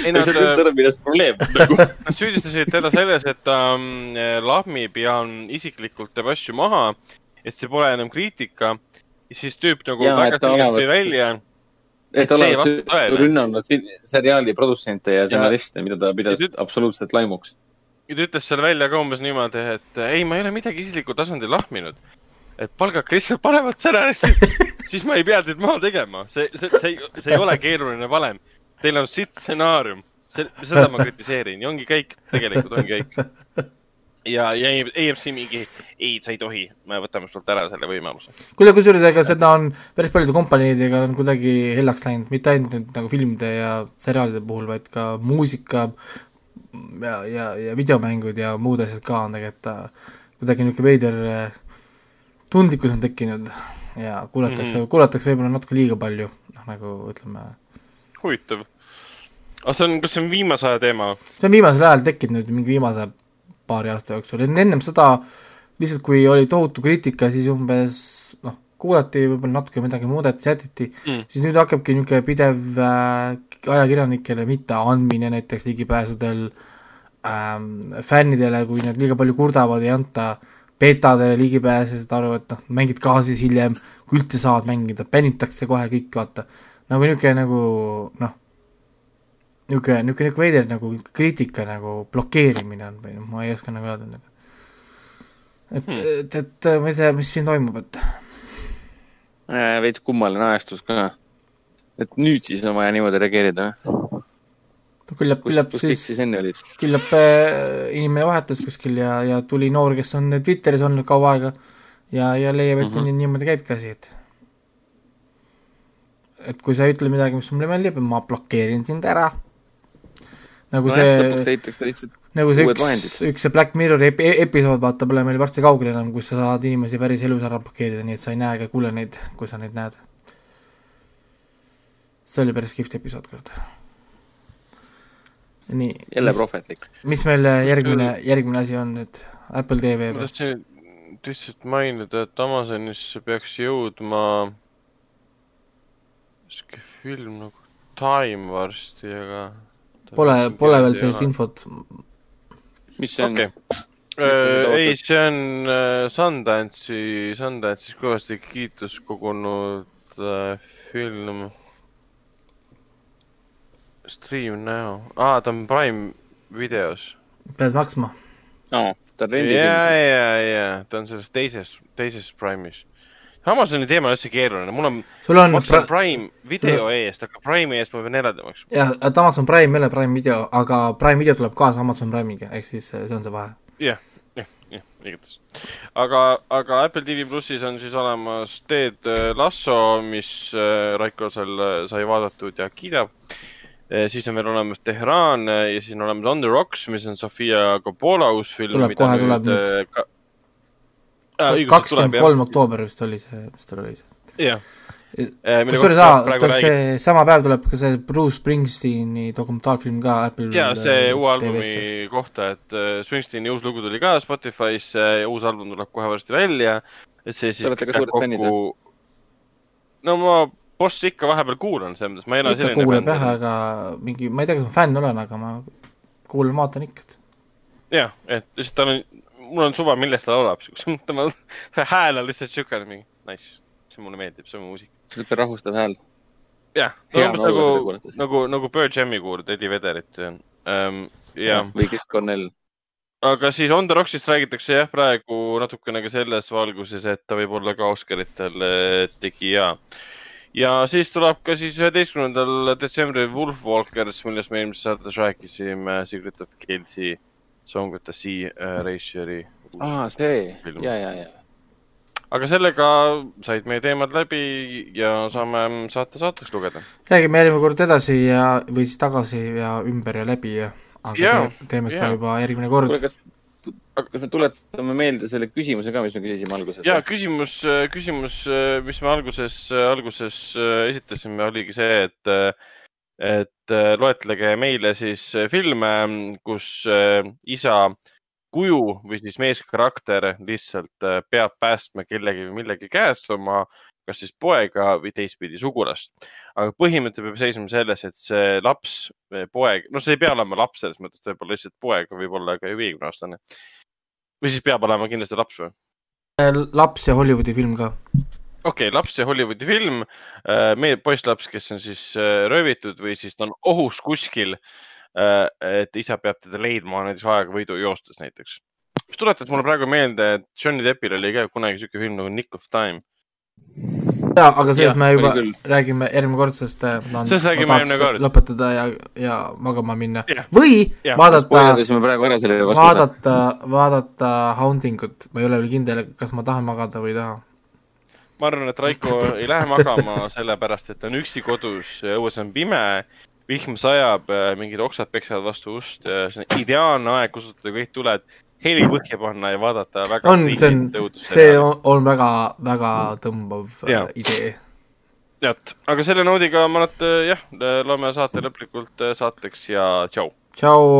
ei no see on milles probleem nagu. Nad süüdistasid teda selles, et ta um, lahmib ja isiklikult teeb asju maha, et see pole enam kriitika. siis tüüp nagu ja, väga selgelt tõi välja et ta oleks rünnanud seriaali produtsente ja stsenariste, mida ta pidas nüüd, absoluutselt laimuks. ja ta ütles seal välja ka umbes niimoodi, et ei, ma ei ole midagi isiklikul tasandil lahminud et palgake lihtsalt paremat stsenaristi siis ma ei pea teid maha tegema. see, see, see ei, see ei ole keeruline valem. Teil on sitt stsenaarium. seda ma kritiseerin ja ongi kõik, tegelikult ongi kõik. ja, ja EFC mingi, ei, sa ei tohi, me võtame sult ära selle võimaluse. kuule, kusjuures ega seda on päris paljude kompaniidega on kuidagi hellaks läinud, mitte ainult nüüd nagu filmide ja seriaalide puhul, vaid ka muusika ja, ja, ja videomängud ja muud asjad ka on tegelikult äh, kuidagi niisugune veider äh, tundlikkus on tekkinud ja kuulatakse mm, -hmm. kuulatakse võib-olla natuke liiga palju, noh nagu ütleme. huvitav. aga see on, kas see on viimase aja teema? see on viimasel ajal tekkinud nüüd mingi viimase paari aasta jooksul, ennem seda lihtsalt, kui oli tohutu kriitika, siis umbes noh, kuulati võib-olla natuke midagi muudeti, sätiti mm., siis nüüd hakkabki niisugune pidev äh, ajakirjanikele mitteandmine näiteks ligipääsudel ähm, fännidele, kui nad liiga palju kurdavad, ei anta äh, betadele ligipääse, saad aru, et noh, mängid ka siis hiljem, kui üldse saad mängida, pänitakse kohe kõik, vaata. nagu niisugune nagu noh, niisugune, niisugune, niisugune veider nagu kriitika nagu blokeerimine on või noh, ma ei oska nagu öelda nagu. et hmm., et, et ma ei tea, mis siin toimub, et äh,. veits kummaline ajastus ka. et nüüd siis on vaja niimoodi reageerida, jah? Küllap, küllap siis, siis, küllap äh, inimene vahetus kuskil ja, ja tuli noor, kes on Twitteris olnud kaua aega ja, ja leiab, et mm -hmm. niimoodi käibki asi, et et kui sa ütled midagi, mis mulle meeldib, ma blokeerin sind ära. nagu no, see, nagu see üks, üks see Black Mirrori ep episood, vaata, pole meil varsti kaugel enam, kus sa saad inimesi päris elus ära blokeerida, nii et sa ei näe ega kuule neid, kui sa neid näed. see oli päris kihvt episood, kurat nii. jälle prohvetlik. mis meil järgmine, järgmine asi on nüüd Apple TV või? ma tahtsin lihtsalt mainida, et Amazonisse peaks jõudma sihuke film nagu Time varsti, aga. Pole, pole veel sellist infot. mis see on okay.? Äh, ei, see on äh, Sundance'i, Sundance'is kõvasti kiitust kogunud äh, film Stream now, aa, ta on Prime videos. pead maksma oh,. ta on rendifilm ja, ja, ja, ta on selles teises, teises Prime'is. Amazoni teema on hästi keeruline, mul on, on maksan pra... Prime video on... eest, aga Prime'i eest ma pean eraldi maksma. jah, et Amazon Prime ei ole Prime video, aga Prime video tuleb kaasa Amazon Prime'iga, ehk siis see on see vahe. jah, jah, jah, igatahes. aga, aga Apple TV plussis on siis olemas Ted Lasso, mis äh, Raiko seal sai vaadatud ja kiidab siis on veel olemas Teheran ja siis on olemas On the Rocks, mis on Sofia Coppola uus film. tuleb kohe, tuleb nüüd ka kakskümmend kolm oktoober vist oli see, mis tal oli see. jah. Äh, kusjuures aa, see sama päev tuleb ka see Bruce Springsteeni dokumentaalfilm ka Apple jaa, see uue albumi kohta, et äh, Springsteeni uus lugu tuli ka Spotify'sse ja uus album tuleb kohe varsti välja, et see siis Te olete ka suured fännid või? no ma Boss ikka vahepeal kuulan, selles mõttes ma ei ole ikka kuuleb jah, aga mingi, ma ei tea, kas ma fänn olen, aga ma kuulan, vaatan ikka. jah, et lihtsalt tal on mul on suva, millest ta laulab, tema hääl on lihtsalt siukene mingi nice, see mulle meeldib, see on muusika. siuke rahustav hääl. jah, umbes nagu, nagu, nagu Bird Jam'i kuulad Eddie Vedderit um,. Ja. või Chris Cornell. aga siis On The Rocksist räägitakse jah, praegu natukene ka selles valguses, et ta võib olla ka Oscaritel tegija ja siis tuleb ka siis üheteistkümnendal detsembril Wolf Walkers, millest me eelmises saates rääkisime, Secret of Kelsey Song with the Sea äh, Raceri. aa, see, ja, ja, ja. aga sellega said meie teemad läbi ja saame saate saateks lugeda. räägime järgmine kord edasi ja, või siis tagasi ja ümber ja läbi ja, aga ja, te, teeme seda juba järgmine kord. kas, kas me tuletame meelde selle küsimuse ka, mis me küsisime alguses? ja küsimus, küsimus, mis me alguses, alguses esitasime, oligi see, et et äh, loetlege meile siis äh, filme, kus äh, isa kuju või siis meeskarakter lihtsalt peab päästma kellegi või millegi käest oma, kas siis poega või teistpidi sugulast. aga põhimõte peab seisma selles, et see laps, poeg, no see ei pea olema laps selles mõttes, ta võib olla lihtsalt poeg, võib olla ka viiekümne aastane. Või siis peab olema kindlasti laps või? laps ja Hollywoodi film ka okei okay,, laps ja Hollywoodi film, äh, meie poisslaps, kes on siis äh, röövitud või siis ta on ohus kuskil. Äh, et isa peab teda leidma näiteks aega võidu joostes näiteks. mis tuletas mulle praegu meelde, et Johnny Deppil oli ka kunagi siuke film nagu Nick of Time. Ja, aga sellest me juba räägime järgmine kord, sest ma tahan, järgmine kord. lõpetada ja, ja magama minna yeah. või yeah. vaadata, vaadata, vaadata Hauntingut, ma ei ole veel kindel, kas ma tahan magada või ei taha ma arvan, et Raiko ei lähe magama sellepärast, et ta on üksi kodus, õues on pime, vihm sajab, mingid oksad peksavad vastu ust. see on ideaalne aeg kustutada kõik tuled, heli põhja panna ja vaadata väga. on, see on, see on, on väga, väga tõmbav ja. idee. tead, aga selle noodiga ma arvan, et jah, loeme saate lõplikult saateks ja tšau. tšau.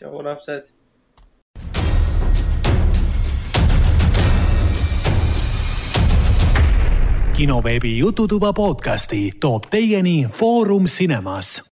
tšau, lapsed kinoveebi Jututuba podcasti toob teieni Foorum Cinemas.